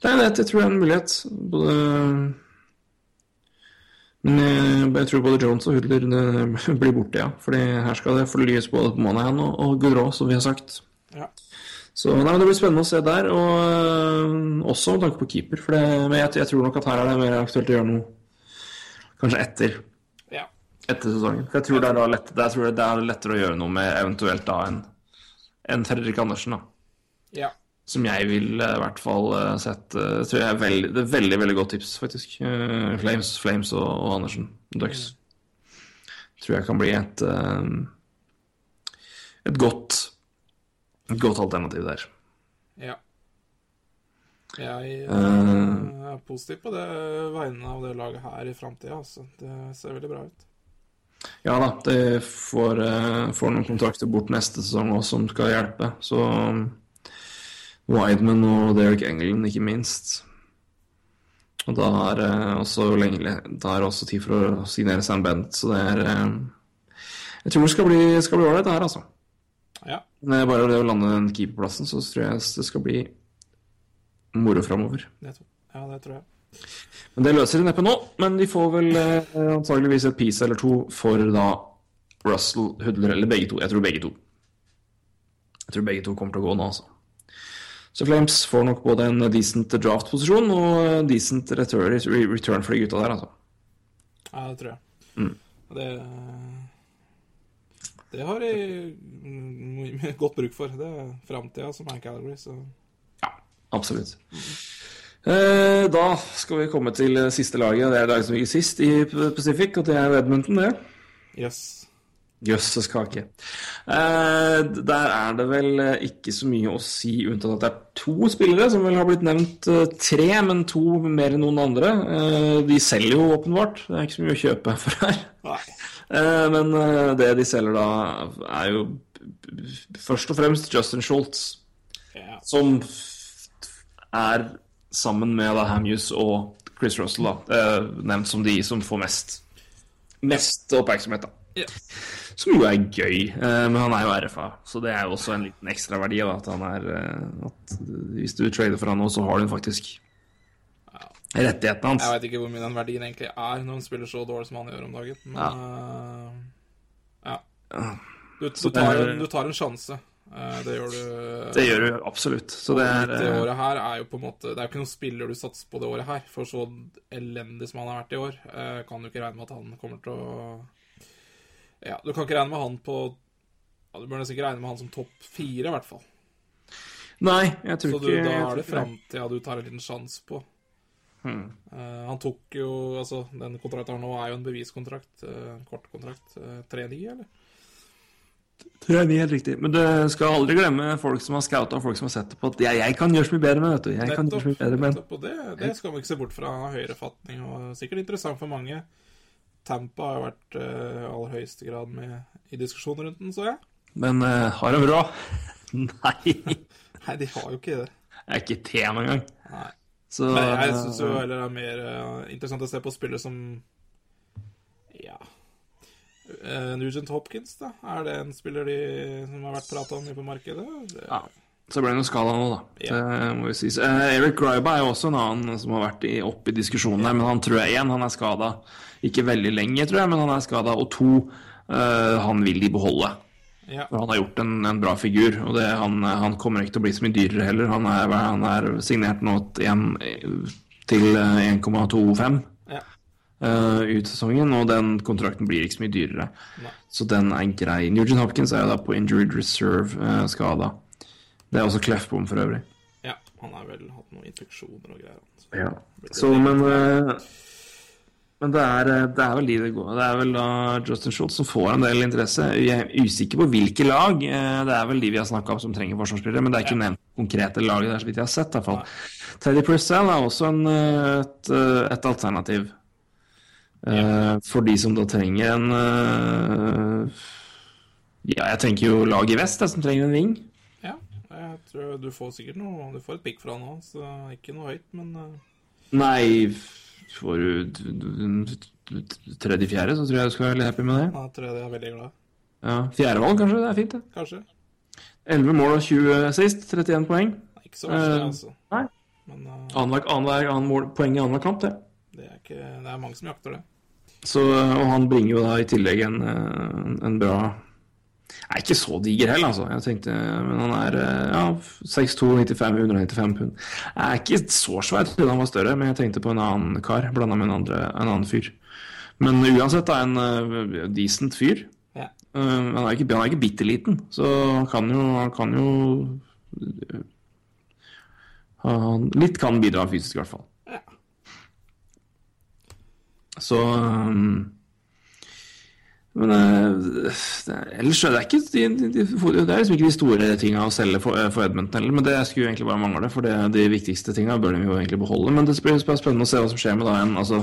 Nei, det, jeg tror det er en mulighet. Både Men jeg, jeg tror både Jones og Hudler blir borte, ja. Fordi her skal det forlyes både på Monahan og, og Gudrå, som vi har sagt. Ja. Så nei, Det blir spennende å se der, og øh, også med tanke på keeper. For det, men jeg, jeg tror nok at her er det mer aktuelt å gjøre noe kanskje etter, ja. etter sesongen. For jeg tror det er, lett, jeg tror det er lettere å gjøre noe med eventuelt da enn en Fredrik Andersen, da. ja. Som jeg vil øh, i hvert fall sette sett øh, tror jeg er veldig, Det er veldig veldig godt tips, faktisk. Flames, Flames og, og Andersen. Ducks. Tror jeg kan bli et et godt et godt alternativ der. ja. Jeg eh, Eh. er positiv på det vegne av det laget her i framtida. Altså. Det ser veldig bra ut. Ja da, de får, eh, får noen kontrakter bort neste sesong også som skal hjelpe. Så um, Wideman og Derek England, ikke minst. Og da er også, lenge, da er også tid for å signere Sam Bent, så det er Jeg tror det skal bli skal bli ålreit, det her, altså. Ja. er bare det å lande den keeperplassen, så tror jeg det skal bli moro framover. Ja, det tror jeg. Men det løser de neppe nå. Men de får vel eh, antageligvis et piece eller to for da Russell, Hudler eller begge to. Jeg tror begge to. Jeg tror begge to kommer til å gå nå, altså. Så Flames får nok både en decent draft-posisjon og decent return, return for de gutta der, altså. Ja, det tror jeg. Mm. Det Det har de godt bruk for. Det er framtida som er Calgary, så Ja, absolutt. Eh, da skal vi komme til siste laget. Det er laget som ligger sist i Pacific, og det er Edmonton, det. yes. Jøsses kake. Eh, der er det vel eh, ikke så mye å si, unntatt at det er to spillere som vel har blitt nevnt. eh, tre, men to mer enn noen andre. Eh, de selger jo åpenbart. Det er ikke så mye å kjøpe for her. Nei. Eh, men eh, det de selger da, er jo først og fremst Justin Schultz, Ja. som er sammen med da Hamuse og Chris Russell da, eh, nevnt som de som får mest, mest oppmerksomhet. da. Ja. Som jo er gøy, men han er jo RFA, så det er jo også en liten ekstraverdi. At han er at Hvis du trader for han nå, så har du faktisk rettighetene hans. Jeg veit ikke hvor mye den verdien egentlig er når han spiller så dårlig som han gjør om dagen, men eh, ja. Du, du, tar du tar en sjanse. Uh, det gjør du. Det gjør du absolutt. Så det er det eh, året her er jo på en måte Det er jo ikke noen spiller du satser på det året her. For så elendig som han har vært i år, uh, kan du ikke regne med at han kommer til å Ja, du kan ikke regne med han på ja, Du bør nesten ikke regne med han som topp fire, i hvert fall. Nei, jeg tror Så du, da er det ikke framtida du tar en liten sjanse på. Eh, han tok jo Altså, den kontrakten han nå, er jo en beviskontrakt. Uh, kort kontrakt. Uh, 3-9, eller? Tror jeg det er helt riktig. Men du skal aldri glemme folk som har scouta og folk som har sett det på at jeg, jeg kan gjøre så mye bedre med, vet du. Jeg kan gjøre så mye bedre med. nettopp, og det, det skal man ikke se bort fra høyrefatning, og sikkert interessant for mange. Tampa har jo vært i uh, aller høyeste grad med i diskusjonen rundt den, så jeg. Men uh, har de råd? Nei. Nei, de har jo ikke det. Det er ikke tema engang. Nei. Så Men jeg syns jo heller det er mer eh, interessant å se på spillere som Ja uh, Nugent Hopkins, da? Er det en spiller de, som har vært prata om på markedet? Det, ja. Så ble det noe skala nå, da. Ja. Det må vi si. Eh, Eric Gryba er jo også en annen som har vært i, oppe i diskusjonen her, men han tror jeg én, han er skada. Ikke veldig lenge, tror jeg, men han er skada. Og to, eh, han vil de beholde. Ja. Han har gjort en, en bra figur, og det, han, han kommer ikke til å bli så mye dyrere heller. Han er, han er signert nå til til eh, 1,25 ja. uh, ut sesongen, og den kontrakten blir ikke så mye dyrere. Nei. Så den er grei. Nugent Hopkins er jo da på injured reserve uh, skada. Det er også Kleffbom for øvrig. ja. Han har vel hatt noen infeksjoner og greier. Så. Ja. Så, men eh, men det er, eh, det er vel de det går Det er vel da Justin Schultz som får en del interesse. Jeg er usikker på hvilke lag. Eh, Det er vel de vi har snakka om som trenger forsvarsspillere, men det er ikke nevnt konkrete lag der, så vidt jeg har sett. i fall. Teddy Purcell er også en, eh, et, et alternativ. ja. For de som da trenger en Ja, jeg tenker jo lag i vest, jeg, som trenger en ving. Ja, jeg tror du får sikkert noe Du får et pikk fra han òg, så ikke noe høyt, men Nei, får du tredje-fjerde, så tror jeg du skal være veldig happy med det. Ja, tror jeg er veldig glad. Ja, Fjerdevalg, kanskje? Det er fint, det. Kanskje. 11 mål og 20 sist. 31 poeng. Nei, Ikke så verst, det, Eh, altså. nei. Men eh, Annenhver, annenhver, annen poeng i annenhver kamp, det. det, er ikke, det er mange som jakter det. Så, og han bringer jo da i tillegg en, eh, en bra Er ikke så diger heller, altså. Jeg tenkte, Men han er eh, ja, 6'2, 95, 195 pund. Er ikke så svær, jeg trodde han var større, men jeg tenkte på en annen kar blanda med en, andre, en annen fyr. Men uansett, er en uh, decent fyr. Ja. Uh, han er ikke, han er ikke bitte liten, så han kan jo, han kan jo uh, han, Litt kan bidra fysisk, i hvert fall. Ja. Så um, Men eh, ellers så er det ikke de, de, de, Det er liksom ikke de store tinga å selge for, eh, for Edmonton heller, men det skulle jo egentlig bare mangle. For det, de viktigste tinga bør de jo egentlig beholde. Men det blir spennende å se hva som skjer med da en altså,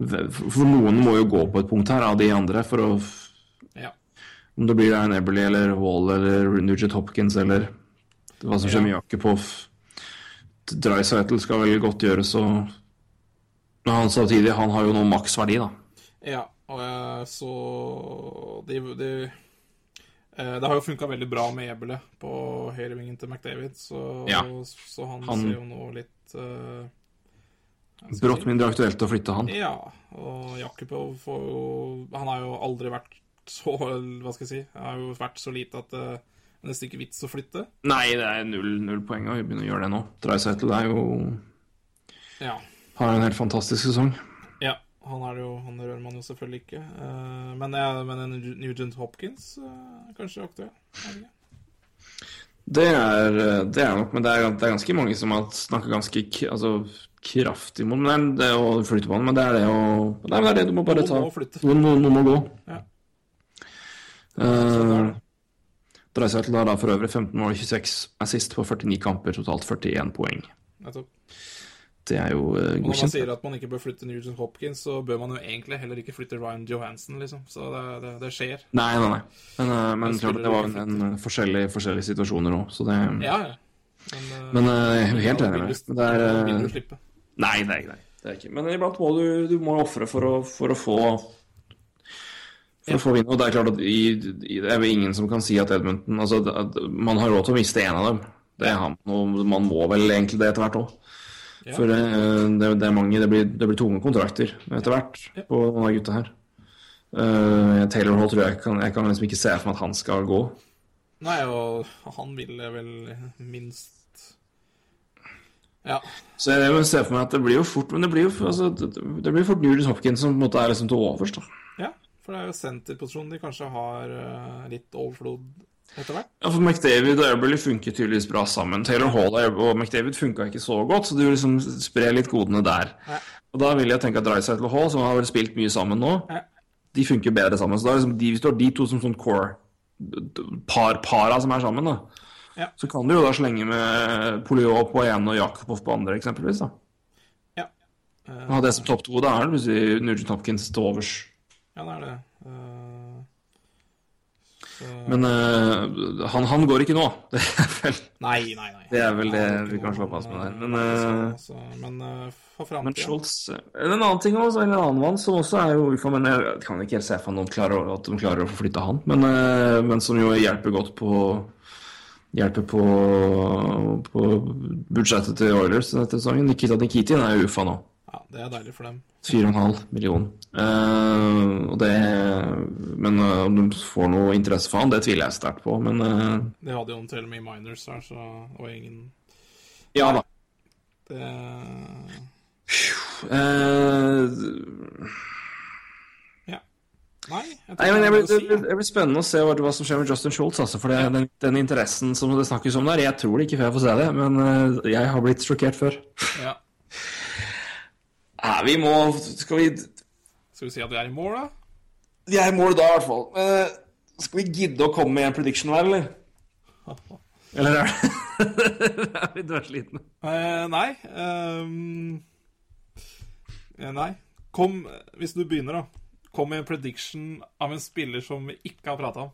For noen må jo gå på et punkt her av de andre for å Ja. Om det blir Ryan Eberly eller Wall eller Nugent Hopkins eller hva som skjer med Jakob. Dreisaitl skal vel godt gjøres og han samtidig, han har jo noe maksverdi, da. Ja, så de, de, eh, Det har jo funka veldig bra med Ebele på høyrevingen til McDavid, så, Ja. så han, Han- ser jo nå litt eh, jeg Brått mindre aktuelt å flytte han. Ja, og Jakubov får jo Han har jo aldri vært så Hva skal jeg si? Han har jo vært så lite at det er nesten ikke vits å flytte. Nei, det er null, null poeng å begynne å gjøre det nå. Dreisaitl er jo Ja. har en helt fantastisk sesong. Han er jo Han rører man jo selvfølgelig ikke. Eh, men, jeg, men en Nugent Hopkins eh, kanskje aktuell? Er det? Det er, det er nok, men det er, det er ganske mange som har snakka ganske altså, kraftig mot men det er å flytte på den. Men det er det å Nei, men det er det du må bare ta. Noen, noen, noen må gå. Ja. Uh, Dreisaitl har da for øvrig 15 mål og 26 assist på 49 kamper, totalt 41 poeng. Nettopp. Det er jo godkjent. Og når man sier at man ikke bør flytte Nugent Hopkins, så bør man jo egentlig heller ikke flytte Ryan Johansen, liksom. Så det, det, det skjer. Nei, nei, nei. Men, uh, men klart, det var en, en forskjellige, forskjellige situasjoner òg, så det Ja, ja. Men, eh, Men uh, helt enig med deg. Det er uh. Nei, nei, nei. Det er ikke. Men iblant må du, du må ofre for, for å få For å få vinne. Og det er klart at i, i, det er jo ingen som kan si at Edmonton Altså, at man har råd til å miste en av dem. Det er han, og man må vel egentlig det etter hvert òg. Ja. For eh, det, det er mange Det blir, det blir tunge kontrakter etter hvert Ja. på noen av gutta her. Uh, Taylor Hall tror jeg kan, jeg kan liksom ikke se for meg at han skal gå. Nei, og han vil vel minst Ja. Så jeg vil se for meg at det blir jo fort Men det blir jo altså, det, blir fort Julius Hopkins som på en måte er liksom til overs. da ja. For det er jo senterposisjonen de kanskje har eh, litt overflod etter hvert. Ja, for McDavid og Eberly funker tydeligvis bra sammen. Taylor Hall og McDavid funka ikke så godt, så du liksom sprer litt godene der. Ja. Og da vil jeg tenke at Drysight og Hall, som har vel spilt mye sammen nå, Ja. de funker bedre sammen. Så da liksom de, hvis du har de to som sånn core par, para som er sammen, da, Ja. så kan du jo da slenge med Poliot på ene og Jakobov på andre, eksempelvis. da. Ja. Uh, ha det som topp to, da er det plutselig Nugent Hopkins til overs. ja, det er det. Eh. Men uh, han, han går ikke nå. Det er vel Nei, nei, nei. Det er vel det vi kan slå fast med der. Men, Men, så- eh, så- men uh, for Men Scholz Schultz En annen ting også, eller en annen mann som også er jo UFA, men jeg kan ikke helt se for meg at de klarer å få flytta han. Men, eh, men som jo hjelper godt på Hjelper på, på budsjettet til Oilers denne sesongen. Nikita Nikitin er jo UFA nå. Ja, det er deilig for dem. 4,5 million. Eh, og det Men uh, om du får noe interesse for han, det tviler jeg sterkt på. Men uh, De hadde jo og med minors her, så og ingen ja da. Det Eh, Ja. Nei, jeg Nei, men jeg blir, det det, blir- det blir spennende å se hva, hva som skjer med Justin Schultz. Altså, for det, den, den interessen som det snakkes om der, jeg tror det ikke før jeg får se det, men eh, jeg har blitt sjokkert før. Ja. Ja, vi må Skal vi Skal vi si at vi er i mål, da? Vi er i mål da, i hvert fall. Men, skal vi gidde å komme med en prediction hver, eller? Eller er, er vi dørslitne? Eh, nei. ehm, eh, nei. Kom, hvis du begynner, da. Kom med en prediction av en spiller som vi ikke har prata om.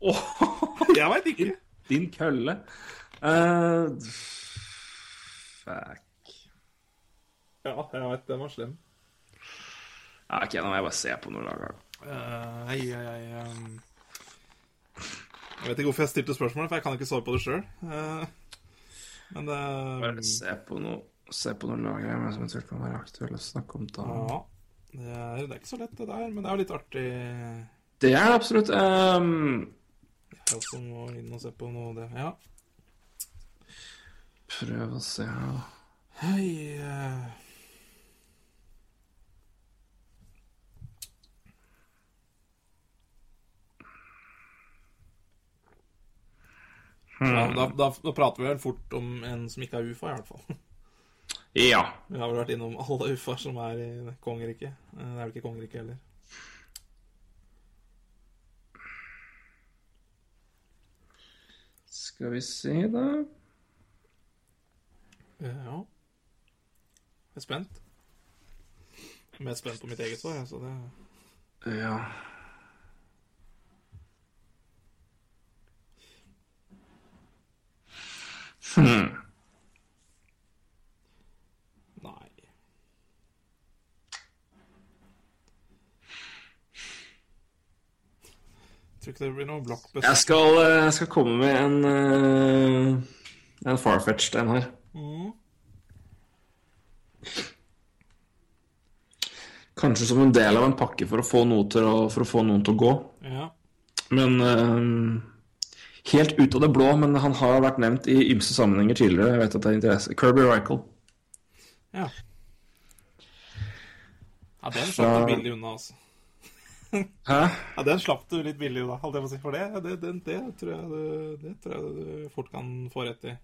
Jeg veit ikke. Din kølle. Uh, fuck. Ja, jeg veit den var slem. Ja, ok, nå må jeg bare se på noe lag her. Eh, Hei, hei, hei um... Jeg vet ikke hvorfor jeg stilte spørsmålet, for jeg kan ikke svare på det sjøl. men det Bare se på noe Se på noen lag her som eventuelt kan være aktuelle å snakke om. da. Ja. Det er, det er ikke så lett, det der, men det er jo litt artig. Det er det absolutt. Um... Jeg også må inn og se på noe av det. Ja. prøv å se her, da. Hei eh. Ja, da, da, da prater vi vel fort om en som ikke er UFA, i hvert fall. Ja. Vi har vel vært innom alle UFA-er som er i kongeriket. Eh, Det er vel ikke kongeriket heller. Skal vi se, da. Eh, Ja. Jeg er spent. Jeg er mest spent på mitt eget svar, jeg, så det Ja. Hmm. Nei Jeg tror ikke det blir noe blokkbest. Jeg, skal, jeg skal komme med en, eh, en farfetched en her. Mm. Kanskje som en del av en pakke for å få, noe til å, for å få noen til å gå. Ja. Men um, Helt ut av det blå, men han har vært nevnt i ymse sammenhenger tidligere. Jeg vet at det er interesse. Kirby Rycle. ja. Ja, den slapp du billig unna, altså. Hæ? Ja, Den slapp du litt billig unna, holdt jeg på å si. For det, det, det, det, tror jeg du, det tror jeg du fort kan få rett i.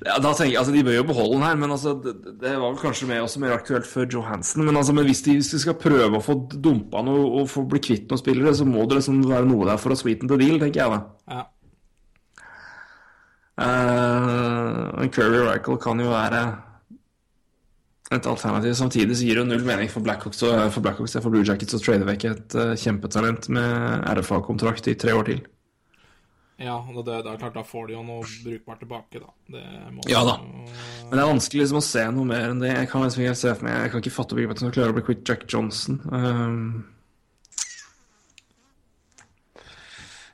Ja, da tenker jeg, altså De bør jo beholde den her, men altså, det, det var vel kanskje mer, også mer aktuelt for Johansen. Men, altså, men hvis, de, hvis de skal prøve å få dumpa noe og få bli kvitt noen spillere, så må det liksom være noe der for å sweeten the deal, tenker jeg da. Ja. Uh, Curry Rycle kan jo være et alternativ. Samtidig så gir det jo null mening for Blackhawks og for, Blackhawks, for Blue Jackets å trade vekk et uh, kjempetalent med RFA-kontrakt i tre år til. Ja, det, det er klart, da får de jo noe brukbart tilbake, da. Det må Ja da. Men det er vanskelig liksom å se noe mer enn det. Jeg kan liksom ikke helt se for meg Jeg kan ikke fatte og begripe at han klarer å bli quitt Jack Johnson. Um,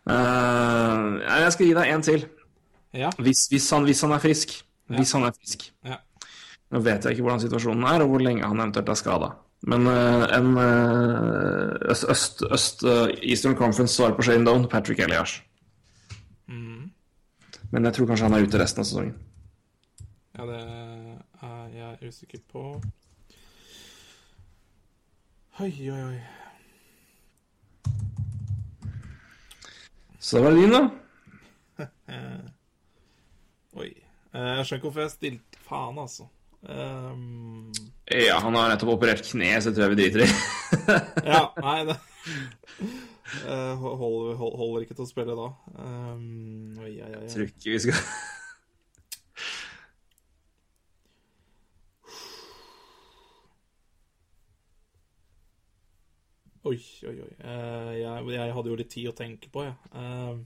uh, jeg skal gi deg en til. Ja. Hvis, hvis, han, hvis han er frisk. Hvis han er frisk. ja. Nå vet jeg ikke hvordan situasjonen er, og hvor lenge han eventuelt er skada. Men uh, en uh, øst, øst, øst uh, Eastern Conference svarer på Shane Down, Patrick Elias. Men jeg tror kanskje han er ute resten av sesongen. ja, det er jeg usikker på. Oi, oi, oi. Så det var din, da. Eh, Jeg skjønner ikke hvorfor jeg stilte Faen, altså. Um... Ja, han har nettopp operert kne, så jeg tror jeg vi driter i. ja, nei, det Eh, holder, hold- holder ikke til å spille da. Um, oi, oi, oi. Jeg tror ikke vi skal Oi, oi, oi. Uh, jeg, jeg hadde jo litt tid å tenke på, jeg. Ehm.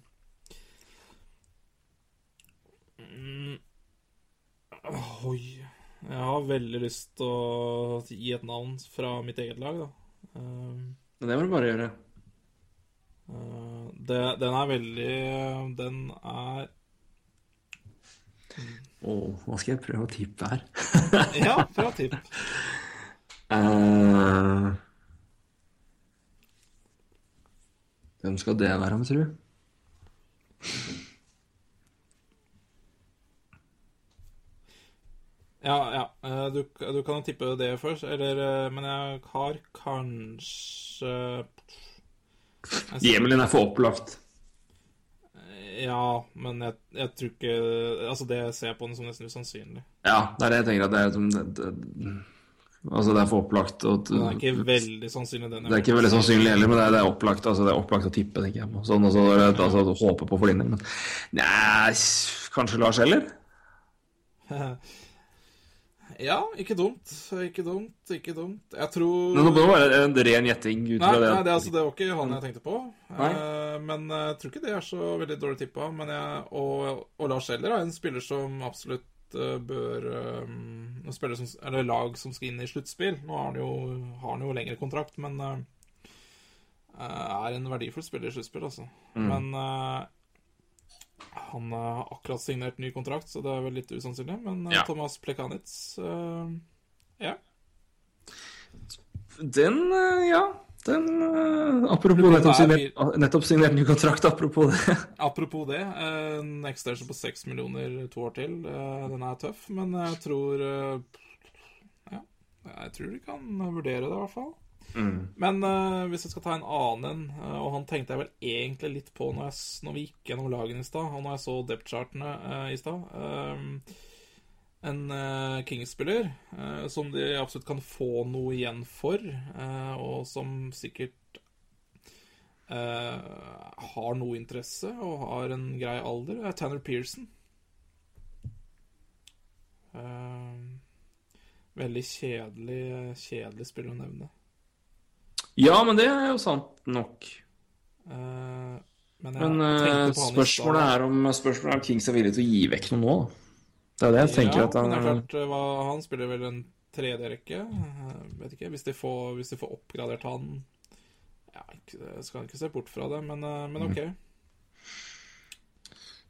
Mm. Oi. Jeg har veldig lyst til å gi et navn fra mitt eget lag, da. Um, Men det må du bare gjøre. Uh, det, den er veldig Den er Å, hva skal jeg prøve å tippe her? Ja, prøv å tippe. Uh, Hvem skal det være, tror du? Ja, ja. eh, Du, du kan tippe det først, eller eh, Men jeg har kanskje den er for opplagt. Ja, men jeg, jeg tror ikke Altså, det ser jeg på den som nesten usannsynlig. Ja, det er det jeg tenker at det er som det, det, Altså, det er for opplagt. Og, Det er ikke veldig sannsynlig, den. Det er ikke veldig sannsynlig heller, men det er, det er opplagt altså, det er opplagt å tippe, tenker jeg på. Sånn, altså, det altså, håpe på forlinning. Men nei, kanskje Lars Eller? Ja, ikke dumt. Ikke dumt, ikke dumt. Jeg tror Nå må det være en ren gjetting ut fra det. nei det, altså, det var ikke han jeg tenkte på. Nei. Eh, men jeg tror ikke det er så veldig dårlig tippa. Og, og Lars Eller er en spiller som absolutt eh, bør um, spille som, Eller lag som skal inn i sluttspill. Nå har han jo, har han jo lengre kontrakt, men uh, er en verdifull spiller i sluttspill, altså. Mm. Men eh, han har akkurat signert ny kontrakt, så det er vel litt usannsynlig. Men eh, Ja. Thomas Plekanitz uh, Ja. Den, eh, ja. Den eh, Apropos nettopp er- signert, nettopp signert ny kontrakt, apropos det. Apropos det, eh, en extension på seks millioner to år til. eh, Den er tøff, men jeg tror eh, Ja, jeg tror de kan vurdere det, i hvert fall. Men uh, hvis jeg skal ta en annen, eh, og han tenkte jeg vel egentlig litt på når, jeg, når vi gikk gjennom lagene i stad, og når jeg så depth-chartene uh, i stad En uh, Kings-spiller som de absolutt kan få noe igjen for, og som sikkert har noe interesse og har en grei alder, er Tanner Pearson. Veldig kjedelig, kjedelig spill å nevne. Ja, men det er jo sant nok. Eh, men Men i spørsmålet er om spørsmålet er om Kings er villig til å gi vekk noe nå. da. Det er det jeg tenker ja, at han men det er klart, eh, hva, han spiller vel en tredje rekke. vet ikke. Hvis de får, hvis de får oppgradert han ja, skal ikke se bort fra det, men, men ok.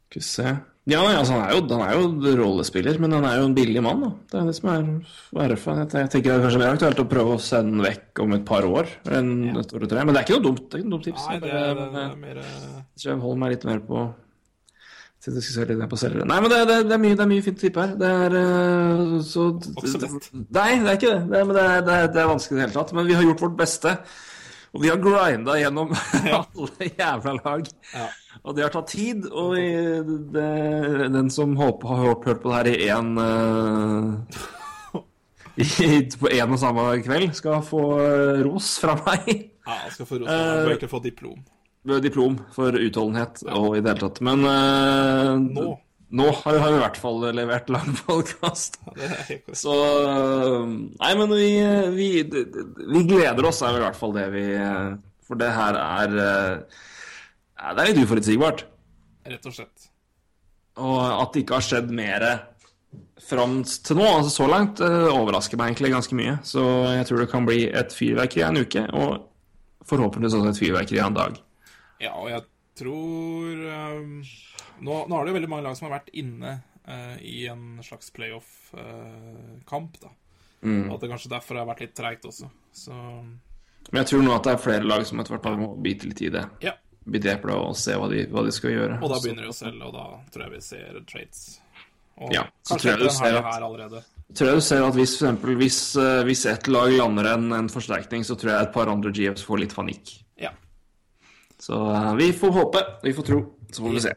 Skal vi se Ja, altså, han er, jo, han er jo rollespiller, men han er jo en billig mann, da. Det er det som er RF-a. Jeg tenker det er kanskje mer aktuelt å prøve å sende den vekk om et par år En, Ja. et år og tre. Men det er ikke noe dumt, det er ikke noe dumt tips. Nei, det, det, det er mer eh, jeg holder meg litt mer på. Nei, men det, det, det, er mye, det er mye fint tipp her. Det er eh, så Også lett. Nei, det er ikke det. det, men det, det, er, det er vanskelig i det hele tatt. Men vi har gjort vårt beste. Og vi har grinda gjennom alle jævla lag. Ja. Og det har tatt tid. Og det, den som håper, har hørt, hørt på det her i én På én og samme kveld, skal få eh, ros fra meg. Ja, jeg skal få ros fra meg, bør egentlig få diplom. Diplom for utholdenhet og i det hele tatt. Men eh, Nå. Nå har vi, i hvert fall levert lang podkast. Så Nei, men vi, vi, vi gleder oss, er i hvert fall det vi For det her er eh, Det er litt uforutsigbart. Rett og slett. Og at det ikke har skjedd mer fram til nå, altså så langt, eh, overrasker meg egentlig ganske mye. Så jeg tror det kan bli et fyrverkeri en uke, og forhåpentligvis også et fyrverkeri en dag. Ja, og jeg tror ehm, nå, nå er det jo veldig mange lag som har vært inne uh, i en slags playoff-kamp, da. Mm. Og at det kanskje derfor har vært litt treigt også. Så Men jeg tror nå at det er flere lag som etter hvert bare må bite litt i det. ja. Bite eplet og se hva de, hva de skal gjøre. Og da begynner de å selge, og da tror jeg vi ser trades. Og Ja, så tror jeg du ser at- tror jeg du ser at hvis, for eksempel, hvis, eh, hvis ett lag lander en, en forsterkning, så tror jeg et par andre GFs får litt panikk. Ja. Så eh, vi får håpe, vi får tro, så får vi se.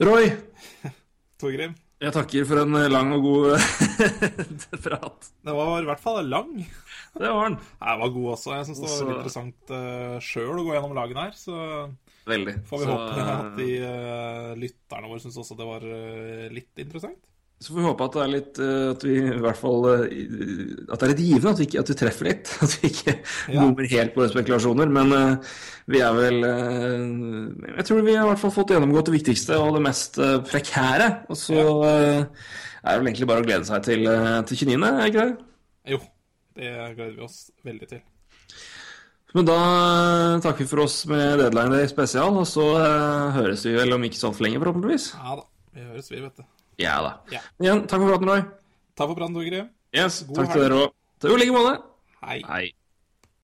Roy, Torgrim, jeg takker for en lang og god prat. den var i hvert fall lang. Det var den. Jeg var god også. Jeg syns det var Også- interessant uh, sjøl å gå gjennom lagene her. Så Veldig. får vi så, håpe at de uh, lytterne våre syns også det var uh, litt interessant. Så får vi håpe at det er litt eh, At vi i hvert fall eh, At det er litt givende, at vi, ikke, at vi treffer litt. At vi ikke Ja. helt på spekulasjoner. Men eh, vi er vel Jeg tror vi har i hvert fall fått gjennomgått det viktigste og det mest prekære. Og så ja. er det vel egentlig bare å glede seg til, til 29., er det ikke det? Jo, det gleder vi oss veldig til. Men da takker vi for oss med Deadline Day spesial, og så høres vi vel om ikke så altfor lenge, forhåpentligvis. Ja da. Vi høres, vi, vet du. Ja da. Ja. Igjen, takk for praten, Roy. Takk for praten, Torgrim. Yes, God takk til dere òg. I like måte. Hei. Hei.